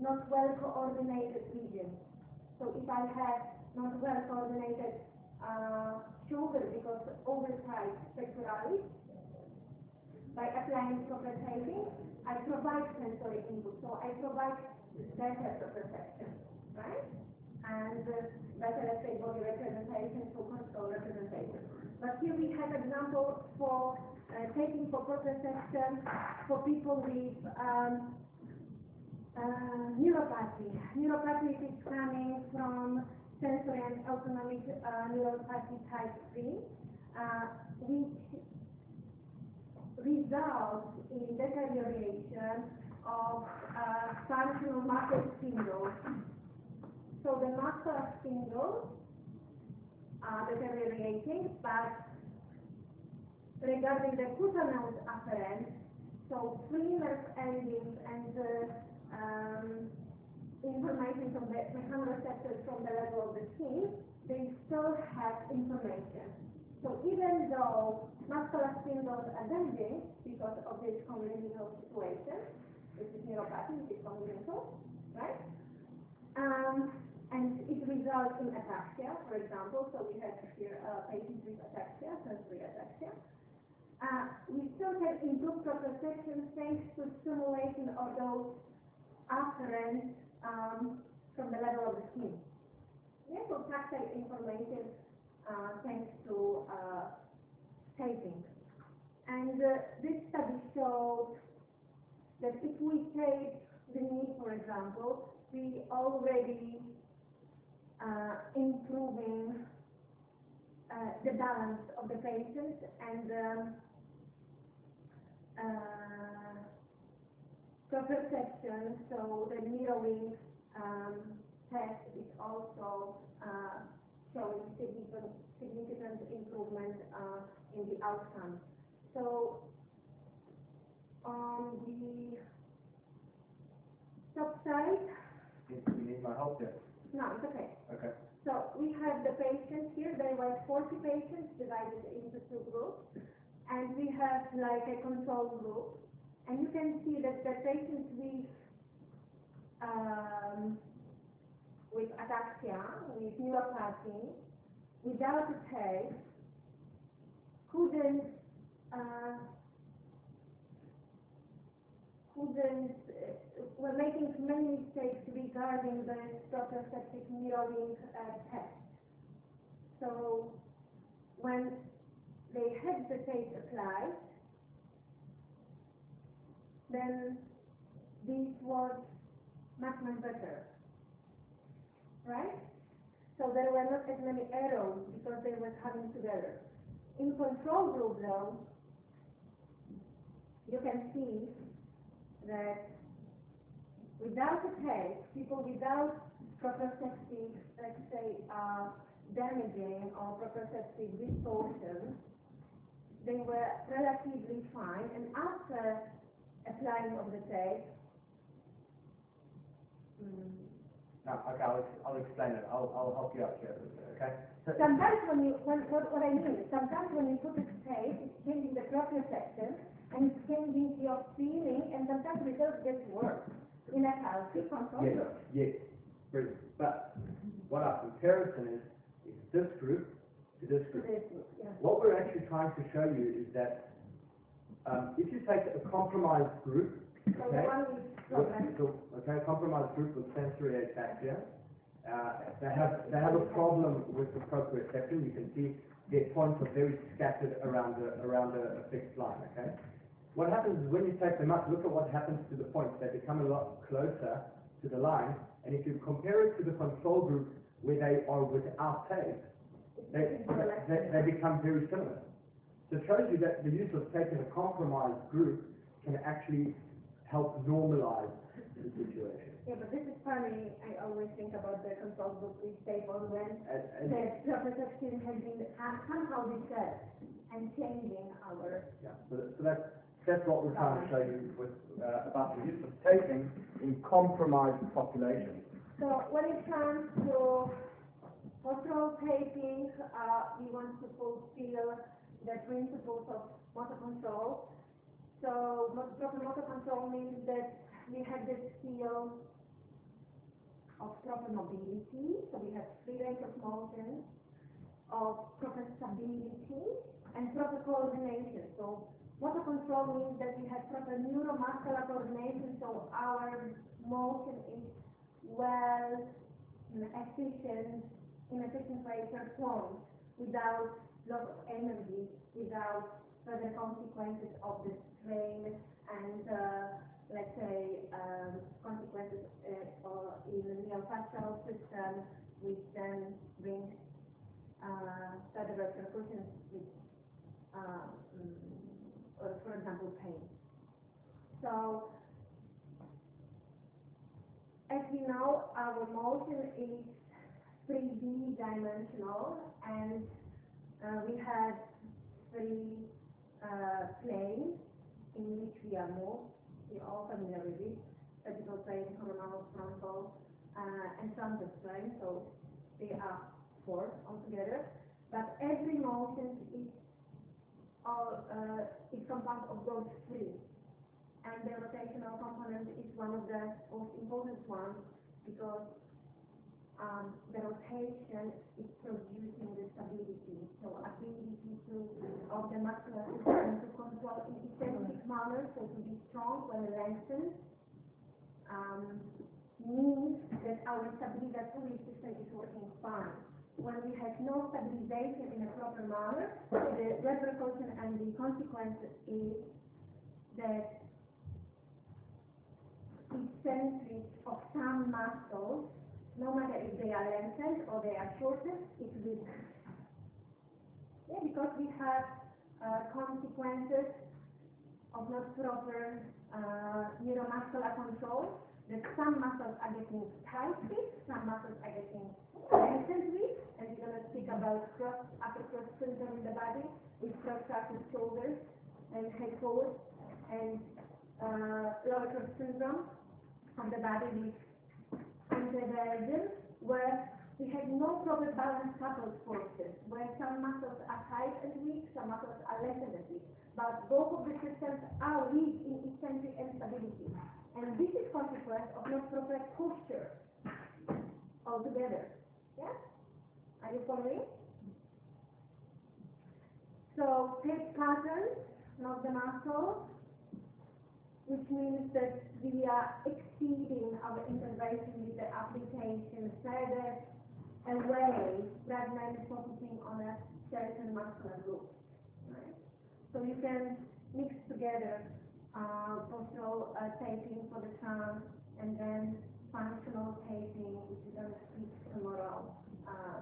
not well coordinated region. So if I have not well coordinated uh, shoulder because oversized pectoralis, by applying proper taping, I provide sensory input. So I provide better proprioception, right? And uh, better, let's say, body representation for control representation. But here we have example for uh, taping for proprioception for people with um, uh, neuropathy. Neuropathy is coming from sensory and autonomic uh, neuropathy type 3, uh, which results in deterioration of uh, functional muscle spindles. So the muscular spindles are deteriorating, but regarding the cutaneous afferent, so free nerve endings and uh, um, information from the mechanoreceptors from the level of the skin, they still have information. So even though muscular spindles are damaging because of this congenital situation, which is neuropathy, which is congenital, right? Um, and it results in ataxia, for example. So we have here a patient with ataxia, sensory ataxia. Uh, we still have improved proprioception thanks to stimulation of those afferent um, from the level of the skin. Yeah, so tactile information uh, thanks to uh, taping. And uh, this study showed that if we tape the knee, for example, we already uh, improving uh, the balance of the patient and um, uh, proprioception, so the mirroring, um, test is also, uh, showing significant, significant improvement, uh, in the outcome. So, on the top side, You you need my help there? no, it's okay. Okay. So we have the patients here, there were forty patients divided into two groups. And we have like a control group. And you can see that the patients with, um, with ataxia, with neuropathy, without a tape, couldn't, uh, couldn't, uh, were making many mistakes regarding the proprioceptive mirroring uh, test. So when they had the tape applied, then this was much, much better. Right? So there were not as many errors because they were coming together. In control group though, you can see that without a tape, people without proprioceptive, let's say, uh, damaging or proprioceptive distortion, they were relatively fine, and after applying of the tape, mm, Now, okay, I'll, I'll explain it. I'll, I'll help you out here, okay? So, sometimes when you, when, what, what I mean is, sometimes when you put the tape, it's changing the proprioception, and it's changing your feeling, and sometimes results get worse in a healthy control yes, group. yes, brilliant. But what our comparison is, is this group to this group. this group, yeah. What we're actually trying to show you is that um, if you take a compromised group, So okay, one with so, okay, a compromised group with sensory ataxia, uh, they have they have a problem with the proprioception. You can see their points are very scattered around a around a, a fixed line. Okay, what happens is when you take them up, look at what happens to the points. They become a lot closer to the line, and if you compare it to the control group where they are without tape, they, they, they become very similar. So it shows you that the use of taping a compromised group can actually help normalize the situation. yeah, but this is funny, I always think about the control with tape on when And, and, the proprioception has been somehow disturbed and changing our yeah, so, that- so that's, that's what we're trying to show you with, uh, about the use of taping in compromised populations. So when it comes to control taping, uh, we want to fulfill the principles of motor control. So proper motor control means that we have the skill of proper mobility, so we have free range of motion, of proper stability, and proper coordination. So motor control means that we have proper neuromuscular coordination, so our motion is well efficient, in efficient way performed without loss of energy, without further consequences of the strain and, uh, let's say, um, consequences uh, or in the neurofascial system, which then brings uh, further repercussions with, uh, or for example, pain. So, as we know, our motion is 3D dimensional and uh, we have three uh, planes in which we are moved. You're all familiar with it. Vertical plane, horizontal, frontal, uh, and transverse plane. So they are four altogether. But every motion is all, uh, is composed of those three and the rotational component is one of the most important ones because um, the rotation is producing the stability. So ability to of the muscular system to control in eccentric manner, so to be strong when lengthened, um, means that our stabilizatory system is working fine. When we have no stabilization in a proper manner, the repercussion and the consequence is that eccentric of some muscles, no matter if they are lengthened or they are shortened, it will. Yeah, because we have uh, consequences of not proper uh, neuromuscular control, that some muscles are getting tight some muscles are getting lengthened with, and we're going to speak about cross, upper cross syndrome in the body, with protracted shoulders and head forward, and uh, lower cross syndrome of the body with anteversion, where we have no proper balance coupled forces, where some muscles are tight and weak, some muscles are lengthened and weak. But both of the systems are weak in eccentric and stability. And this is consequence of not proper posture altogether. Yeah? Are you following? So take patterns, not the muscles, which means that we are exceeding our intervention with the application further away rather than focusing on a certain muscular group. Right? So you can mix together uh, postural uh, taping for the trunk and then functional taping, which is going to speak tomorrow uh,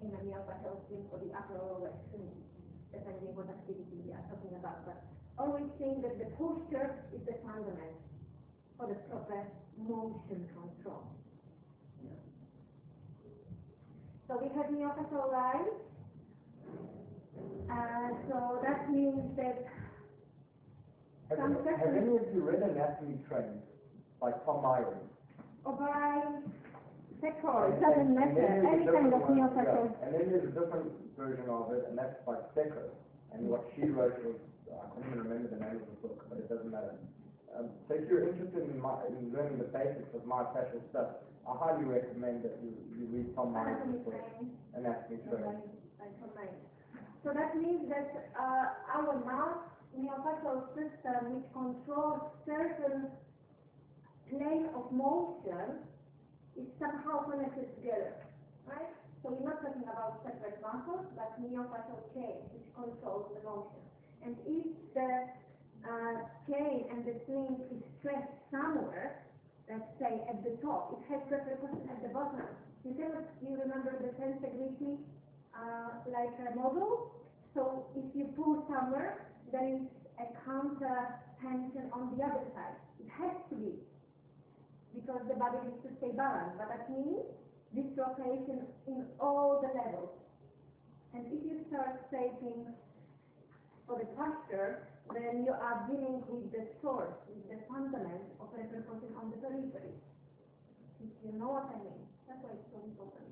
in a myopathic for the upper lower extremity, depending what activity we are talking about. But always think that the posture is the fundament for the proper motion control. So we have myopathic line. Uh, so that means that Have, Some you- have any of you read Anatomy Train by Tom Myers? ovine, secor, And- it doesn't matter, then there's a any kind different of yeah, And then there's a different version of it, and that's by Secker. And what she wrote was, I can't even remember the name of the book, but it doesn't matter. Um, so if you're interested in, my, in learning the basics of my myofascial stuff, I highly recommend that you, you read Tom Myers's book. Anatomy Train. Right, right, right. So that means that uh, our mouth myofascial system which controls certain plane of motion is somehow connected together, right? So we're not talking about separate muscles, but myofascial chain which controls the motion. And if the uh, chain and the sling is stressed somewhere, let's say at the top, it has repercussion at the bottom. You cannot, you remember the tensegrity uh, like a model? So if you pull somewhere, there is a counter tension on the other side. It has to be, because the body needs to stay balanced. But that means dislocation in all the levels. And if you start taping for the posture, then you are dealing with the source, with the fundament of repercussion on the periphery. If you know what I mean. That's why it's so important.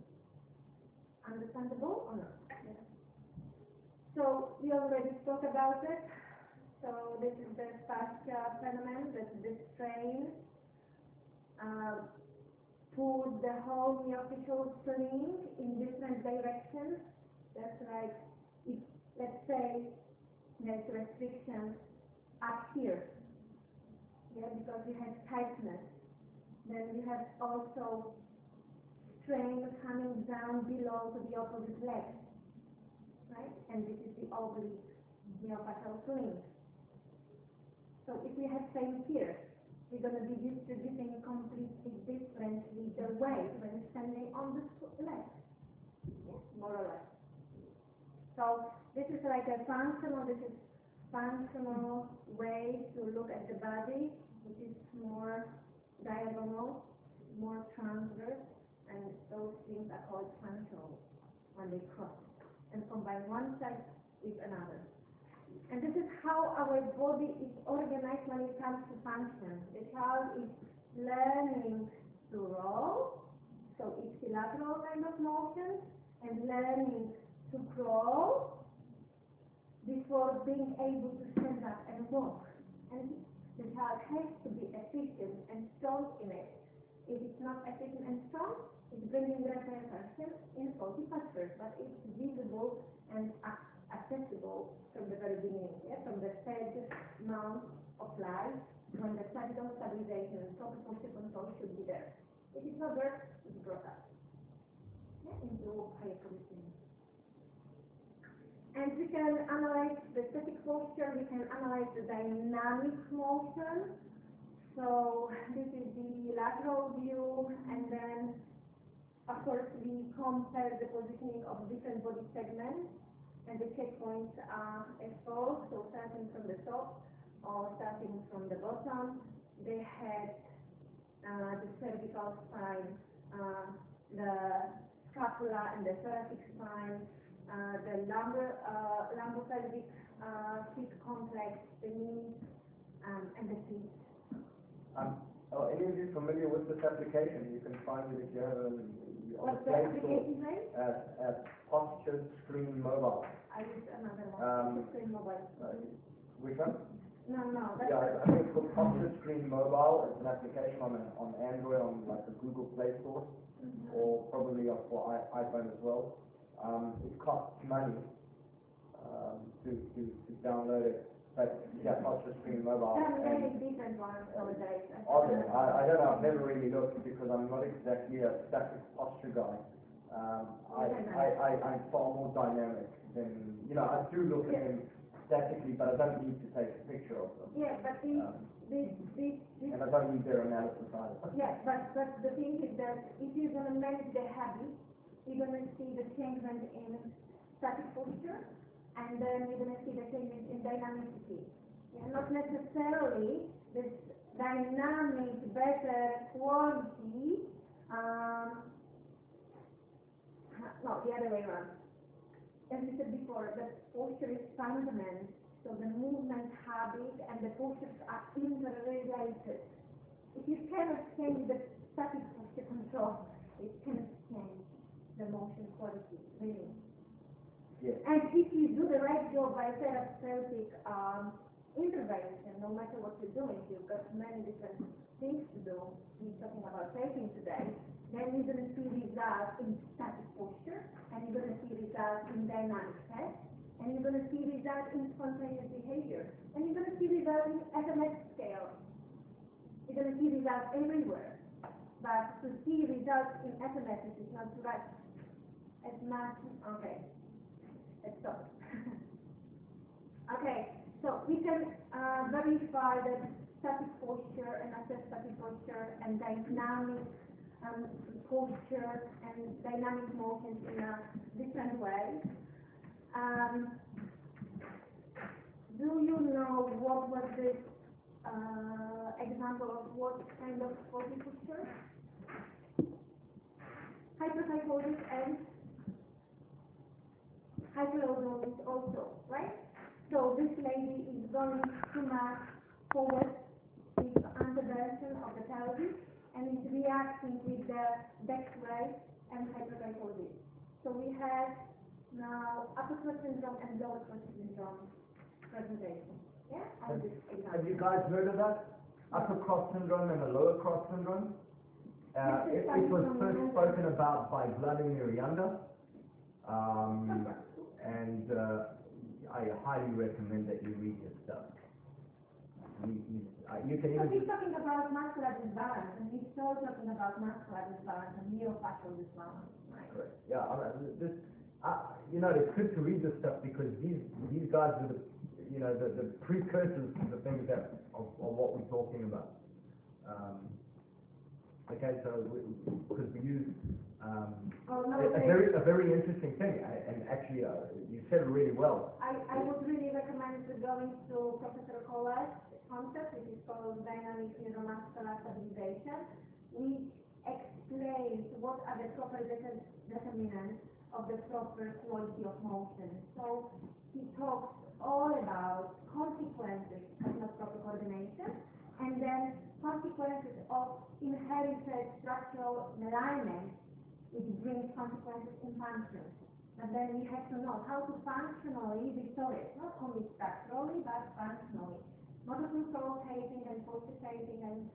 Understandable or not? Yes. So we already spoke about it. So this is the fascia phenomenon, that the strain uh, the whole myofascial sling in different directions. That's like, if, let's say, there's restriction up here, yeah, because you have tightness. Then you have also strain coming down below to the opposite leg, right? And this is the oblique myofascial sling. So if we have same here, we're going to be distributing completely differently the weight when standing on the leg, yes, more or less. So this is like a functional, this is functional way to look at the body, which is more diagonal, more transverse, and those things are called functional when they cross and combine one side with another. And this is how our body is organized when it comes to function. The child is learning to roll, so ipsilateral kind of motion, and learning to crawl before being able to stand up and walk. And the child has to be efficient and strong in it. If it's not efficient and strong, it's bringing repercussions in faulty posture, but it's visible and accessible from the very beginning, yeah? from the third month of life, when the cervical stabilization and proper posture control should be there. If it's not there, it's brought up yeah? into higher position. And we can analyze the static posture, we can analyze the dynamic motion. So this is the lateral view, and then, of course, we compare the positioning of different body segments, and the checkpoints are exposed, so starting from the top, or starting from the bottom, they had uh, the cervical spine, uh, the scapula and the thoracic spine, the lumbar, uh, lumbopelvic uh, feet complex, the knees, um, and the feet. Um, are any of you familiar with this application? You can find it if you have a, on the What's the application name? at, at Posture Screen Mobile. I use another one. Um, a mobile. Uh, Which one? No, no, that's. Yeah, I think it's called Posture Screen Mobile. It's an application on, a- on Android, on like the Google Play Store, or probably for iPhone as well. Um, it costs money, um, to, to, to download it, but yeah, Posture Screen Mobile. There are many and- different nowadays. I don't there? know. I, I don't know, I've never really looked because I'm not exactly a static posture guy. Um, I, I, I, I'm far more dynamic than, you know, I do look at them statically, but I don't need to take a picture of them. Yeah, but the, Um, the, the, the and I don't need their analysis either. Yeah, but, but the thing is that if you're gonna manage the habit, you're gonna see the changement in static posture, and then you're gonna see the changement in dynamicity. Yeah, not necessarily this dynamic, better quality, um, no, the other way around. As we said before, the posture is fundament, so the movement habit and the postures are interrelated. If you cannot change the static posture control, it cannot change the motion quality, really. Yes. And if you do the right job by therapeutic um, intervention, no matter what you're doing, you've got many different things to do. We're talking about taping today. Then you're going to see results in static posture, and you're going to see results in dynamic test, and you're going to see results in spontaneous behavior, and you're going to see results in SMS scale. You're going to see results everywhere. But to see results in SMS is not right. It's not, okay. Let's stop. <laughs> okay, so we can uh, verify that static posture and assess static posture and dynamic um, posture and dynamic motions in a different way. Um, do you know what was this uh, example of what kind of body posture? Hyperkyphosis and hyperlordosis also, right? So this lady is going to much forward with anteversion of the pelvis and is reacting with the back raise and hyperkyphosis. So we have now upper cross syndrome and lower cross syndrome presentation. Yeah, this Have you guys heard of that? Upper cross syndrome and the lower cross syndrome? Uh, it, it was first spoken about by Vladimir Janda. Um, and, uh, I highly recommend that you read his stuff. He, he's, uh, you can So even he's talking about muscular disbalance and he's still talking about muscular disbalance and myofascial disbalance, right? Correct. Yeah, I mean, this, uh, you know, it's good to read this stuff because these, these guys are the, you know, the, the precursors to the things that, of, of what we're talking about. Um, okay, so we, because we use, um, Oh, a, a very, a very interesting thing, a- and actually, uh, you said it really well. I, I would really recommend to go into Professor Kolář's concept, which is called dynamic neuromuscular stabilization, which explains what are the proper determinants of the proper quality of motion. So he talks all about consequences of not proper coordination, and then consequences of inherited structural alignment, which brings consequences in function. But then we have to know how to functionally restore it, not only structurally, but functionally. Motor control taping and posture taping and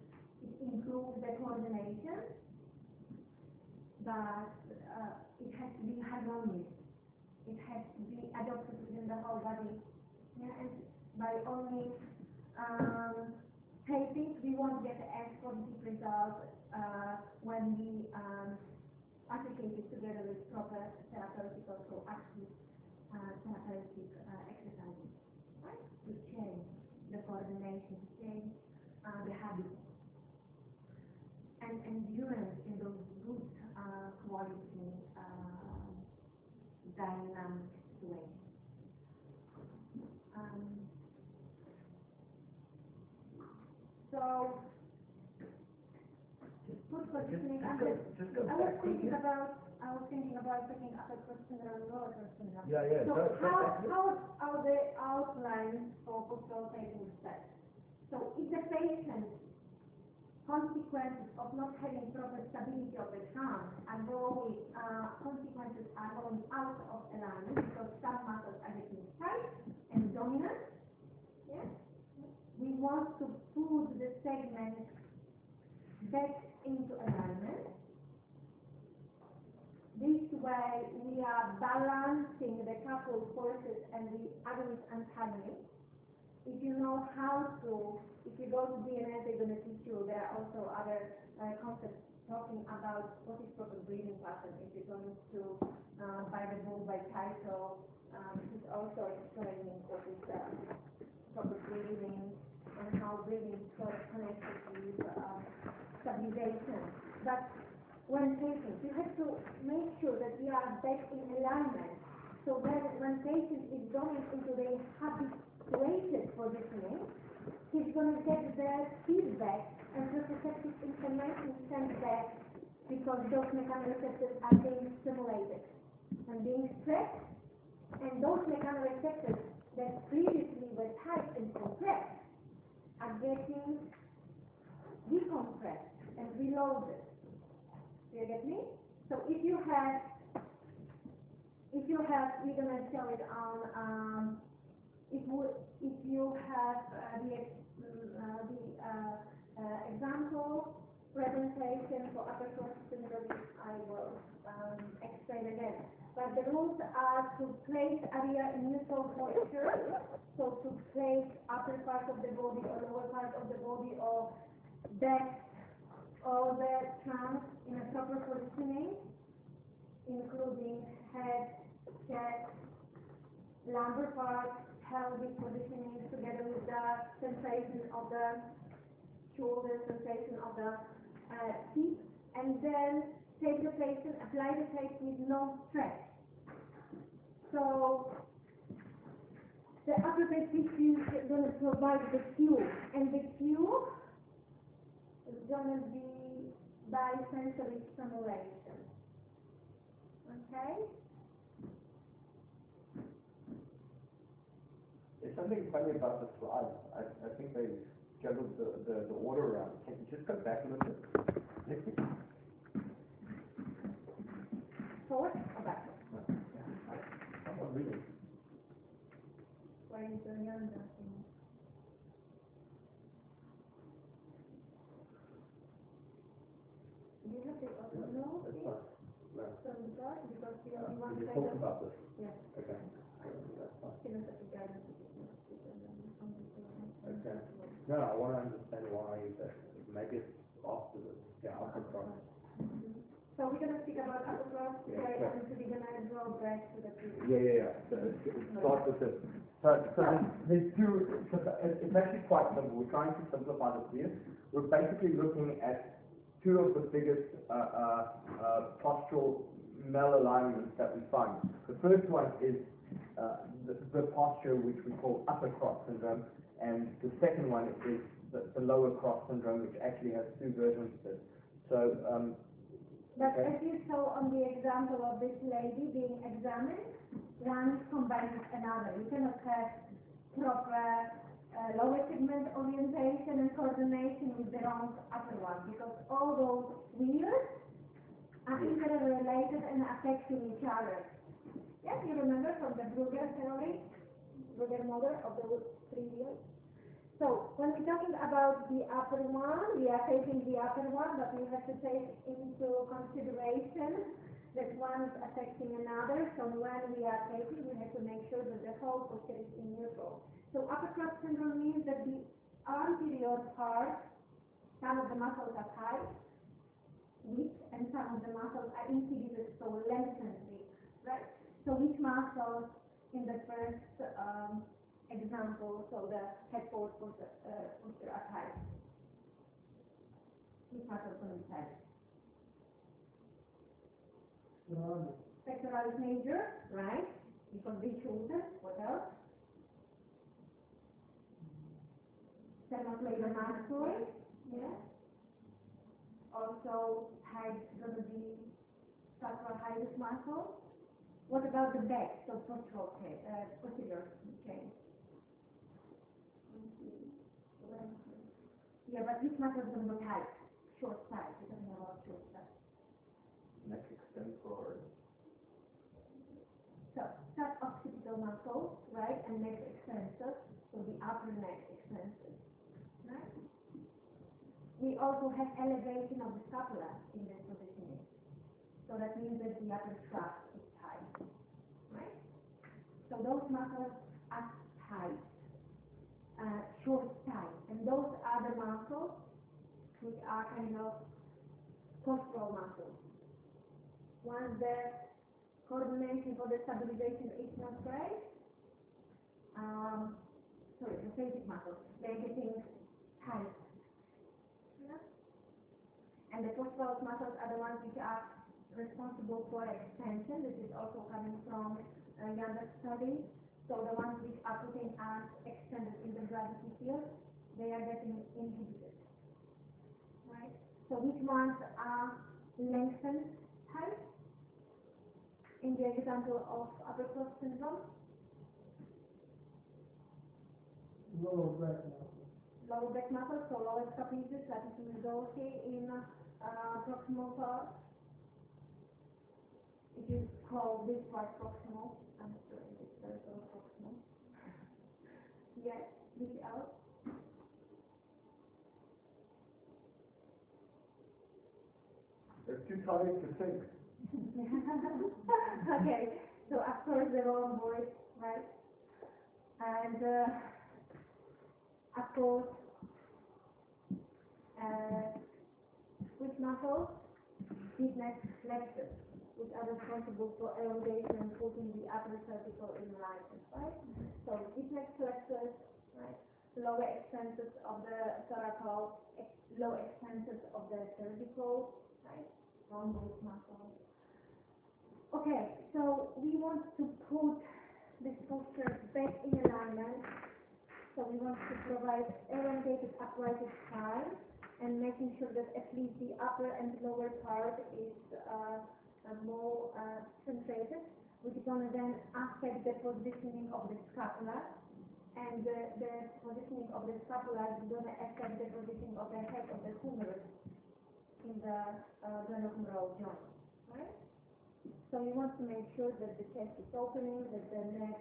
it improves the coordination, but uh, it has to be harmonious. It has to be adopted within the whole body. Yeah, and by only um, taping, we won't get as positive results uh, when we um, associate it together with proper therapeutic or active uh, therapeutic uh, exercises, right? To change the coordination, change uh, the habits and endurance in those good uh, quality uh, dynamic way. Um, go, just go I was thinking about, I was thinking about taping upper cross syndrome and lower syndrome. Yeah, yeah, So how, how are the outlines for post-rotating set? So if the patient consequences of not having proper stability of the trunk are going, uh, consequences are going out of alignment because some muscles are getting tight and dominant, yeah? We want to put the segment back into alignment. This way, we are balancing the couple forces and the agonist antagonist. If you know how to, if you go to DNS, they're going to teach you, there are also other uh, concepts talking about what is proper breathing pattern. If you're going to, uh, by the book by title, um, it's also explaining what is uh, proper breathing and how breathing connected with uh, stabilization. But when taping, you have to make sure that we are back in alignment. So that when patient is going into the habituated positioning, he's going to get the feedback and proprioceptive information sent back because those mechanoreceptors are being stimulated and being stressed. And those mechanoreceptors that previously were tight and compressed are getting decompressed and reloaded. You get me? So if you have, if you have, we're gonna show it on, um, if we, if you have uh, the, mm, uh, the, uh, uh, example presentation for upper cross syndrome, I will, um, explain again. But the rules are to place area in neutral posture, so to place upper part of the body or lower part of the body or back or the trunk in a proper positioning, including head, chest, lumbar part, pelvic positioning together with the sensation of the shoulder, sensation of the uh, feet, and then take the patient, apply the tape with no stress. So the upper tissue is going to provide the fuel, and the fuel is gonna be by sensory stimulation. Okay? There's something funny about the slides. I, I think they juggled the, the, the order around. Can you just go back a little bit? Forward or? I'm not reading. Where is the young Do you have the other note? That's fine. No. From the chart, because the only We one just kind talked of, about this. yeah, Okay. That's fine. philosophy guidance. is not different than some of the- Okay. No, I want to understand why that, maybe it's after the, yeah, upper cross. So we're gonna speak about upper cross, Yeah, right, and so we're gonna go back to the previous. Yeah, yeah, yeah. So, it Start with this. So, so there's, there's two, so it's actually quite simple. We're trying to simplify this here. We're basically looking at two of the biggest, uh, uh, uh, postural malalignments that we find. The first one is, uh, the, the posture which we call upper cross syndrome, and the second one is the, the lower cross syndrome, which actually has two versions of it. So, um, But Okay. as you saw on the example of this lady being examined, one combined with another. You cannot have proper uh, lower segment orientation and coordination with the wrong upper one because all those wheels are interrelated and affecting each other. Yes, you remember from the Brügger theory, Brügger model of the wheels? So when we're talking about the upper one, we are taking the upper one, but we have to take into consideration that one is affecting another. So when we are taking, we have to make sure that the whole posture is in neutral. So upper cross syndrome means that the anterior part, some of the muscles are tight, weak, and some of the muscles are inhibited, so lengthened, right? So which muscles in the first um, example, so the headboard posture, uh, tight. Which muscles can be tight? Surrounded. Pectoralis major, right? Because the shoulder, what else? Sternocleidomastoid, yeah? Or also had gonna be sacral muscle. What about the back, so postural chain, uh, posterior chain? Yeah, but this muscle is gonna be tight, short side, we're talking about short side. Neck extensor. So, suboccipital muscles, right, and neck extensor, so the upper neck extensor, right? We also have elevation of the scapula in this positioning. So that means that the upper tract is tight, right? So those muscles are tight, uh, short tight, and those are the muscles which are kind of postural muscles. Once the coordination for the stabilization is not great, um, sorry, the basic muscles, they're getting tight. Yeah? And the postural muscles are the ones which are responsible for extension. This is also coming from a Janda study. So the ones which are putting us extended in the gravity field, they are getting inhibited. Right? So which ones are lengthened tight? In the example of upper cross syndrome, Lower back muscle. lower back muscle, so lower trapezius, that is majority in uh, proximal part. It is called this part proximal. I'm sorry, this part is proximal. Yes, which else? They're too tired to think. <laughs> okay, so of course the wrong voice, right? And uh, of course, uh, which muscles? Deep neck flexors, which are responsible for elongation putting the upper cervical in alignment, right? So deep neck flexors, right? Lower extensors of the thoracal, ex- low extensors of the cervical, right? Okay, so we want to put this posture back in alignment. So we want to provide elongated uprighted spine and making sure that at least the upper and lower part is uh, uh, more uh, centrated, which is gonna then affect the positioning of the scapula. And the, the positioning of the scapula is gonna affect the positioning of the head of the humerus in the uh, glenohumeral joint, right? So you want to make sure that the chest is opening, that the neck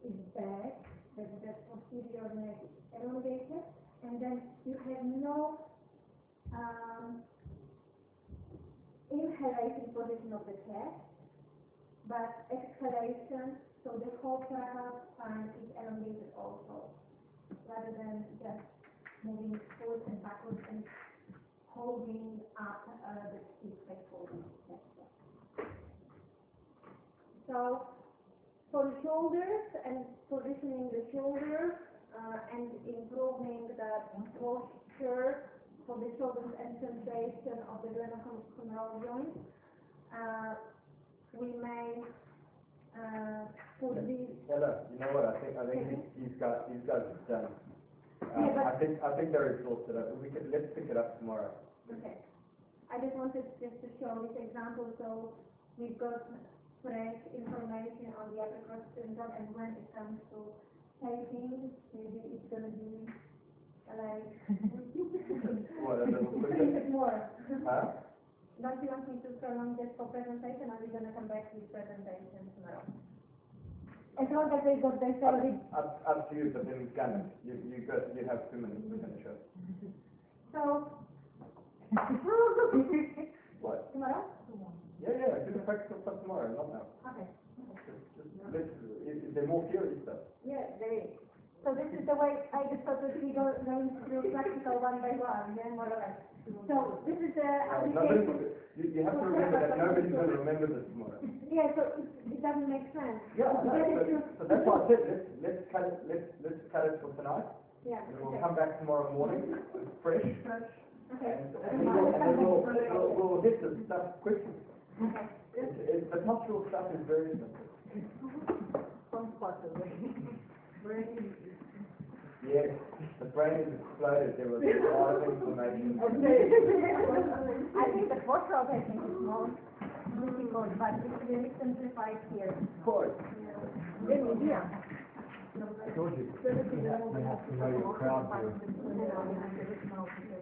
is back, that the posterior neck is elongated, and then you have no um, inhalation position of the chest, but exhalation, so the whole thoracic spine is elongated also, rather than just moving forward and backwards and holding up uh, the holding. So for the shoulders and positioning the shoulders uh, and improving the posture for the shoulders and sensation of the glenohumeral joint, uh, we may uh, put these Ella, you know what, I think, I think these guys, these guys are done. Um, Yeah, but- I think, I think they're exhausted, Uh, we could, let's pick it up tomorrow. Okay. I just wanted just to show this example, so we've got fresh information on the cross syndrome, and when it comes to taping, maybe it's gonna be like. What, a little A quicker? bit more. Huh? Don't you want me to prolong this for presentation, or are we gonna come back to this presentation tomorrow? As long as they got their salary, Up, up to you, but then Gannon, you, you got, you have two minutes to finish up. so. <laughs> What? Tomorrow? Yeah, yeah, do the practical stuff tomorrow, not now. Okay. Just, just, let's, is, is there more theory stuff? Yeah, there is. So this is the way I just thought that we go, going through practical one by one, yeah, more or less. So this is the Uh, application. you, you have to remember that nobody's gonna remember this tomorrow. Yeah, so it, it doesn't make sense. Yeah, I know, Get but, so that's why I said, let's, let's cut it, let's, let's cut it for tonight, Yeah, and we'll okay. come back tomorrow morning, fresh, Fresh. Okay. and, and then we'll, and then we'll, we'll, we'll hit the stuff quickly. Okay. It's, it's, the postural stuff is very simple. Some part of it. Yes, the brain exploded, there was a lot of information. <laughs> I think the first rotation is more difficult, but it's really simplified here. Of course. I told you, you have to know your crowd here.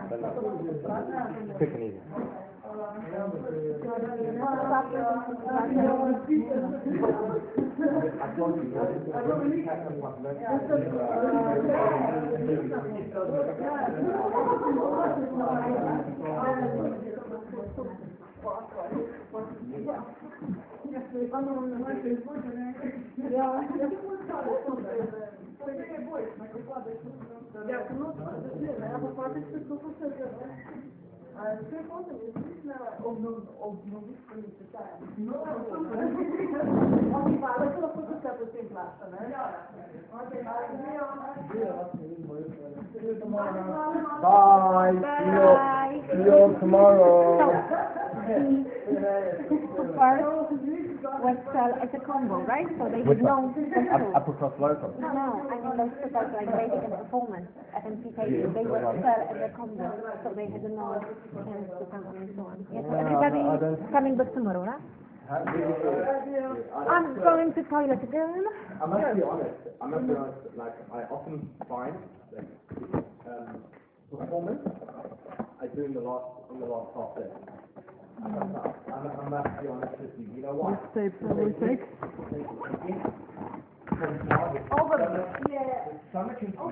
Quick and easy. I told you, when you catch up on Як, ну, я попадаю в цю посаду. А це потім, звісно, обновити свої питання. Ну, але це просто це потім плаша, не? Bye, see you, see you tomorrow. First, was sell as a combo, right? So they Which did no Up- Upper cross local. No, I mean those two like basic and performance, FMC table, they were sell as a combo, so they had no chance to come and so on. Yes, so everybody I coming back tomorrow, right? I'm going to toilet again. I must be honest, I must be honest, like, I often find that, um, performance, I do in the last, in the last half day. I must, I must- I must be honest with you, you know why? Tape, we take. From now, there's so much-